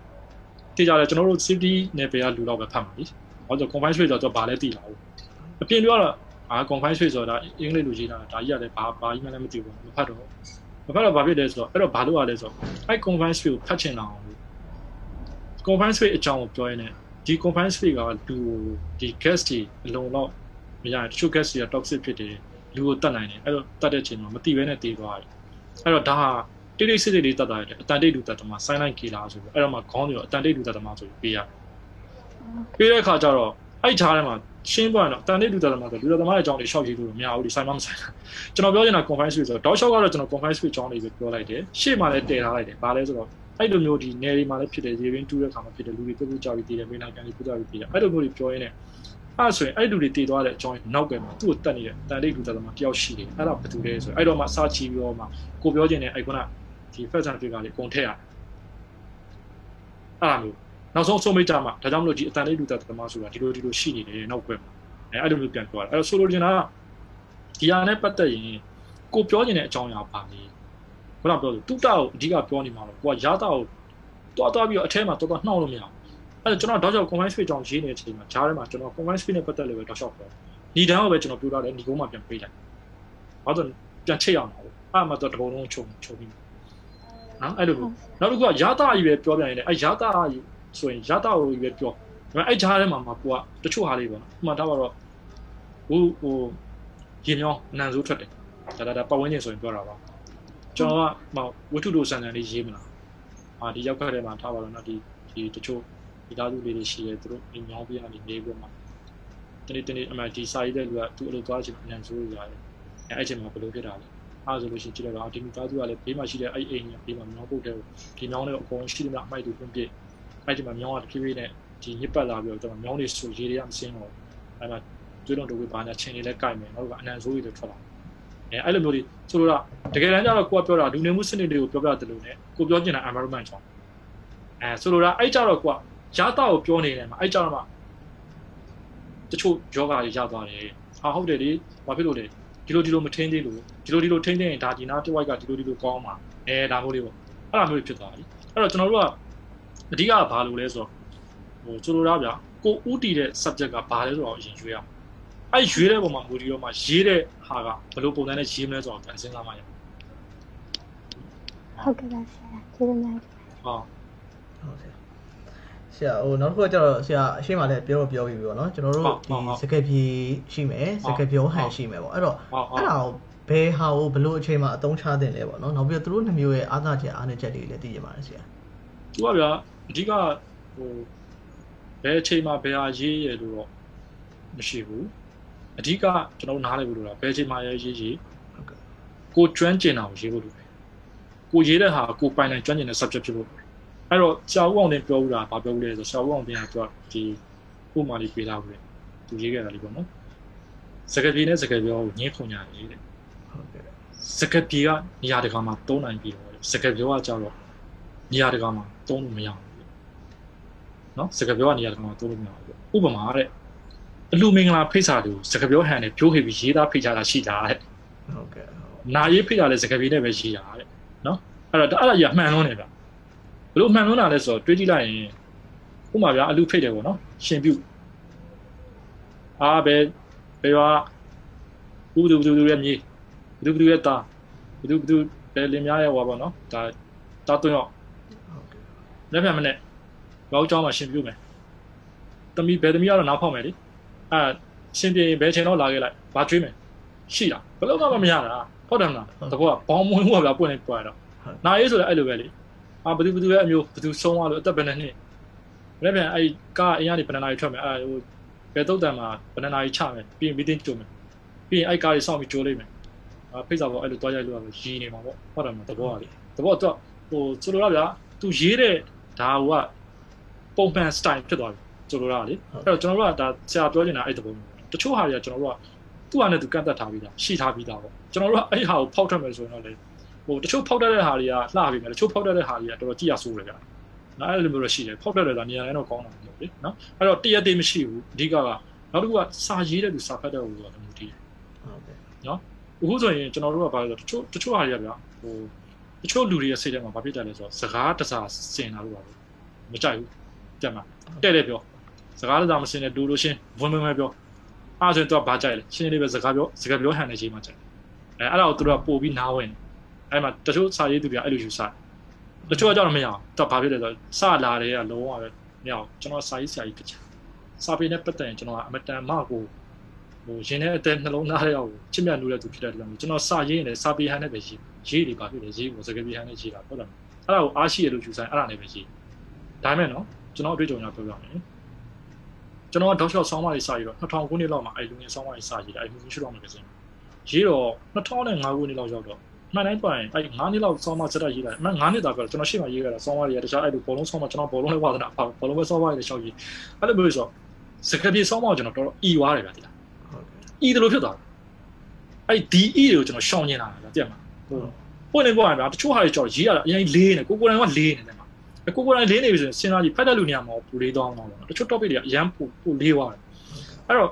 သိကြတယ်ကျွန်တော်တို့ safety နယ်ပယ်ကလူတော့ပဲဖတ်မှာလी။ဘာလို့ confine space ဆိုတော့ဘာလဲသိလာဘူး။အပြင်ပြောတော့အာ confine space ဆိုတာအင်္ဂလိပ်လိုရေးတာဒါကြီးကလည်းဘာဘာကြီးမှလည်းမသိဘူးမဖတ်တော့မဖတ်တော့ဘာဖြစ်လဲဆိုတော့အဲ့တော့ဘာလို့ရလဲဆိုတော့အဲ့ confine space ကိုဖတ်ချင်တာအောင်လို့ confine space အကြောင်းကိုပြောရင်းနဲ့ဒီ confine space ကလူဒီ gas တွေအလုံးတော့မရတချို့ gas တွေက toxic ဖြစ်တယ်လူကိုတတ်နိုင်တယ်အဲ့တော့တတ်တဲ့ချိန်မှာမတိဘဲနဲ့တည်သွားတယ်အဲ့တော့ဒါဟာ တိတိစစ်စစ်လေးတတ်တာရတယ်အတန်တိတ်လူတတ်သမား silent killer ဆိုပြီးအဲ့တော့မှခေါင်းတွေတော့အတန်တိတ်လူတတ်သမားဆိုပြီးပေးရတယ်ပေးတဲ့အခါကျတော့အဲ့ခြားထဲမှာရှင်းပွားရင်တော့အတန်တိတ်လူတတ်သမားဆိုလူတတ်သမားရဲ့အကြောင်းတွေရှောက်ကြည့်လို့မရဘူးဒီ silent မဆိုင်တာကျွန်တော်ပြောချင်တာ confine switch ဆိုတော့ dog shot ကတော့ကျွန်တော် confine switch အကြောင်းတွေပဲပြောလိုက်တယ်ရှေ့မှာလည်းတည်ထားလိုက်တယ်ဘာလဲဆိုတော့အဲ့လိုမျိုးဒီနယ်တွေမှာလည်းဖြစ်တယ်ရေရင်းတူးတဲ့ခါမှာဖြစ်တယ်လူတွေပြုတ်ပြုတ်ကြောက်ပြီးတည်တယ်မိနာကန်တွေပြုတ်ကြောက်ပြီးတည်တယ်အဲ့လိုမျိုးတွေပြောရင်းနဲ့အဲ့ဆိုရင်အဲ့လူတွေတည်သွားတဲ့အကြောင်းနောက်ကမှာသူ့ကိုတတ်နေတဲ့တန်တိတ်လူတတ်သမားတယောက်ရှိတယ်အဲ့ဒါဘယ်သူလဲဆိုအဲ့တော့မှစာချီပြီးတော့မှကိုပြောချင်တဲ့အဲ့ခုန ဒီ first and figure လေးအကုန်ထည့်ရတယ်အဲ့လိုမျိုးနောက်ဆုံးဆုံးမိတ်ကြမှာဒါကြောင့်မလို့ဒီအတန်လေးလူသက်သမားဆိုတာဒီလိုဒီလိုရှိနေတယ်နောက်ခွဲမှာအဲအဲ့လိုမျိုးပြန်ပြောတာအဲ့တော့ဆိုလိုချင်တာကဒီဟာနဲ့ပတ်သက်ရင်ကိုပြောချင်တဲ့အကြောင်းအရာပါလေခုနပြောလို့တူတာကိုအဓိကပြောနေမှာတော့ကိုကရာတာကိုတွားတွားပြီးတော့အထဲမှာတွားတွားနှောက်လို့မရဘူးအဲ့တော့ကျွန်တော်တော့ကြောင့် combine space ကြောင့်ရေးနေတဲ့အချိန်မှာဂျားထဲမှာကျွန်တော် combine space နဲ့ပတ်သက်လို့ပဲတော့ရှောက်ပြောညီတန်းကိုပဲကျွန်တော်ပြောထားတယ်ညီကုန်းမှာပြန်ပေးလိုက်ဘာလို့ပြန်ချိတ်အောင်ပါဘူးအဲ့မှာတော့တပုံလုံးချုံချုံပြီး နော်အဲ့လိုနောက်တစ်ခုကရာတာကြီးပဲပြောပြရင်လည်းအဲ့ရာတာကြီးဆိုရင်ရာတာကိုကြီးပဲပြောဒါပေမဲ့အဲ့ဂျားထဲမှာမှာကိုကတချို့ဟာလေးပေါ့နော်ဥပမာတော့တော့ဟိုဟိုရေမြောင်းအနံစိုးထွက်တယ်ဒါဒါဒါပတ်ဝန်းကျင်ဆိုရင်ပြောတာပါကျွန်တော်ကဟိုဝတ္ထုတို့ဆန်ဆန်လေးရေးမလားအာဒီရောက်ခက်ထဲမှာထားပါတော့နော်ဒီဒီတချို့ဒီသားစုလေးတွေရှိတယ်သူတို့ဒီမြောင်းပြရနေနေပြီးမှတနေ့တနေ့အမှဒီစာရေးတဲ့လူကသူ့အလုပ်သွားချင်အနံစိုးရတယ်အဲအဲ့ချိန်မှာဘယ်လိုဖြစ်တာလဲ အားဆိုလို့ရှိရင်ကြည့်လိုက်တော့ဒီမိသားစုကလည်းဘေးမှာရှိတဲ့အဲ့အိမ်ကြီးဘေးမှာမြောင်းပုတ်တဲ့ဒီမြောင်းတွေအကုန်ရှိတယ်များအမိုက်တွေပြင်းပြအဲ့ဒီမှာမြောင်းကတဖြည်းဖြည်းနဲ့ဒီညစ်ပတ်လာပြီးတော့ကျွန်တော်မြောင်းတွေဆူရေးတွေကမစင်းတော့အဲ့မှာကျွေးလုံးတို့ကဘာညာချင်းတွေလည်းကြိုက်မယ်နောက်ကအနံဆိုးတွေထွက်လာအဲအဲ့လိုမျိုးတွေဆိုတော့တကယ်တမ်းကျတော့ကိုကပြောတာလူနေမှုစနစ်တွေကိုပြောပြတယ်လို့ねကိုပြောချင်တာ environment ကြောင့်အဲဆိုလိုတာအဲ့ကြတော့ကိုကရတာကိုပြောနေတယ်မှာအဲ့ကြတော့မှတချို့ယောဂတွေရသွားတယ်ဟာဟုတ်တယ်လေဘာဖြစ်လို့လဲ ဒီလိုဒီလိုမထင်းသေးလို့ဒီလိုဒီလိုထင်းသေးရင်ဒါဒီနာတစ်ဝိုက်ကဒီလိုဒီလိုကောင်းမှာအဲဒါမျိုးလေးပေါ့အဲ့လိုမျိုးဖြစ်သွားပြီအဲ့တော့ကျွန်တော်တို့ကအဓိကဘာလို့လဲဆိုတော့ဟိုဆိုလိုတာဗျာကိုဥတီတဲ့ subject ကဘာလဲဆိုတော့အရင်ရွေးရအောင်အဲ့ရွေးတဲ့ပုံမှာမူတည်ရောမှရေးတဲ့ဟာကဘယ်လိုပုံစံနဲ့ရေးမလဲဆိုတော့ပြန်စဉ်းစားမှရဟုတ်ကဲ့ပါဆရာကျေးဇူးများဟောဟုတ် ဆရာဆရာဟိုနောက်တစ်ခုကကျတော့ဆရာအရှိမလည်းပြောတော့ပြောပြီးပြီပေါ့နော်ကျွန်တော်တို့ဒီစကက်ပြေရှိမယ်စကက်ပြောဟန်ရှိမယ်ပေါ့အဲ့တော့အဲ့ဒါကိုဘယ်ဟာကိုဘယ်လိုအချိန်မှာအသုံးချသင့်လဲပေါ့နော်နောက်ပြီးတော့သူတို့နှမျိုးရဲ့အားသာချက်အားနည်းချက်တွေလည်းသိရပါတယ်ဆရာသူကဗျာအဓိကဟိုဘယ်အချိန်မှာဘယ်ဟာရေးရလို့တော့မရှိဘူးအဓိကကျွန်တော်နားလည်ဖို့လိုတာဘယ်အချိန်မှာရေးရေးရေးကိုကျွမ်းကျင်တာကိုရေးဖို့လိုတယ်ကိုရေးတဲ့ဟာကိုပိုင်နိုင်ကျွမ်းကျင်တဲ့ subject ဖြစ်ဖို့ အဲ့တော့ဆရာဦးအောင်တင်ပြောဦးတာဗာပြောဦးလဲဆိုဆရာဦးအောင်တင်ကသူကဒီပုံမှန်လေးပေးလာဘူးလေသူရေးခဲ့တာလေးပေါ့နော်စကပြေနဲ့စကပြောကိုညင်းခုန်ညာရေးတဲ့ဟုတ်ကဲ့စကပြေကနေရာတကာမှာသုံးနိုင်ပြီတော့စကပြောကကြတော့နေရာတကာမှာသုံးလို့မရဘူးနော်စကပြောကနေရာတကာမှာသုံးလို့မရဘူးဥပမာတဲ့အလူမင်္ဂလာဖိတ်စာတွေကိုစကပြောဟန်နဲ့ပြိုးခေပြီးရေးသားဖိတ်ကြတာရှိတာတဲ့ဟုတ်ကဲ့နာရေးဖိတ်တာလည်းစကပြေနဲ့ပဲရှိတာတဲ့နော်အဲ့တော့အဲ့ဒါကြီးအမှန်လုံးနေဗျဘ လို့မှန်လို့လာလဲဆိုတော့တွေးကြည့်လိုက်ရင်ဥပမာပြအလူဖိတ်တယ်ပေါ့နော်ရှင်ပြုအာဘယ်ဘယ်ရွာဥဒုဘဒုရဲ့မြေဘဒုဘဒုရဲ့တာဘဒုဘဒုဘယ်လင်များရဲ့ဟွာပေါ့နော်ဒါတာသွင်းတော့လက်ပြန်မနဲ့ဘောက်ကြောင်းမှာရှင်ပြုမယ်တမီဘယ်တမီကတော့နားဖောက်မယ်လေအဲရှင်ပြင်းဘယ်ချိန်တော့လာခဲ့လိုက်ဘာကျွေးမယ်ရှိတာဘယ်တော့မှမရတာဟုတ်တယ်မလားတကောကဘောင်းမွင်းဟိုကဗျာပွင့်နေပွားတော့နားရေးဆိုလည်းအဲ့လိုပဲလေ အာဘယ်သူဘယ်သူရဲ့အမျိုးဘယ်သူဆုံးသွားလို့အသက်ဘယ်နှစ်နှစ်လည်းပြန်အဲ့ကားအရင်ကနေဘယ်နှနာရီထွက်မယ်အဲဟိုဘယ်တော့တန်မှာဘယ်နှနာရီချမယ်ပြီးရင်မီတင်းကြုံမယ်ပြီးရင်အဲ့ကားကြီးစောင့်ပြီးကြိုးလိုက်မယ်အာဖိတ်စာပေါ်အဲ့လိုတွားရိုက်လို့ရမယ်ရီနေမှာပေါ့ဟုတ်တယ်မလားတကောကလေတကောတော့ဟိုဆိုလိုတာဗျာသူရေးတဲ့ဒါဟိုကပုံမှန် style ဖြစ်သွားပြီဆိုလိုတာလေအဲ့တော့ကျွန်တော်တို့ကဒါဆရာပြောနေတာအဲ့တပုံတချို့ဟာတွေကကျွန်တော်တို့ကသူ့ဟာနဲ့သူကန့်သက်ထားပြီးသားရှိထားပြီးသားပေါ့ကျွန်တော်တို့ကအဲ့ဟာကိုဖောက်ထွက်မယ်ဆိုရင်တော့လေ ဟိုတချို့ဖောက်တတ်တဲ့ဟာတွေကလှပြီမယ်တချို့ဖောက်တတ်တဲ့ဟာတွေကတော်တော်ကြည့်ရဆိုးတယ်ဗျာနော်အဲ့လိုမျိုးတော့ရှိတယ်ဖောက်တတ်တယ်ဒါနေရာတိုင်းတော့ကောင်းတာမဟုတ်လေနော်အဲ့တော့တရက်တည်းမရှိဘူးအဓိကကနောက်တစ်ခုကစာရေးတဲ့သူစာဖတ်တဲ့ဟိုကတော့မူတည်ဟုတ်ကဲ့နော်အခုဆိုရင်ကျွန်တော်တို့ကဘာလဲဆိုတချို့တချို့ဟာတွေကဗျာဟိုတချို့လူတွေရဲ့စိတ်ထဲမှာဘာဖြစ်တယ်လဲဆိုတော့စကားတစားစင်လာလို့ပါဘူးမကြိုက်ဘူးတက်မှာတဲ့တဲ့ပြောစကားတစားမစင်တဲ့ဒူလို့ရှင်းဝင်ဝင်ပဲပြောအားဆိုရင်တော့ဘာကြိုက်လဲရှင်းလေးပဲစကားပြောစကားပြောဟန်နေချိန်မှာကြိုက်အဲအဲ့ဒါကိုသူတို့ကပို့ပြီးနားဝင် အဲ့မှာတချို့စာရေးသူတွေကအဲ့လိုယူဆတချို့ကကြောက်တော့မရအောင်တော့ဘာဖြစ်လဲဆိုတော့စလာတဲ့ကလုံးဝပဲမရအောင်ကျွန်တော်စာရေးဆရာကြီးဖြစ်ချင်စာပေနဲ့ပတ်သက်ရင်ကျွန်တော်ကအမတန်မကိုဟိုရင်းတဲ့အတဲ့နှလုံးသားတွေအောင်ချစ်မြတ်လို့တဲ့သူဖြစ်တဲ့အတွက်ကျွန်တော်စာရေးရင်လည်းစာပေဟန်နဲ့ပဲရေးရေးတွေဘာဖြစ်လဲရေးဖို့စကားပြေဟန်နဲ့ရေးတာဟုတ်လားအဲ့ဒါကိုအားရှိရလို့ယူဆိုင်အဲ့ဒါနဲ့ပဲရေးဒါပေမဲ့နော်ကျွန်တော်အတွေ့အကြုံများပြောပြမယ်ကျွန်တော်ကဒေါက်ရှော့ဆောင်းပါးလေးစာရေးတော့2000ခုနှစ်လောက်မှာအဲ့လူငယ်ဆောင်းပါးလေးစာရေးတာအဲ့လူငယ်ရှိတော့မှာပဲစင်ရေးတော့2005ခုနှစ်လောက်ရောက်တော့ မှန်တိုင်းပိုင်အဲ့9နှစ်လောက်ဆောင်းပါးစက်ရေးတာအမှန်9နှစ်တာကတော့ကျွန်တော်ရှေ့မှာရေးခဲ့တာဆောင်းပါးတွေကတခြားအဲ့လိုဘောလုံးဆောင်းပါးကျွန်တော်ဘောလုံးလေးဝါသနာပါဘောလုံးပဲဆောင်းပါးတွေရှောက်ရေးအဲ့လိုမျိုးဆိုစကပြေဆောင်းပါးကျွန်တော်တော်တော်အီွားတယ်ဗျာဒီလားအီတယ်လို့ဖြစ်သွားတယ်အဲ့ဒီအီတွေကိုကျွန်တော်ရှောင်နေတာဗျာတိရမှာဟိုပွင့်နေပွင့်ဗျာတချို့ဟာတွေကျွန်တော်ရေးရတာအရင်လေးနေကိုကိုယ်တိုင်ကလေးနေတယ်မှာကိုကိုယ်တိုင်လင်းနေပြီဆိုရင်စဉ်းစားကြည့်ဖတ်တဲ့လူနေရာမှာပူလေးသွားအောင်ပါတချို့ topic တွေကအရန်ပူပူလေးသွားတယ်အဲ့တော့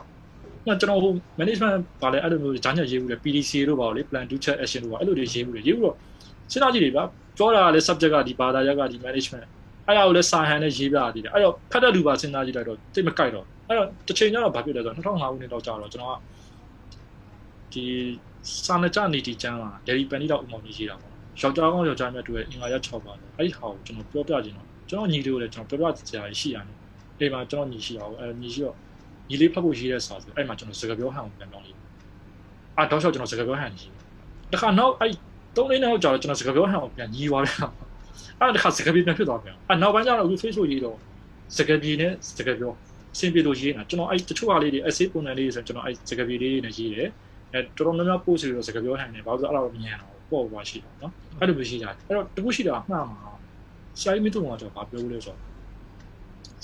ကျွန်တော်ဟို management ပါလဲအဲ့လိုမျိုးဂျာညက်ရေးဘူးလေ PDC တို့ပါလေ plan do check action တို့ပါအဲ့လိုတွေရေးဘူးလေရေးဘူးတော့စဉ်းစားကြည့်လေဗျာပြောတာလည်း subject ကဒီဘာသာရပ်ကဒီ management အဲ့ဒါကိုလည်းစာဟန်နဲ့ရေးပြရသေးတယ်အဲ့တော့ဖတ်တဲ့လူပါစဉ်းစားကြည့်လိုက်တော့တိတ်မကြိုက်တော့အဲ့တော့တစ်ချိန်ကျတော့ဘာဖြစ်လဲဆိုတော့2005ခုနှစ်တော့ကြာတော့ကျွန်တော်ကဒီစာနကြနေတီကျမ်းလာ Daily Penny တော့ဥမောင်ကြီးရေးတာပေါ့ယောက်ျားကောင်းယောက်ျားမြတ်တို့ရဲ့အင်္ဂါရက်6ပါအဲ့ဒီဟာကိုကျွန်တော်ပြောပြခြင်းတော့ကျွန်တော်ညီလေးကိုလည်းကျွန်တော်ပြောပြစရာရှိရတယ်အိမ်မှာကျွန်တော်ညီရှိအောင်အဲညီရှိတော့ ညီလေးဖတ်ဖို့ရေးတဲ့စာဆိုအဲ့မှာကျွန်တော်စကားပြောဟန်ကိုပြန်ပြောလေးအာတော့ရှော့ကျွန်တော်စကားပြောဟန်ကြီးတခါနောက်အဲ့သုံးလေးနောက်ကြာတော့ကျွန်တော်စကားပြောဟန်ကိုပြန်ညီးသွားပြန်အဲ့တခါစကားပြေပြန်ဖြစ်သွားပြန်အဲ့နောက်ပိုင်းကျတော့အခု Facebook ရေးတော့စကားပြေနဲ့စကားပြောစင်ပြေလို့ရေးနေတာကျွန်တော်အဲ့တချို့ဟာလေးတွေ essay ပုံစံလေးဆိုကျွန်တော်အဲ့စကားပြေလေးနဲ့ရေးတယ်အဲတော်တော်များများ post တွေတော့စကားပြောဟန်နေဘာလို့အဲ့လိုမမြင်တော့ပေါ့ပါရှိတော့နော်အဲ့လိုမရှိကြဘူးအဲ့တော့တခုရှိတာမှားမှာဆရာကြီးမင်းတို့ကကျွန်တော်ဗာပြောလို့လဲဆိုတော့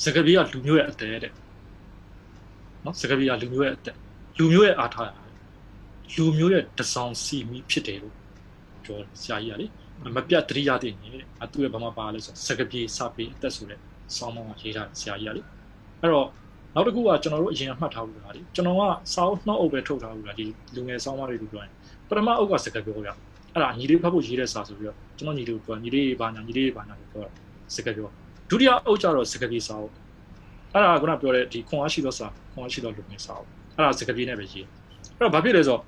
စကားပြေကလူမျိုးရဲ့အတဲတဲ့ နော်စကားပြေကလူမျိုးရဲ့အသက်လူမျိုးရဲ့အားထားရလူမျိုးရဲ့တစောင်းစီမီဖြစ်တယ်လို့ပြောဆရာကြီးကလေမပြတ်တရိယာတင်နေတယ်အတူရဲ့ဘာမှပါလဲဆိုစကားပြေစပေးအသက်ဆိုတဲ့ဆောင်းမောင်းကရေးထားဆရာကြီးကလေအဲ့တော့နောက်တစ်ခုကကျွန်တော်တို့အရင်မှတ်ထားဘူးလားလေကျွန်တော်ကစောင်းနှောက်အုပ်ပဲထုတ်ထားဘူးလားဒီလူငယ်ဆောင်းမတွေကိုပြောရင်ပထမအုပ်ကစကားပြောရအဲ့ဒါညီလေးဖတ်ဖို့ရေးတဲ့စာဆိုပြီးတော့ကျွန်တော်ညီလေးကိုပြောညီလေးဘာညာညီလေးဘာညာကိုပြောစကားပြောဒုတိယအုပ်ကျတော့စကားပြေစာအုပ် အဲ့ဒါကခုနပြောတဲ့ဒီခွန်အားရှိသောစာခွန်အားရှိသောလူငယ်စာအုပ်အဲ့ဒါစကားပြေနဲ့ပဲရေးအဲ့တော့ဘာဖြစ်လဲဆိုတော့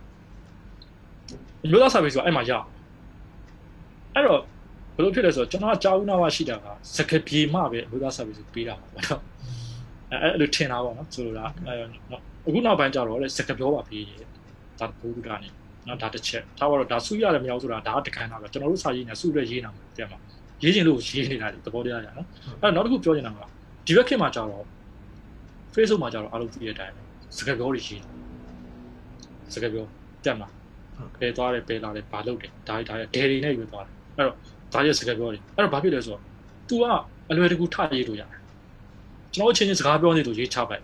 မျိုးသားစာပေဆိုတာအဲ့မှာရအဲ့တော့ဘယ်လိုဖြစ်လဲဆိုတော့ကျွန်တော်ကကြာဦးနာဝရှိတာကစကားပြေမှပဲမျိုးသားစာပေဆိုပေးတာပါပေါ့နော်အဲ့အဲ့လိုထင်တာပေါ့နော်ဆိုလိုတာအခုနောက်ပိုင်းကျတော့လေစကားပြောပါပေးတယ်ဒါဘုရားကနေနော်ဒါတစ်ချက်ဒါတော့ဒါစုရတယ်မရောက်ဆိုတာဒါတကန်တာပဲကျွန်တော်တို့စာရေးနေစုရဲရေးနေတာမသိမှာရေးချင်လို့ရေးနေတာဒီသဘောတရားရနော်အဲ့တော့နောက်တစ်ခုပြောချင်တာကဒီဘက်ခေတ်မှာကျတော့ Facebook မှာကျတော့အားလုံးသိတဲ့အတိုင်းစကားပြောတွေရေးစကားပြောတက်မှာဘယ်သွားတယ်ဘယ်လာတယ်ဘာလုပ်တယ်ဒါဒါဒယ်ရီနဲ့ယူသွားတယ်အဲ့တော့ဒါရဲ့စကားပြောတွေအဲ့တော့ဘာဖြစ်လဲဆိုတော့ तू ကအလွယ်တကူထရေးလို့ရတယ်ကျွန်တော်ချင်းချင်းစကားပြောနေလို့ရေးချပိုက်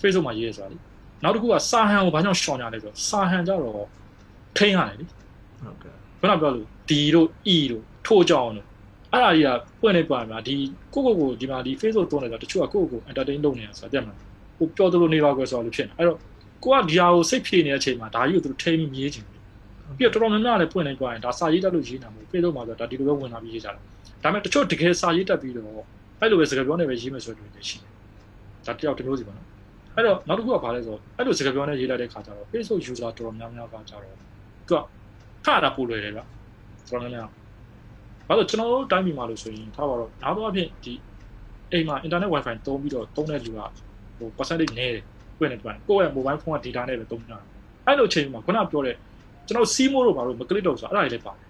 Facebook မှာရေးရဆိုတာလေနောက်တစ်ခုကစာဟန်ကိုဘာကြောင့်ရှောင်ကြလဲဆိုတော့စာဟန်ကြတော့ထိန်းရတယ်လေဟုတ်ကဲ့ခုနပြောလို့ဒီတို့ဤတို့ထိုးကြောင်တို့ အဲ့ဒါကြီးကပွင့်နေပါမှာဒီကိုကိုကိုဒီမှာဒီ Facebook တုံးနေတာတချို့ကကိုကိုကို entertain လုပ်နေတာဆိုတာတက်မှာကိုပြောသလိုနေပါကွယ်ဆိုတော့လို့ဖြစ်နေအဲ့တော့ကိုကဒီဟာကိုစိတ်ဖြေနေတဲ့အချိန်မှာဒါကြီးကိုသူထိန်းပြီးမြည်ချင်တယ်ပြီးတော့တော်တော်များများလည်းပွင့်နေကြရင်ဒါစာရေးတတ်လို့ရေးနေတာမဟုတ် Facebook မှာဆိုတော့ဒါဒီလိုပဲဝင်လာပြီးရေးကြတာဒါပေမဲ့တချို့တကယ်စာရေးတတ်ပြီးတော့အဲ့လိုပဲစကားပြောနေပဲရေးမယ်ဆိုတော့တွေရှိတယ်ဒါတယောက်တစ်မျိုးစီပါနော်အဲ့တော့နောက်တစ်ခုကဘာလဲဆိုတော့အဲ့လိုစကားပြောနေရေးလိုက်တဲ့ခါကျတော့ Facebook user တော်တော်များများကကြတော့သူကခါတာပို့လွယ်တယ်ဗျတော်တော်များများ ဘာလို့ကျွန်တော်တို့တိုင်းပြည်မှာလို့ဆိုရင်ထားပါတော့နောက်တော့အဖြစ်ဒီအိမ်မှာ internet wifi သုံးပြီးတော့သုံးတဲ့လူကဟို percentage နည်းတယ်ပြည့်နေတယ်ကိုယ့်ရဲ့ mobile phone က data နဲ့ပဲသုံးကြတာအဲ့လိုအချိန်မှာခုနပြောတဲ့ကျွန်တော်စီးမိုးတို့ဘာလို့မကလစ်တော့ဆိုအဲ့ဒါတွေလည်းပါတယ်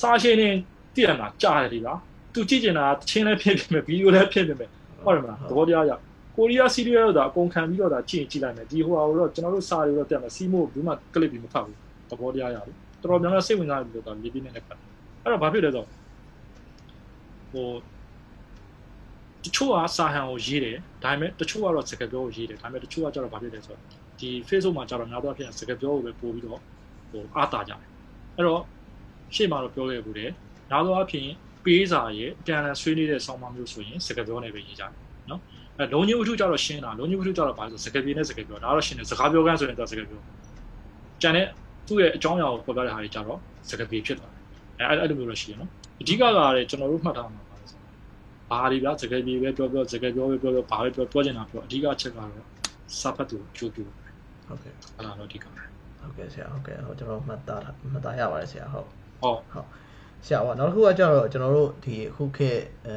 စာရှင်းနေတည်ရမှာကြားတယ်ဒီပါသူကြည့်ကျင်တာချင်းလည်းဖြစ်ဖြစ်မယ်ဗီဒီယိုလည်းဖြစ်ဖြစ်မယ်ဟုတ်တယ်မလားသဘောတရားရကိုရီးယားစီးရီးယားတော့အကုန်ခံပြီးတော့ဒါကြည့်ကြည့်လိုက်မယ်ဒီဟိုဟာကိုတော့ကျွန်တော်တို့စာတွေတော့တက်မယ်စီးမိုးဘူးမှကလစ်ပြီးမဖတ်ဘူးသဘောတရားရတယ်တော်တော်များများစိတ်ဝင်စားပြီးတော့မြေပြင်းနဲ့လည်းဖတ် အဲ့တော့ဘာဖြစ်လဲဆိုဟိုတချို့ကစာဟန်ကိုရေးတယ်ဒါပေမဲ့တချို့ကတော့စကားပြောကိုရေးတယ်ဒါပေမဲ့တချို့ကကျတော့ဘာဖြစ်လဲဆိုတော့ဒီ Facebook မှာကျတော့များသောအားဖြင့်စကားပြောကိုပဲပို့ပြီးတော့ဟိုအားတာကြတယ်အဲ့တော့ရှေ့မှာတော့ပြောခဲ့ဘူးတယ်များသောအားဖြင့်ပေးစာရဲ့အပြန်အလှန်ဆွေးနွေးတဲ့ဆောင်းပါးမျိုးဆိုရင်စကားပြောနဲ့ပဲရေးကြတယ်နော်အဲလုံညဥထုကြတော့ရှင်းတာလုံညဥထုကြတော့ဘာလို့ဆိုစကားပြေနဲ့စကားပြောဒါတော့ရှင်းတယ်စကားပြောကန်းဆိုရင်တော့စကားပြောကျန်တဲ့သူ့ရဲ့အကြောင်းအရာကိုပြောပြတဲ့ဟာတွေကြတော့စကားပြေဖြစ်သွားတယ် အဲအဲ့လိုမျိုးလို့ရှိရနော်အဓိကကလည်းကျွန်တော်တို့မှတ်ထားမှာပါဆိုဘာတွေဗျစကားပြေပဲပြောပြောစကားပြောပဲပြောပြောဘာပဲပြောပြောချင်တာပြောအဓိကချက်ကတော့စာဖတ်သူကြိုးကြိုးဟုတ်ကဲ့အဲ့ဒါတော့အဓိကဟုတ်ကဲ့ဆရာဟုတ်ကဲ့ဟိုကျွန်တော်မှတ်သားမှတ်သားရပါတယ်ဆရာဟုတ်ဟုတ်ဟုတ်ဆရာပါနောက်တစ်ခုကကျတော့ကျွန်တော်တို့ဒီအခုခေတ်အဲ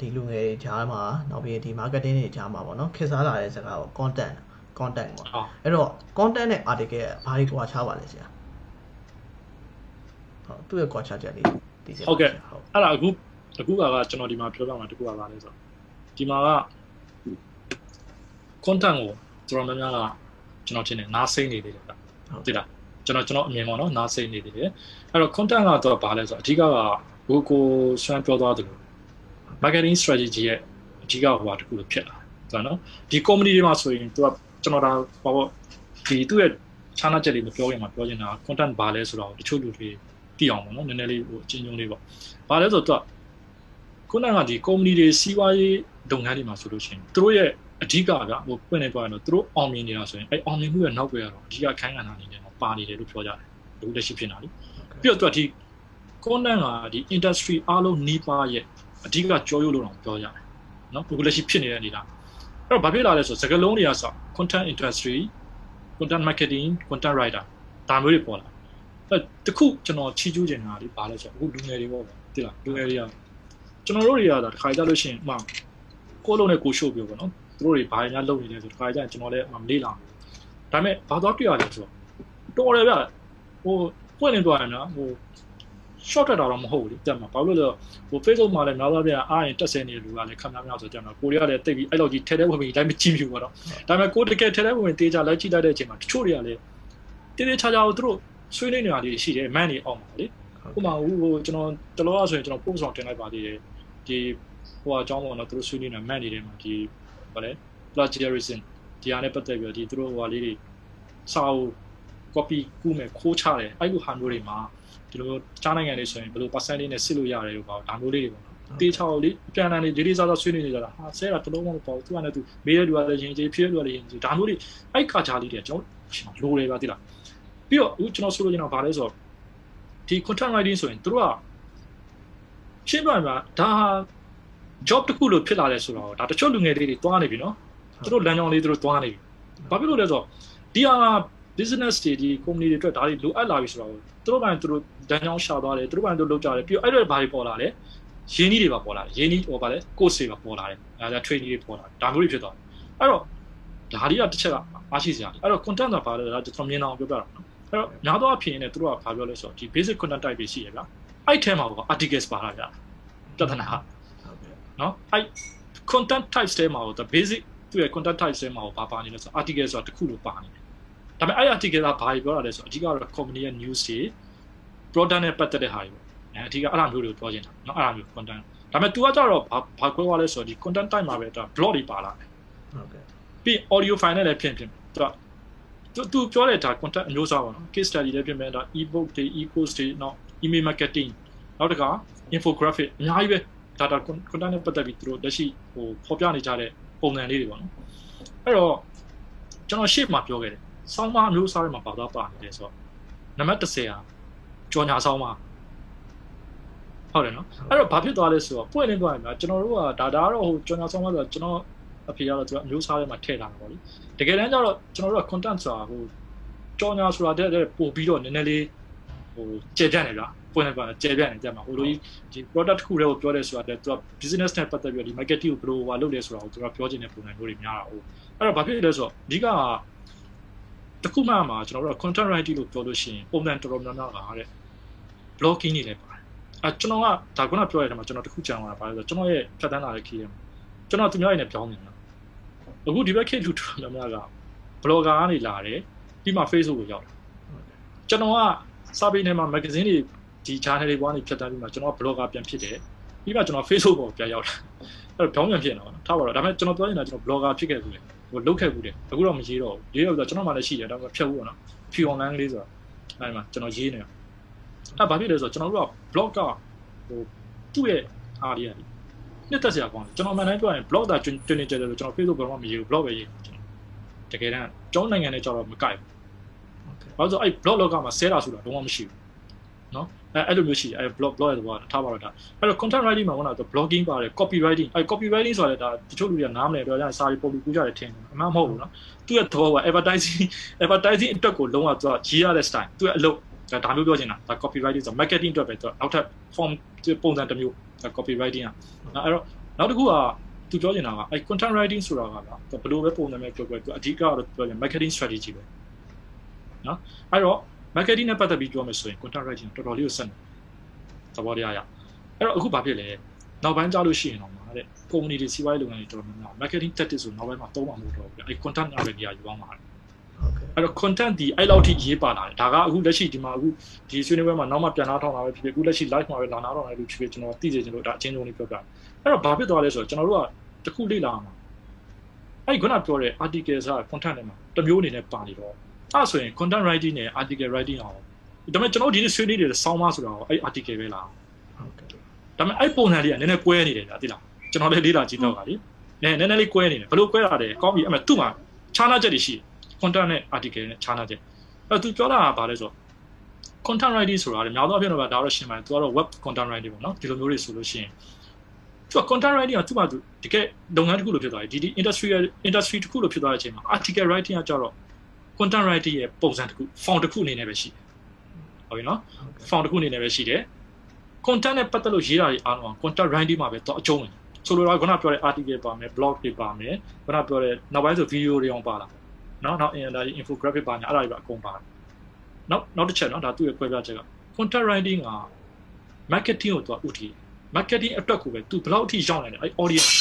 ဒီလူငယ်တွေဂျားမှာနောက်ပြီးဒီ marketing တွေဂျားမှာပေါ့နော်ခေတ်စားလာတဲ့စကားကို content content ပေါ့အဲ့တော့ content နဲ့ article ဘာတွေကွာခြားပါလဲဆရာ ဟုတ်သူ့ရဲ့ကွာခြားချက်လေးသိချင်ဟုတ်ကဲ့ဟုတ်အဲ့ဒါအခုအခုကကျွန်တော်ဒီမှာပြောပြမှာတကူကပါလဲဆိုတော့ဒီမှာက content ကိုကျွန်တော်များများကကျွန်တော်ထင်တယ်နားစိမ့်နေသေးတယ်ဗျဟုတ်တယ်လားကျွန်တော်ကျွန်တော်အမြင်ပေါ့နော်နားစိမ့်နေသေးတယ်အဲ့တော့ content ကတော့ဘာလဲဆိုတော့အဓိကကကိုကိုဆွမ်းပြောသွားတယ်လို့ marketing strategy ရဲ့အဓိကဟိုဟာတခုလို့ဖြစ်လာတယ်နော်ဒီ comedy တွေမှာဆိုရင်သူကကျွန်တော်ဒါဘာပေါ့ဒီသူ့ရဲ့ channel ချက်လေးမပြောခင်မှာပြောချင်တာ content ဘာလဲဆိုတော့တချို့လူတွေ သိအောင်ပေါ့နော်နည်းနည်းလေးဟိုအချင်းချင်းလေးပေါ့ဘာလဲဆိုတော့သူကခုနကဒီ company တွေစီးပွားရေးလုပ်ငန်းတွေမှာဆိုလို့ရှိရင်သူတို့ရဲ့အဓိကကဟိုပွင့်နေသွားရင်တော့သူတို့အောင်မြင်နေတာဆိုရင်အဲအောင်မြင်မှုရဲ့နောက်ွယ်ကတော့အဓိကခိုင်းကဏ္ဍအနေနဲ့ပါနေတယ်လို့ပြောကြတယ်လူလက်ရှိဖြစ်နေတာလေပြီးတော့သူကဒီ content ကဒီ industry အားလုံးနီးပါးရဲ့အဓိကကြောရုပ်လို့တော့ပြောကြတယ်နော်အခုလက်ရှိဖြစ်နေတဲ့အနေလားအဲ့တော့ဘာဖြစ်လာလဲဆိုစကားလုံးတွေကစ content industry content marketing content writer ဒါမျိုးတွေပေါ်လာ အဲ့တခုကျွန်တော်ချီးကျူးချင်တာဒီဘာလဲဆိုအခုလူငယ်တွေပေါ့တိလားလူငယ်တွေကကျွန်တော်တို့တွေကဒါတစ်ခါကြလို့ရှိရင်အမှကိုလုံးနဲ့ကိုရှို့ပြောပေါ့နော်သူတို့တွေဘာတွေများလုပ်နေလဲဆိုတစ်ခါကြရင်ကျွန်တော်လည်းမလေးလာဒါပေမဲ့ဘာတော့တွေ့ရလဲဆိုတော့တော်တယ်ဗျဟိုပွင့်နေသွားရင်နော်ဟို short တက်တာတော့မဟုတ်ဘူးလေတက်မှာဘာလို့လဲဟို Facebook မှာလည်းများသောအားဖြင့်အားရင်တက်ဆဲနေလူကလည်းခက်များများဆိုတက်မှာကိုရီးယားလည်းတိတ်ပြီးအဲ့လိုကြီးထဲထဲဝင်ပြီးတိုင်းမကြည့်ဘူးပေါ့နော်ဒါပေမဲ့ကိုတကယ်ထဲထဲဝင်တေးကြလိုက်ကြည့်လိုက်တဲ့အချိန်မှာတချို့တွေကလည်းတေးသေးချာချာကိုသူတို့ ဆွေးနွေးနေတာလေးရှိတယ်မန်နေအောင်ပါလေဥပမာဟိုကျွန်တော်တလောဆိုရင်ကျွန်တော် post ဆောင်တင်လိုက်ပါသေးတယ်ဒီဟိုအကြောင်းပေါ့နော်သူတို့ဆွေးနွေးနေတာမန်နေတယ်မှာဒီဘာလဲ plagiarism ဒီအားနဲ့ပတ်သက်ပြီးတော့ဒီသူတို့ဟိုဟာလေးတွေစာအုပ် copy ကူးမယ်ခိုးချတယ်အဲ့လိုဟာမျိုးတွေမှာဒီလိုချားနိုင်ငံတွေဆိုရင်ဘယ်လို percentage နဲ့စစ်လို့ရတယ်လို့ပေါ့ဒါမျိုးလေးတွေပေါ့နော်တေးချောက်လေးပြန်လာနေဒီလေးစားစားဆွေးနွေးနေကြတာဟာဆဲတာတလုံးမပေါ့သူကလည်းသူမေးတဲ့လူကလည်းရင်ကြီးဖြည့်တဲ့လူကလည်းရင်ကြီးဒါမျိုးလေးအဲ့ခါချာလေးတွေကျွန်တော်လိုတယ်ပါတိလား ပြီးတော့အခုကျွန်တော်ဆိုလို့ကျွန်တော်ဗာလဲဆိုတော့ဒီ content writing ဆိုရင်တို့ကရှင်းပြမှာဒါဟာ job တစ်ခုလို့ဖြစ်လာတယ်ဆိုတော့ဒါတချို့လူငယ်လေးတွေတွားနေပြီနော်သူတို့လမ်းကြောင်းလေးသူတို့တွားနေပြီဘာဖြစ်လို့လဲဆိုတော့ဒီဟာ business တွေဒီ company တွေအတွက်ဒါတွေလိုအပ်လာပြီဆိုတော့သူတို့ပိုင်းသူတို့ဒဏ်ကြောင်းရှာသွားတယ်သူတို့ပိုင်းသူတို့လုပ်ကြတယ်ပြီးတော့အဲ့တော့ဘာတွေပေါ်လာလဲရင်းနှီးတွေပါပေါ်လာတယ်ရင်းနှီးဟိုပါလဲ course တွေပါပေါ်လာတယ်အဲဒါ training တွေပေါ်လာတယ်ဒါမျိုးတွေဖြစ်သွားတယ်အဲ့တော့ဒါတွေကတစ်ချက်ကအားရှိစရာအဲ့တော့ content ကဘာလဲဒါကျွန်တော်မြင်အောင်ပြောပြတာနော် အဲ့တော့များသောအားဖြင့်ねသူတို့ကဘာပြောလဲဆိုတော့ဒီ basic content type တွေရှိရဗျာအဲ့ထဲမှာပေါ့ articles ပါလာဗျာပြဿနာဟာနော်အဲ့ content types တွေမှာပေါ့ the basic သူရဲ့ content types တွေမှာပေါ့ဘာပါနေလဲဆိုတော့ article ဆိုတာတစ်ခုလိုပါနေတယ်ဒါပေမဲ့အဲ့ article ကဘာပြောတာလဲဆိုတော့အဓိကတော့ company ရဲ့ news တွေ product နဲ့ပတ်သက်တဲ့ဟာတွေပေါ့အဲအဓိကအဲ့လိုမျိုးတွေပြောချင်တာနော်အဲ့လိုမျိုး content ဒါပေမဲ့ तू ကကြတော့ဘာဘာခွဲသွားလဲဆိုတော့ဒီ content type မှာပဲဒါ blog တွေပါလာတယ်ဟုတ်ကဲ့ပြီး audio file နဲ့လည်းဖြင့်ဖြင့်သူက သူသူပြောတဲ့ဒါ content အမျိုးအစားပါနော် case study လည်းပြင်မယ်ဒါ ebook တွေ e-course တွေနောက် email marketing နောက်တစ်ခါ infographic အများကြီးပဲ data content နဲ့ပတ်သက်ပြီးသူတို့လက်ရှိဟိုဖော်ပြနေကြတဲ့ပုံစံလေးတွေပေါ့နော်အဲ့တော့ကျွန်တော်ရှေ့မှာပြောခဲ့တယ်ဆောင်းမအမျိုးအစားတွေမှာပါသွားပါနေတယ်ဆိုတော့နံပါတ်30ဟာကြော်ညာဆောင်းမဟုတ်တယ်နော်အဲ့တော့ဘာဖြစ်သွားလဲဆိုတော့ပွင့်နေသွားရင်ဗျာကျွန်တော်တို့ကဒါဒါတော့ဟိုကြော်ညာဆောင်းမဆိုတော့ကျွန်တော် အဖေကတော့သူကအမျိုးအစားတွေမှာထည့်လာတာပေါ့လေတကယ်တမ်းကျတော့ကျွန်တော်တို့က content ဆိုတာဟိုကြော်ညာဆိုတာတဲ့ပို့ပြီးတော့နည်းနည်းလေးဟိုကျေပြန့်နေဗျာပွင့်နေပါကျေပြန့်နေကြမှာဟိုလိုဒီ product တစ်ခုတည်းကိုပြောတယ်ဆိုတာတဲ့သူက business နဲ့ပတ်သက်ပြီးတော့ဒီ marketing ကိုဘယ်လိုဟိုလုပ်လဲဆိုတာကိုသူကပြောချင်တဲ့ပုံစံမျိုးတွေများတာဟုတ်အဲ့တော့ဘာဖြစ်လဲဆိုတော့အဓိကတခုမှမှာကျွန်တော်တို့က content writing လို့ပြောလို့ရှိရင်ပုံစံတော်တော်များများပါတဲ့ blogging နေလည်းပါတယ်အဲကျွန်တော်ကဒါခုနပြောရတဲ့မှာကျွန်တော်တခုကြံလာတာပါဆိုတော့ကျွန်တော်ရဲ့ဖြတ်တန်းလာတဲ့ key မှာကျွန်တော်သူများရည်နဲ့ပြောင်းနေတာ အခုဒီဘက်ခေတ်လူတော်များများက blogger ကနေလာတယ်ပြီးမှ Facebook ကိုရောက်တယ်ကျွန်တော်ကစာပေထဲမှာ magazine တွေဒီ channel တွေပေါ်ကနေဖြတ်တန်းပြီးမှကျွန်တော်က blogger ပြန်ဖြစ်တယ်ပြီးမှကျွန်တော် Facebook ပေါ်ပြန်ရောက်တာအဲ့တော့ပြောင်းပြန်ဖြစ်နေတာပေါ့နော်ထားပါတော့ဒါပေမဲ့ကျွန်တော်ပြောနေတာကျွန်တော် blogger ဖြစ်ခဲ့ဘူးလေဟိုလုတ်ခဲ့ဘူးတယ်အခုတော့မရေးတော့ဘူးရေးတော့ဆိုကျွန်တော်မှလည်းရှိတယ်ဒါပေမဲ့ဖြတ်ဘူးပေါ့နော်ဖြူ online လေးဆိုတာအဲ့မှာကျွန်တော်ရေးနေတာအဲ့ဘာဖြစ်လဲဆိုတော့ကျွန်တော်တို့က blog ကဟိုသူ့ရဲ့အားရည် နှစ်သက်စရာကောင်းတယ်ကျွန်တော်မှန်တိုင်းပြောရင် blog တာတွင်တွင်နေကြတယ်လို့ကျွန်တော် Facebook ဘာမှမရေးဘူး blog ပဲရေးကျွန်တော်တကယ်တမ်းကျောင်းနိုင်ငံနဲ့ကြောက်တော့မကိုက်ဘူးဘာလို့ဆိုအဲ့ blog လောကမှာဆဲတာဆိုတာလုံးဝမရှိဘူးနော်အဲအဲ့လိုမျိုးရှိတယ်အဲ blog blog ရဲ့ဘောထားပါတော့ဒါအဲ့တော့ content writing မှာကတော့ blogging ပါတယ် copy writing အဲ copy writing ဆိုတာဒါတချို့လူတွေကနားမလည်တော့ကြာစာရီပုံပြီးကူးကြတယ်ထင်တယ်အမှန်မဟုတ်ဘူးနော်သူ့ရဲ့သဘောက advertising advertising အတွက်ကိုလုံးဝသူကရေးရတဲ့ style သူ့ရဲ့အလုပ် ဒါမျိုးပြောချင်တာဒါ copy writing ဆို marketing အတွက်ပဲသူနောက်ထပ် form ပုံစံတစ်မျိုး copy writing อ่ะအဲ့တော့နောက်တစ်ခုကသူပြောချင်တာကအဲ content writing ဆိုတာကဘယ်လိုပဲပုံစံမျိုးပြောပြောသူအဓိကတော့ပြောချင် marketing strategy ပဲနော်အဲ့တော့ marketing နဲ့ပတ်သက်ပြီးပြောမယ်ဆိုရင် content writing တော်တော်လေးကိုဆက်နေသဘောတရားရအဲ့တော့အခုဘာဖြစ်လဲနောက်ပိုင်းကြားလို့ရှိရင်တော့မှာတဲ့ company တွေစီးပွားရေးလုပ်ငန်းတွေတော်တော်များများ marketing tactics ဆိုနောက်ပိုင်းမှာသုံးမှာမဟုတ်တော့ဘူးအဲ့ content ကပဲနေရာယူအောင်ပါတယ် အဲ့တော့ content ဒီအဲ့လောက်ထိရေးပါလာတယ်ဒါကအခုလက်ရှိဒီမှာအခုဒီဆွေးနွေးပွဲမှာနောက်မှပြန်လာထောင်းတာပဲဖြစ်ဖြစ်အခုလက်ရှိ live မှာပဲလာနာတော့လည်းလို့ဖြစ်ဖြစ်ကျွန်တော်သိစေချင်လို့ဒါအချင်းချင်းလေးပြောပြအဲ့တော့ဘာဖြစ်သွားလဲဆိုတော့ကျွန်တော်တို့ကတခုလေ့လာမှာအဲ့ခုနပြောတဲ့ article ဆိုတာ content တွေမှာတစ်မျိုးအနေနဲ့ပါနေတော့အဲ့ဆိုရင် content writing နဲ့ article writing အောင်ဒါပေမဲ့ကျွန်တော်ဒီနေ့ဆွေးနွေးနေတဲ့ဆောင်းမဆိုတာကိုအဲ့ article ပဲလားဟုတ်ကဲ့ဒါပေမဲ့အဲ့ပုံစံလေးကနည်းနည်းကွဲနေတယ်ဗျာသိလားကျွန်တော်လည်းလေးလာကြည့်တော့ပါလေနည်းနည်းလေးကွဲနေတယ်ဘယ်လိုကွဲတာလဲကောင်းပြီအဲ့မဲ့သူ့မှာခြားနာချက်တွေရှိတယ် content နဲ့ article နဲ့ခြားနာချက်အဲ့သူပြောတာကဘာလဲဆိုတော့ content writing ဆိုတာလေများသောအားဖြင့်တော့ဒါတော့ရှင်းပါတယ်သူကတော့ web content writing ပေါ့နော်ဒီလိုမျိုးတွေဆိုလို့ရှိရင်သူက content writing ကသူ့မှာသူတကယ်လုပ်ငန်းတစ်ခုလိုဖြစ်သွားတယ်ဒီဒီ industry industry တစ်ခုလိုဖြစ်သွားတဲ့အချိန်မှာ article writing ကကြတော့ content writing ရဲ့ပုံစံတစ်ခု font တစ်ခုအနေနဲ့ပဲရှိတယ်ဟုတ်ပြီနော် font တစ်ခုအနေနဲ့ပဲရှိတယ် content နဲ့ပတ်သက်လို့ရေးတာတွေအားလုံးက content writing မှာပဲတော့အကျုံးဝင်ဆိုလိုတာခုနပြောတဲ့ article ပါမယ် blog တွေပါမယ်ခုနပြောတဲ့နောက်ပိုင်းဆို video တွေအောင်ပါလာ နော်နောက် infographic ပါညာအဲ့ဒါတွေပါအကုန်ပါတယ်နောက်နောက်တစ်ချက်နော်ဒါသူ့ရဲ့ခွဲပြချက်က content writing က marketing ကိုသူကဥတီ marketing အတွက်ကိုပဲသူဘယ်လောက်အထိရောက်နိုင်လဲအဲ့ audience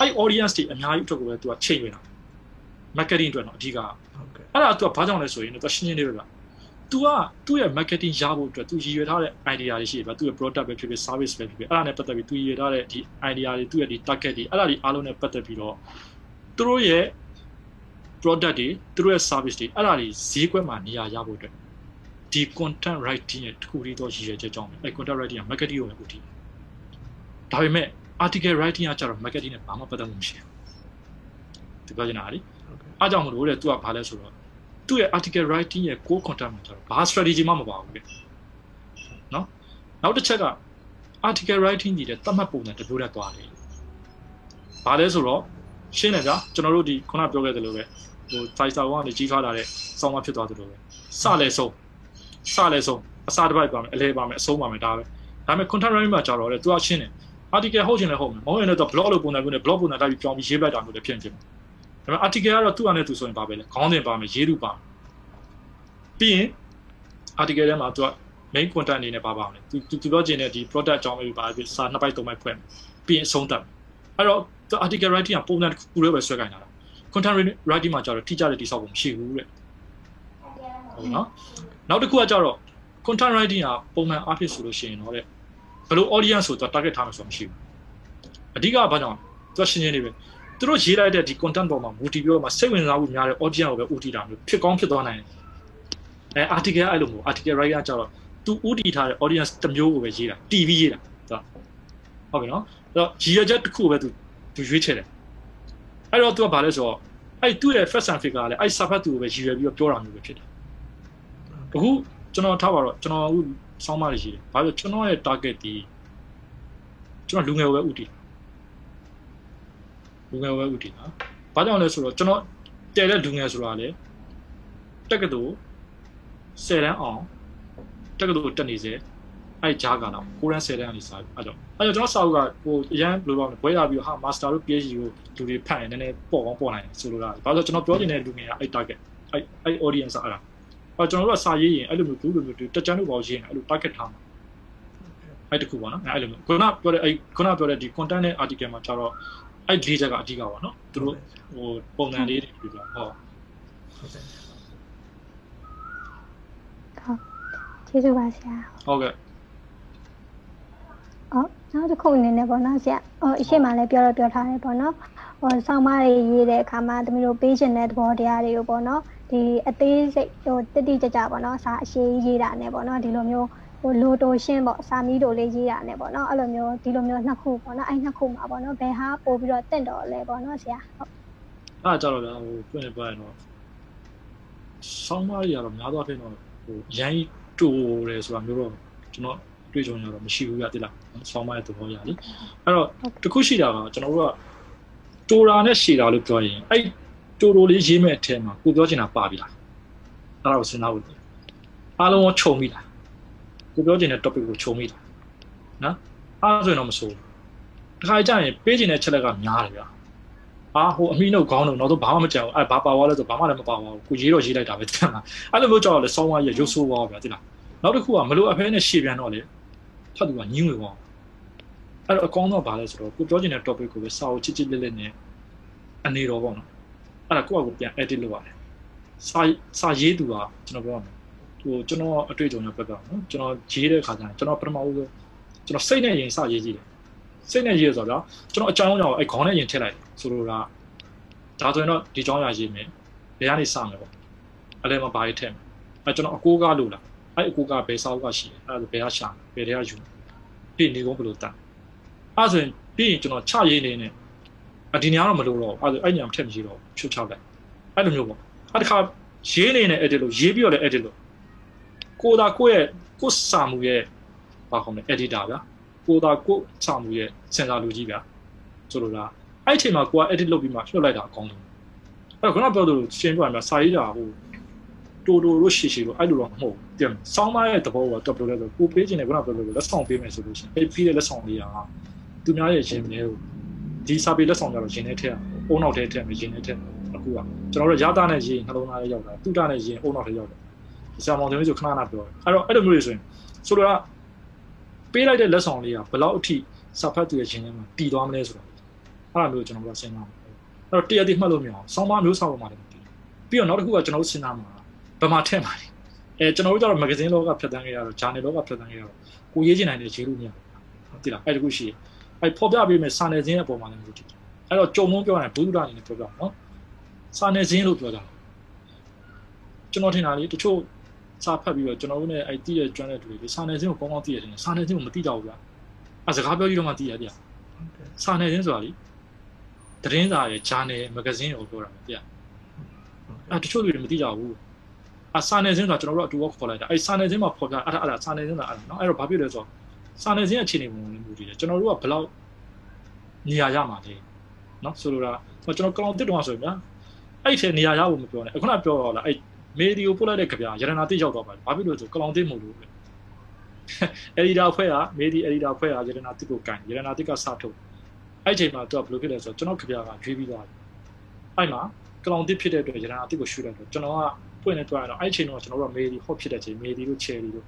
အဲ့ audience တွေအများကြီးအတွက်ကိုပဲသူကချိန်ဝင်တာ marketing အတွက်တော့အဓိက ဟုတ်ကဲ့ အဲ့ဒါသူကဘာကြောင့်လဲဆိုရင်သူရှင်းရှင်းလေးပဲဗျ तू ကသူ့ရဲ့ marketing ရဖို့အတွက် तू ရည်ရွယ်ထားတဲ့ idea တွေရှိတယ်ဗျသူ့ရဲ့ product ပဲဖြစ်ဖြစ် service ပဲဖြစ်ဖြစ်အဲ့ဒါနဲ့ပတ်သက်ပြီး तू ရည်ရွယ်ထားတဲ့ဒီ idea တွေသူ့ရဲ့ဒီ target တွေအဲ့ဒါတွေအားလုံးနဲ့ပတ်သက်ပြီးတော့သူတို့ရဲ့ product တွေသူတို့ရဲ့ service တွေအဲ့ဒါတွေဈေးကွက်မှာနေရာရဖို့အတွက်ဒီ content writing ရဲ့တစ်ခုတည်းသောရည်ရွယ်ချက်ကြောင့်ပဲအဲ့ content writing က marketing ကိုပဲဥတည်ဒါပေမဲ့ article writing ကကျတော့ marketing နဲ့ဘာမှပတ်သက်မှုမရှိဘူးဒီပြောချင်တာလေဟုတ်ကဲ့အားကြောင့်မလို့လေ तू ကဘာလဲဆိုတော့သူ့ရဲ့ article writing ရဲ့ core content မှာကျတော့ဘာ strategy မှမပါဘူးလေနော်နောက်တစ်ချက်က article writing ကြီးတဲ့သတ်မှတ်ပုံနဲ့တပြိုးတည်းသွားတယ်ဘာလဲဆိုတော့ရှင်းတယ်ဗျာကျွန်တော်တို့ဒီခုနပြောခဲ့သလိုပဲ ဟို five star ကနေကြီးထွားလာတဲ့စောင်းမဖြစ်သွားသလိုပဲစလဲဆုံးစလဲဆုံးအစားတစ်ပိုက်ပါမယ်အလဲပါမယ်အဆုံးပါမယ်ဒါပဲဒါပေမဲ့ content writing မှာကျတော့လေ तू ကရှင်းတယ် article ဟုတ်ချင်လဲဟုတ်မယ်မဟုတ်ရင်လည်း blog လို့ပုံစံမျိုးနဲ့ blog ပုံစံတိုက်ပြီးပြောင်းပြီးရေးပလိုက်တာမျိုးလည်းဖြစ်နေဖြစ်မယ်ဒါပေမဲ့ article ကတော့သူ့အနေနဲ့သူဆိုရင်ပါပဲလေခေါင်းစဉ်ပါမယ်ရေးသူပါမယ်ပြီးရင် article ထဲမှာသူက main content အနေနဲ့ပါပါမယ်သူသူသူပြောချင်တဲ့ဒီ product အကြောင်းပဲပါပြီးစာနှစ်ပိုက်သုံးပိုက်ဖွင့်မယ်ပြီးရင်အဆုံးသတ်မယ်အဲ့တော့သူ article writing ကပုံစံတစ်ခုလေးပဲဆွဲခိုင်းတာလား content writing မှာကျတော့ထိကြတဲ့တိဆောက်ပုံမရှိဘူးတဲ့ဟုတ်နော်နောက်တစ်ခုကကျတော့ content writing ကပုံမှန်အားဖြင့်ဆိုလို့ရှိရင်တော့တဲ့ဘယ်လို audience ဆိုတော့ target ထားမှာဆိုမရှိဘူးအဓိကဘာကြောင့်သူရှင်းရှင်းလေးပဲသူတို့ရေးလိုက်တဲ့ဒီ content ပေါ်မှာ multi ပြောမှာစိတ်ဝင်စားမှုများတဲ့ audience ကိုပဲဦးတည်တာမျိုးဖြစ်ကောင်းဖြစ်သွားနိုင်တယ်အဲ article အဲ့လိုမျိုး article writer ကျတော့သူဦးတည်ထားတဲ့ audience တစ်မျိုးကိုပဲရေးတာ TV ရေးတာဟုတ်ပြီနော်အဲ့တော့ရည်ရွယ်ချက်တစ်ခုပဲသူသူရွေးချယ်တယ် အဲ့တော့ तू ကဘာလဲဆိုတော့အဲ့သူ့ရဲ့ first and figure ကလည်းအဲ့ subject သူကိုပဲရည်ရွယ်ပြီးတော့ပြောတာမျိုးပဲဖြစ်တယ်အခုကျွန်တော်ထားပါတော့ကျွန်တော်အခုစောင်းမလေးရှိတယ်ဘာလို့ကျွန်တော်ရဲ့ target ဒီကျွန်တော်လူငယ်ကိုပဲဦးတည်လူငယ်ကိုပဲဦးတည်တာဘာကြောင့်လဲဆိုတော့ကျွန်တော်တဲတဲ့လူငယ်ဆိုတာလေတက်ကတူ10တန်းအောင်တက်ကတူတက်နေစေ အဲ့ဂျားကတော့ကိုရန်10တန်းကနေစားအဲ့တော့အဲ့တော့ကျွန်တော်စာအုပ်ကဟိုအရန်ဘယ်လိုပြောလဲဘွဲလာပြီးဟာ master တို့ PhD ကိုလူတွေဖတ်ရင်နည်းနည်းပေါ့ကောင်းပေါ့နိုင်ဆိုလိုတာဘာလို့ကျွန်တော်ပြောချင်တဲ့လူငယ်ကအဲ့ target အဲ့အဲ့ audience အဲ့ဒါအဲ့ကျွန်တော်တို့ကစာရေးရင်အဲ့လိုမျိုးဘူးလိုမျိုးတက်ချမ်းလို့ပေါ့ရေးရင်အဲ့လို target ထားမှာအဲ့တခုပေါ့နော်အဲ့လိုမျိုးခုနပြောတဲ့အဲ့ခုနပြောတဲ့ဒီ content နဲ့ article မှာကျတော့အဲ့လေးချက်ကအဓိကပါနော်သူတို့ဟိုပုံစံလေးတွေပြောဟောဟုတ်ကဲ့ကျေးဇူးပါဆရာဟုတ်ကဲ့ အော်နောက်တစ်ခုအနေနဲ့ပေါ့နော်ဆရာဟိုအရှိမလည်းပြောတော့ပြောထားတယ်ပေါ့နော်ဟိုဆောင်းမတွေရေးတဲ့အခါမှာတမီးတို့ပေးချင်တဲ့သဘောတရားတွေကိုပေါ့နော်ဒီအသေးစိတ်ဟိုတိတိကျကျပေါ့နော်စာအရှိရေးတာနဲ့ပေါ့နော်ဒီလိုမျိုးဟိုလိုတိုရှင်းပေါ့စာမီးတို့လေးရေးတာနဲ့ပေါ့နော်အဲ့လိုမျိုးဒီလိုမျိုးနှစ်ခုပေါ့နော်အဲ့နှစ်ခုမှာပေါ့နော်ဘယ်ဟာပို့ပြီးတော့တင့်တော်လဲပေါ့နော်ဆရာဟုတ်အဲ့ဒါကြတော့ဗျာဟိုပြနေပြရင်တော့ဆောင်းမကြီးကတော့များသောအားဖြင့်တော့ဟိုရန်တူတယ်ဆိုတာမျိုးတော့ကျွန်တော် တွေ့ကြုံရတော့မရှိဘူးဗျတိလားဆောင်းမရဲ့သဘောရလေအဲ့တော့တခုရှိတာကကျွန်တော်တို့ကတိုရာနဲ့ရှည်တာလို့ပြောရင်အဲ့တိုတိုလေးရေးမဲ့အထက်မှာကိုပြောချင်တာပါပြီလားအဲ့ဒါကိုစဉ်းစားဖို့အားလုံးကိုခြုံမိလားကိုပြောချင်တဲ့ topic ကိုခြုံမိလားနော်အားဆိုရင်တော့မဆိုးဘူးတခါကြရင်ပေးချင်တဲ့ချက်လက်ကများတယ်ဗျာအာဟိုအမိနှုတ်ခေါင်းနှုတ်တော့ဘာမှမကြံဘူးအဲဘာပါသွားလဲဆိုဘာမှလည်းမပါပါဘူးကိုရေးတော့ရေးလိုက်တာပဲတန်လားအဲ့လိုမျိုးကြောက်လဲစောင်းဝါးရရုပ်ဆိုးသွားဗျာတိလားနောက်တစ်ခုကမလို့အဖဲနဲ့ရှေ့ပြန်တော့လေ ဖတ်သူကညင်းဝင်သွားအဲ့တော့အကောင်းတော့ဘာလဲဆိုတော့ကိုပြောချင်တဲ့ topic ကိုပဲစာအုပ်ချစ်ချစ်လက်လက်နဲ့အနေတော်ပေါ့နော်အဲ့ဒါကိုယ့်အကိုပြန် edit လုပ်ရတယ်စာစာရေးသူကကျွန်တော်ပြောရမယ်ဟိုကျွန်တော်အတွေ့အကြုံနဲ့ပတ်သက်နော်ကျွန်တော်ရေးတဲ့ခါကျရင်ကျွန်တော်ပထမဦးဆုံးကျွန်တော်စိတ်နဲ့ရင်စာရေးကြည့်တယ်စိတ်နဲ့ရေးရဆိုတော့ကျွန်တော်အကြောင်းအရာကိုအဲ့ခေါင်းနဲ့ရင်ထည့်လိုက်ဆိုလိုတာဒါဆိုရင်တော့ဒီကြောင်းရာရေးမယ်ဘယ်ကနေစမယ်ပေါ့အလဲမှာဘာရေးထည့်မယ်အဲကျွန်တော်အကိုကလို့လား အဲ့အကိုကဘယ်စာအုပ်ကရှိတယ်အဲ့ဒါဘယ်ကရှာဘယ်တွေကယူပြီးနေကုန်းဘယ်လိုတန်အဲ့ဆိုရင်ပြီးရင်ကျွန်တော်ချရေးနေနေအဒီနေရာတော့မလို့တော့အဲ့ဆိုအဲ့ညံထက်မရှိတော့ချွတ်ချောက်လိုက်အဲ့လိုမျိုးပေါ့အဲ့တခါရေးနေနေ edit လို့ရေးပြီးတော့လည်း edit လို့ကိုသာကိုယ့်ရဲ့ကိုယ်စာမှုရဲ့ဘာခေါ်မလဲ editor ဗျာကိုသာကိုယ်စာမှုရဲ့စင်စာလူကြီးဗျာဆိုလိုလားအဲ့အချိန်မှာကိုက edit လုပ်ပြီးမှလွှတ်လိုက်တာအကောင်းဆုံးအဲ့တော့ခုနပြောသလိုရှင်းပြရမှာစာရေးတာဟို တိုတိုလို့ရှိရှိလို့အဲ့လိုတော့မဟုတ်ဘူးတင်စောင်းမရဲ့သဘောကတော့ပြောလဲဆိုကိုပေးခြင်းနဲ့ခုနပြောလို့လက်ဆောင်ပေးမယ်ဆိုလို့ရှိရင်အဲ့ပြီးတဲ့လက်ဆောင်လေးကသူများရဲ့ရှင်မျိုးဒီစာပေလက်ဆောင်ကြတော့ရှင်နဲ့ထည့်အောင်အုံနောက်ထဲထည့်မယ်ရှင်နဲ့ထည့်မယ်အခုကကျွန်တော်တို့ရတာနဲ့ရေးနှလုံးသားလေးရောက်တာတုတနဲ့ရေးအုံနောက်ထဲရောက်တယ်ဆရာမောင်သမီးဆိုခဏခဏပြောတယ်အဲ့တော့အဲ့လိုမျိုးတွေဆိုရင်ဆိုတော့ပေးလိုက်တဲ့လက်ဆောင်လေးကဘယ်လောက်အထိစာဖတ်သူရဲ့ရှင်ထဲမှာတည်သွားမလဲဆိုတော့အဲ့လိုမျိုးကျွန်တော်တို့စဉ်းစားမှာအဲ့တော့တရားတိမှတ်လို့မရအောင်စောင်းမမျိုးစောင်းပေါ်မှာလည်းပြီးပြီးတော့နောက်တစ်ခုကကျွန်တော်တို့စဉ်းစားမှာ ဘယ်မှာထည့်မှာလဲအဲကျွန်တော်တို့ကျတော့မဂ္ဂဇင်းလောကဖြတ်တန်းခဲ့ရတော့ဂျာနယ်လောကဖြတ်တန်းခဲ့ရတော့ကိုရေးချင်နိုင်တဲ့ရေးလို့မရဘူးတိလားအဲ့တခုရှိတယ်အဲ့ဖော်ပြပေးမယ်စာနယ်ဇင်းရဲ့ပုံမှာလည်းမျိုးတည်အဲ့တော့ကြုံမုန်းပြောရင်ဘုဒ္ဓအနေနဲ့ပြောပြနော်စာနယ်ဇင်းလို့ပြောတာကျွန်တော်ထင်တာလေတချို့စာဖတ်ပြီးတော့ကျွန်တော်တို့ ਨੇ အဲ့တည်ရကျွမ်းတဲ့လူတွေစာနယ်ဇင်းကိုကောင်းကောင်းသိရတယ်စာနယ်ဇင်းကိုမသိကြဘူးဗျာအဲစကားပြောကြည့်တော့မှသိရဗျာစာနယ်ဇင်းဆိုတာလေသတင်းစာရဲ့ဂျာနယ်မဂ္ဂဇင်းကိုပြောတာဗျာအဲတချို့လူတွေမသိကြဘူး အစာနယ်ဇင်းဆိုတာကျွန်တော်တို့အတူခေါ်လိုက်တာအဲစာနယ်ဇင်းမှာဖော်ပြအဲ့ဒါအဲ့ဒါစာနယ်ဇင်းဆိုတာအဲ့ဒါနော်အဲ့တော့ဘာဖြစ်လဲဆိုတော့စာနယ်ဇင်းအခြေအနေပုံနဲ့မူတည်တယ်ကျွန်တော်တို့ကဘယ်လောက်နေရာရမှာလဲနော်ဆိုလိုတာကျွန်တော်ကောင်တစ်တုံးဆိုရင်ဗျာအဲ့ထဲနေရာရဖို့မပြောနဲ့အခုနပြောတော့လားအဲ့မေဒီကိုပို့လိုက်တဲ့ကြပြရတနာတိရောက်တော့ပါတယ်ဘာဖြစ်လို့ဆိုကောင်တစ်မို့လို့အဒီတာဖွဲ့ကမေဒီအဒီတာဖွဲ့ကရတနာတိကိုကန်ရတနာတိကစထုတ်အဲ့ချိန်မှာတော့ဘယ်လိုဖြစ်လဲဆိုတော့ကျွန်တော်ကြပြကရွေးပြီးသွားတယ်အဲ့မှာကောင်တစ်ဖြစ်တဲ့အတွက်ရတနာတိကိုရှူလိုက်တော့ကျွန်တော်က ပွင့်နေသွားတော့အဲ့ချိန်တော့ကျွန်တော်တို့ကမေဒီဟော့ဖြစ်တဲ့ချိန်မေဒီတို့ချယ်ဒီတို့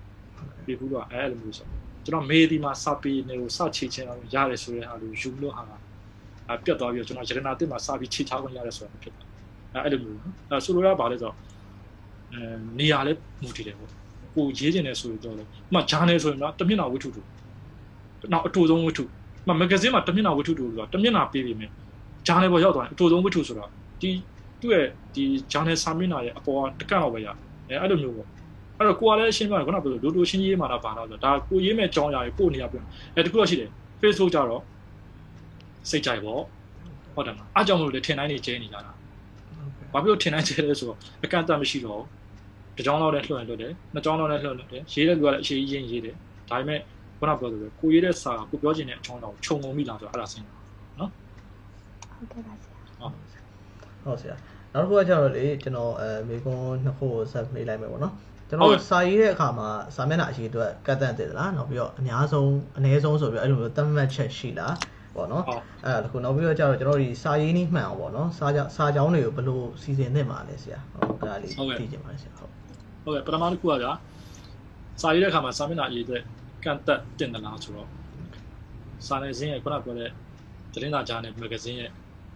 ပြီးဘူးတော့အဲ့လိုမျိုးဆိုကျွန်တော်မေဒီမှာစပီနေကိုစချီချင်းအောင်ရတယ်ဆိုတဲ့ဟာလိုယူလို့ဟာအပြတ်သွားပြီးတော့ကျွန်တော်ရတနာတစ်မှာစပြီးချီချခွင့်ရတယ်ဆိုတာဖြစ်တယ်အဲ့လိုမျိုးအဲဆိုလိုရပါလဲဆိုတော့အဲနေရာလဲမူတည်တယ်ပေါ့ကိုရေးကျင်တယ်ဆိုတော့လေမှဂျာနယ်ဆိုရင်တော့တမျက်နှာဝတ္ထုတူနောက်အတူဆုံးဝတ္ထုမှမဂ္ဂဇင်းမှာတမျက်နှာဝတ္ထုတူဆိုတော့တမျက်နှာပေးပြီးမယ်ဂျာနယ်ပေါ်ရောက်သွားရင်အတူဆုံးဝတ္ထုဆိုတော့ဒီ သူ့ရဲ့ဒီ journal စာမျက်နှာရဲ့အပေါ်ကတကန့်တော့ပဲရအဲအဲ့လိုမျိုးပေါ့အဲ့တော့ကိုကလည်းရှင်းပြတယ်ခုနကပြောလို့လိုလိုရှင်းရေးမှာလားပါလားဆိုတော့ဒါကိုရေးမဲ့အကြောင်းအရာကိုပို့နေရပြန်အဲတခုတော့ရှိတယ် Facebook ကြတော့စိတ်ကြိုက်ပေါ့ဟုတ်တယ်မလားအားကြောင့်မလို့လေထင်တိုင်းနေကျဲနေကြတာဘာဖြစ်လို့ထင်တိုင်းကျဲလဲဆိုတော့အကန့်အသတ်မရှိတော့တစ်ကြောင်းလောက်နဲ့လှုပ်ရင်လှုပ်တယ်နှစ်ကြောင်းလောက်နဲ့လှုပ်တယ်ရေးတဲ့လူကလည်းအရှိကြီးရေးတယ်ဒါပေမဲ့ခုနပြောသလိုကိုရေးတဲ့စာကိုပြောချင်တဲ့အကြောင်းအရာကိုခြုံငုံမိလားဆိုတော့အဲ့ဒါစဉ်းစားနော်ဟုတ်ကဲ့ပါဆရာ ဟုတ်ဆရာနောက်တစ်ခုကကျတော့လေကျွန်တော်အဲမေကွန်းနှစ်ခုကိုဆက်မေးလိုက်မယ်ပေါ့နော်ကျွန်တော်စာရေးတဲ့အခါမှာစာမျက်နှာအရေးအတွက်ကတ်တန့်တယ်သလားနောက်ပြီးတော့အများဆုံးအနည်းဆုံးဆိုပြီးအဲ့လိုမျိုးသတ်မှတ်ချက်ရှိလားပေါ့နော်အဲ့ဒါတခုနောက်ပြီးတော့ကျတော့ကျွန်တော်ဒီစာရေးနည်းမှန်အောင်ပေါ့နော်စာကြောင်းစာကြောင်းတွေကိုဘယ်လိုစီစဉ်သင့်ပါလဲဆရာဟုတ်အဲ့ဒါလေးသိချင်ပါတယ်ဆရာဟုတ်ဟုတ်ကဲ့ပထမတစ်ခုကကြာစာရေးတဲ့အခါမှာစာမျက်နှာအရေးအတွက်ကန့်တက်တင်တယ်လားဆိုတော့စာနယ်ဇင်းရဲ့ခုနပြောတဲ့သတင်းစာကြားနဲ့မဂ္ဂဇင်းရဲ့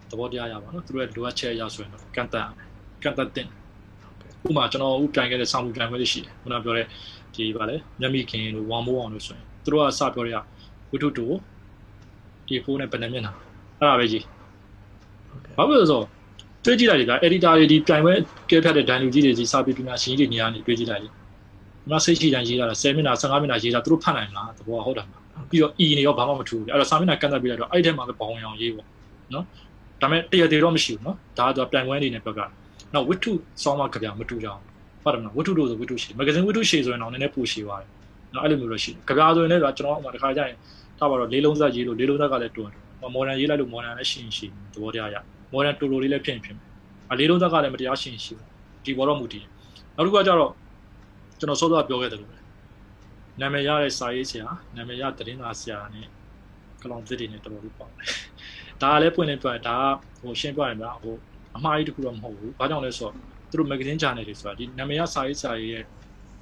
သဘောတရားရပါတော့သူတို့ရဲ့လိုအပ်ချက်အရဆိုရင်တော့ကန့်တက်ကန့်တက်တင်ဥပမာကျွန်တော်ဥပြန်ခဲ့တဲ့ဆောင်းမှုပြန်ခွင့်လေးရှိတယ်ခုနပြောတဲ့ဒီဗာလဲမျက်မိခင်တို့ဝမ်မိုးအောင်လို့ဆိုရင်သူတို့ကစပြောရဝိထုတူဒီဖုန်းနဲ့ဗနမျက်နှာအဲ့ဒါပဲကြီးဘာဖြစ်လို့ဆိုတွေးကြည့်လိုက်လေဗျာ editor တွေဒီပြန်ခွင့်ကဲဖြတ်တဲ့ဒန်လူကြီးတွေကြီးစာပေပညာရှင်ကြီးတွေနေရာနေတွေးကြည့်လိုက်လေမစိတ်ရှိတိုင်းရေးတာ10မိနစ်15မိနစ်ရေးတာသူတို့ဖတ်နိုင်လားသဘောဟုတ်တယ်မလားပြီးတော့ e နေရောဘာမှမထူဘူးအဲ့တော့စာမျက်နှာကန့်သက်ပြီးလိုက်တော့အဲ့ဒီထဲမှာပဲဘောင်းအောင်ရေးပေါ့နော် ဒါပေမဲ့တရသေးတော့မရှိဘူးနော်ဒါကတော့ပြန်ခွင့်အနေနဲ့ပြောပြနော်ဝတ္ထုစောင်းမကြပြမတူကြအောင်ဟုတ်တယ်မလားဝတ္ထုတို့ဆိုဝတ္ထုရှိမဂ္ဂဇင်းဝတ္ထုရှိဆိုရင်တော့နည်းနည်းပိုရှိသွားတယ်နော်အဲ့လိုမျိုးတော့ရှိကြပြဆိုရင်လည်းကျွန်တော်ဥပမာတစ်ခါကျရင်ထားပါတော့လေးလုံးသက်ရေးလို့လေးလုံးသက်ကလည်းတွန်းတယ်မော်ဒန်ရေးလိုက်လို့မော်ဒန်လည်းရှင်းရှင်းသဘောတရားရမော်ဒန်တူတူလေးလည်းဖြစ်ဖြစ်အလေးလုံးသက်ကလည်းမတရားရှင်းရှင်းဒီဘောတော့မူတည်နောက်တစ်ခုကကျတော့ကျွန်တော်စောစောပြောခဲ့တယ်လို့ပဲနာမည်ရတဲ့စာရေးဆရာနာမည်ရသတင်းစာဆရာနဲ့ကလောင်သစ်တွေနဲ့တော်တော်လေးပေါ့ ဒါကလည်းပွင့်လင်းပြတယ်ဒါကဟိုရှင်းပြရင်ဗျာဟိုအမှားကြီးတခုတော့မဟုတ်ဘူးဘာကြောင့်လဲဆိုတော့သူတို့ magazine channel တွေဆိုတာဒီနာမည်ရစာရေးစာရေးရဲ့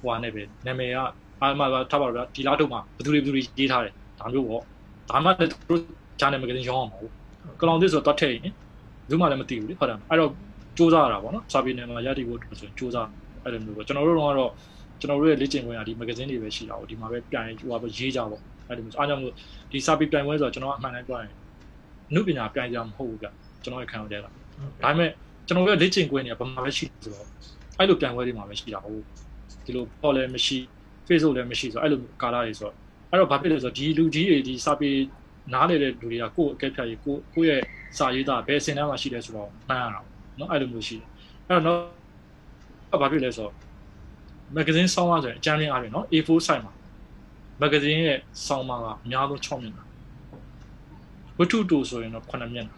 ဟိုဟာနဲ့ပဲနာမည်ကအားမထားပါတော့ဗျာဒီလားတော့မှဘယ်သူတွေဘယ်သူတွေရေးထားတယ်ဒါမျိုးပေါ့ဒါမှလည်းသူတို့ channel magazine ရောင်းအောင်မဟုတ်ကလောင်သစ်ဆိုတော့တတ်ထည့်ရင်ဘူးမှလည်းမသိဘူးလေဟုတ်တယ်အဲ့တော့စူးစမ်းရတာပေါ့နော်စာပေနယ်မှာရည်ဖို့ဆိုစူးစမ်းအဲ့လိုမျိုးပေါ့ကျွန်တော်တို့ကတော့ကျွန်တော်တို့ရဲ့လေ့ကျင့်ခွင့်ကဒီ magazine တွေပဲရှိတာပေါ့ဒီမှာပဲပြန်ဟိုပါရေးကြပေါ့အဲ့လိုမျိုးအားကြောင့်မို့ဒီစာပေပြန်ပွဲဆိုတော့ကျွန်တော်အမှန်တမ်းပြောရင် နုပညာပြန်ကြမဟုတ်ဘူးကကျွန်တော်ရဲ့ခံယူတဲ့လားဒါပေမဲ့ကျွန်တော်ရဲ့လေ့ကျင့်ခွင့်တွေကဘာမှမရှိဆိုတော့အဲ့လိုပြန်ပွဲတွေမှာပဲရှိတာဟုတ်ဒီလိုပေါ်လည်းမရှိ Facebook လည်းမရှိဆိုအဲ့လိုကာလာတွေဆိုတော့ အဲ့တော့ဘာဖြစ်လဲဆိုတော့ဒီလူကြီးတွေဒီစာပေနားလေတဲ့လူတွေကကိုယ့်အကဲဖြတ်ရေးကိုကိုယ့်ရဲ့စာရေးသားဘယ်စင်တန်းမှာရှိလဲဆိုတော့မှန်းရတာเนาะအဲ့လိုမျိုးရှိတယ်အဲ့တော့တော့ဘာဖြစ်လဲဆိုတော့မဂဇင်းဆောင်းပါဆိုရင်အကြမ်းမြင်အားဖြင့်เนาะ A4 စိုက်မှာမဂဇင်းရဲ့ဆောင်းပါကအများဆုံး6မျက်နှာ ဝတ္ထုတူဆိုရင်တော့9မျက်နှာ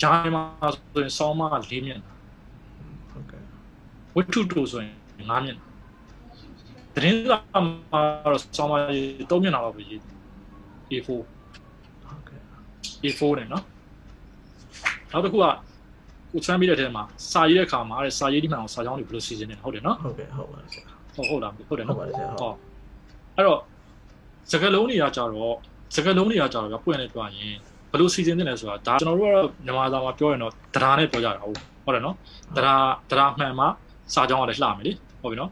ဂျာမန်ဆိုရင်ဆောင်းမ4မျက်နှာဟုတ်ကဲ့ဝတ္ထုတူဆိုရင်9မျက်နှာသတင်းစာမှာတော့ဆောင်းမ3မျက်နှာလောက်ပဲရေး A4 ဟုတ်ကဲ့ A4 နဲ့နော်နောက်တစ်ခုကကိုချမ်းပြီးတဲ့ထဲမှာစာရေးတဲ့ခါမှာတဲ့စာရေးဒီမှာအောင်စာကြောင်းတွေဘယ်လိုစီစဉ်နေလဲဟုတ်တယ်နော်ဟုတ်ကဲ့ဟုတ်ပါဆရာဟုတ်ဟုတ်လားဟုတ်တယ်နော်ဟုတ်ပါဆရာဟုတ်အဲ့တော့စကားလုံးတွေကကြတော့ စကလုံးတွေကကြတော့ပွင့်နေပြရင်ဘယ်လိုစီစဉ်နေလဲဆိုတာဒါကျွန်တော်တို့ကတော့မြန်မာသားမှာပြောရင်တော့တရားနဲ့ပြောကြတာဟုတ်ဟုတ်တယ်နော်တရားတရားမှန်မှစာကြောင်းကလည်းလှမယ်လေဟုတ်ပြီနော်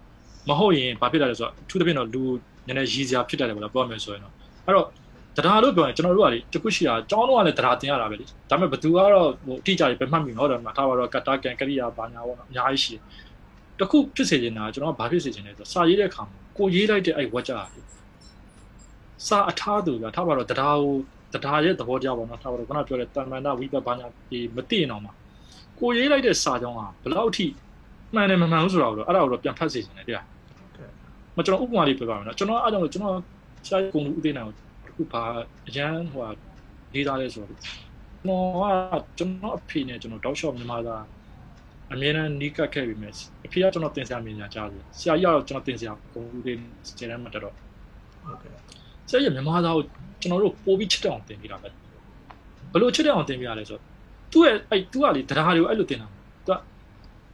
မဟုတ်ရင်ဘာဖြစ်လာလဲဆိုတော့အထူးသဖြင့်တော့လူနည်းနည်းရည်စရာဖြစ်တတ်တယ်ဗလားပြောမယ်ဆိုရင်တော့အဲ့တော့တရားလို့ပြောရင်ကျွန်တော်တို့ကလေတခုရှိတာကျောင်းတော့ကလည်းတရားတင်ရတာပဲလေဒါပေမဲ့ဘသူကတော့ဟိုအတိအကျပဲမှတ်မိမှာဟုတ်တယ်မလားထားပါတော့ကတ္တာကန်ကရိယာဘာညာပေါ့နော်အများကြီးရှိတယ်တခုဖြစ်စေချင်တာကျွန်တော်ကဘာဖြစ်စေချင်လဲဆိုတော့စာရေးတဲ့အခါမှာကိုရေးလိုက်တဲ့အဲ့ဝါကြလေ စာအထားသူကထားပါတော့တရားကိုတရားရဲ့သဘောတရားပေါ့နော်ထားပါတော့ခုနပြောတဲ့တမန်တော်ဝိပဿနာဒီမသိရင်တော့မှာကိုရေးလိုက်တဲ့စာကြောင်းကဘယ်လောက်ထိမှန်တယ်မမှန်ဘူးဆိုတာကိုတော့အဲ့ဒါကိုတော့ပြန်ဖတ်စေချင်တယ်တရားမကျွန်တော်ဥပမာလေးပြပါမယ်နော်ကျွန်တော်အားကြောင့်ကျွန်တော်ဆရာကုံလူဥသိနိုင်ကိုတခုပါအရန်ဟိုဟာရေးသားလဲဆိုတော့ကျွန်တော်ကကျွန်တော်အဖေနဲ့ကျွန်တော်တောက်လျှောက်မြန်မာသားအမြဲတမ်းနီးကပ်ခဲ့ပြီမဲ့အဖေကကျွန်တော်တင်ဆက်မြင်ကြကြားတယ်ဆရာကြီးကတော့ကျွန်တော်တင်ဆက်ကုံလူတွေစတဲ့မှာတက်တော့ဟုတ်ကဲ့ ဆရာကြီးမြန်မာသားကိုကျွန်တော်တို့ပို့ပြီးချစ်တဲ့အောင်တင်ပြတာပဲဘလို့ချစ်တဲ့အောင်တင်ပြရလဲဆိုတော့သူ့ရဲ့အဲ့သူကလေတရားတွေကိုအဲ့လိုတင်တာသူက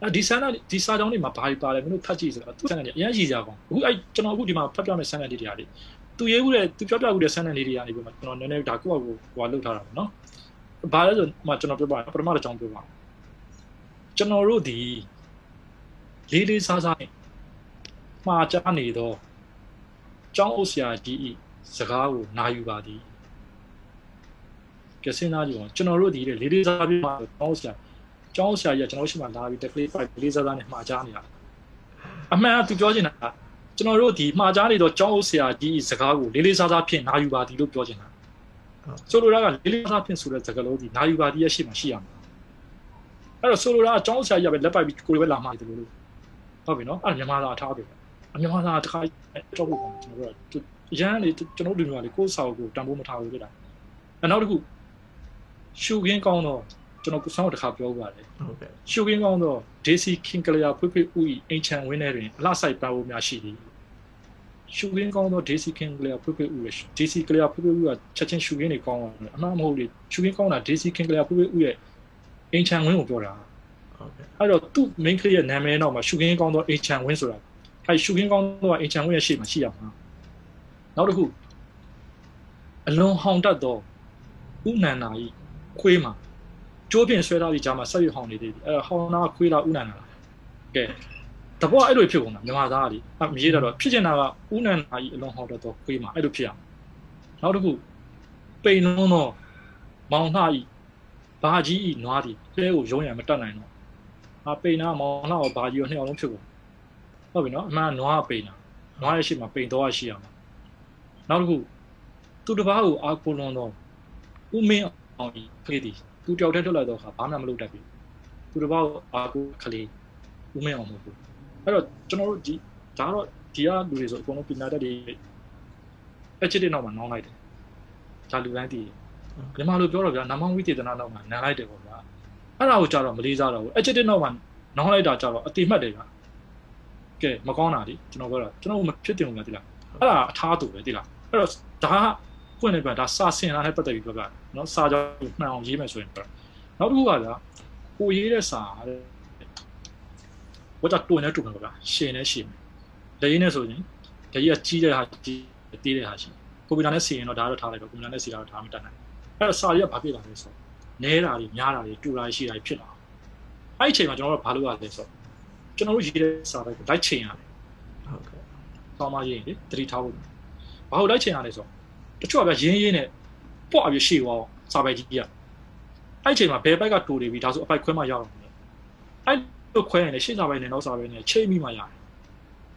အဲဒီဆန်းတဲ့ဒီစာကြောင်းတွေမှာဘာတွေပါလဲမင်းတို့ဖတ်ကြည့်ဆိုတော့သူဆန်းတဲ့နေအရင်ရည်ကြအောင်အခုအဲ့ကျွန်တော်အခုဒီမှာဖတ်ပြမယ့်ဆန်းတဲ့တွေတရားတွေသူရေးဦးတဲ့သူပြောပြဦးတဲ့ဆန်းတဲ့လေးတွေကနေပြီးမှကျွန်တော်နည်းနည်းဒါကိုယ့်အကိုဟိုလောက်ထားတာပေါ့နော်ဘာလဲဆိုမှကျွန်တော်ပြောပါပထမတစ်ကြောင်းပြောပါကျွန်တော်တို့ဒီလေးလေးစားစားမှာကြားနေတော့ကျောင်းအုပ်ဆရာကြီးဤ စကားကိုနာယူပါသည်ကစင်းသားကြီးကကျွန်တော်တို့ဒီလေလေးလေးစားပြီးမှကျောင်းအုပ်ဆရာကျောင်းအုပ်ဆရာကြီးကကျွန်တော်ရှိမှလာပြီးတက်ကလေးဖိုက်လေးစားစားနဲ့မှာကြားနေတာအမှန်ကသူပြောချင်တာကျွန်တော်တို့ဒီမှာကြားနေတော့ကျောင်းအုပ်ဆရာကြီးဤစကားကိုလေးလေးစားစားဖြင့်နာယူပါသည်လို့ပြောချင်တာဆိုလိုတာကလေးလေးစားစားဖြင့်ဆိုတဲ့စကားလုံးဒီနာယူပါသည်ရဲ့ရှိမှရှိရမှာအဲ့တော့ဆိုလိုတာကကျောင်းအုပ်ဆရာကြီးကပဲလက်ပိုက်ပြီးကိုယ်ပဲလာမှာတယ်လို့ဟုတ်ပြီနော်အဲ့မြန်မာသားအထားပြီအမြန်မာသားတစ်ခါတော့ဘူးကျွန်တော်တို့က ရန်လေကျွန်တော်တို့လူမျိုးကလေကိုယ်စာကိုတန်ဖိုးမထားဘူးပြတာအနောက်တစ်ခုရှုခင်းကောင်းတော့ကျွန်တော်ဆောင်းတစ်ခါပြောပါတယ်ဟုတ်ကဲ့ရှုခင်းကောင်းတော့ DC King ကလျာဖွေးဖွေးဥဤအင်ချန်ဝင်းထဲတွင်အလှဆိုင်ပန်းဖို့များရှိသည်ရှုခင်းကောင်းတော့ DC King ကလျာဖွေးဖွေးဥရ DC ကလျာဖွေးဖွေးဥကချက်ချင်းရှုခင်းနေကောင်းတယ်အမှန်မဟုတ်လေရှုခင်းကောင်းတာ DC King ကလျာဖွေးဖွေးဥရဲ့အင်ချန်ဝင်းကိုပြောတာဟုတ်ကဲ့အဲ့တော့သူ့ main ကလေးရဲ့နာမည်နောက်မှာရှုခင်းကောင်းတော့အင်ချန်ဝင်းဆိုတာအဲ့ရှုခင်းကောင်းတော့အင်ချန်ဝင်းရဲ့ရှေ့မှာရှိရမှာ နောက်တစ်ခုအလွန်ဟောင်တတ်သောဥနန္နာကြီးခွေးမှာကျိုးပြင်ဆွဲထားပြီးဂျာမှာဆက်ရဟောင်နေသေးတယ်အဲ့ဟောင်နာခွေးလားဥနန္နာလားကဲတဘောအဲ့လိုဖြစ်ကုန်တာမြန်မာသားကလေအမရေးတော့ဖြစ်ချင်တာကဥနန္နာကြီးအလွန်ဟောင်တတ်သောခွေးမှာအဲ့လိုဖြစ်ရမှာနောက်တစ်ခုပိန်လုံးသောမောင်နှကြီးဘာကြီးဤနွားသည်လဲကိုရုံးရမတတ်နိုင်တော့အပိန်နာမောင်နှကိုဘာကြီးကိုနှစ်အောင်လုံးဖြစ်ကုန်ဟုတ်ပြီနော်အမှန်နွားပိန်နာနွားရဲ့ရှိမှာပိန်တော့ရှိရမှာ နောက်တစ်ခုသူတစ်ပါးကိုအာကိုလွန်တော့ဥမင်းအောင်ကြီးကလေးဒီသူတယောက်တည်းထွက်လာတော့ခါဘာမှမလုပ်တတ်ဘူးသူတစ်ပါးကိုအာကိုကလေးဥမင်းအောင်မဟုတ်ဘူးအဲ့တော့ကျွန်တော်တို့ဒီဒါတော့ဒီကလူတွေဆိုအကုန်လုံးပညာတတ်တွေအချစ်တဲ့နောက်မှာနောင်းလိုက်တယ်ဒါလူတိုင်းသိတယ်မြန်မာလိုပြောတော့ဗျာနာမဝိသေသနာနောက်မှာနန်းလိုက်တယ်ပေါ့ဗျာအဲ့ဒါကိုကြတော့မလေးစားတော့ဘူးအချစ်တဲ့နောက်မှာနောင်းလိုက်တာကြတော့အတိမတ်တယ်ဗျာကဲမကောင်းတာဒီကျွန်တော်ပြောတာကျွန်တော်မဖြစ်တင်ဘူးလားဒီလားအဲ့ဒါအထားတူပဲဒီလား အဲ့တော့ဒါကပွင့်နေပြဒါစာစင်လာနဲ့ပတ်သက်ပြီးပြောပြနော်စာကြောင်းမှန်အောင်ရေးမယ်ဆိုရင်ပြောနောက်တစ်ခုကဗျာကိုရေးတဲ့စာတဲ့ဘာကြောင့်တွင်နေတူမှာဗျာရှင်နေရှင်တယ်ရင်းနေဆိုရင်တကြီးကကြီးတဲ့ဟာကြီးတီးတဲ့ဟာရှိကွန်ပျူတာနဲ့စီရင်တော့ဒါတော့ထားလိုက်တော့ကွန်ပျူတာနဲ့စီတာတော့ဒါမှမတတ်နိုင်အဲ့တော့စာရီကဘာဖြစ်လာလဲဆိုနဲတာတွေများတာတွေတူတာရှိတာတွေဖြစ်လာအဲ့ဒီအချိန်မှာကျွန်တော်တို့ဘာလုပ်ရလဲဆိုကျွန်တော်တို့ရေးတဲ့စာတွေကိုလိုက်ချိန်ရတယ်ဟုတ်ကဲ့။ဆောင်းမရေးလေတတိထားဖို့။ ဘာလို့လိုက်ချင်ရလဲဆိုတော့တချို့ကဗျရင်းရင်းနဲ့ပေါ့အပြရှေ့သွားအောင်စာပိုက်ကြီးကအဲ့အချိန်မှာဘယ်ဘက်ကတူနေပြီဒါဆိုအပိုက်ခွဲမှရအောင်လေ။အဲ့လိုခွဲရင်လေရှေ့စာပိုက်နဲ့နောက်စာပိုက်နဲ့ချိန်မိမှရတယ်။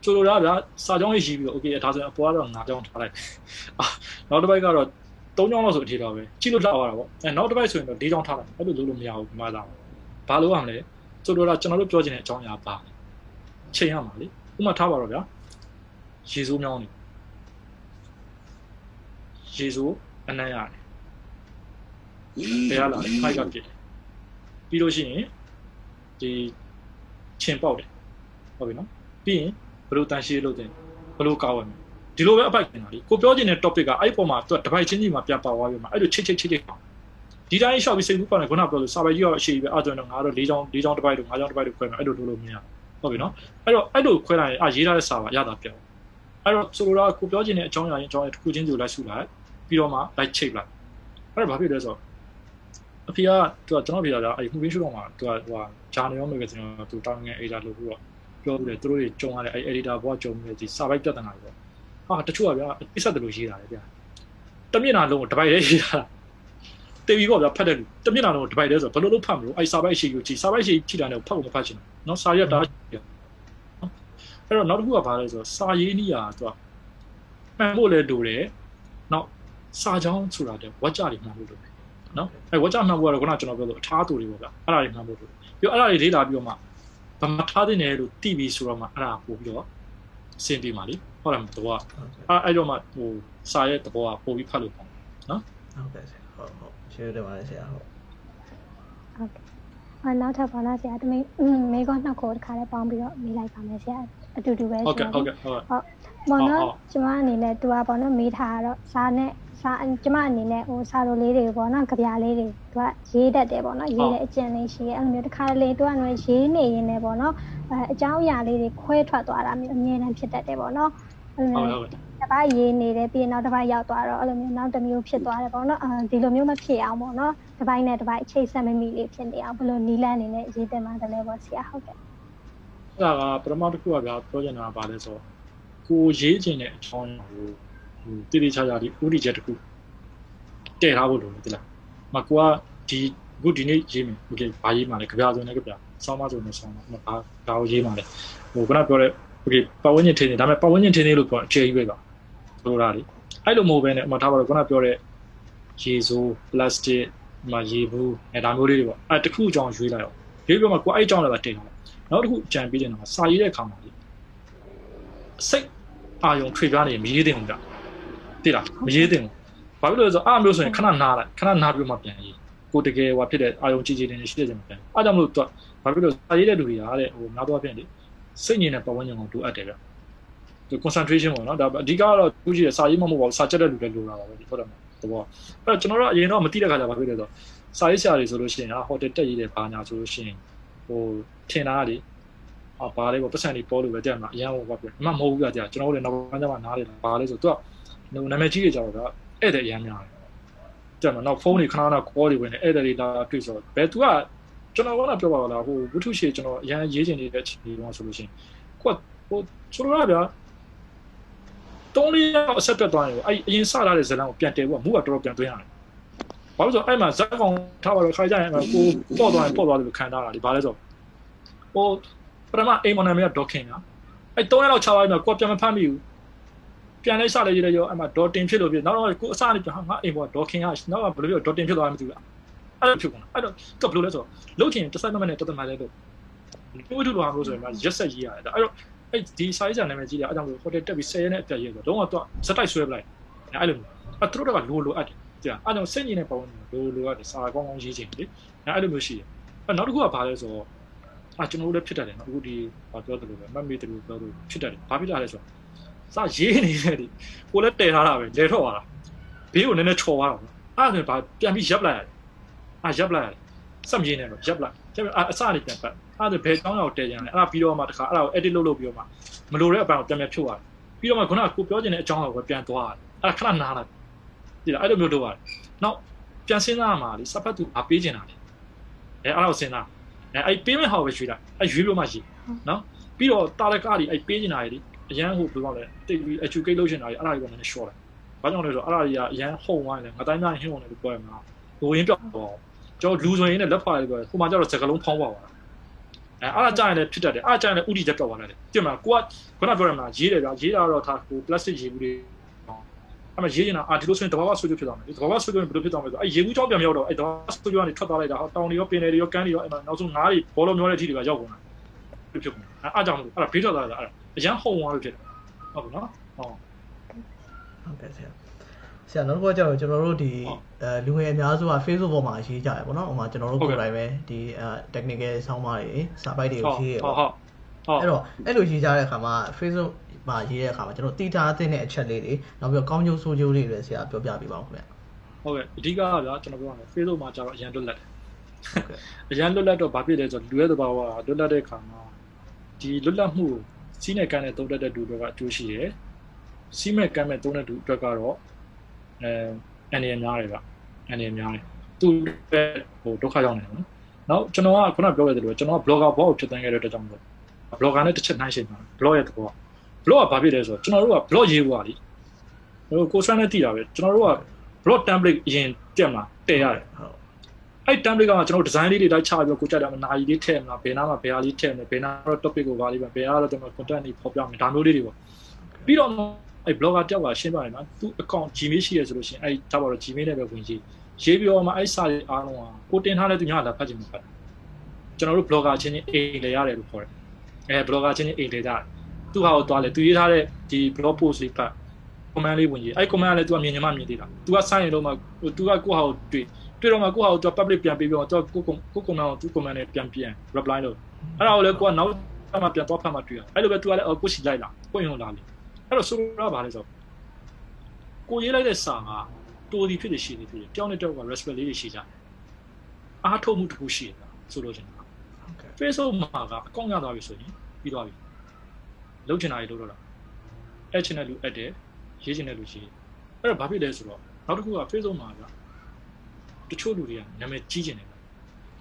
ဆိုလိုတာဗျာစာကြောင်းရေးရှိပြီးတော့ okay ဒါဆိုရင်အပေါ်ကတော့ငါကြောင်းထားလိုက်နောက်တစ်ပိုက်ကတော့၃ကြောင်းလောက်ဆိုအထေတော့ပဲကြည့်လို့လောက်ရတာပေါ့အဲနောက်တစ်ပိုက်ဆိုရင်တော့၄ကြောင်းထားလိုက်အဲ့လိုလုပ်လို့မရဘူးဒီမှာလာဘာလို့ရမလဲဆိုလိုတာကျွန်တော်တို့ပြောချင်တဲ့အကြောင်းအရာပါချိန်ရမှာလေဥမာထားပါတော့ဗျာရေစိုးမြောင်းနေ ရေစိုးအနံ့ရတယ်ဘယ်ရလာလဲဖိုက်ကပြစ်တယ်ပြီးလို့ရှိရင်ဒီချင်ပေါက်တယ်ဟုတ်ပြီနော်ပြီးရင်ဘယ်လိုတန်ရှင်းလုပ်တယ်ဘယ်လိုကောက်ရမလဲဒီလိုပဲအပိုက်တင်တာလीကိုပြောချင်တဲ့ topic ကအဲ့ပေါ်မှာသူကတစ်ပိုက်ချင်းကြီးမှာပြန်ပါသွားပြီမှာအဲ့လိုချစ်ချစ်ချစ်ချစ်ဒီတိုင်းရှောက်ပြီးစိတ်ကူးပါနေခုနပြောလို့စာပိုက်ကြီးရောအရှိပဲအဲ့ဒါတော့ငါတို့၄ချောင်း၄ချောင်းတစ်ပိုက်တို့၅ချောင်းတစ်ပိုက်တို့ခွဲမယ်အဲ့လိုလုပ်လို့မရဟုတ်ပြီနော်အဲ့တော့အဲ့လိုခွဲလိုက်ရင်အာရေးထားတဲ့စာပါရတာပြောင်းအဲ့တော့ဆိုလိုတာကိုပြောချင်တဲ့အကြောင်းအရာရင်အကြောင်းအရာတစ်ခုချင်းစီကိုလိုက်စုလိုက် ပြီးတော့မှ light ချိတ်လိုက်အဲ့ဒါဘာဖြစ်လဲဆိုတော့အဖေကသူကကျွန်တော်ဖေကကြာအဲ့ဒီ movie show တော့မှသူကဟိုဂျာနယ်ရောမဂဇင်းရောသူတောင်းငယ် editor လို့ပြီးတော့ပြောလို့လေသူတို့တွေကြုံရတဲ့အဲ့ editor ဘောကကြုံနေဒီ survive ပြဿနာတွေပေါ့ဟာတချို့ကဗျာပိဆက်တယ်လို့ရေးတာလေဗျာတမျက်နှာလုံးကိုဒပိုက်လေးရေးတာတေဗီပေါ့ဗျာဖတ်တယ်လူတမျက်နှာလုံးကိုဒပိုက်လေးဆိုဘယ်လိုလုပ်ဖတ်မလို့အဲ့ survive ရှိယူချီ survive ရှိချီတာနဲ့ဖတ်ကိုမဖတ်ချင်ဘူးနော်စာရက်တာအဲ့တော့နောက်တစ်ခုကဘာလဲဆိုတော့စာရေးနီးရာသူကမှန်ဖို့လဲတူတယ်နောက် စာကြောင်းဆိုတာတဲ့ဝါကြတွေမှန်ဖို့လိုတယ်နော်အဲဝါကြမှန်ဖို့ကတော့ခုနကျွန်တော်ပြောလို့အထားတူတွေပေါ့ဗျာအဲ့ဒါတွေမှန်ဖို့လိုပြီးတော့အဲ့ဒါတွေလေးလာပြီးတော့မှဘာမှထားတဲ့နယ်လို့တိပြီးဆိုတော့မှအဲ့ဒါပို့ပြီးတော့အဆင်ပြေပါလိဟုတ်တယ်မတော်အဲ့အဲ့တော့မှဟိုစာရဲ့သဘောကပို့ပြီးဖတ်လို့ပေါ့နော်ဟုတ်ကဲ့ဆရာဟုတ်ဟုတ်ရှင်းတယ်ပါလေဆရာဟုတ်ဟုတ်ကဲ့အနောက်ထပ်ပါလားဆရာတမင်မေကောနှစ်ခေါ်တစ်ခါလေးပေါင်းပြီးတော့မေးလိုက်ပါမယ်ဆရာအတူတူပဲဟုတ်ကဲ့ဟုတ်ကဲ့ဟုတ်ကဲ့ဟုတ်ဘောနော်ကျမအနေနဲ့သူကဘောနော်မေးထားတော့စာနဲ့ စာကျမအနေနဲ့ဟိုစာလိုလေးတွေပေါ့နော်ကြပြလေးတွေသူကရေးတတ်တယ်ပေါ့နော်ရေးတဲ့အကျင့်လေးရှိရဲ့အဲ့လိုမျိုးတစ်ခါလေသူကတော့ရေးနေရင်းနဲ့ပေါ့နော်အဲအကြောင်းအရာလေးတွေခွဲထွက်သွားတာမျိုးအမြဲတမ်းဖြစ်တတ်တယ်ပေါ့နော်အဲ့လိုဟုတ်မျိုးဟုတ်ကဲ့တစ်ပတ်ရေးနေတယ်ပြီးရင်နောက်တစ်ပတ်ရောက်သွားတော့အဲ့လိုမျိုးနောက်တစ်မျိုးဖြစ်သွားတယ်ပေါ့နော်အဲဒီလိုမျိုးမဖြစ်အောင်ပေါ့နော်တစ်ပိုင်းနဲ့တစ်ပိုင်းအချိတ်ဆက်မမိလေးဖြစ်နေအောင်ဘယ်လိုနီးလန်းနေနဲ့ရေးတင်မှတယ်လဲပေါ့ဆရာဟုတ်ကဲ့အဲ့ဒါကပထမတစ်ခုကဗျာပြောချင်တာကဘာလဲဆိုတော့ကိုရေးချင်တဲ့အကြောင်းကိုဟို တိတိကျကျဒီဥတီချက်တစ်ခုတည့်ထားဖို့လိုတယ်တိလားမကိုကဒီခုဒီနေ့ရေးမယ်โอเคဘာရေးမှာလဲကြပြဆိုနေကြပြစောင်းမဆိုနေစောင်းမဘာဘာကိုရေးမှာလဲဟိုခုနပြောတဲ့โอเคပတ်ဝန်းကျင်ထင်းနေဒါပေမဲ့ပတ်ဝန်းကျင်ထင်းနေလို့ပြောအခြေကြီးပဲပါလိုတာလေအဲ့လိုမဟုတ်ဘဲနဲ့အမထားပါတော့ခုနပြောတဲ့ရေစိုးပလတ်စတစ်မရေဘူးအဲဒါမျိုးလေးတွေပေါ့အဲတခုအကြောင်းရွေးလိုက်အောင်ရွေးပြီးမှကိုအဲ့အကြောင်းလည်းပဲတင်အောင်နောက်တစ်ခုကြံပြီးတယ်တော့စာရေးတဲ့အခါမှာလေစိတ်အာယုံထွေပြားနေမရေးသင့်ဘူးကြ တိလားမရေးသင့်ဘူးဘာဖြစ်လို့လဲဆိုတော့အားမျိုးဆိုရင်ခဏနားလိုက်ခဏနားပြီးမှပြန်ရေးကိုတကယ်ဟိုဖြစ်တဲ့အာယုံကြည်ကြည်နေရှိတဲ့ချိန်မှာပြန်အားကြောင့်မလို့သူဘာဖြစ်လို့စာရေးတဲ့လူတွေကတဲ့ဟိုနောက်တော့ပြန်လေစိတ်ညစ်တဲ့ပတ်ဝန်းကျင်ကိုလိုအပ်တယ်ဗျဒီ concentration ပေါ့နော်ဒါအဓိကတော့သူကြီးရစာရေးမမဟုတ်ပါဘူးစာချက်တဲ့လူတွေလိုတာပါပဲဒီဟုတ်တယ်မဟုတ်တဘောအဲ့တော့ကျွန်တော်တို့အရင်တော့မသိတဲ့ခါကျဘာဖြစ်လဲဆိုတော့စာရေးဆရာတွေဆိုလို့ရှိရင်ဟာဟိုတယ်တက်ရေးတဲ့ဘာညာဆိုလို့ရှိရင်ဟိုထင်တာလေအာဘာလဲပေါ့ပတ်စံတွေပေါ်လို့ပဲတဲ့မှာအရန်ဟိုဘာပြောအမှမဟုတ်ဘူးကြာကျွန်တော်တို့လည်းနောက်ပိုင်းကျမှနားလေဘာလဲဆိုတော့သူက နာမည်ကြီးတွေကြောက်တော့ဧည့်သည်အရန်များတယ်တဲ့မှာနောက်ဖုန်းတွေခဏခဏ call တွေဝင်နေဧည့်သည်တွေလာတွေ့ဆိုတော့ဘယ်သူကကျွန်တော်ကတော့ပြောပါလားဟိုဝတ္ထုရှည်ကျွန်တော်အရန်ရေးချင်နေတဲ့ချိန်တွေတော့ဆိုလို့ရှိရင်ကိုကဟိုဆိုတော့ဗျာတုံးလေးရောက်အဆက်ပြတ်သွားရင်အဲ့အရင်စလာတဲ့ဇလန်ကိုပြန်တယ်ပေါ့မူကတော်တော်ပြန်သွင်းရတယ်ဘာလို့ဆိုအဲ့မှာဇက်ကောင်ထားပါတော့ခါကြရင်ကိုပေါ့သွားရင်ပေါ့သွားတယ်လို့ခံထားတာလေဘာလဲဆိုဟိုပထမအိမ်မနာမည်ကဒေါခင်ကအဲ့3ရက်လောက်ချသွားပြီးတော့ကိုပြန်မဖမ်းမိဘူး ပြန်လိုက်စလိုက်ရရောအဲ့မှာဒေါ်တင်ဖြစ်လို့ဖြစ်နောက်တော့ကိုအစနေပြန်ဟာငါအိမ်ပေါ်ဒေါခင်ကနောက်ကဘယ်လိုပြောဒေါ်တင်ဖြစ်သွားမှမသိဘူးအဲ့လိုဖြစ်ကုန်အဲ့တော့ကဘယ်လိုလဲဆိုတော့လုတ်ချင်တစ်ဆက်မနဲ့တတ်တမှလည်းလို့ဒီဝတ္ထုလိုဟာလို့ဆိုရင်ရက်ဆက်ရေးရတယ်အဲ့တော့အဲ့ဒီ size နာမည်ကြီးတယ်အဲ့ကြောင့်ဟိုတယ်တက်ပြီး10ရက်နဲ့အပြည့်ရေးဆိုတော့တော့တော့စက်တိုက်ဆွဲပလိုက်အဲ့လိုအဲ့သူတို့ကလိုလိုအပ်တယ်ကြာအဲ့ကြောင့်စိတ်ညစ်နေပုံလိုလိုအပ်တယ်စာကောင်းကောင်းရေးချင်တယ်အဲ့လိုမျိုးရှိတယ်အဲ့နောက်တစ်ခုကဘာလဲဆိုတော့အာကျွန်တော်တို့လည်းဖြစ်တတ်တယ်နော်အခုဒီဘာပြောတယ်လို့ပဲမမေ့တယ်လို့ပြောလို့ဖြစ်တတ်တယ်ဘာဖြစ်တာလဲဆိုတော့ စာရေးနေတယ်ဒီကိုလည်းတည်ထားတာပဲလဲထွက်သွားတာဘေးကိုနည်းနည်းချော်သွားတာအဲ့ဒါဆိုဘာပြန်ပြီးရပ်လိုက်ရတယ်အာရပ်လိုက်ရတယ်စက်မြင်းနေတော့ရပ်လိုက်ရပ်အအစနေပြန်ပတ်အဲ့ဒါဘယ်ကောင်းရောက်တည်ကြတယ်အဲ့ဒါပြီးတော့မှတခါအဲ့ဒါကို edit လုပ်လုပ်ပြီးတော့မှမလိုတဲ့အပိုင်းကိုပြန်ပြန်ဖြုတ်ရတယ်ပြီးတော့မှခုနကကိုပြောချင်တဲ့အကြောင်းကိုပြန်သွားရတယ်အဲ့ဒါခဏနားလိုက်ဒီလားအဲ့လိုမျိုးလုပ်ရတယ်နောက်ပြန်စဉ်းစားရမှာလေစပတ်သူအပေးချင်တာလေအဲအဲ့ဒါကိုစဉ်းစားအဲအဲ့ပေးမဲ့ဟာကိုပဲရွေးလိုက်အဲရွေးလို့မှရှိနော်ပြီးတော့တာရကတွေအဲ့ပေးချင်တာတွေ အရန်ဟိုဘယ်လိုလဲတိတ်ပြီး educate လုပ်ချင်တာတွေအဲ့ဒါတွေကလည်း short တယ်ဘာကြောင့်လဲဆိုတော့အဲ့ဒါတွေကအရန်ဟုံသွားတယ်ငါတိုင်းများဟင်းဝင်တယ်လို့ပြောရမှာလိုရင်းပြောက်တော့ကျွန်တော်လူဆိုရင်လည်းလက်ဖားလေးပြောဟိုမှာကျတော့စကလုံးဖောင်းပါပါအဲအားကြရင်လည်းဖြစ်တတ်တယ်အားကြရင်လည်းဥတီချက်တော့သွားတယ်ပြင်မှာကိုကခုနပြောရမှာရေးတယ်ဗျာရေးတာတော့ထားဟို plastic ရေးဘူးတွေအဲ့မှာရေးနေတာအာဒီလိုဆိုရင်တဘာဝဆွေးကြဖြစ်သွားမယ်ဒီတဘာဝဆွေးကြဘယ်လိုဖြစ်သွားမလဲဆိုအဲ့ရေဘူးကြောင်းပြန်ရောက်တော့အဲ့တဘာဝဆွေးကြကနေထွက်သွားလိုက်တာဟောတောင်တွေရောပင်တွေရောကမ်းတွေရောအဲ့မှာနောက်ဆုံးငါးတွေဘောလုံးမျောတဲ့အထိတွေကရောက်ကုန်တာဖြစ်ဖြစ်ကုန်အဲ့အားကြောင့်မလို့အဲ့ဒါဘေးထွက်သွားတာအဲ့ဒါ အရန်ဟုံသွားလို့ဖြစ်တယ်ဟုတ်ပြီနော်ဟုတ်ဟုတ်ကဲ့ဆရာဆရာနောက်တစ်ခုကျတော့ကျွန်တော်တို့ဒီအဲလူငယ်အများစုက Facebook ပေါ်မှာရေးကြရပေါ့နော်ဟိုမှာကျွန်တော်တို့ကိုယ်တိုင်ပဲဒီအဲ technical ဆောင်းပါးတွေစာပိုက်တွေကိုရေးရပေါ့ဟုတ်ဟုတ်အဲ့တော့အဲ့လိုရေးကြတဲ့အခါမှာ Facebook မှာရေးတဲ့အခါမှာကျွန်တော်တည်ထားတဲ့အချက်လေးတွေနောက်ပြီးတော့ကောင်းကျိုးဆိုးကျိုးလေးတွေဆရာပြောပြပေးပါဦးခင်ဗျဟုတ်ကဲ့အဓိကကဗျာကျွန်တော်ပြောရမယ် Facebook မှာကျတော့အရန်လွတ်လပ်တယ်အရန်လွတ်လပ်တော့ဘာဖြစ်လဲဆိုတော့လူရဲ့သဘာဝကလွတ်လပ်တဲ့အခါမှာဒီလွတ်လပ်မှု စီးနဲ့ကမ်းနဲ့သုံးတတ်တဲ့လူတွေကအကျိုးရှိတယ်စီးမဲ့ကမ်းမဲ့သုံးတဲ့လူအတွက်ကတော့အဲအနေများတယ်ဗျအနေများတယ်သူ့ဟိုဒုက္ခရောက်နေတယ်နော်နောက်ကျွန်တော်ကခုနပြောခဲ့သလိုကျွန်တော်က blogger ဘောကိုဖြစ်တဲ့ခဲ့တဲ့အတွက်ကြောင့်မို့ blogger နဲ့တစ်ချက်နှိုင်းရှင်ပါ blog ရဲ့သဘော blog ကဘာဖြစ်လဲဆိုတော့ကျွန်တော်တို့က blog ရေးဖို့ပါလीဟိုကိုဆွမ်းနဲ့တည်တာပဲကျွန်တော်တို့က blog template အရင်တက်မှာတည်ရတယ်ဟုတ် အဲ့ template ကမှကျွန်တော် design လေးတွေတိုက်ချပြီးတော့ကိုကြတာမှနာရီလေးထည့်မလားဘယ်နာမှာဘယ်ဟာလေးထည့်မလဲဘယ်နာတော့ topic ကိုဘာလေးပဲဘယ်ဟာတော့ကျွန်တော် content တွေဖော်ပြမယ်ဒါမျိုးလေးတွေပေါ့ပြီးတော့အဲ့ blogger တယောက်ကရှင်းပြတယ်နော်သူ account gmail ရှိရဆိုလို့ရှိရင်အဲ့ဒါပေါ့တော့ gmail နဲ့ပဲဝင်ရေးရေးပြီးတော့မှအဲ့စာတွေအားလုံးကကိုတင်ထားတဲ့သူများလာဖတ်ချင်မှာဖတ်ကျွန်တော်တို့ blogger ချင်းချင်းအိမ်လေရတယ်လို့ခေါ်တယ်အဲ blogger ချင်းချင်းအိမ်လေကြတယ်သူ့ဟာကိုသွားလေသူရေးထားတဲ့ဒီ blog post လေးက comment လေးဝင်ရေးအဲ့ comment ကလည်းသူကမြင်ညမမြင်သေးတာ तू က sign ရင်တော့မှ तू ကကိုယ့်ဟာကိုတွေ့ တွေ့တော့မှကိုယ့်ဟာကိုသူ public ပြန်ပေးပြီးတော့သူကိုကိုကိုမန်ကိုသူကိုမန်နဲ့ပြန်ပြန် reply လုပ်အဲ့ဒါကိုလည်းကိုကနောက်မှပြန်တော့ဖတ်မှတွေ့ရအဲ့လိုပဲသူကလည်းကိုရှိလိုက်လာကိုရင်လာလေအဲ့တော့ဆိုတော့ဗာလဲဆိုကိုရေးလိုက်တဲ့စာကတိုးဒီဖြစ်နေရှိနေဖြစ်တယ်ပြောင်းတဲ့တော့က respect လေးတွေရှိကြတယ်အားထုတ်မှုတစ်ခုရှိတာဆိုလို့ချင်တာ Facebook မှာကအကောင့်ရသွားပြီဆိုရင်ပြီးသွားပြီလုပ်ချင်တာတွေလုပ်တော့တာအဲ့ချင်တဲ့လူအပ်တယ်ရေးချင်တဲ့လူရှိတယ်အဲ့တော့ဘာဖြစ်လဲဆိုတော့နောက်တစ်ခုက Facebook မှာက တချို့လူတွေကနာမည်ကြီးချင်တယ်ဟု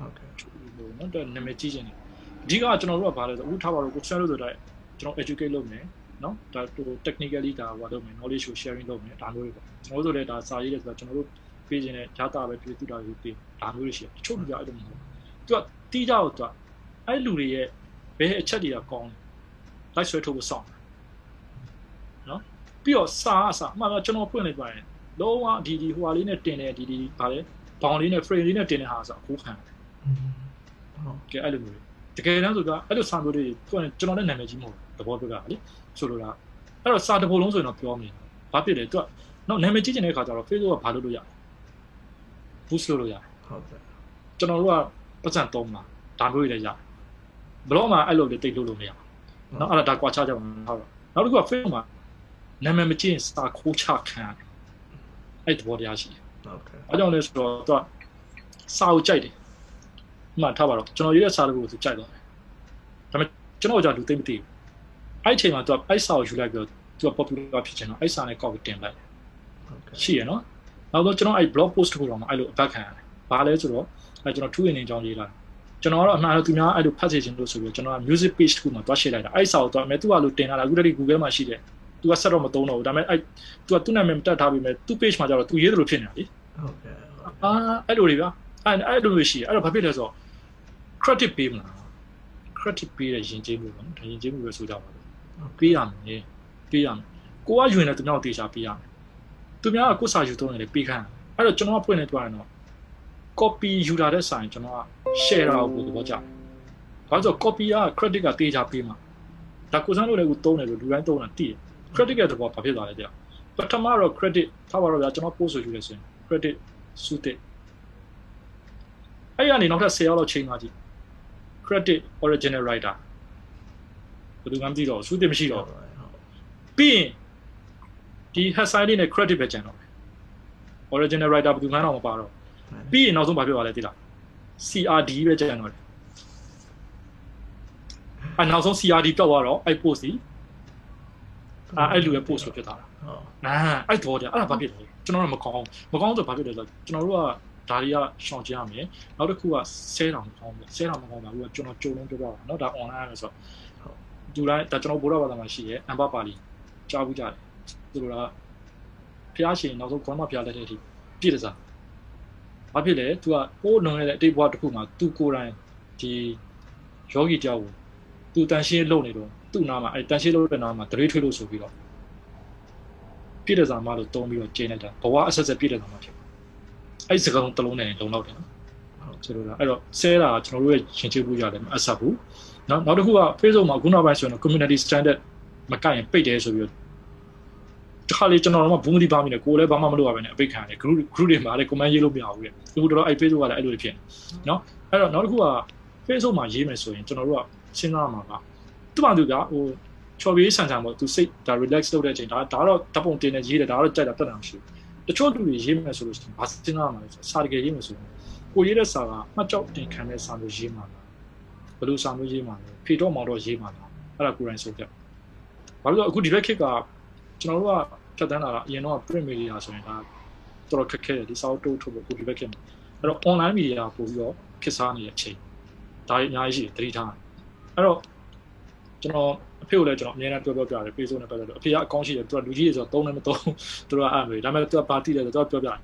တ်ကဲ့ဟိုနော်နာမည်ကြီးချင်တယ်အဓိကကျွန်တော်တို့ကဘာလဲဆိုအခုထားပါတော့ကို share လို့ဆိုတော့ကျွန်တော် educate လုပ်မယ်နော်ဒါဟို technically ဒါဟိုလုပ်မယ် knowledge ကို sharing လုပ်မယ်ဒါမျိုးတွေပေါ့ကျွန်တော်တို့လည်းဒါစာရေးတယ်ဆိုတော့ကျွန်တော်တို့ပေးခြင်းနဲ့ဂျာတာပဲဖြစ်သူတာတွေပေးဒါမျိုးတွေရှိတယ်တချို့လူကအဲ့လိုမဟုတ်သူကတီးကြတော့သူကအဲ့လူတွေရဲ့ဘယ်အချက်တွေကကောင်းလဲလိုက်ဆွဲထုတ်ဖို့စောင့်နော်ပြီးတော့စာအစာအမှန်တော့ကျွန်တော်ဖွင့်လိုက်ပါရင်လုံးဝဒီဒီဟိုဟာလေးနဲ့တင်တယ်ဒီဒီဗာလဲ ဘောင်လေးနဲ့ frame လေးနဲ့တင်တဲ့ဟာဆိုအခုခံတယ်ဟုတ်ကဲအဲ့လိုမျိုးတကယ်တမ်းဆိုတာအဲ့လိုစာမျိုးတွေဖွင့်ကျွန်တော်လည်းနာမည်ကြီးမဟုတ်ဘူးသဘောပြောတာလေဆိုလိုတာအဲ့တော့စာတစ်ပုဒ်လုံးဆိုရင်တော့ပြောမယ်ဘာဖြစ်လဲသူကနော်နာမည်ကြီးချင်တဲ့ခါကျတော့ Facebook ကဘာလုပ်လို့ရလဲ boost လုပ်လို့ရတယ်ဟုတ်ကဲ့ကျွန်တော်တို့ကပတ်စံသုံးမှာဒါမျိုးတွေလည်းရတယ်ဘလော့မှာအဲ့လိုတွေတိတ်လို့လို့မရဘူးနော်အဲ့ဒါဒါကွာချကြပါမယ်ဟုတ်တော့နောက်တစ်ခုက Facebook မှာနာမည်မကျင့်စာခိုးချခံအဲ့သဘောတရားရှိတယ် ဟုတ်ကဲ့အဲကြောင့်လဲဆိုတော့သူကစာကိုကြိုက်တယ်မှတ်ထားပါတော့ကျွန်တော်ရေးတဲ့စာတခုကိုသူကြိုက်သွားတယ်ဒါပေမဲ့ကျွန်တော်ကလူသိမသိဘူးအဲ့အချိန်မှာသူကအဲ့စာကိုယူလိုက်ပြီးတော့သူက popular ဖြစ်ချင်တော့အဲ့စာနဲ့ copy တင်လိုက်ရှိရနော်နောက်တော့ကျွန်တော်အဲ့ blog post တစ်ခုတော့မှအဲ့လိုအပတ်ခံရတယ်ဘာလဲဆိုတော့အဲ့ကျွန်တော်2 in အကြောင်းရေးလာကျွန်တော်ကတော့အမှန်တော့သူများအဲ့လိုဖတ်စေချင်လို့ဆိုပြီးကျွန်တော်က music page တစ်ခုမှာတွားရှင်းလိုက်တာအဲ့စာကိုတွားမယ်သူကလို့တင်လာတာအခုတည်း Google မှာရှိတယ်သူကဆက်တော့မသုံးတော့ဘူးဒါပေမဲ့အဲ့သူကသူ့နာမည်မတက်ထားပြီးမဲ့သူ့ page မှာကျတော့သူရေးတယ်လို့ဖြစ်နေတာလေ ဟုတ်ကဲ့အာအဲ့လိုတွေဗျာအဲ့အဲ့လိုမျိုးရှိတယ်အဲ့တော့ဘာဖြစ်လဲဆိုတော့ credit ပေးမလား credit ပေးတဲ့ယဉ်ကျေးမှုပေါ့နော်ဒါယဉ်ကျေးမှုပဲဆိုကြပါလို့ပေးရမယ်ပေးရမယ်ကိုကယူရင်လည်းသူများကိုတေချာပေးရမယ်သူများကကိုယ်စာယူသုံးရင်လည်းပေးခိုင်းအဲ့တော့ကျွန်တော်ကဖွင့်နေတွားရင်တော့ copy ယူတာတဲ့ဆိုင်ကျွန်တော်က share တာကိုသဘောကျတယ်ဘာလို့ဆို copy က credit ကတေချာပေးမှာဒါကိုစမ်းလို့လည်းကိုသုံးတယ်လို့လူတိုင်းသုံးတာတည်တယ် credit ရဲ့သဘောဘာဖြစ်သွားလဲကြာပထမတော့ credit ထားပါတော့ဗျာကျွန်တော် post ဆိုယူလဲဆိုရင် credit စုတဲ့အဲ့ရနေနောက်ထပ်10ရောက်လောက်ချိန်သွားကြည့် credit original writer ဘယ်သူမှမသိတော့စုတဲ့မရှိတော့ပြီးရင်ဒီ headline လေးနဲ့ credit ပဲကျန်တော့ original writer ဘယ်သူမှတော့မပါတော့ပြီးရင်နောက်ဆုံးဘာဖြစ်သွားလဲသိလား CRD ပဲကျန်တော့တယ်အနောက်ဆုံး CRD ပြောက်သွားတော့အဲ့ post ကြီး အဲ့အဲ့လူရဲ့ post ကိုဖြစ်သွားတာဟုတ်နာအဲ့တော့ကြာအဲ့ဒါဘာဖြစ်လဲကျွန်တော်တို့မကောင်းမကောင်းဆိုဘာဖြစ်လဲဆိုတော့ကျွန်တော်တို့ကဒါတွေကရှောင်ကြရမယ်နောက်တစ်ခုကဆဲတောင်မကောင်းဘူးဆဲတောင်မကောင်းပါဘူးကကျွန်တော်ကြုံလုံးပြောပြတာเนาะဒါ online ရမယ်ဆိုတော့ဒီတိုင်းဒါကျွန်တော်ဘိုးတော်ဘာသာမှာရှိရဲ့အမ်ဘာပါလီကြားဘူးကြတယ်သူတို့ကဖျားရှင်နောက်ဆုံးခွမ်းမဖျားလက်တဲ့အထိပြည့်တစားဘာဖြစ်လဲ तू ကပိုးလွန်ခဲ့တဲ့အတိတ်ဘဝတစ်ခုမှာ तू ကိုယ်တိုင်ဒီ ယောဂီတယောက်ကိုသူတန်ရှင်းလုပ်နေတော့ သူ့နားမှာအဲတန်ရှင်းလုပ်တဲ့နားမှာဒရေးထွေးလို့ဆိုပြီးတော့ပြည့်တဲ့စာမလို့တုံးပြီးတော့ကျင်းလိုက်တာဘဝအဆက်ဆက်ပြည့်တဲ့စာမဖြစ်အဲ့စကားလုံးတစ်လုံးနဲ့လုံလောက်တယ်နော်ဆိုလိုတာအဲ့တော့ဆဲတာကျွန်တော်တို့ရဲ့ရှင်ချေဖို့ရတယ်မအဆက်ဘူးနောက်နောက်တစ်ခုက Facebook မှာခုနောက်ပိုင်းဆိုရင် community standard မကရင်ပိတ်တယ်ဆိုပြီးတော့တခါလေကျွန်တော်တို့ကဘူးမဒီပါမိနေကိုလည်းဘာမှမလုပ်ရဘဲနဲ့အပိတ်ခံရတယ် group group တွေမှာလည်း comment ရေးလို့မရဘူးလေအခုတော့အဲ့ Facebook ကလည်းအဲ့လိုဖြစ်နေနော်အဲ့တော့နောက်တစ်ခုက Facebook မှာရေးမယ်ဆိုရင်ကျွန်တော်တို့ကစဉ်းစားမှာက သူ့ဘာသူကဟိုချော်ပြီးဆန်ဆန်ပေါ့သူစိတ်ဒါ relax လုပ်တဲ့အချိန်ဒါဒါတော့ဓာတ်ပုံတင်နေရေးတယ်ဒါတော့ကြိုက်တာတက်တာမရှိဘူးတချို့လူတွေရေးမယ်ဆိုလို့ရှိရင်ဘာစဉ်းစားမှာလဲဆိုစာတကယ်ရေးမယ်ဆိုရင်ကိုရေးတဲ့စာကမှတ်ကြောက်တင်ခံတဲ့စာမျိုးရေးမှာလားဘယ်လိုစာမျိုးရေးမှာလဲဖေတော့မောင်တော့ရေးမှာလားအဲ့ဒါကိုယ်တိုင်ဆိုပြဘာလို့အခုဒီဘက်ခေတ်ကကျွန်တော်တို့ကဖြတ်တန်းလာတာအရင်တော့ print media ဆိုရင်ဒါတော်တော်ခက်ခဲတယ်ဒီစာအုပ်ထုတ်ထုတ်ဖို့အခုဒီဘက်ခေတ်မှာအဲ့တော့ online media ပို့ပြီးတော့ခေတ်စားနေတဲ့အချိန်ဒါအများကြီးရှိတယ်သတိထားအဲ့တော့ ကျွန်တော်အဖေကိုလည်းကျွန်တော်အများအားပြောပြောပြတယ် Facebook နဲ့ပတ်သက်လို့အဖေကအကောင်းရှိတယ်သူကလူကြီးတွေဆိုတော့သုံးလည်းမသုံးသူကအဲ့လိုဒါပေမဲ့သူကပါတီတယ်ဆိုတော့ပြောပြတယ်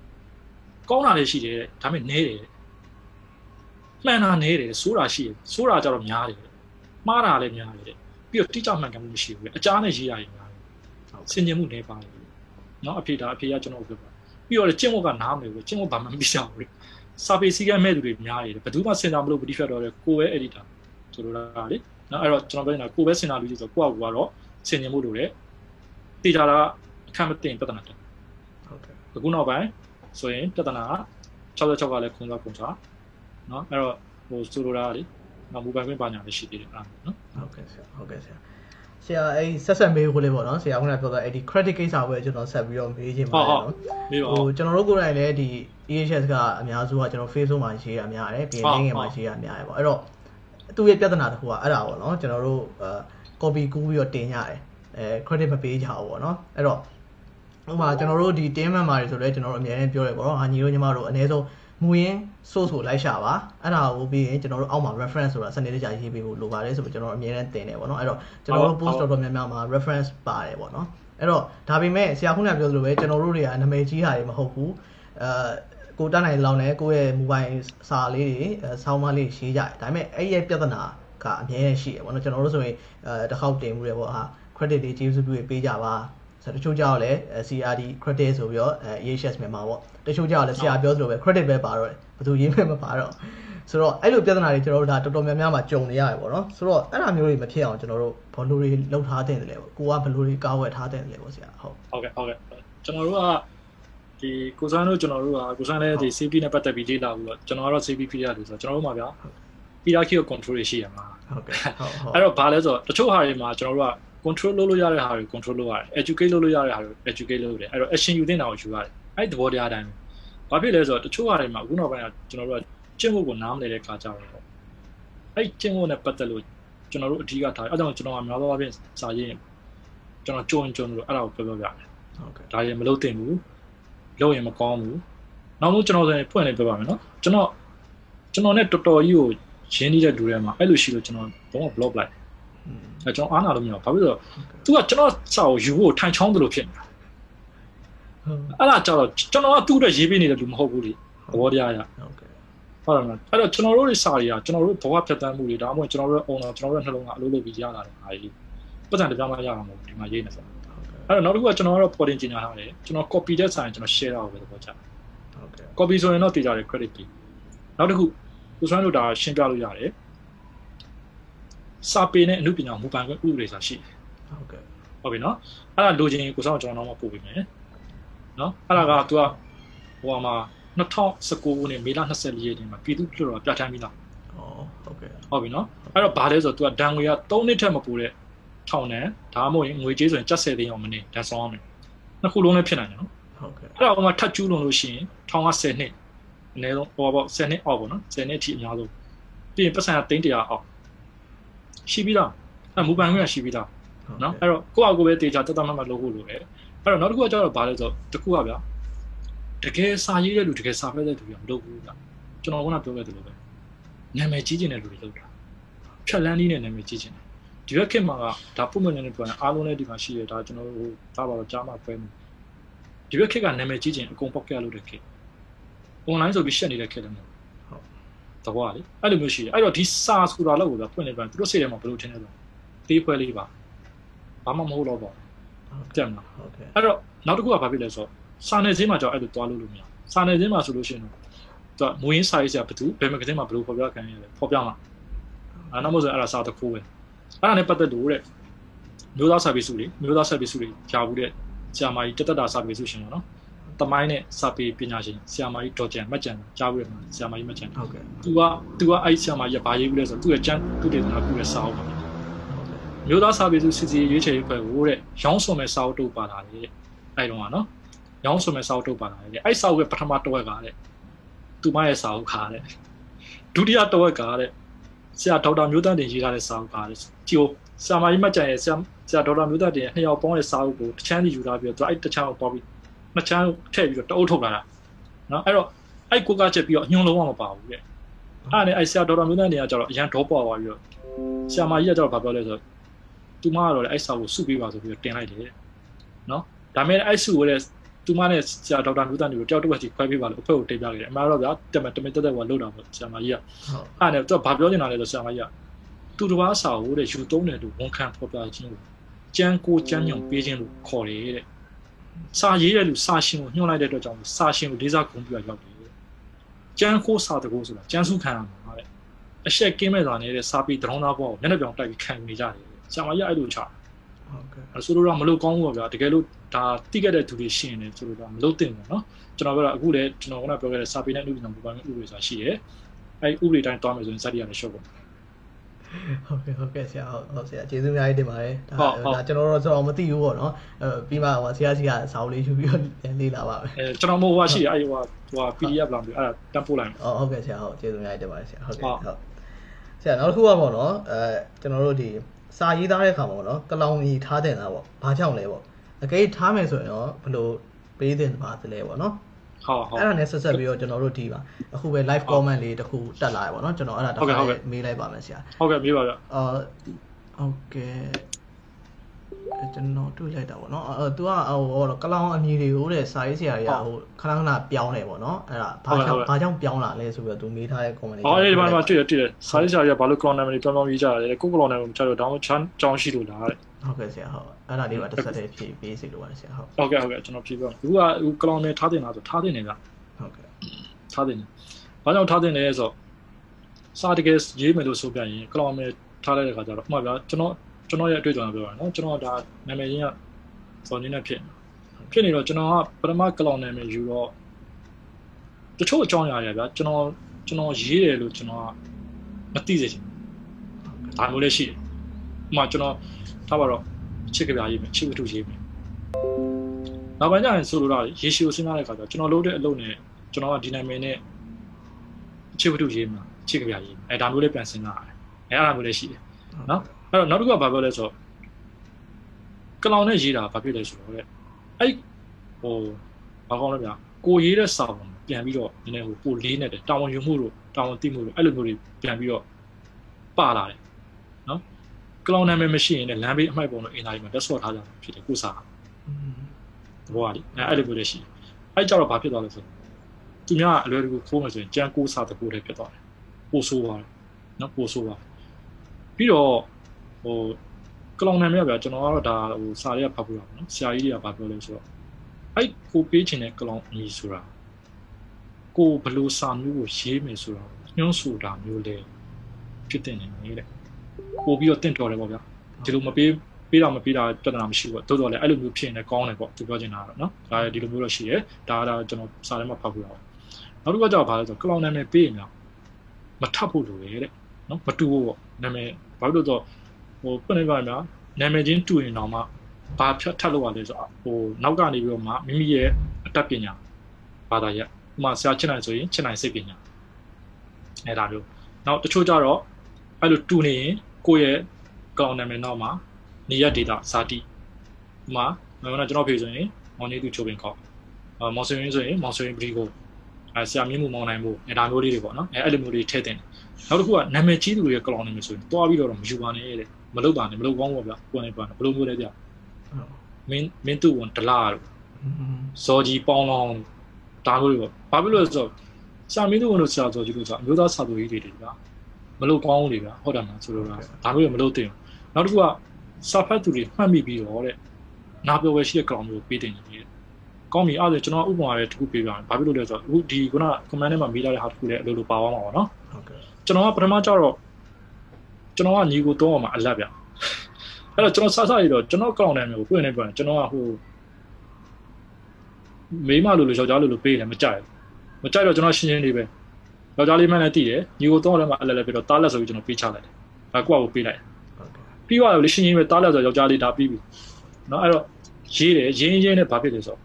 ကောင်းတာလည်းရှိတယ်ဒါပေမဲ့နဲတယ်မှန်တာနဲတယ်ဆိုးတာရှိတယ်ဆိုးတာကြတော့များတယ်မှားတာလည်းများတယ်ပြီးတော့တိကျမှန်ကန်မှုမရှိဘူးလေအချားနဲ့ရေးရရင်များတယ်ဆင်ခြင်မှုနဲပါတယ်နော်အဖေဒါအဖေကကျွန်တော်ပြောပါပြီးတော့ကျင့်ဝတ်ကနားမလဲဘူးကျင့်ဝတ်ဘာမှမပြီးရဘူးလေစာပေစည်းကမ်းမဲ့သူတွေများတယ်ဘယ်သူမှစင်တာမလို့ပတိဖြတ်တော့တယ်ကိုယ်ပဲ editor ဆိုလိုတာလေ နော်အဲ့တော့ကျွန်တော်ပြောနေတာကိုပဲစဉ်းစားလို့ဆိုတော့ကိုကကတော့ဆင်ញင်မှုလို့လေတေချာတာအခက်မတင်ပြဿနာတက်ဟုတ်ကဲ့အခုနောက်ပိုင်းဆိုရင်ပြဿနာ66ကလည်းခုံသွားခုံသွားနော်အဲ့တော့ဟိုဆိုလိုတာလေနောက်မူပိုင်ခွင့်ပါညာလည်းရှိသေးတယ်အဲ့နော်ဟုတ်ကဲ့ဆရာဟုတ်ကဲ့ဆရာဆရာအဲ့ဆက်ဆက်မေးဖို့လေးပေါ့နော်ဆရာခုနပြောတာအဲ့ဒီ credit ကိစ္စပဲကျွန်တော်ဆက်ပြီးတော့မေးချင်ပါတယ်နော်ဟိုကျွန်တော်တို့ကိုယ်တိုင်လည်းဒီ EHS ကအများစုကကျွန်တော် Facebook မှာရေးရအများတယ်ပြီးရင် LinkedIn မှာရေးရအများတယ်ပေါ့အဲ့တော့ သူ့ရဲ့ပြဿနာတစ်ခုကအဲ့ဒါပေါ့နော်ကျွန်တော်တို့အဲ copy ကူးပြီးတော့တင်ရတယ်အဲ credit မပေးကြဘူးပေါ့နော်အဲ့တော့ဥပမာကျွန်တော်တို့ဒီ team member တွေဆိုတော့ကျွန်တော်တို့အများနဲ့ပြောရပေါ့နော်ဟာညီတို့ညီမတို့အနည်းဆုံးမူရင်း source ကိုလိုက်ရှာပါအဲ့ဒါကိုပြီးရင်ကျွန်တော်တို့အောက်မှာ reference ဆိုတာစနစ်တကျရေးပေးဖို့လိုပါတယ်ဆိုပြီးကျွန်တော်တို့အများနဲ့တင်တယ်ပေါ့နော်အဲ့တော့ကျွန်တော်တို့ post တော်တော်များများမှာ reference ပါတယ်ပေါ့နော်အဲ့တော့ဒါပေမဲ့ဆရာခုနကပြောသလိုပဲကျွန်တော်တို့တွေကနာမည်ကြီးတာတွေမဟုတ်ဘူးအဲ ကိုတတ်နိုင်လောက်နဲ့ကိုယ့်ရဲ့ mobile စာလေးတွေဆောင်းမလေးရေးကြတယ်ဒါပေမဲ့အဲ့ရဲ့ပြဿနာကအများကြီးရှိတယ်ပေါ့နော်ကျွန်တော်တို့ဆိုရင်အဲတစ်ခေါက်တင်မှုတွေပေါ့ဟာ credit တွေကျေးဇူးပြုပေးကြပါဆိုတော့တချို့ကြောက်လဲ CRD credit ဆိုပြီးတော့ EHS မြန်မာပေါ့တချို့ကြောက်လဲဆရာပြောသလိုပဲ credit ပဲပါတော့တယ်ဘယ်သူရေးမဲ့မပါတော့ဆိုတော့အဲ့လိုပြဿနာတွေကျွန်တော်တို့ဒါတော်တော်များများမှာကြုံနေရတယ်ပေါ့နော်ဆိုတော့အဲ့ဒါမျိုးတွေမဖြစ်အောင်ကျွန်တော်တို့ဘယ်လိုတွေလှုပ်ထားတဲ့တယ်လဲပေါ့ကိုကဘယ်လိုတွေကာဝယ်ထားတဲ့တယ်လဲပေါ့ဆရာဟုတ်ဟုတ်ကဲ့ဟုတ်ကဲ့ကျွန်တော်တို့က ဒီကိုစန်းတို့ကျွန်တော်တို့ကကိုစန်းလည်းဒီ CP နဲ့ပတ်သက်ပြီးလေ့လာပြီးတော့ကျွန်တော်ကတော့ CP ပြရတယ်ဆိုတော့ကျွန်တော်တို့မှာဗျာ hierarchy of control ရှိရမှာဟုတ်ကဲ့ဟုတ်ဟုတ်အဲ့တော့ဘာလဲဆိုတော့တချို့ဟာတွေမှာကျွန်တော်တို့က control လုပ်လို့ရတဲ့ဟာတွေ control လုပ်ရတယ် educate လုပ်လို့ရတဲ့ဟာတွေ educate လုပ်ရတယ်အဲ့တော့ action ယူတဲ့တာကိုယူရတယ်အဲ့ဒီသဘောတရားတိုင်းဘာဖြစ်လဲဆိုတော့တချို့ဟာတွေမှာအခုနောက်ပိုင်းကကျွန်တော်တို့ကကျင့်ဖို့ကိုနားမလည်တဲ့ခါကြတော့အဲ့ကျင့်ဖို့နဲ့ပတ်သက်လို့ကျွန်တော်တို့အဓိကထားအဲ့ကြောင့်ကျွန်တော်ကများသောအားဖြင့်စာရေးကျွန်တော်ကြုံကြုံလို့အဲ့ဒါကိုပြောပြောပြတယ်ဟုတ်ကဲ့ဒါရင်မလုပ်သင့်ဘူး လုပ်ရင်မကောင်းဘူးနောက်ဆုံးကျွန်တော်ဆိုရင်ဖွင့်နေပြပါမယ်နော်ကျွန်တော်ကျွန်တော်နဲ့တော်တော်ကြီးကိုရင်းနှီးတဲ့လူတွေမှာအဲ့လိုရှိလို့ကျွန်တော်ဘုံက block လိုက်အဲကျွန်တော်အားနာလို့မရဘူးဘာဖြစ်လို့သူကကျွန်တော်စာကိုယူဖို့ထိုင်ချောင်းတယ်လို့ဖြစ်နေတာအဲ့ဒါကြတော့ကျွန်တော်ကသူ့အတွက်ရေးပေးနေတဲ့လူမဟုတ်ဘူးလေသဘောတရားရဟုတ်ကဲ့ဟုတ်တယ်မလားအဲ့တော့ကျွန်တော်တို့တွေစာတွေကကျွန်တော်တို့ဘဝဖြတ်တန်းမှုတွေဒါမှမဟုတ်ကျွန်တော်တို့အုံတော်ကျွန်တော်တို့နှလုံးကအလုပ်လုပ်ပြီးရလာတယ်အားကြီးပတ်စံတပြောင်းမရအောင်မဟုတ်ဒီမှာရေးနေဆို အဲ့တော့နောက်တစ်ခုကကျွန်တော်ကတော့ coding ကျင်ညာထားတယ်ကျွန်တော် copy တဲ့ဆိုင်ကျွန်တော် share တော့ပဲသဘောကျဟုတ်ကဲ့ copy ဆိုရင်တော့တည်ကြတယ် credit ပြီးနောက်တစ်ခုကိုစွမ်းတို့ဒါရှင်းပြလို့ရတယ်စာပေနဲ့အမှုပညာမူပိုင်ခွင့်ဥပဒေဆိုတာရှိတယ်ဟုတ်ကဲ့ဟုတ်ပြီနော်အဲ့ဒါလိုချင်ကိုစွမ်းကျွန်တော်တော့ပို့ပေးမယ်နော်အဲ့ဒါက तू ကဟိုမှာ2019ခုနှစ်မေလ24ရက်နေ့မှာပြည်သူ့လွှတ်တော်ပြဋ္ဌာန်းပြီးသားဩဟုတ်ကဲ့ဟုတ်ပြီနော်အဲ့တော့ဘာလဲဆိုတော့ तू ကဒဏ်ငွေက3နှစ်ထက်မပိုတဲ့ ထောင်နဲ့ဒါမှမဟုတ်ရင်ငွေကြေးဆိုရင်ကျပ်10သိန်းအောင်မနေဒဏ်ဆောင်ရမယ်နှစ်ခုလုံးလည်းဖြစ်နိုင်တယ်နော်ဟုတ်ကဲ့အဲ့တော့ဟိုမှာထပ်ကျူးလွန်လို့ရှိရင်ထောင်က10နှစ်အနည်းဆုံးဟိုပေါ့10နှစ်အောက်ပေါ့နော်10နှစ်အထိအများဆုံးပြီးရင်ပတ်စံကသိန်း100အောက်ရှိပြီးသားအဲ့မူပန်ခွင့်ကရှိပြီးသားနော်အဲ့တော့ကိုယ့်အကိုပဲတေချာတက်တက်မှတ်မှတ်လုပ်ဖို့လိုတယ်အဲ့တော့နောက်တစ်ခုကကျတော့ဘာလဲဆိုတော့တခုကဗျာတကယ်စာရေးတဲ့လူတကယ်စာဖတ်တဲ့လူကမလုပ်ဘူးဗျာကျွန်တော်ကပြောခဲ့တယ်လို့ပဲနာမည်ကြီးကျင်တဲ့လူတွေလုပ်တာဖြတ်လန်းနည်းနဲ့နာမည်ကြီးကျင်တယ် ဒီဘက်ခေတ်မှာကဒါပုံမှန်နေပြောရင်အားလုံးလည်းဒီမှာရှိရဒါကျွန်တော်တို့ဒါပါတော့ကြားမှာပဲဒီဘက်ခေတ်ကနာမည်ကြီးကျင်အကုန်ပေါက်ပြလို့တဲ့ခေတ် online ဆိုပြီးရှက်နေတဲ့ခေတ်လည်းမဟုတ်ဟုတ်သဘောကလေအဲ့လိုမျိုးရှိတယ်အဲ့တော့ဒီစာဆိုတာလောက်ကိုတော့ဖွင့်နေပြန်သူတို့စိတ်ထဲမှာဘယ်လိုထင်လဲဆိုတေးဖွဲလေးပါဘာမှမဟုတ်တော့ပါကြက်မလားဟုတ်ကဲ့အဲ့တော့နောက်တစ်ခုကဘာဖြစ်လဲဆိုတော့စာနယ်ဇင်းမှာကြောက်အဲ့လိုတွားလို့လို့မရစာနယ်ဇင်းမှာဆိုလို့ရှိရင်တော့သူကမူရင်းစာရေးဆရာဘယ်သူဘယ်မဂဇင်းမှာဘယ်လိုဖော်ပြခံရလဲဖော်ပြမှာအဲ့နောက်မို့ဆိုအဲ့ဒါစာတစ်ခုပဲ အဲ့ဒါနဲ့ပတ်သက်လို့တဲ့မျိုးသားစာပေစုတွေမျိုးသားစာပေစုတွေကြားဘူးတဲ့ဆရာမကြီးတက်တက်တာစာပေစုရှင်ပေါ့နော်တမိုင်းနဲ့စာပေပညာရှင်ဆရာမကြီးဒေါ်ကျန်မတ်ကျန်ကြားဘူးတဲ့မှာဆရာမကြီးမတ်ကျန်ဟုတ်ကဲ့သူကသူကအဲ့ဆရာမကြီးကဘာရေးဘူးလဲဆိုတော့သူ့ရဲ့ကျန်းသူ့ဒေသနာပြုတဲ့စာအုပ်ပါမျိုးသားစာပေစုစစ်စီရွေးချယ်ရေးဖွဲ့ကိုတဲ့ရောင်းစုံမဲ့စာအုပ်တုပ်ပါလာတယ်အဲ့တော့ကနော်ရောင်းစုံမဲ့စာအုပ်တုပ်ပါလာတယ်အဲ့စာအုပ်ရဲ့ပထမတစ်ဝက်ကတဲ့သူမရဲ့စာအုပ်ခါတဲ့ဒုတိယတစ်ဝက်ကတဲ့ ဆရာဒေါက်တာမျိုးတန်းတင်ရေးထားတဲ့စာအုပ်ခါတဲ့ကြည့်ဆရာမကြီးမတ်ကျန်ရဲ့ဆရာဆရာဒေါက်တာမျိုးတန်းတင်ရဲ့နှစ်ယောက်ပေါင်းတဲ့စာအုပ်ကိုတစ်ချမ်းစီယူထားပြီးတော့သူအဲ့တစ်ချမ်းကိုပေါပြီးနှစ်ချမ်းထည့်ပြီးတော့တအုပ်ထုတ်လာတာနော်အဲ့တော့အဲ့ကိုကချက်ပြီးတော့အညွန်လုံးဝမပါဘူးတဲ့အဲ့နဲ့အဲ့ဆရာဒေါက်တာမျိုးတန်းနေကကျတော့အရန်ဒေါပွားသွားပြီးတော့ဆရာမကြီးကကျတော့ဘာပြောလဲဆိုတော့သူမကတော့လေအဲ့စာကိုစုပေးပါဆိုပြီးတော့တင်လိုက်တယ်နော်ဒါမဲ့အဲ့စုကိုလေ သူမနဲ့ဆရာဒေါက်တာမျိုးတန်းတွေကိုတယောက်တစ်ဝက်စီခွဲပေးပါလို့အဖွဲ့ကိုတင်ပြခဲ့တယ်အမှန်တော့ဗျာတက်မတမတက်တက်ကလောက်တာပေါ့ဆရာမကြီးကဟုတ်အဲ့နဲ့သူကဘာပြောနေတာလဲဆိုဆရာမကြီးကသူတစ်ပါးစာကိုတဲ့ယူသုံးတယ်လို့ဝန်ခံဖော်ပြခြင်းလို့ကြမ်းကိုကြမ်းညုံပေးခြင်းလို့ခေါ်တယ်တဲ့စာရေးတဲ့လူစာရှင်ကိုညှို့လိုက်တဲ့အတွက်ကြောင့်စာရှင်ကိုလေးစားဂုဏ်ပြုရရောက်တယ်ကြမ်းကိုစာတကိုဆိုတာကြမ်းစုခံရမှာတဲ့အရှက်ကင်းမဲ့တာနေတဲ့စာပေတရောင်းသားဘောကိုမျက်နှာပြောင်တိုက်ပြီးခံနေကြတယ်ဆရာမကြီးအဲ့လိုချ ဟုတ်ကဲ့ အဲ့ဆိုလိုတော့မလို့ကောင်းဘူးပေါ့ဗျာတကယ်လို့ဒါတိခဲ့တဲ့သူတွေရှင်းနေဆိုလိုတော့မလို့တင်ဘူးเนาะကျွန်တော်ပြောတာအခုလည်းကျွန်တော်ကပြောခဲ့တဲ့စာပေနဲ့ဥပဒေနဲ့ပူပန်ဥပဒေဆိုတာရှိတယ်အဲ့ဥပဒေတိုင်းတွားမယ်ဆိုရင်စက်တီရတယ်ရှော့ပေါ့ ဟုတ်ကဲ့ဟုတ်ကဲ့ဆရာဟုတ်ဟုတ်ဆရာကျေးဇူးအများကြီးတင်ပါတယ်ဒါ ဟုတ်ဟုတ် ဒါကျွန်တော်တို့ဆိုတော့မသိဘူးပေါ့နော်အဲပြီးမှဟိုဆရာစီကစာအုပ်လေးယူပြီးတော့လေ့လာပါမယ် အဲကျွန်တော်မို့ဟိုရှိတယ်အဲ့ဟိုဟို PDF လာပြီးအဲ့ဒါတန်းပို့လိုက်မယ် အော်ဟုတ်ကဲ့ဆရာဟုတ်ကျေးဇူးအများကြီးတင်ပါတယ်ဆရာဟုတ်ကဲ့ ဟုတ် ဟုတ်ဆရာနောက်တစ်ခုကပေါ့နော်အဲကျွန်တော်တို့ဒီ စာရေးသားတဲ့အခါမှာပေါ့နော်ကလောင်ကြီးထားတင်တာပေါ့ဘာကြောင့်လဲပေါ့အကယ်ထားမယ်ဆိုရင်တော့ဘယ်လိုပေးတင်ပါသလဲပေါ့နော်ဟုတ်ဟုတ်အဲ့ဒါနဲ့ဆက်ဆက်ပြီးတော့ကျွန်တော်တို့ဒီပါအခုပဲ live comment လေးတစ်ခုတက်လာရပေါ့နော်ကျွန်တော်အဲ့ဒါတစ်ဟုတ်ကဲ့ခါဟုတ်ကဲ့မေးလိုက်ပါမယ်ဆရာဟုတ်ကဲ့မြေးပါဗျအာဟုတ်ကဲ့အဲ ကျွန်တော်တွေ့လိုက်တာပေါ့နော်အဲ तू ကဟိုကလောင်အမည်တွေကိုတဲ့စာရေးဆရာတွေကဟိုခဏခဏပြောင်းတယ်ပေါ့နော်အဲ့ဒါဘာကြောင့်ဘာကြောင့်ပြောင်းလာလဲဆိုပြီးတော့ तू မေးထားတဲ့ comment လေးဟောအဲ့ဒီမှာတွေ့တယ်တွေ့တယ်စာရေးစာတွေကဘာလို့ column name တွေပြောင်းပြောင်းရေးကြတယ်ကို column name ကိုမချတော့တောင်းချမ်းကြောင်းရှိလို့လားတဲ့ဟုတ်ကဲ့ဆရာဟုတ်အဲ့ဒါလေးပါတစ်ဆက်တည်းဖြည့်ပေးစီလိုပါတယ်ဆရာဟုတ်ဟုတ်ကဲ့ဟုတ်ကဲ့ကျွန်တော်ဖြေပြအခုကအခု column name ထားတင်တာဆိုထားတင်နေဗျဟုတ်ကဲ့ထားတင်တယ်ဘာကြောင့်ထားတင်လဲဆိုတော့စာတကယ်ရေးမယ်လို့ဆိုပြရင် column name ထားလိုက်တဲ့ခါကျတော့ဥပမာဗျာကျွန်တော် ကျွန်တော်ရဲ့အတွေ့အကြုံပြောရအောင်နော်ကျွန်တော်ဒါနာမည်ရင်းကစော်နေနဲ့ဖြစ်ဖြစ်နေတော့ကျွန်တော်ကပထမ column name ယူတော့တချို့အကြောင်းအရာတွေဗျာကျွန်တော်ကျွန်တော်ရေးတယ်လို့ကျွန်တော်ကမသိစေချင်ဘူးဒါမျိုးလည်းရှိတယ်ဥပမာကျွန်တော်ထားပါတော့ချစ်ကြပြရေးမယ်ချစ်ဝတ္ထုရေးမယ်နောက်ပိုင်းကျရင်ဆိုလိုတာရေရှည်ကိုစဉ်းစားတဲ့အခါကျတော့ကျွန်တော်လုပ်တဲ့အလုပ်နဲ့ကျွန်တော်ကဒီနာမည်နဲ့ချစ်ဝတ္ထုရေးမှာချစ်ကြပြရေးအဲဒါမျိုးလည်းပြန်စဉ်းစားရတယ်အဲအဲ့ဒါမျိုးလည်းရှိတယ်နော် အဲ့တော့နောက်တစ်ခုကဘာပြောလဲဆိုတော့ကလောင်နဲ့ရေးတာဘာဖြစ်လဲဆိုတော့တဲ့အဲ့ဟိုဘာကောင်းလဲဗျာကိုရေးတဲ့စာပုံပြန်ပြီးတော့နည်းနည်းဟိုပိုလေးနေတယ်တာဝန်ယူမှုတို့တာဝန်သိမှုတို့အဲ့လိုမျိုးတွေပြန်ပြီးတော့ပါလာတယ်နော်ကလောင်နာမည်မရှိရင်လည်းလမ်းဘေးအမှိုက်ပုံတို့အင်တာနက်မှာတက်ဆော့ထားကြတာဖြစ်တယ်ကိုစာသဘောကလေအဲ့အဲ့လိုမျိုးလည်းရှိတယ်အဲ့ကြတော့ဘာဖြစ်သွားလဲဆိုတော့သူများအလွယ်တကူခိုးမယ်ဆိုရင်ကြံကိုစာတကူတည်းဖြစ်သွားတယ်ပို့ဆိုးသွားတယ်နော်ပို့ဆိုးသွားတယ်ပြီးတော့ ဟိုကလောင်နာမည်ကဗျာကျွန်တော်ကတော့ဒါဟိုစာတွေကဖတ်ဖို့ရပါတော့ဆရာကြီးတွေကဗာပြောလဲဆိုတော့အဲ့ကိုပေးချင်တဲ့ကလောင်အမည်ဆိုတာကိုဘယ်လို့စာမျိုးကိုရေးမယ်ဆိုတာညွှန်းဆိုတာမျိုးလေဖြစ်တင်နေနေတဲ့ပို့ပြီးတော့တင့်တော်တယ်ပေါ့ဗျာဒီလိုမပေးပေးတာမပေးတာပြဿနာမရှိဘူးတိုးတော်လည်းအဲ့လိုမျိုးဖြစ်နေကောင်းတယ်ပေါ့သူပြောချင်တာကတော့နော်ဒါဒီလိုမျိုးတော့ရှိရဲဒါကကျွန်တော်စာထဲမှာဖတ်ဖို့ရအောင်နောက်တစ်ခုကကြောက်ပါလဲဆိုကလောင်နာမည်ပေးရင်များမထပ်ဖို့လိုတယ်တဲ့နော်မတူဘူးပေါ့နာမည်ဘာလို့လဲဆိုတော့ ဟိုပြနေပါများနာမည်ချင်းတူရင်တော့မှဘာဖြတ်ထပ်လို့ရလဲဆိုတော့ဟိုနောက်ကနေပြီးတော့မှမိမိရဲ့အတတ်ပညာဘာသာရပ်ဥပမာဆရာချစ်နိုင်ဆိုရင်ချစ်နိုင်စိတ်ပညာအဲဒါမျိုးနောက်တချို့ကြတော့အဲ့လိုတူနေရင်ကိုယ့်ရဲ့ကောင်းနာမည်နောက်မှာနေရဒေတာဇာတိဥပမာငါကကျွန်တော်ဖေဆိုရင်မောင်နေသူချိုးပင်ခေါက်အာမောင်ဆွေရင်းဆိုရင်မောင်ဆွေရင်းပရီကိုအဲဆရာမြင့်မှုမောင်နိုင်မှုအဲဒါမျိုးလေးတွေပေါ့နော်အဲအဲ့လိုမျိုးလေးထည့်တင်တယ်နောက်တစ်ခုကနာမည်ကြီးသူတွေရဲ့ကလောင်နေမယ်ဆိုရင်တွားပြီးတော့မယူပါနဲ့တဲ့ မလုပ်ပါနဲ့မလုပ်ကောင်းပါဗျာကိုယ်နဲ့ပါဘယ်လိုမျိုးလဲဗျမင်းမင်းသူ့ဝန်ဒလာတို့ဇော်ကြီးပေါင်းလောင်းဒါမျိုးတွေပေါ့ဘာဖြစ်လို့လဲဆိုတော့ဆဆရာမင်းတို့တို့ဆရာတော်ကြီးတို့ကအမျိုးသားစာသူကြီးတွေတွေဗျာမလို့ကောင်းဘူးလေဗျာဟုတ်တယ်မဆိုလိုတာဒါမျိုးမလို့တင်နောက်တစ်ခုကစာဖတ်သူတွေမှတ်မိပြီးတော့တဲ့နာပြောဝဲရှိတဲ့ကောင်မျိုးပေးတင်နေတယ်ကောင်းပြီအဲ့ဒါကျွန်တော်ဥပမာလေးတစ်ခုပေးပြမယ်ဘာဖြစ်လို့လဲဆိုတော့အခုဒီခုန comment ထဲမှာမိလာတဲ့ဟာတစ်ခုလည်းအလိုလိုပါသွားမှာပါနော်ဟုတ်ကဲ့ကျွန်တော်ကပထမကျတော့ ကျွန်တော်ကညီကိုတော့အောင်မှာအလတ်ဗျအဲ့တော့ကျွန်တော်စစရတော့ကျွန်တော်ကောင်းတယ်မျိုးကိုပြနေပြန်ကျွန်တော်ကဟိုမိမလိုလိုယောက်ျားလိုလိုပေးတယ်မကြိုက်ဘူးမကြိုက်တော့ကျွန်တော်ရှင်းရှင်းလေးပဲယောက်ျားလေးမှန်းလည်းတည်တယ်ညီကိုတော့လည်းမှအလတ်လည်းပြီးတော့တားလက်ဆိုပြီးကျွန်တော်ပေးချလိုက်တယ်ဒါကိုယ့်ကိုပေးလိုက် ဟုတ်ကဲ့ ပြီးသွားတယ်လေရှင်းရှင်းပဲတားလက်ဆိုယောက်ျားလေးဒါပြီးပြီเนาะအဲ့တော့ရေးတယ်ရင်းရင်းနဲ့ဘာဖြစ်လဲဆိုတော့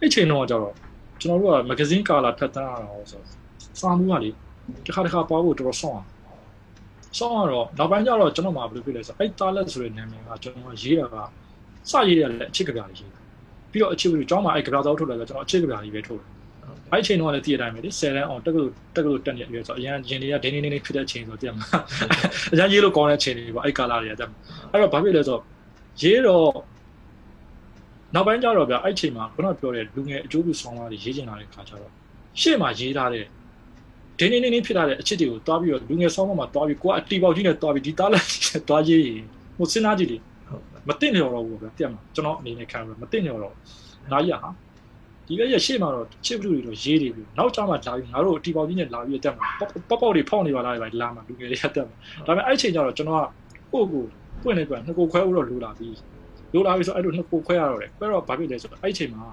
အဲ့ချိန်တော့ကျတော့ကျွန်တော်တို့ကမဂဇင်းကာလာဖတ်တမ်းရအောင်ဆိုစာမှုကလေတစ်ခါတစ်ခါပွားဖို့တော်တော်ဆောင်းအောင် ဆောင်းတော့နောက်ပိုင်းကျတော့ကျွန်တော်မှဘယ်လိုဖြစ်လဲဆိုတော့အဲ့တားလက်ဆိုတဲ့နာမည်ကကျွန်တော်ရေးတာကစရေးရတယ်လေအချစ်ကဗျာလေးရေးပြီးတော့အချစ်ကဗျာကျောင်းမှာအဲ့ကဗျာတော်ထုတ်တယ်ဆိုကျွန်တော်အချစ်ကဗျာလေးပဲထုတ်တယ်အဲ့ချိန်တော့လည်းတည်ရတိုင်းပဲလေ10တန်းအောင်တက်ကလို့တက်ကလို့တက်နေရဆိုအရင်ရင်တွေကဒင်းနေနေဖြစ်တဲ့အချိန်ဆိုတည်မှာအရင်ရေးလို့ကောင်းတဲ့အချိန်တွေပေါ့အဲ့ကာလာတွေကတက်အဲ့တော့ဘာဖြစ်လဲဆိုတော့ရေးတော့နောက်ပိုင်းကျတော့ဗျအဲ့ချိန်မှာခုနပြောတဲ့လူငယ်အကျိုးပြုဆောင်းလာတွေရေးချင်လာတဲ့ခါကျတော့ရှေ့မှာရေးထားတဲ့ ဒင်းနေနေဖြစ်လာတဲ့အချစ်တွေကိုတွားပြီးတော့လူငယ်ဆောင်းမှာတွားပြီးကိုကအတီပေါက်ကြီးနဲ့တွားပြီးဒီတားလက်ကြီးနဲ့တွားရေးရင်ဟိုစဉ်းစားကြည့်လေဟုတ်ကဲ့မသိနေတော့ဘူးဗျတက်မှာကျွန်တော်အနေနဲ့ခံရမသိနေတော့နားကြီးဟာဒီကရရှေ့မှာတော့ချစ်ဘလူတွေတော့ရေးနေပြီနောက်ကျမှလာပြီးငါတို့အတီပေါက်ကြီးနဲ့လာပြီးတက်မှာပေါက်ပေါက်တွေဖောက်နေပါလားပဲလာမှာလူငယ်တွေကတက်မှာဒါပေမဲ့အဲ့ချိန်ကျတော့ကျွန်တော်ကကိုယ့်ကိုပွင့်နေပြန်နှစ်ကိုခွဲဦးတော့လိုလာပြီလိုလာပြီဆိုအဲ့လိုနှစ်ကိုခွဲရတော့တယ်ခွဲတော့ဘာဖြစ်လဲဆိုတော့အဲ့ချိန်မှာ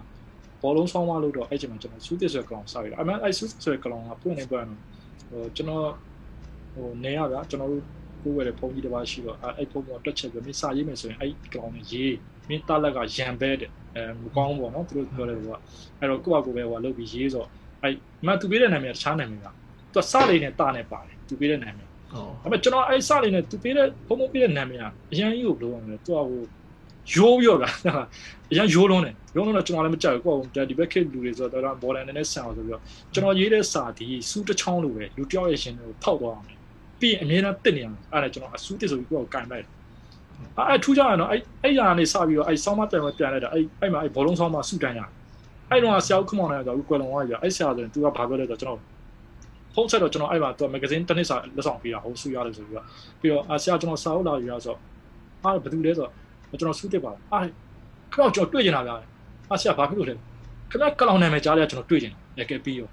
ဘောလုံးဆောင်းမလို့တော့အဲ့ချိန်မှာကျွန်တော်စူးတစ်ဆွဲကောင်စားရတာအမှန်အဲ့စူးတစ်ဆွဲကောင်ကပွင့်နေပြန်တော့ဟိုကျွန်တော်ဟိုနေရဗျာကျွန်တော်တို့ကိုယ်ဝယ်တဲ့ပုံကြီးတစ်ပါးရှိတော့အဲ့ပုံပေါ်တက်ချက်ပြီးမင်းစာရေးမယ်ဆိုရင်အဲ့ကောင်နဲ့ရေးမင်းတာလက်ကရံပဲတဲ့အဲမကောင်းပေါ့နော်သူတို့ပြောတယ်ကွာအဲ့တော့ကိုယ့်အကူပဲဟိုလုပ်ပြီးရေးဆိုအဲ့မသူပေးတဲ့နာမည်ကတခြားနာမည်ကသူကစလေးနဲ့တာနဲ့ပါတယ်သူပေးတဲ့နာမည်ဟုတ်ဒါပေမဲ့ကျွန်တော်အဲ့စလေးနဲ့သူပေးတဲ့ဘုံဘုံပေးတဲ့နာမည်ကအရန်ကြီးကိုဘယ်လိုလဲသူကဟို ရိုးပြီးတော့ဗျာအရန်ရိုးလုံးတယ်ရိုးလုံးတော့ကျွန်တော်လည်းမကြိုက်ဘူးကိုယ့်ဒီဘက်ခေတ်လူတွေဆိုတော့တော့ဘော်လန်နဲ့ဆန်အောင်ဆိုပြီးတော့ကျွန်တော်ရေးတဲ့စာဒီစူးတစ်ချောင်းလိုပဲလူတယောက်ရဲ့ရှင်ကိုဖောက်သွားအောင်ပြီးရင်အမြဲတမ်းတက်နေအောင်အဲ့ဒါကျွန်တော်အစူးတစ်ဆိုပြီးကိုယ့်ကိုကင်လိုက်တယ်အဲ့အဲ့ထူးကြရတော့အဲ့အဲ့ရာနေစပြီးတော့အဲ့ဆောင်းမပြန်မပြန်လိုက်တာအဲ့အဲ့မှာအဲ့ဘောလုံးဆောင်းမဆူတန်းရအဲ့တော့ဆရာဦးခမောင်နဲ့ဆိုတော့ကွယ်လွန်သွားပြီအဲ့ဆရာဆိုရင်သူကဘာပြောလဲဆိုတော့ကျွန်တော်ဖုန်းဆက်တော့ကျွန်တော်အဲ့မှာသူမဂ္ဂဇင်းတစ်နှစ်စာလက်ဆောင်ပေးတာဟိုဆူရတယ်ဆိုပြီးတော့ပြီးတော့အဆရာကျွန်တော်စာအုပ်လာယူရဆိုတော့အားဘယ်သူလဲဆိုတော့ ကျွန်တော်ဆူတက်ပါအားခမောင်ကျွန်တော်တွေ့ကျင်တာဗျာအဆရာဘာဖြစ်လို့လဲခမောင်ကလောင်နာမည်ကြားလဲကျွန်တော်တွေ့ကျင်တယ်ကဲပြီးရော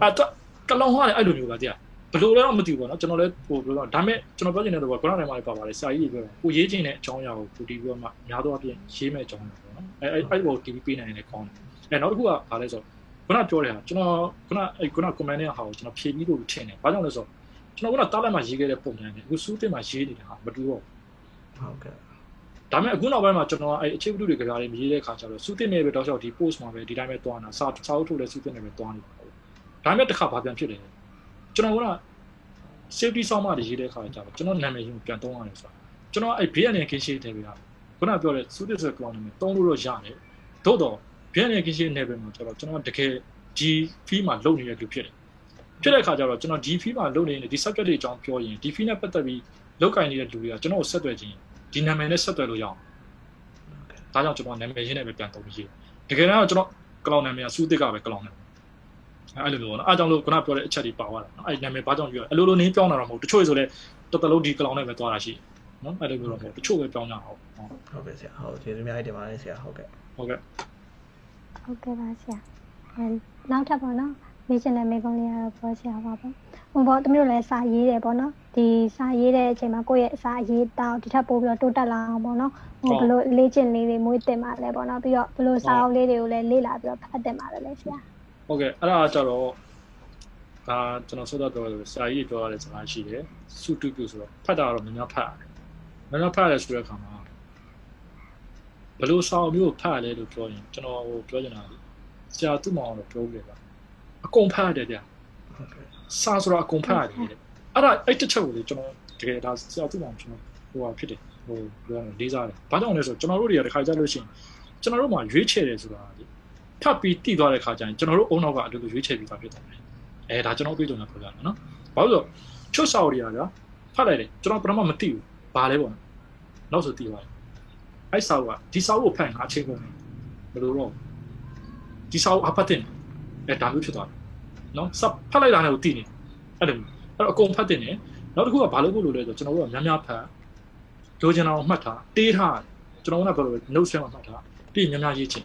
အဲ့တော့ကလောင်ဟာလည်းအဲ့လိုမျိုးပါတရားဘယ်လိုလဲတော့မသိဘူးပေါ့နော်ကျွန်တော်လည်းဟိုဘယ်လိုလဲဒါပေမဲ့ကျွန်တော်ပြောချင်တဲ့တော့ခုနကလည်းမလေးပါပါလေစာကြီးတွေပြောတယ်ကိုရေးချင်တဲ့အကြောင်းအရာကိုပူတီးပြီးတော့မှများသောအားဖြင့်ရေးမဲ့အကြောင်းအရာပေါ့နော်အဲအဲအဲ့ဘော TV ပေးနိုင်တယ်ကောင်းတယ်အဲနောက်တစ်ခုကဘာလဲဆိုတော့ခုနပြောတဲ့ဟာကျွန်တော်ခုနအဲခုန comment နဲ့ဟာကိုကျွန်တော်ဖြည့်ပြီးလို့ထင်တယ်ဘာကြောင့်လဲဆိုတော့ကျွန်တော်ခုနတားလိုက်မှာရေးခဲ့တဲ့ပုံစံနဲ့အခုစူးတင်မှာရေးနေတဲ့ဟာမတူတော့ဟုတ်ကဲ့ ဒါပေမဲ့အခုနောက်ပိုင်းမှာကျွန်တော်အဲအခြေပတုတွေကြရတယ်မရေးတဲ့ခါကျတော့စူးတင်နေပဲတော့ရှောက်ဒီ post မှာပဲဒီတိုင်းပဲတွားနေတာစာစာအုပ်ထုတ်တဲ့စူးတင်နေပဲတွားနေတာဒါပေမဲ့တစ်ခါဘာပြန်ဖြစ်တယ်ကျွန်တော်က safety ဆောင်းမတွေရေးတဲ့ခါကျတော့ကျွန်တော်နာမည်ရင်းပြန်သုံးရတယ်ဆိုတာကျွန်တော်အဲ့ဘေးကနေကင်းရှိတယ်ဗျာခုနပြောတဲ့စူးတစ်ဆွဲကောင်နာမည်သုံးလို့တော့ရတယ်သို့တော့ဘေးကနေကင်းရှိနေပဲမှာကျတော့ကျွန်တော်တကယ်ဒီ fee မှာလုပ်နေတဲ့လူဖြစ်တယ်ဖြစ်တဲ့ခါကျတော့ကျွန်တော်ဒီ fee မှာလုပ်နေတဲ့ဒီ subject တွေအကြောင်းပြောရင်ဒီ fee နဲ့ပတ်သက်ပြီးလောက်ကင်နေတဲ့လူတွေကကျွန်တော်ကိုဆက်သွယ်ခြင်း ဒီနာမည်နဲ့ဆက်သွယ်လို့ရအောင်ဒါကြောင့်ကျွန်တော်နာမည်ရင်းနဲ့ပဲပြန်သုံးရေးတကယ်တော့ကျွန်တော်ကလောင်နာမည်ကစူးတစ်ကပဲကလောင်နာမည်အဲ့လိုမျိုးနော်အားကြောင့်လို့ခုနပြောတဲ့အချက်တွေပါသွားတာနော်အဲ့နာမည်ဘာကြောင့်ယူရအလိုလိုနင်းပြောင်းတာတော့မဟုတ်တချို့ဆိုလဲတော်တော်လုံးဒီကလောင်နဲ့ပဲသွားတာရှိနော်အဲ့လိုမျိုးတော့မဟုတ်တချို့ပဲပြောင်းကြအောင်ဟုတ်ဟုတ်ကဲ့ဆရာဟုတ်ကျေးဇူးအများကြီးတင်ပါတယ်ဆရာဟုတ်ကဲ့ဟုတ်ကဲ့ဟုတ်ကဲ့ပါဆရာအဲနောက်ထပ်ပေါ့နော် မေးချင်တဲ့မေးခွန်းလေးကတော့ပြောဆရာပါပေါ့ဟိုပေါ့တမီးတို့လည်းစာရေးတယ်ပေါ့နော်ဒီစာရေးတဲ့အချိန်မှာကိုယ့်ရဲ့စာရေးတောက်ဒီထက်ပိုပြီးတော့တိုးတက်လာအောင်ပေါ့နော်ဟိုဘလို့လေ့ကျင့်လေးတွေမွေးတင်ပါလဲပေါ့နော်ပြီးတော့ဘလို့စာအုပ်လေးတွေကိုလည်းလေ့လာပြီးတော့ဖတ်တင်ပါလဲဆရာဟုတ်ကဲ့အဲ့ဒါကြတော့ဒါကျွန်တော်ဆိုတော့ပြောတယ်ဆရာကြီးပြောရတဲ့စကားရှိတယ်စုတုပြုဆိုတော့ဖတ်တာတော့များများဖတ်ရတယ်များများဖတ်ရတယ်ဆိုတဲ့အခါမှာဘယ်လိုစာအုပ်မျိုးဖတ်ရလဲလို့ပြောရင်ကျွန်တော်ဟိုပြောချင်တာဆရာသူ့မောင်တော့ပြောခဲ့ပါ အကုန်ဖတ်ရတယ်ဗျာဟုတ်ကဲ့စာဆိုတော့အကုန်ဖတ်ရတယ်တဲ့အဲ့ဒါအဲ့တစ်ချက်ကိုလေကျွန်တော်တကယ်ဒါဆရာသူ့မောင်ကျွန်တော်ဟိုဟာဖြစ်တယ်ဟိုပြောရလေးစားတယ်ဘာကြောင့်လဲဆိုတော့ကျွန်တော်တို့တွေကတစ်ခါကြလို့ရှိရင်ကျွန်တော်တို့မှရွေးချယ်တယ်ဆိုတာလေထပ်ပြီးတည်သွားတဲ့ခါကျရင်ကျွန်တော်တို့အုံနောက်ကအတူတူရွေးချယ်ပြီးသားဖြစ်သွားတယ်အဲဒါကျွန်တော်ပြေးကြုံတာပြောကြတယ်နော်ဘာလို့လဲချွတ်စာအုပ်တွေကဖတ်လိုက်တယ်ကျွန်တော်ပထမမသိဘူးဘာလဲပေါ့နော်နောက်ဆိုတည်သွားတယ်အဲ့စာအုပ်ကဒီစာအုပ်ကိုဖတ်ရင်ငါအချိန်ကုန်တယ်ဘယ်လိုတော့ဒီစာအုပ်အဖတ်တင် အဲဒါမျိုးဖြစ်သွားတယ်နော်စဖတ်လိုက်တာနဲ့ကိုတည်နေအဲ့လိုအဲ့တော့အကုန်ဖတ်တင်တယ်နောက်တစ်ခုကဘာလို့ဖို့လို့လဲဆိုကျွန်တော်တို့ကများများဖတ်လိုချင်အောင်မှတ်ထားတေးထားကျွန်တော်ကဘယ်လိုလဲ note ထဲမှာမှတ်ထားပြီးများများရေးချင်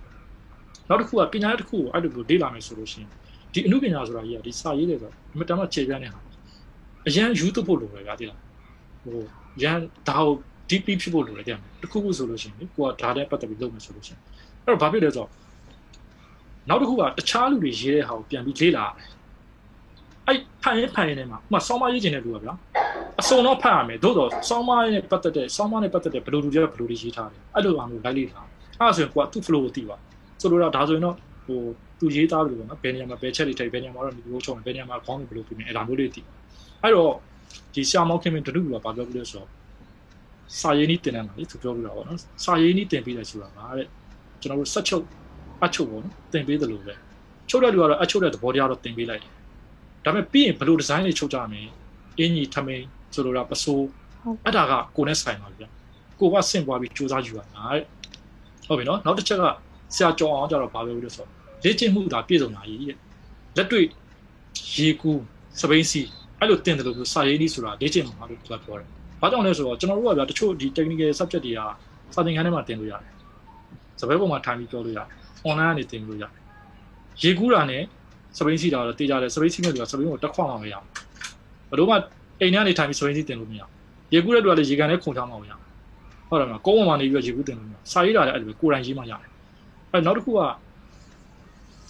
နောက်တစ်ခုကပညာရေးတစ်ခုကိုအဲ့လိုလေ့လာမယ်ဆိုလို့ရှိရင်ဒီအမှုပညာဆိုတာကြီးကဒီစာရေးတယ်ဆိုအမတမ်းခြေပြတဲ့ဟာအရန်ယူသွဖို့လိုတယ်ဗျာတိလားဟိုရန်ဒါကို deeply ဖြစ်ဖို့လိုတယ်တဲ့တခုခုဆိုလို့ရှိရင်ကိုကဒါနဲ့ပတ်သက်ပြီးလုပ်မယ်ဆိုလို့ရှိရင်အဲ့တော့ဘာဖြစ်လဲဆိုတော့ နောက်တစ်ခုကတခြားလူတွေရေးတဲ့ဟာကိုပြန်ပြီးလေ့လာရတယ်အဲ့ဖန်ရင်ဖန်ရင်ထဲမှာဥပမာဆောင်းမရေးခြင်းတဲ့လူကဗျာအစုံတော့ဖတ်ရမယ်သို့တော့ဆောင်းမနဲ့ပတ်သက်တဲ့ဆောင်းမနဲ့ပတ်သက်တဲ့ဘယ်လိုလူတွေကဘယ်လိုတွေရေးထားတယ်အဲ့လိုအောင်လို့လိုက်လေ့လာအဲ့ဒါဆိုရင်ကိုကသူ့ flow ကိုသိပါဆိုလိုတာဒါဆိုရင်တော့ဟိုသူရေးသားလို့ပေါ့နော်ဘယ်နေရာမှာဘယ်ချက်တွေထိုက်ဘယ်နေရာမှာတော့ဒီလိုချုံဘယ်နေရာမှာခေါင်းတွေဘယ်လိုပြင်အဲ့ဒါမျိုးလေးသိအဲ့တော့ဒီဆရာမောက်ခင်မင်းတနုကဘာပြောပြလဲဆိုတော့စာရေးနည်းတင်တယ်မှာလေသူပြောပြတာပေါ့နော်စာရေးနည်းတင်ပေးတယ်ဆိုတာကတဲ့ကျွန်တော်တို့ဆက်ချုပ် အချုပ်ပေါ့နော်တင်ပေးတယ်လို့ပဲချုပ်တဲ့လူကတော့အချုပ်တဲ့သဘောတရားတော့တင်ပေးလိုက်တယ်ဒါပေမဲ့ပြီးရင်ဘယ်လိုဒီဇိုင်းတွေချုပ်ကြမလဲအင်းကြီးထမင်းဆိုလိုတာပစိုးအဲ့ဒါကကိုနဲ့ဆိုင်ပါဗျာကိုကဆင့်ပွားပြီးစူးစမ်းယူရတာတဲ့ဟုတ်ပြီနော်နောက်တစ်ချက်ကဆရာကြောင်အောင်ကြတော့ဘာပြောလို့ဆိုတော့လေ့ကျင့်မှုဒါပြည့်စုံတာကြီးတဲ့လက်တွေ့ရေကူးစပိန်စီအဲ့လိုတင်တယ်လို့ဆိုစာရေးနည်းဆိုတာလေ့ကျင့်မှာလို့သူကပြောတယ်ဘာကြောင့်လဲဆိုတော့ကျွန်တော်တို့ကဗျာတချို့ဒီ technical subject တွေကစာသင်ခန်းထဲမှာတင်လို့ရတယ်စပယ်ပေါ်မှာထိုင်ပြီးပြောလို့ရတယ် online ကနေတင်လို့ရတယ်ရေကူးတာနဲ့စပိန်စီတာတော့တေးကြတယ်စပိန်စီနဲ့တူတာစပိန်ကိုတက်ခွမှမရဘူးဘယ်တော့မှအိမ်ထဲကနေထိုင်ပြီးစပိန်စီတင်လို့မရဘူးရေကူးတဲ့တူကလည်းရေကန်နဲ့ခုန်ချမှမရဘူးဟုတ်တယ်မလားကုန်းပေါ်မှာနေပြီးတော့ရေကူးတင်လို့မရစာရေးတာလည်းအဲ့လိုပဲကိုယ်တိုင်ရေးမှရတယ်အဲ့နောက်တစ်ခုက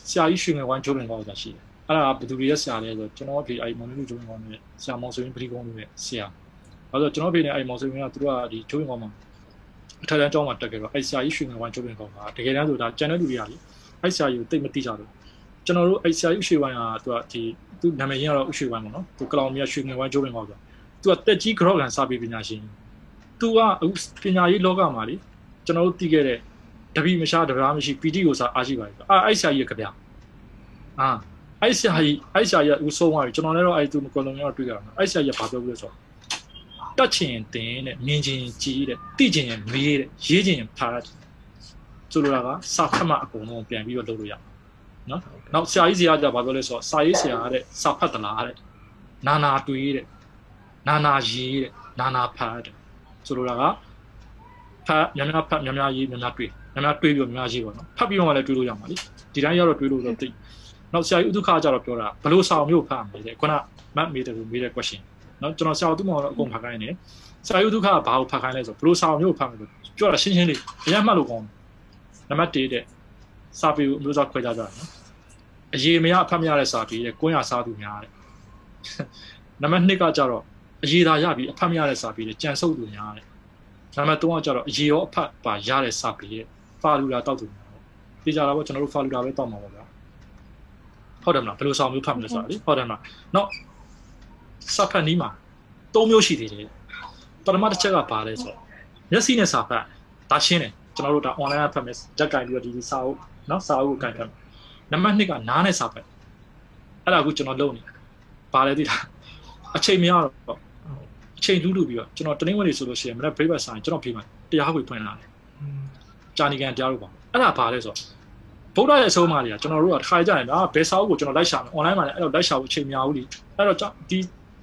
ဆရာကြီးရွှေငယ်ဝမ်းကျိုးလင်ကောင်းဆိုတာရှိတယ်အဲ့ဒါဘယ်သူတွေရဲ့ဆရာလဲဆိုကျွန်တော်အဖေအဲ့မောင်မျိုးကျိုးလင်ကောင်းနဲ့ဆရာမောင်ဆိုရင်ပရိကုန်းတွေရဲ့ဆရာအဲ့တော့ကျွန်တော်ဖေနဲ့အဲ့မောင်ဆိုရင်ကသူတို့ကဒီကျိုးလင်ကောင်းမှာ အထက်တန်းကျောင်းမှာတက်ခဲ့တော့အဲ့ဆရာကြီးရွှေငယ်ဝမ်းကျိုးလင်ကောင်းကတကယ်တမ်းဆိုတာကျန်တဲ့လူတွေကလေအဲ့ဆရာကြီးကိုတိတ်မသိကြဘူးကျွန်တော်တို့အဲ့ဆရာကြီးရွှေဝိုင်းကသူကဒီသူနာမည်ရင်းကတော့ရွှေဝိုင်းပေါ့နော်သူကလောင်မြရွှေငယ်ဝိုင်းကျိုးလင်ကောင်းဆိုသူကတက်ကြီး grow ကန်စာပေပညာရှင်သူကအခုပညာရေးလောကမှာလေကျွန်တော်တို့သိခဲ့တဲ့တပိမရှားတပားမရှိပီတိကိုစာအားရှိပါပြီအာအဲ့ဆရာကြီးကကြပြအာအဲ့ဆရာကြီးအဲ့ဆရာကြီးဦးဆုံးသွားပြီကျွန်တော်လည်းတော့အဲ့သူမကွန်လုံးရောတွေ့ကြတာအဲ့ဆရာကြီးဘာပြောလို့လဲဆိုတော့ တက်ချင်တင်တဲ့မြင်ချင်ကြည်တဲ့သိချင်ရင်မေးတဲ့ရေးချင်ရင်ဖားဆိုလိုတာကစာဖတ်မှအကုန်လုံးပြန်ပြီးတော့လုပ်လို့ရနော်နောက်ဆရာကြီးဆရာကဘာပြောလဲဆိုတော့စာရေးဆရာတဲ့စာဖတ်တလားတဲ့နာနာတွေးတဲ့နာနာရေးတဲ့နာနာဖတ်တဲ့ဆိုလိုတာကဖတ်များများဖတ်များများရေးများများတွေးများများတွေးပြီးတော့များများရေးပေါ့နော်ဖတ်ပြီးတော့လည်းတွေးလို့ရမှာလေဒီတိုင်းရောက်တော့တွေးလို့တော့သိနောက်ဆရာကြီးဥဒုခါကြတော့ပြောတာဘလို့စာမျိုးဖတ်မယ်တဲ့ခုနမတ်မေးတယ်လို့မေးတဲ့ question နော်ကျွန်တော်ဆရာတို့မှတော့အကုန်ဖတ်ခိုင်းနေဆရာကြီးဥဒုခါကဘာကိုဖတ်ခိုင်းလဲဆိုဘလို့စာမျိုးဖတ်မယ်လို့ပြောတာရှင်းရှင်းလေးအရင်မှတ်လို့ကောင်းနံပါတ်1တဲ့စာပေကိုအမျိုးသားခွဲခြားကြတာနော်အရေးမရအဖတ်မရတဲ့စာပေတဲ့ကွန်းရစားသူများတဲ့နံပါတ်2ကကြတော့အရေးသာရပြီးအဖတ်မရတဲ့စာပေတဲ့ကြံစုပ်သူများတဲ့နံပါတ်3ကကြတော့အရေးရောအဖတ်ပါရတဲ့စာပေတဲ့ဖာလူလာတောက်သူများတဲ့သိကြတာပေါ့ကျွန်တော်တို့ဖာလူလာပဲတောက်မှာပါဗျာဟုတ်တယ်မလားဘယ်လိုစာမျိုးဖတ်မလဲဆိုတာလေဟုတ်တယ်မလားနော် စာဖတ်နီးမှာ၃မျိုးရှိသေးတယ်ပထမတစ်ချက်ကဘာလဲဆိုတော့မျက်စိနဲ့စာဖတ်ဒါရှင်းတယ်ကျွန်တော်တို့ဒါ online ဖတ်မယ်ဓာတ်ကင်ပြီးတော့ဒီစာအုပ်နော်စာအုပ်ကိုကင်ဖတ်မယ်နံပါတ်2ကနားနဲ့စာဖတ်အဲ့ဒါကိုကျွန်တော်လုပ်နေဘာလဲသိတာအချိန်မရတော့အချိန်လူးလူပြီးတော့ကျွန်တော်တနင်္ဂနွေနေ့ဆိုလို့ရှိရင်မနေ့ break ဆိုင်ကျွန်တော်ပြေးမှာတရားခွေဖွင့်လာတယ်ဂျာနီကန်တရားလို့ပါအဲ့ဒါဘာလဲဆိုတော့ဗုဒ္ဓရဲ့အဆုံးအမတွေကကျွန်တော်တို့ကတစ်ခါကြရင်ဒါဘယ်စာအုပ်ကိုကျွန်တော်လိုက်ရှာမယ် online မှာလည်းအဲ့တော့လိုက်ရှာဖို့အချိန်မရဘူးလीအဲ့တော့ဒီ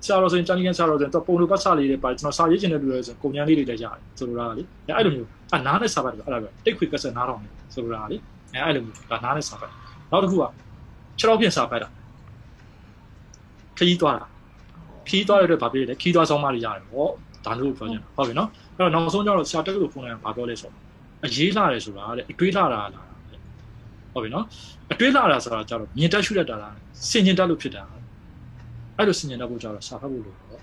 ဆရာတော်ဆိုရင်ဂျာနီကန်ဆရာတော်ဆိုရင်တော့ပုံလိုပတ်စာလေးတွေပါကျွန်တော်စာရေးချင်တဲ့လူတွေဆိုရင်ကုန်ကျန်းလေးတွေလည်းရတယ်ဆိုလိုတာလေအဲ့လိုမျိုးအနားနဲ့စာပတ်တယ်အဲ့ဒါပဲတိတ်ခွေကဆက်နားတော်နေဆိုလိုတာလေအဲ့အဲ့လိုမျိုးဒါနားနဲ့စာပတ်နောက်တစ်ခုကခြေထောက်ဖြင့်စာပတ်တာခရီးသွားတာခီးသွားရတဲ့ဘာဖြစ်လဲခီးသွားဆောင်မတွေရတယ်ဟောဒါမျိုးပြောချင်တာဟုတ်ပြီနော်အဲ့တော့နောက်ဆုံးကျတော့ဆရာတက်လို့ဖုန်းလိုက်ဘာပြောလဲဆိုတော့အရေးလာတယ်ဆိုတာတဲ့အတွေးလာတာလားဟုတ်ပြီနော်အတွေးလာတာဆိုတာကျတော့မြင်တက်ရှုတတ်တာလားစင်ကျင်တက်လို့ဖြစ်တာ အဲ့လိုစင်ကျင်တက်ဖို့ကျတော့စာဖတ်ဖို့လိုတော့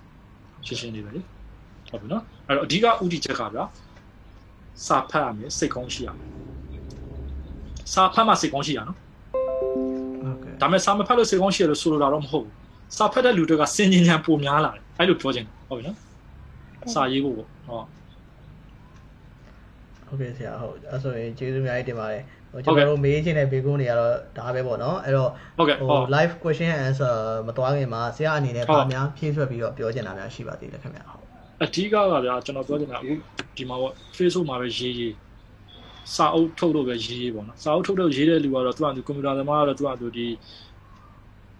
ရှင်းရှင်းလေးပဲလေဟုတ်ပြီနော်အဲ့တော့အဓိကဥတီချက်ကဗျာစာဖတ်ရမယ်စိတ်ကောင်းရှိရမယ်စာဖတ်မှစိတ်ကောင်းရှိရနော်ဟုတ်ကဲ့ဒါပေမဲ့စာမဖတ်လို့စိတ်ကောင်းရှိရလို့ဆိုလိုတာတော့မဟုတ်ဘူးစာဖတ်တဲ့လူတွေကစင်ကျင်ဉာဏ်ပိုများလာတယ်အဲ့လိုပြောချင်တယ်ဟုတ်ပြီနော်စာရေးဖို့ပေါ့ဟုတ်ဟုတ်ကဲ့ဆရာဟုတ်အဲ့ဆိုရင်ကျေးဇူးအများကြီးတင်ပါတယ်ဟို ကျွန်တော်တို့မေးချင်တဲ့ဘေးကုန်းတွေကတော့ဒါပဲပေါ့နော်အဲ့တော့ဟုတ်ကဲ့ဟို live question and answer မသွားခင်မှာဆရာအနေနဲ့ဗာများဖြည့်ဆွက်ပြီးတော့ပြောချင်တာများရှိပါသေးတယ်ခင်ဗျာဟုတ်အဓိကကဗျာကျွန်တော်ပြောချင်တာအခုဒီမှာပေါ့ Facebook မှာပဲရေးရေးစာအုပ်ထုတ်လို့ပဲရေးရေးပေါ့နော်စာအုပ်ထုတ်လို့ရေးတဲ့လူကတော့သူကကွန်ပျူတာသမားကတော့သူကသူဒီ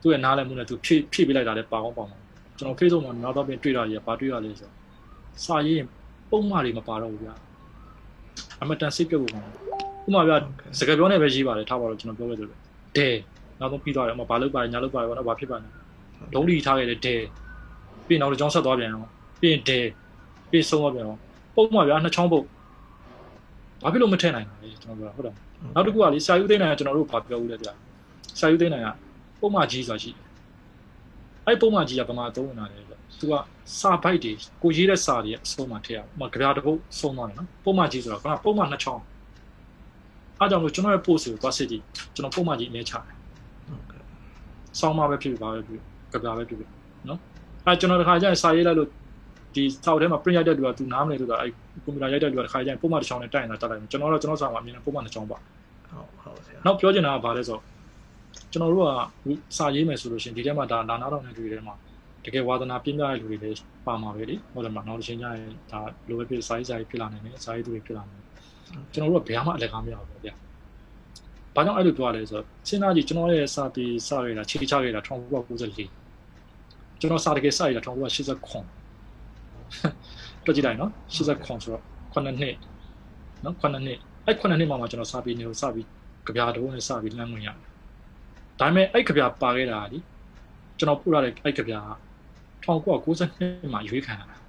သူ့ရဲ့နားလည်မှုနဲ့သူဖြည့်ဖြည့်ပေးလိုက်တာလည်းပါအောင်ပါမှာကျွန်တော် Facebook မှာနောက်တော့ပြင်တွေ့တာကြီးဘာတွေ့ရလဲဆိုစာရေးပုံမှန်တွေမပါတော့ဘူးဗျာအမတန်စိတ်ပြုတ်ကုန် ဥပမာဗျာစကားပြောနေပဲရေးပါတယ်ထားပါတော့ကျွန်တော်ပြောခဲ့သလိုဒဲနောက်တော့ပြီးသွားတယ်အမဘာလုပ်ပါညာလုပ်ပါဘာဘာဖြစ်ပါလဲဒုံးလီထားခဲ့တယ်ဒဲပြီးနောက်တော့ကြောင်းဆက်သွားပြန်အောင်ပြီးရင်ဒဲပြီးဆုံးသွားပြန်အောင်ပုံမှန်ဗျာနှစ်ချောင်းပုတ်ဘာဖြစ်လို့မထည့်နိုင်တာလဲကျွန်တော်ပြောတာဟုတ်တယ်နောက်တစ်ခုကလေစာယူသိန်းနိုင်ကကျွန်တော်တို့ဘာပြောဦးလဲဗျာစာယူသိန်းနိုင်ကပုံမှန်ကြီးဆိုတာရှိတယ်အဲ့ပုံမှန်ကြီးကဘာမှသုံးနေတာလဲဆိုသူကစာဘိုက်တွေကိုရေးတဲ့စာတွေအဆုံးမှထည့်ရအောင်။ကြပြတစ်ပုတ်ဆုံးသွားတယ်နော်။ပုံမှန်ကြီးဆိုတော့ကပုံမှန်နှစ်ချောင်း အားကြောင့်လို့ကျွန်တော်ရဲ့ post ကိုသွားစစ်ကြည့်ကျွန်တော်ပုံမှန်ကြီးအမြဲချတယ်။ဆောင်းမပဲဖြစ်ဖြစ်ပါပဲဖြစ်ကြပြပဲဖြစ်ဖြစ်နော်။အဲကျွန်တော်တခါကျရင်စာရေးလိုက်လို့ဒီစာအုပ်ထဲမှာ print ရိုက်တဲ့လူကသူနားမလဲလို့ဆိုတော့အဲကွန်ပျူတာရိုက်တဲ့လူကတခါကျရင်ပုံမှန်တစ်ချောင်းနဲ့တိုက်နေတာတက်လိုက်မယ်ကျွန်တော်တော့ကျွန်တော်စာမှာအမြင်နဲ့ပုံမှန်တစ်ချောင်းပါဟုတ်ဟုတ်ဆရာနောက်ပြောချင်တာကဘာလဲဆိုတော့ကျွန်တော်တို့ကစာရေးမယ်ဆိုလို့ရှိရင်ဒီထဲမှာဒါလာနာတော့တဲ့လူတွေထဲမှာတကယ်ဝါသနာပြင်းပြတဲ့လူတွေလည်းပါမှာပဲလေဟုတ်တယ်မလားနောက်တစ်ချိန်ကျရင်ဒါလိုပဲဖြစ်စာရေးစာရေးဖြစ်လာနိုင်တယ်စာရေးသူတွေဖြစ်လာနိုင်တယ် ကျွန်တော်တို့ကဘယ်မှအလက်ကားမရဘူးဗျာဘာကြောင့်အဲ့လိုပြောရလဲဆိုတော့စဉ်းစားကြည့်ကျွန်တော်ရဲ့စာပေစာရေးတာခြေချခဲ့တာ1994ကျွန်တော်စာတကယ်စာရေးတာ1989တော့ကြည့်လိုက်နော်89ဆိုတော့9နှစ်နော်9နှစ်အဲ့9နှစ်မှမှကျွန်တော်စာပေနေကိုစပြီးကြပြတော်နဲ့စပြီးလမ်းဝင်ရတယ်ဒါပေမဲ့အဲ့ကြပြပါခဲ့တာလीကျွန်တော်ပို့ရတဲ့အဲ့ကြပြ1992မှာရွေးခံရတာဟုတ်ကဲ့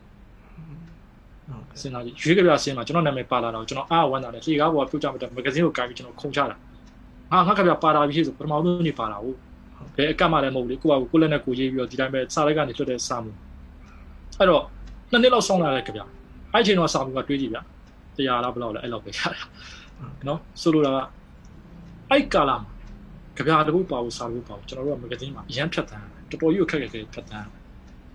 စဉ်းစားကြည့်ရွေးကြပြဆင်းမှာကျွန်တော်နာမည်ပါလာတော့ကျွန်တော်အားဝမ်းသာတယ်လေကားဘောကပြုတ်ကြမတဲ့မဂဇင်းကိုကိုင်ပြီးကျွန်တော်ခုံချတာဟာငါကြပြပါလာပြီဆိုပထမဆုံးနေပါလာဟုတ်ဘယ်အကတ်မှလည်းမဟုတ်ဘူးလေကိုကကိုလက်နဲ့ကိုရေးပြီးတော့ဒီတိုင်းပဲစာလိုက်ကနေလွတ်တဲ့စာမှုအဲ့တော့နှစ်နှစ်လောက်ဆောင်းလာတဲ့ကြပြအဲ့ချိန်တော့စာမှုကတွေးကြည့်ဗျတရားလားဘယ်လောက်လဲအဲ့လောက်ပဲရတာနော်ဆိုလိုတာကအဲ့ကာလာမှာကြပြတခုပါဖို့စာလို့ပါဖို့ကျွန်တော်တို့ကမဂဇင်းမှာအရန်ဖြတ်တန်းတော်တော်ကြီးကိုခက်ခဲခဲဖြတ်တန်း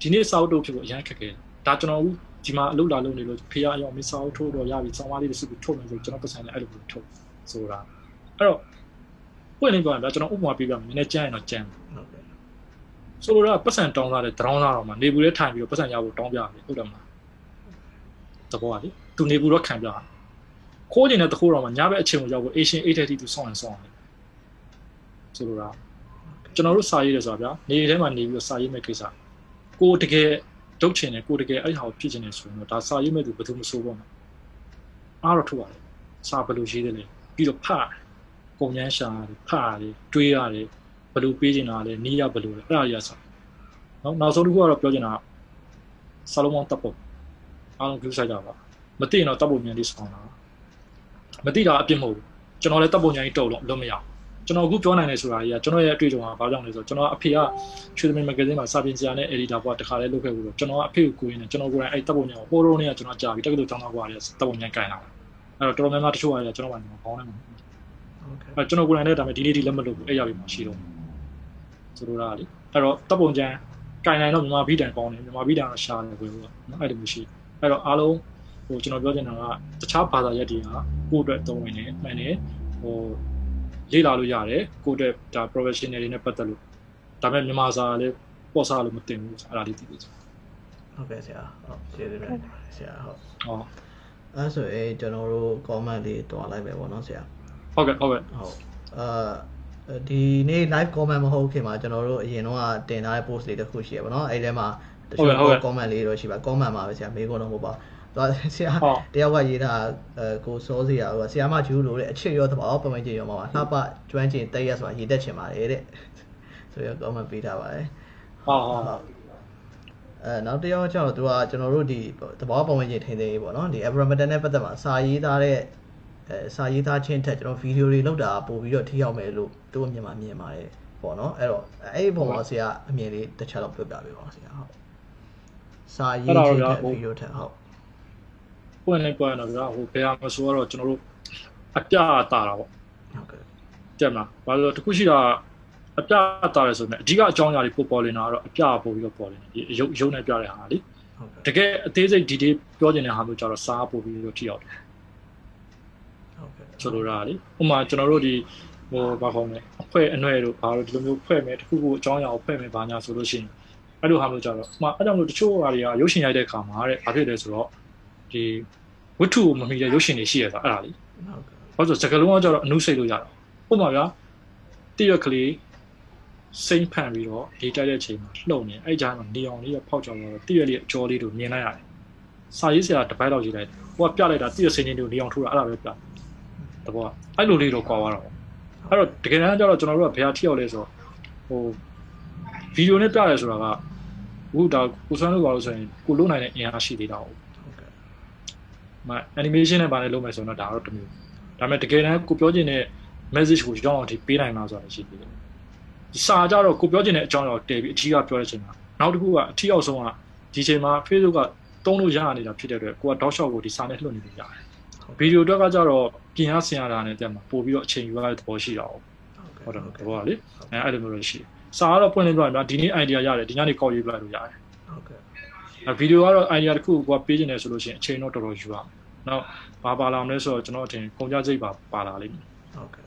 ဒီနေ့စာအုပ်တို့ဖြစ်ဖို့အရန်ခက်ခဲဒါကျွန်တော် ဒီမှာအလုပ်လာလုပ်နေလို့ဖေးရအောင်မစာအုပ်ထိုးတော့ရပြီစောင်းသားလေးတွေစုပြီးထုတ်မယ်ဆိုကျွန်တော်ပတ်စံနဲ့အဲ့လိုမျိုးထုတ်ဆိုတာအဲ့တော့ပွင့်နေပြောရင်ဗျာကျွန်တော်ဥပမာပြပြမယ်နည်းနည်းကြမ်းရင်တော့ကြမ်းဟုတ်ကဲ့ဆိုလိုတာပတ်စံတောင်းသားတဲ့တရောင်းသားတော့မှနေဘူးလေးထိုင်ပြီးတော့ပတ်စံရဖို့တောင်းပြတယ်ဟုတ်တယ်မလားတဘောကလေသူနေဘူးတော့ခံပြတာခိုးကျင်တဲ့တခိုးတော့မှညဘက်အချိန်ကိုရောက်ဖို့ Asian 8 30သူစောင့်ရင်စောင့်တယ်ဆိုလိုတာကျွန်တော်တို့စာရေးတယ်ဆိုတာဗျာနေထဲမှာနေပြီးတော့စာရေးမဲ့ကိစ္စကိုတကယ် ဒုတ်ချင်တယ်ကိုတကယ်အဲ့ဟာကိုဖြစ်ချင်တယ်ဆိုရင်တော့ဒါစာရေးမဲ့သူဘယ်သူမဆိုးပေါ့နော်အားတော့ထုတ်ရတယ်စာဘယ်လိုရေးတယ်လဲပြီးတော့ဖတ်ပုံရမ်းရှာတယ်ဖတ်ရတယ်တွေးရတယ်ဘယ်လိုပေးချင်တာလဲနီးရဘယ်လိုလဲအဲ့ဒါကြီးရစားနော်နောက်ဆုံးတစ်ခုကတော့ပြောချင်တာဆာလိုမွန်တပ်ဖို့အားလုံး view site ကြပါမသိရင်တော့တပ်ဖို့မြန်လေးဆောင်တာမသိတာအပြစ်မဟုတ်ဘူးကျွန်တော်လည်းတပ်ဖို့ညာကြီးတုတ်လို့လုံးမရဘူး ကျွန်တော်အခုပြောနိုင်တယ်ဆိုတာကြီးကကျွန်တော်ရဲ့အတွေ့အကြုံကဘာကြောင့်လဲဆိုတော့ကျွန်တော်အဖေကချွေသမီမဂ္ဂဇင်းမှာစာပြင်ဆရာနဲ့ editor ဘွားတခါလဲလုပ်ခဲ့ဘူးတော့ကျွန်တော်အဖေကိုကိုရင်းနဲ့ကျွန်တော်ကိုယ်တိုင်အဲ့တပ်ဖို့ညာကိုပိုးရိုးနဲ့ကျွန်တော်ကြာပြီတက္ကသိုလ်ကျောင်းသားဘွားရဲ့တပ်ဖို့ညာကင်လာတာအဲ့တော့တော်တော်များများတချို့ကကျွန်တော်ကဘောင်းနေမှာဟုတ်ကဲ့အဲကျွန်တော်ကိုယ်တိုင်လည်းဒါပေမဲ့ဒီနေ့ဒီလက်မလုပ်ဘူးအဲ့ရပြီမှရှိတော့ဆိုလိုတာလေအဲ့တော့တပ်ပုံချမ်းကင်နိုင်တော့မြန်မာဘီတန်ကောင်းတယ်မြန်မာဘီတန်ကရှာတယ်ပြောလို့နော်အဲ့လိုမျိုးရှိအဲ့တော့အားလုံးဟိုကျွန်တော်ပြောချင်တာကတခြားဘာသာရပ်တွေကကိုယ့်အတွက်သုံးဝင်နေမှန်တယ်ဟို လေ့လာလို့ရတယ်ကိုယ့်အတွက်ဒါ professional တွေနဲ့ပတ်သက်လို့ဒါပေမဲ့မြန်မာစာလည်းပေါ့စားလို့မတင်ဘူးအဲ့ဒါလေးသိပြီဟုတ်ကဲ့ဆရာဟုတ်ကျေးဇူးတင်ပါတယ်ဆရာဟုတ်ဟောအဲ့ဆိုရင်ကျွန်တော်တို့ comment လေးတွားလိုက်ပဲပေါ့နော်ဆရာဟုတ်ကဲ့ဟုတ်ကဲ့ဟုတ်အာဒီနေ့ live comment မဟုတ်ခင်မှာကျွန်တော်တို့အရင်တော့တင်ထားတဲ့ post လေးတစ်ခုရှိရပါတော့အဲ့ထဲမှာတချို့ comment လေးတော့ရှိပါ comment မှာပဲဆရာမေးခွန်းတော့မဟုတ်ပါ တော့ဆရာတယောက်ကရေးတာအဲကိုစောစရာဟိုဆရာမဂျူးလို့တဲ့အချစ်ရောသဘောပမကျင်ရောမှာပါလှပကျွမ်းကျင်တက်ရက်ဆိုတာရေးတတ်ချင်ပါတယ်တဲ့ဆိုရ comment ပေးထားပါတယ်ဟုတ်ဟုတ်ဟုတ်အဲနောက်တစ်ယောက်ကျတော့သူကကျွန်တော်တို့ဒီသဘောပုံဝင်ကြီးထိန်းသိမ်းရေးပေါ့နော်ဒီ Abrameter နဲ့ပတ်သက်မှာစာရေးသားတဲ့အဲစာရေးသားခြင်းထက်ကျွန်တော်ဗီဒီယိုတွေလောက်တာပို့ပြီးတော့ထိရောက်မယ်လို့သူ့အမြင်မှာမြင်ပါတယ်ပေါ့နော်အဲ့တော့အဲ့ဒီပုံမှာဆရာအမြင်လေးတစ်ချက်တော့ပြောပြပေးပါဦးဆရာဟုတ်စာရေးခြင်းထက်ဗီဒီယိုထက်ဟုတ် ပွင့်နေပွင့်တော့ဗျာဟိုဘယ်မှာဆိုတော့ကျွန်တော်တို့အပြတာတာပေါ့ဟုတ်ကဲ့တက်မလားဘာလို့တခုရှိတာအပြတာရဲဆိုရင်အဓိကအကြောင်းအရာတွေပို့ပေါ်နေတာကတော့အပြပို့ပြီးတော့ပေါ်နေတယ်ဒီရုပ်ရုပ်နဲ့ပြတဲ့ဟာလေဟုတ်ကဲ့တကယ်အသေးစိတ်ဒီတေးပြောနေတဲ့ဟာမျိုးကြတော့စားပို့ပြီးတော့ထိရောက်တယ်ဟုတ်ကဲ့ဆိုလိုတာလေဥပမာကျွန်တော်တို့ဒီဟိုဘာခေါ်မလဲအဖွဲအနှဲ့တို့ဘာလို့ဒီလိုမျိုးဖွဲ့မယ်တခုခုအကြောင်းအရာကိုဖွဲ့မယ်ဘာညာဆိုလို့ရှိရင်အဲ့လိုဟာမျိုးကြတော့ဥပမာအဲ့ကြောင့်လို့တချို့ဟာတွေကရုပ်ရှင်ရိုက်တဲ့အခါမှာတဲ့ဘာဖြစ်လဲဆိုတော့ဒီ ဝတ္ထုကိုမမီတဲ့ရုပ်ရှင်တွေရှိရတာအဲ့ဒါလေဟုတ်ကဲ့ဘာလို့ဆိုစကလုံးကကြတော့အနုစိတ်လို့ရတာဥပမာဗျာတိရွက်ကလေးစိမ့်ဖန်ပြီးတော့ဒီတိုက်တဲ့အချိန်မှာလှုပ်နေအဲ့ကြားမှာနေအောင်လေးဖောက်ချောင်းတော့တည့်ရလေးအကျော်လေးတို့မြင်လိုက်ရတယ်စာရေးဆရာတစ်ပတ်လောက်ရေးလိုက်ဟိုကပြလိုက်တာတည့်ရစင်းချင်းတို့နေအောင်ထိုးတာအဲ့ဒါပဲပြတဘောအဲ့လိုလေးတော့ကွာသွားတော့အဲ့တော့တကယ်တမ်းကျတော့ကျွန်တော်တို့ကဘယ်ဟာထိရောက်လဲဆိုတော့ဟိုဗီဒီယိုနဲ့ပြရဲဆိုတာကအခုဒါကိုစွမ်းလို့ပါလို့ဆိုရင်ကိုလုံးနိုင်တဲ့အင်အားရှိသေးတာဟုတ်ကဲ့ မ animation နဲ့ဗာနဲ့လုပ်မယ်ဆိုတော့ဒါတော့တမျိုးဒါပေမဲ့တကယ်တမ်းကိုပြောချင်တဲ့ message ကိုကြောင်းအောင်ဒီပေးနိုင်မှာဆိုတာရှိသေးတယ်ဒီစာကြတော့ကိုပြောချင်တဲ့အကြောင်းအရာတည်ပြီးအထီးကပြောတဲ့အချိန်မှာနောက်တစ်ခုကအထီးအောင်ဆုံးကဒီချိန်မှာ Facebook ကတုံးလို့ရနေတာဖြစ်တဲ့အတွက်ကိုကတောက်လျှောက်ကိုဒီစာနဲ့လွှတ်နေလို့ရတယ်ဗီဒီယိုအတွက်ကကြတော့ပြင်ရဆင်ရတာနဲ့တက်မှာပို့ပြီးတော့အချိန်ယူရတဲ့သဘောရှိတာဟုတ်တယ်သဘောကလေအဲအဲ့လိုမျိုးလို့ရှိတယ်စာကတော့ပွင့်လင်းပြရင်ဒီနေ့ idea ရတယ်ဒီညနေကောက်ရေးပြလိုက်လို့ရတယ်ဟုတ်ကဲ့အဲ ဗီဒီယိုကတော့ idea တစ်ခုကိုပေးချင်တယ်ဆိုလို့ရှိရင်အချိန်တော့တော်တော်ယူရမယ်နောက်ဘာပါလာမလဲဆိုတော့ကျွန်တော်အထင်ကုန်ကြစိတ်ပါပါလာလိမ့်မယ်ဟုတ်ကဲ့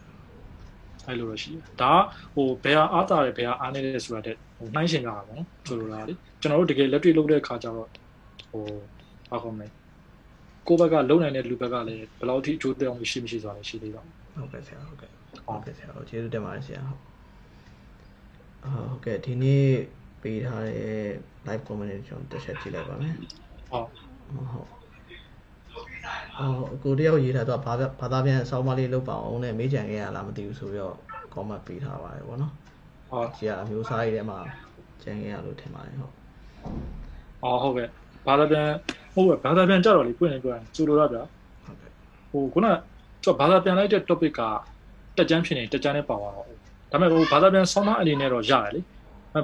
အဲ့လိုတော့ရှိတယ်ဒါဟိုဘယ်ဟာအားတာတယ်ဘယ်ဟာအားနေတယ်ဆိုတာတဲ့ဟိုနှိုင်းရှင်ကြတာပေါ့နော်ဆိုလိုတာလေကျွန်တော်တို့တကယ်လက်တွေ့လုပ်တဲ့အခါကျတော့ဟိုဘာခေါ်မလဲကိုယ့်ဘက်ကလုံနိုင်တဲ့လူဘက်ကလည်းဘယ်လောက်ထိအကျိုးသက်ရောက်မှုရှိမရှိဆိုတာလည်းရှိသေးပါဟုတ်ကဲ့ဆရာဟုတ်ကဲ့ဟုတ်ကဲ့ဆရာကျေးဇူးတင်ပါတယ်ဆရာဟုတ်ဟုတ်ကဲ့ဒီနေ့ ပေးထားတဲ့ live comment တွေကျွန်တော်တစ်ချက်ကြည့်လိုက်ပါမယ်ဟုတ်ဟုတ်အော်ကိုတယောက်ရေးထားတော့ဘာဘာသာပြန်အစောင်းမလေးလုပ်ပါအောင်နဲ့မေးကြံခဲ့ရလားမသိဘူးဆိုပြီးတော့ comment ပေးထားပါတယ်ဗောနော်ဟုတ်ကြီးကအမျိုးစားရေးထဲမှာကြံခဲ့ရလို့ထင်ပါတယ်ဟုတ်အော်ဟုတ်ကဲ့ဘာသာပြန်ဟုတ်ကဲ့ဘာသာပြန်ကြတော့လေပွင့်နေပြောရင်စူလိုရဗျာဟုတ်ကဲ့ဟိုခုနကကျွန်တော်ဘာသာပြန်လိုက်တဲ့ topic ကတက်ကြမ်းဖြစ်နေတက်ကြမ်းနဲ့ပါသွားတော့ဒါပေမဲ့ဟိုဘာသာပြန်ဆောင်းမအနေနဲ့တော့ရတယ်လေ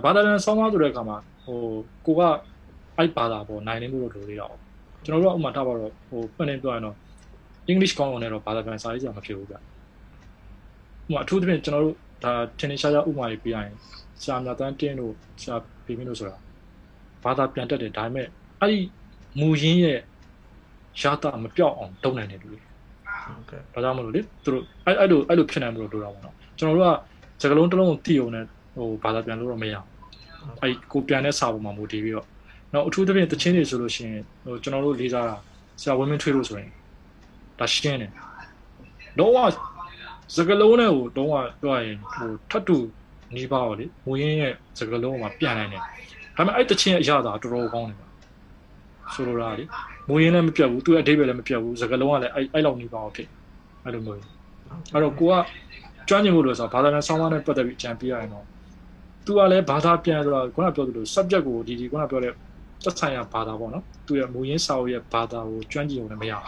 ဘာသာပြန်ဆောင်းမဆိုတဲ့အခါမှာဟိုကိုကအဲ့ဘာသာပေါ်နိုင်နေမှုတော့လိုသေးတော့ကျွန်တော်တို့ကဥမာထားပါတော့ဟိုဖွင့်နေပြောရင်တော့ English ကောင်းအောင်လည်းတော့ဘာသာပြန်စာရေးစရာမဖြစ်ဘူးဗျဥမာအထူးသဖြင့်ကျွန်တော်တို့ဒါထင်ရှားရှားဥမာတွေပြရရင်ဆရာမြတ်တန်းတင်းတို့ဆရာပြင်းမင်းတို့ဆိုတာဘာသာပြန်တက်တယ်ဒါပေမဲ့အဲ့ဒီမူရင်းရဲ့ရတာမပြောက်အောင်တုံးနိုင်တယ်လူတွေဟုတ်ကဲ့ဒါကြောင့်မလို့လေသူတို့အဲ့အဲ့လိုအဲ့လိုဖြစ်နိုင်မှုလို့တို့တာပေါ့နော်ကျွန်တော်တို့ကစကလုံးတစ်လုံးကိုတီးအောင်နဲ့ ဟိုဘာသာပြန်လို့တော့မရအောင်အဲ့ကိုပြန်တဲ့စာပေါ်မှာမူတည်ပြီးတော့နောက်အထူးသဖြင့်တချင်းတွေဆိုလို့ရှိရင်ဟိုကျွန်တော်တို့လေးစားတာဆရာဝင်းမင်းထွေးလို့ဆိုရင်ဒါရှင်းတယ်တော့ဝစကလုံးနဲ့ဟိုတော့ပြောရရင်ဟိုထတ်တူနီးပါတော့လေမူရင်းရဲ့စကလုံးမှာပြန်နိုင်တယ်ဒါပေမဲ့အဲ့တချင်းအရသာတော်တော်ကောင်းတယ်ဆိုလိုတာလေမူရင်းလည်းမပြတ်ဘူးသူ့အဓိပ္ပာယ်လည်းမပြတ်ဘူးစကလုံးကလည်းအဲ့အဲ့လောက်နီးပါအောင်ဖြစ်အဲ့လိုမျိုးအဲ့တော့ကိုကကျွမ်းကျင်မှုလို့ဆိုတော့ဘာသာပြန်ဆောင်းပါးနဲ့ပတ်သက်ပြီးအကြံပေးရရင်တော့ သူကလည်းဘာသာပြန်ဆိုတော့ခုနပြောသလို subject ကိုဒီဒီခုနပြောတဲ့သက်ဆိုင်ရာဘာသာပေါ့နော်သူရဲ့မူရင်းစာအုပ်ရဲ့ဘာသာကိုကျွမ်းကျင်ုံနဲ့မရအောင်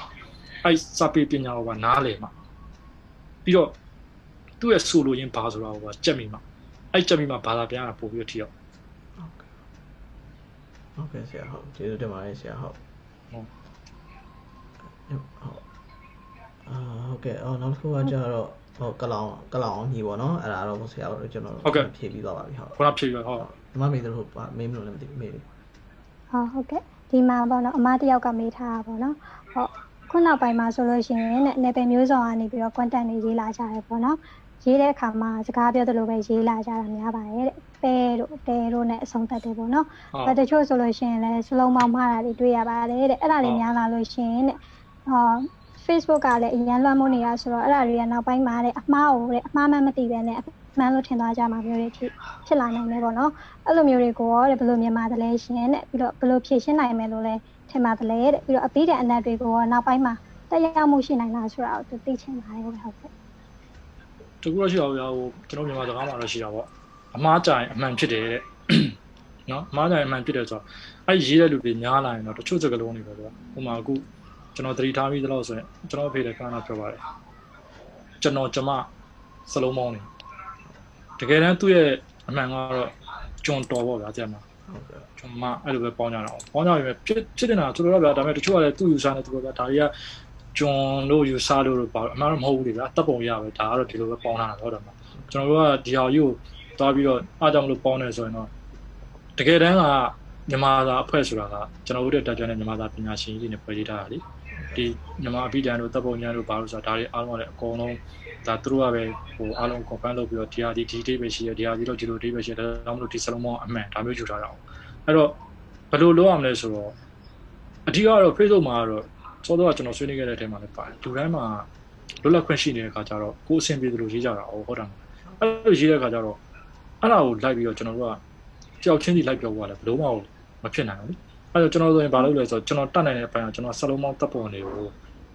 အဲ့စာပေပညာကိုကနားလည်မှာပြီးတော့သူ့ရဲ့ဆိုလိုရင်းဘာဆိုတာကိုကကြက်မိမှာအဲ့ကြက်မိမှာဘာသာပြန်တာပို့ပြီးတော့ထိရောက်ဟုတ်ကဲ့ဆရာဟုတ်ကျေးဇူးတင်ပါတယ်ဆရာဟုတ်ဟုတ်ဟုတ်အာဟုတ်ကဲ့အော်နောက်တစ်ခုကကြတော့ ဟိုကလောင်ကလောင်အောင်ညီပေါ့နော်အဲ့ဒါတော့ဆရာတို့ကျွန်တော်ဟုတ်ကဲ့ဖြည့်ပြီးသွားပါပြီဟုတ်ခုနဖြည့်ပြီးဟုတ်ဒီမှာမေးတယ်ဟုတ်မေးမလို့လည်းမသိဘူးမေးပြီဟုတ်ဟုတ်ကဲ့ဒီမှာပေါ့နော်အမတယောက်ကမေးထားတာပေါ့နော်ဟုတ်ခုနောက်ပိုင်းမှာဆိုလို့ရှိရင်နဲ့နယ်ပယ်မျိုးစုံကနေပြီးတော့ content တွေရေးလာကြတယ်ပေါ့နော်ရေးတဲ့အခါမှာစကားပြောသလိုပဲရေးလာကြတာများပါတယ်တဲ့ပဲတို့တဲတို့နဲ့အဆုံးသတ်တယ်ပေါ့နော်။အဲတချို့ဆိုလို့ရှိရင်လည်းစလုံးမောင်းမှားတာတွေတွေ့ရပါတယ်တဲ့။အဲ့ဒါတွေများလာလို့ရှိရင်တဲ့အာ Facebook ကလည်းအရန်လွှမ်းမိုးနေရဆိုတော့အဲ့ဒါတွေကနောက်ပိုင်းမှာတဲ့အမှားကိုတဲ့အမှားမှမသိပဲနဲ့မှန်လို့ထင်သွားကြမှာမျိုးတွေဖြစ်ဖြစ်လာနိုင်တယ်ပေါ့နော်အဲ့လိုမျိုးတွေကိုရောတဲ့ဘယ်လိုမြင်ပါသလဲရှင်တဲ့ပြီးတော့ဘယ်လိုဖြေရှင်းနိုင်မယ်လို့လဲထင်ပါသလဲတဲ့ပြီးတော့အပိတဲ့အနက်တွေကိုရောနောက်ပိုင်းမှာတက်ရောက်မှုရှိနိုင်လားဆိုတာကိုသိချင်ပါတယ်ဟုတ်ကဲ့တကူတော့ရှိအောင်ရဟိုကျွန်တော်မြန်မာစကားမှာတော့ရှိတာပေါ့အမှားကြရင်အမှန်ဖြစ်တယ်တဲ့နော်အမှားကြရင်အမှန်ဖြစ်တယ်ဆိုတော့အဲ့ရေးတဲ့လူတွေများလာရင်တော့တချို့စကားလုံးတွေပဲပေါ့ဟိုမှာအခု ကျွန်တော်သတိထားပြီးသလောက်ဆိုရင်ကျွန်တော်ဖေးလည်းခဏပြောပါတယ်ကျွန်တော်ကျမစလုံးမောင်းနေတကယ်တမ်းသူ့ရဲ့အမှန်ကတော့ကျွန်းတော်ပေါ့ဗျာကျမဟုတ်ကဲ့ကျွန်မအဲ့လိုပဲပေါင်းကြတာပေါင်းကြရင်ဖြစ်ဖြစ်နေတာသူတို့ကဗျာဒါပေမဲ့တချို့ကလည်းသူ့ယူဆနေသူတို့ကဒါတွေကကျွန်းလို့ယူဆလို့လို့ပါအမှန်တော့မဟုတ်ဘူးလေဗျာတပ်ပုံရပဲဒါကတော့ဒီလိုပဲပေါင်းထားတာဟုတ်တယ်မကျွန်တော်တို့ကဒီဟာကြီးကိုသွားပြီးတော့အားကြောင့်မလို့ပေါင်းနေဆိုရင်တော့တကယ်တမ်းကမြန်မာသာအဖွဲ့ဆိုတာကကျွန်တော်တို့တက်ကြွတဲ့မြန်မာသာပညာရှင်ကြီးတွေနဲ့ဖွဲ့စည်းထားတာလေ ဒီမြန်မာအပိဒံတို့တပ်ပုံညာတို့ဘာလို့ဆိုတာဒါတွေအားလုံးကလည်းအကုန်လုံးဒါသူတို့ကပဲဟိုအားလုံး confirm လုပ်ပြီးတော့ဒီဟာဒီဒီ date ပဲရှိတယ်ဒီဟာဒီတော့ဒီလို date ပဲရှိတယ်ဒါကြောင့်မလို့ဒီစလုံးမောင်းအမှန်ဒါမျိုးယူထားတာအောင်အဲ့တော့ဘယ်လိုလုပ်အောင်လဲဆိုတော့အဓိကတော့ Facebook မှာကတော့စောတော့ကျွန်တော်ဆွေးနွေးခဲ့တဲ့အချိန်မှာလည်းပါတယ်လူတိုင်းမှာလွတ်လပ်ခွင့်ရှိနေတဲ့အခါကျတော့ကိုယ်အဆင်ပြေသလိုရေးကြတာဟုတ်တယ်အဲ့လိုရေးတဲ့အခါကျတော့အဲ့ဒါကိုလိုက်ပြီးတော့ကျွန်တော်တို့ကကြောက်ချင်းစီလိုက်ပြောသွားတယ်ဘယ်လို့မှမဖြစ်နိုင်ဘူးလေ အဲ့တော့ကျွန်တော်တို့ဆိုရင်ဘာလုပ်လဲဆိုတော့ကျွန်တော်တတ်နိုင်တဲ့အပိုင်းကကျွန်တော်ဆလုံးမောင်းတပ်ပုံတွေကို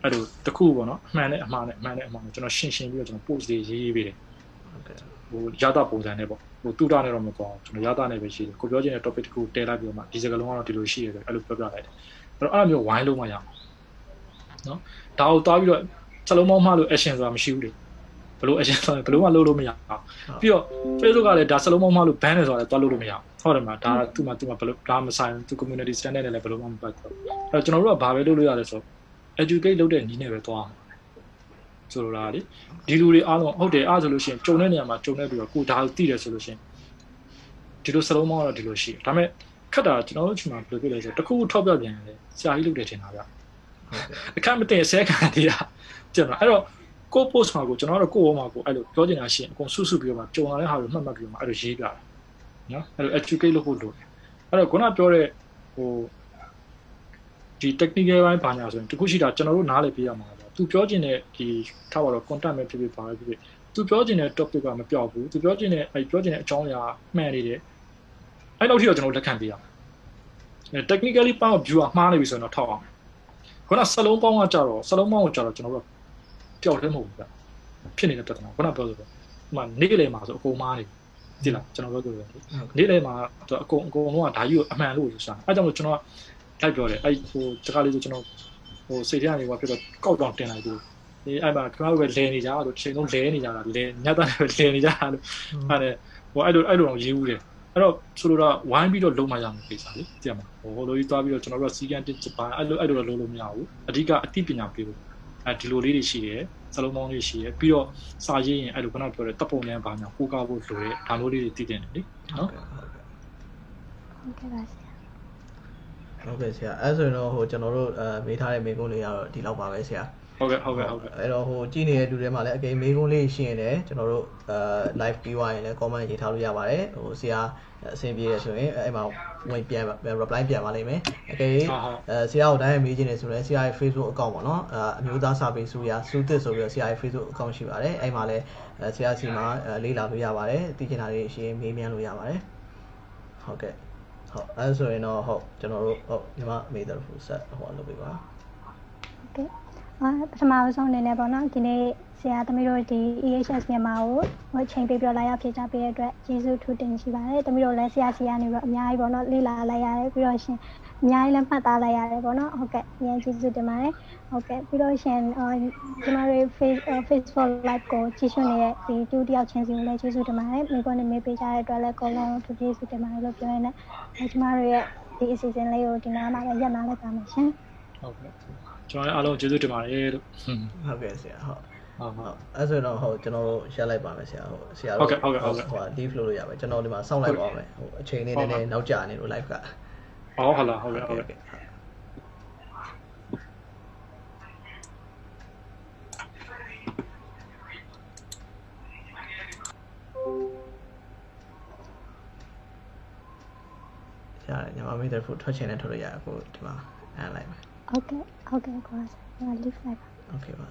အဲ့လိုတခုပေါ့နော်အမှန်နဲ့အမှားနဲ့အမှန်နဲ့အမှားနဲ့ကျွန်တော်ရှင်းရှင်းပြီးတော့ကျွန်တော် post တွေရေးရေးပေးတယ်ဟုတ်ကဲ့ဟိုရတာပုံစံနဲ့ပေါ့ဟိုတူတာနဲ့တော့မပေါ့ကျွန်တော်ရတာနဲ့ပဲရှိတယ်ကိုပြောချင်တဲ့ topic တခုတဲလိုက်ပြီးတော့မှဒီစကားလုံးကတော့ဒီလိုရှိရတယ်အဲ့လိုပြောပြလိုက်တယ်အဲ့တော့အဲ့လိုမျိုးဝိုင်းလို့မှရအောင်နော်ဒါကိုသွားပြီးတော့စလုံးမောင်းမှလို့ action ဆိုတာမရှိဘူးလေ ဘလို့ action ဆိုတာဘလို့မှလုပ်လို့မရအောင်ပြီးတော့ Facebook ကလည်းဒါစလုံးမောင်းမှလို့ ban နေဆိုတာလည်းသွားလုပ်လို့မရအောင်ဟုတ်တယ်မလားဒါသူ့မှာသူ့မှာဘလို့ဒါမဆိုင်သူ community standard နဲ့လည်းဘလို့မှမပတ်တော့အဲ့တော့ကျွန်တော်တို့ကဘာပဲလုပ်လို့ရလဲဆိုတော့ educate လုပ်တဲ့နည်းနဲ့ပဲသွားမှာဆိုလိုတာလေဒီလူတွေအားလုံးဟုတ်တယ်အားဆိုလို့ရှိရင်ကြုံတဲ့နေရာမှာကြုံနေပြီးတော့ကိုဒါကိုသိတယ်ဆိုလို့ရှိရင်ဒီလိုစလုံးမောင်းတော့ဒီလိုရှိတယ်ဒါပေမဲ့ခက်တာကျွန်တော်တို့ချိန်မှာဘယ်လိုဖြစ်လဲဆိုတော့တခုခုထောက်ပြပြန်ရတယ်ဆရာကြီးလုပ်တယ်ထင်တာဗျအခက်မတင်ဆဲခံသေးတာကျွန်တော်အဲ့တော့ ကို post မှာကိုကျွန်တော်တို့ကိုဘောမှာကိုအဲ့လိုပြောချင်တာရှိရင်အကုန်ဆုစုပြီးတော့မှကြုံလာတဲ့ဟာကိုမှတ်မှတ်ပြီးတော့မှအဲ့လိုရေးပြတာနော်အဲ့လို educate လုပ်ဖို့လိုတယ်အဲ့တော့ခုနပြောတဲ့ဟိုဒီ technical ဘိုင်းဘာညာဆိုရင်တခုရှိတာကျွန်တော်တို့နားလည်ပြရမှာပေါ့သူပြောချင်တဲ့ဒီထားပါတော့ content ပဲဖြစ်ဖြစ်ပါပဲဖြစ်ဖြစ်သူပြောချင်တဲ့ topic ကမပြောက်ဘူးသူပြောချင်တဲ့အဲပြောချင်တဲ့အကြောင်းအရာမှန်နေတယ်အဲ့လောက်ထိတော့ကျွန်တော်လက်ခံပေးရအောင်အဲ technically point of view ကမှားနေပြီဆိုရင်တော့ထောက်အောင်ခုနစလုံးပေါင်းကကြတော့စလုံးပေါင်းကိုကြတော့ကျွန်တော်တို့ တယောက်တည်းမဟုတ်ဘူးဗျဖြစ်နေတဲ့ပြဿနာခုနပြောဆိုတော့ဟိုမှာနေ့ကလေးမှာဆိုအကုန်မားနေပြီလားကျွန်တော်ပြောဆိုတယ်နေ့လေးမှာတော့အကုန်အကုန်လုံးကဒါကြီးကိုအမှန်လို့ဆိုတာအဲကြောင့်မို့ကျွန်တော်လိုက်ပြောတယ်အဲဟိုတကားလေးဆိုကျွန်တော်ဟိုစိတ်ထဲကနေဟိုဖြစ်တော့ကောက်တောင်တင်လိုက်ပြီးဒီအဲ့မှာကျွန်တော်တို့ပဲလဲနေကြတာလို့ချိန်လုံးလဲနေကြတာလဲညတ်တာပဲလဲနေကြတာလို့အဲ့ဒါဟိုအဲ့လိုအဲ့လိုတော့ရေးဦးတယ်အဲ့တော့ဆိုလိုတာဝိုင်းပြီးတော့လုံးမရမှာကိစ္စလေသိရမှာဟိုလိုကြီးသွားပြီးတော့ကျွန်တော်တို့ကစီကန်းတစ်ပါအဲ့လိုအဲ့လိုတော့လုံးလို့မရဘူးအဓိကအသိပညာပေးဖို့ အဲဒီလိုလေးတွေရှိတယ်စလုံးပေါင်းလေးရှိတယ်ပြီးတော့စာရေးရင်အဲ့လိုခုနပြောတဲ့တပ်ပုံနဲ့ဘာညာကိုကားဖို့လိုတယ်ဒါမျိုးလေးတွေသိတင်တယ်လေနော်ဟုတ်ကဲ့ပါဆရာဟုတ်ကဲ့ဆရာအဲ့ဆိုရင်တော့ဟိုကျွန်တော်တို့အဲမေးထားတဲ့မေးခွန်းလေးကတော့ဒီလောက်ပါပဲဆရာ ဟုတ်ကဲ့ဟုတ်ကဲ့ဟုတ်ကဲ့အဲ့တော့ဟိုကြည့်နေတဲ့လူတွေမှာလည်းအကယ်မေးခွန်းလေးရှိရင်လည်းကျွန်တော်တို့အဲ live ပြီးသွားရင်လည်း comment ရေးထားလို့ရပါတယ်ဟိုဆရာအဆင်ပြေရဆိုရင်အဲ့မှာဝင်ပြန် reply ပြန်ပါလိမ့်မယ်အကယ်အဲဆရာကိုတိုင်းမေးခြင်းနေဆိုလည်းဆရာရဲ့ Facebook account ပေါ့နော်အဲအမျိုးသားစာပေစုရစုသစ်ဆိုပြီးတော့ဆရာရဲ့ Facebook account ရှိပါတယ်အဲ့မှာလည်းဆရာစီမှာလေးလာလို့ရပါတယ်သိချင်တာတွေရှိရင်မေးမြန်းလို့ရပါတယ်ဟုတ်ကဲ့ဟုတ်အဲဆိုရင်တော့ဟုတ်ကျွန်တော်တို့ဟုတ်ညီမမေးတယ်ဖူဆက်ဟိုလုပ်ပေးပါဟုတ်ကဲ့အာ ပထမဆုံးအနေနဲ့ပေါ့နော်ဒီနေ့ဆရာသမီးတို့ဒီ EHS မြန်မာကိုဟိုချိန်ပေးပြလာရောက်ဖြေချပေးတဲ့အတွက်ကျေးဇူးထူးတင်ရှိပါတယ်သမီးတို့လည်းဆရာစီကနေပြီးတော့အများကြီးပေါ့နော်လေ့လာလိုက်ရတယ်ပြီးတော့ရှင်အများကြီးလည်းမှတ်သားလိုက်ရတယ်ပေါ့နော်ဟုတ်ကဲ့အရင်ကျေးဇူးတင်ပါတယ်ဟုတ်ကဲ့ပြီးတော့ရှင်အာကျမတို့ face Facebook live ကိုကြည့်ရှုနေတဲ့ဒီတူတယောက်ချင်းစီကိုလည်းကျေးဇူးတင်ပါတယ်မိကွန်းနဲ့မေးပေးကြတဲ့အတွက်လည်းအကုန်လုံးသူကျေးဇူးတင်ပါတယ်လို့ပြောရင်းနဲ့ကျမတို့ရဲ့ဒီအစီအစဉ်လေးကိုဒီနားမှာလည်းရပ်နားလိုက်ပါမယ်ရှင်ဟုတ်ကဲ့ ကျွန်တော်လည်းအားလုံးကျေးဇူးတင်ပါတယ်လို့ဟုတ်ကဲ့ဆရာဟုတ်ဟုတ်ဟုတ်အဲ့ဆိုတော့ဟုတ်ကျွန်တော်တို့ရှက်လိုက်ပါမယ်ဆရာဟုတ်ဆရာဟုတ်ကဲ့ဟုတ်ကဲ့ဟုတ်ကဲ့ဟို leave လုပ်လို့ရမယ်ကျွန်တော်ဒီမှာစောင့်လိုက်ပါမယ်ဟိုအချိန်လေးနည်းနည်းနောက်ကျနေလို့ live ကဟောဟုတ်လားဟုတ်ကဲ့ဟုတ်ကဲ့ဆရာညီမမေးတဲ့ဖို့ထွက်ချင်တဲ့ထွက်လို့ရအခုဒီမှာအန်လိုက်မယ်ဟုတ်ကဲ့ I'll get across. I'll leave my. Okay, bye.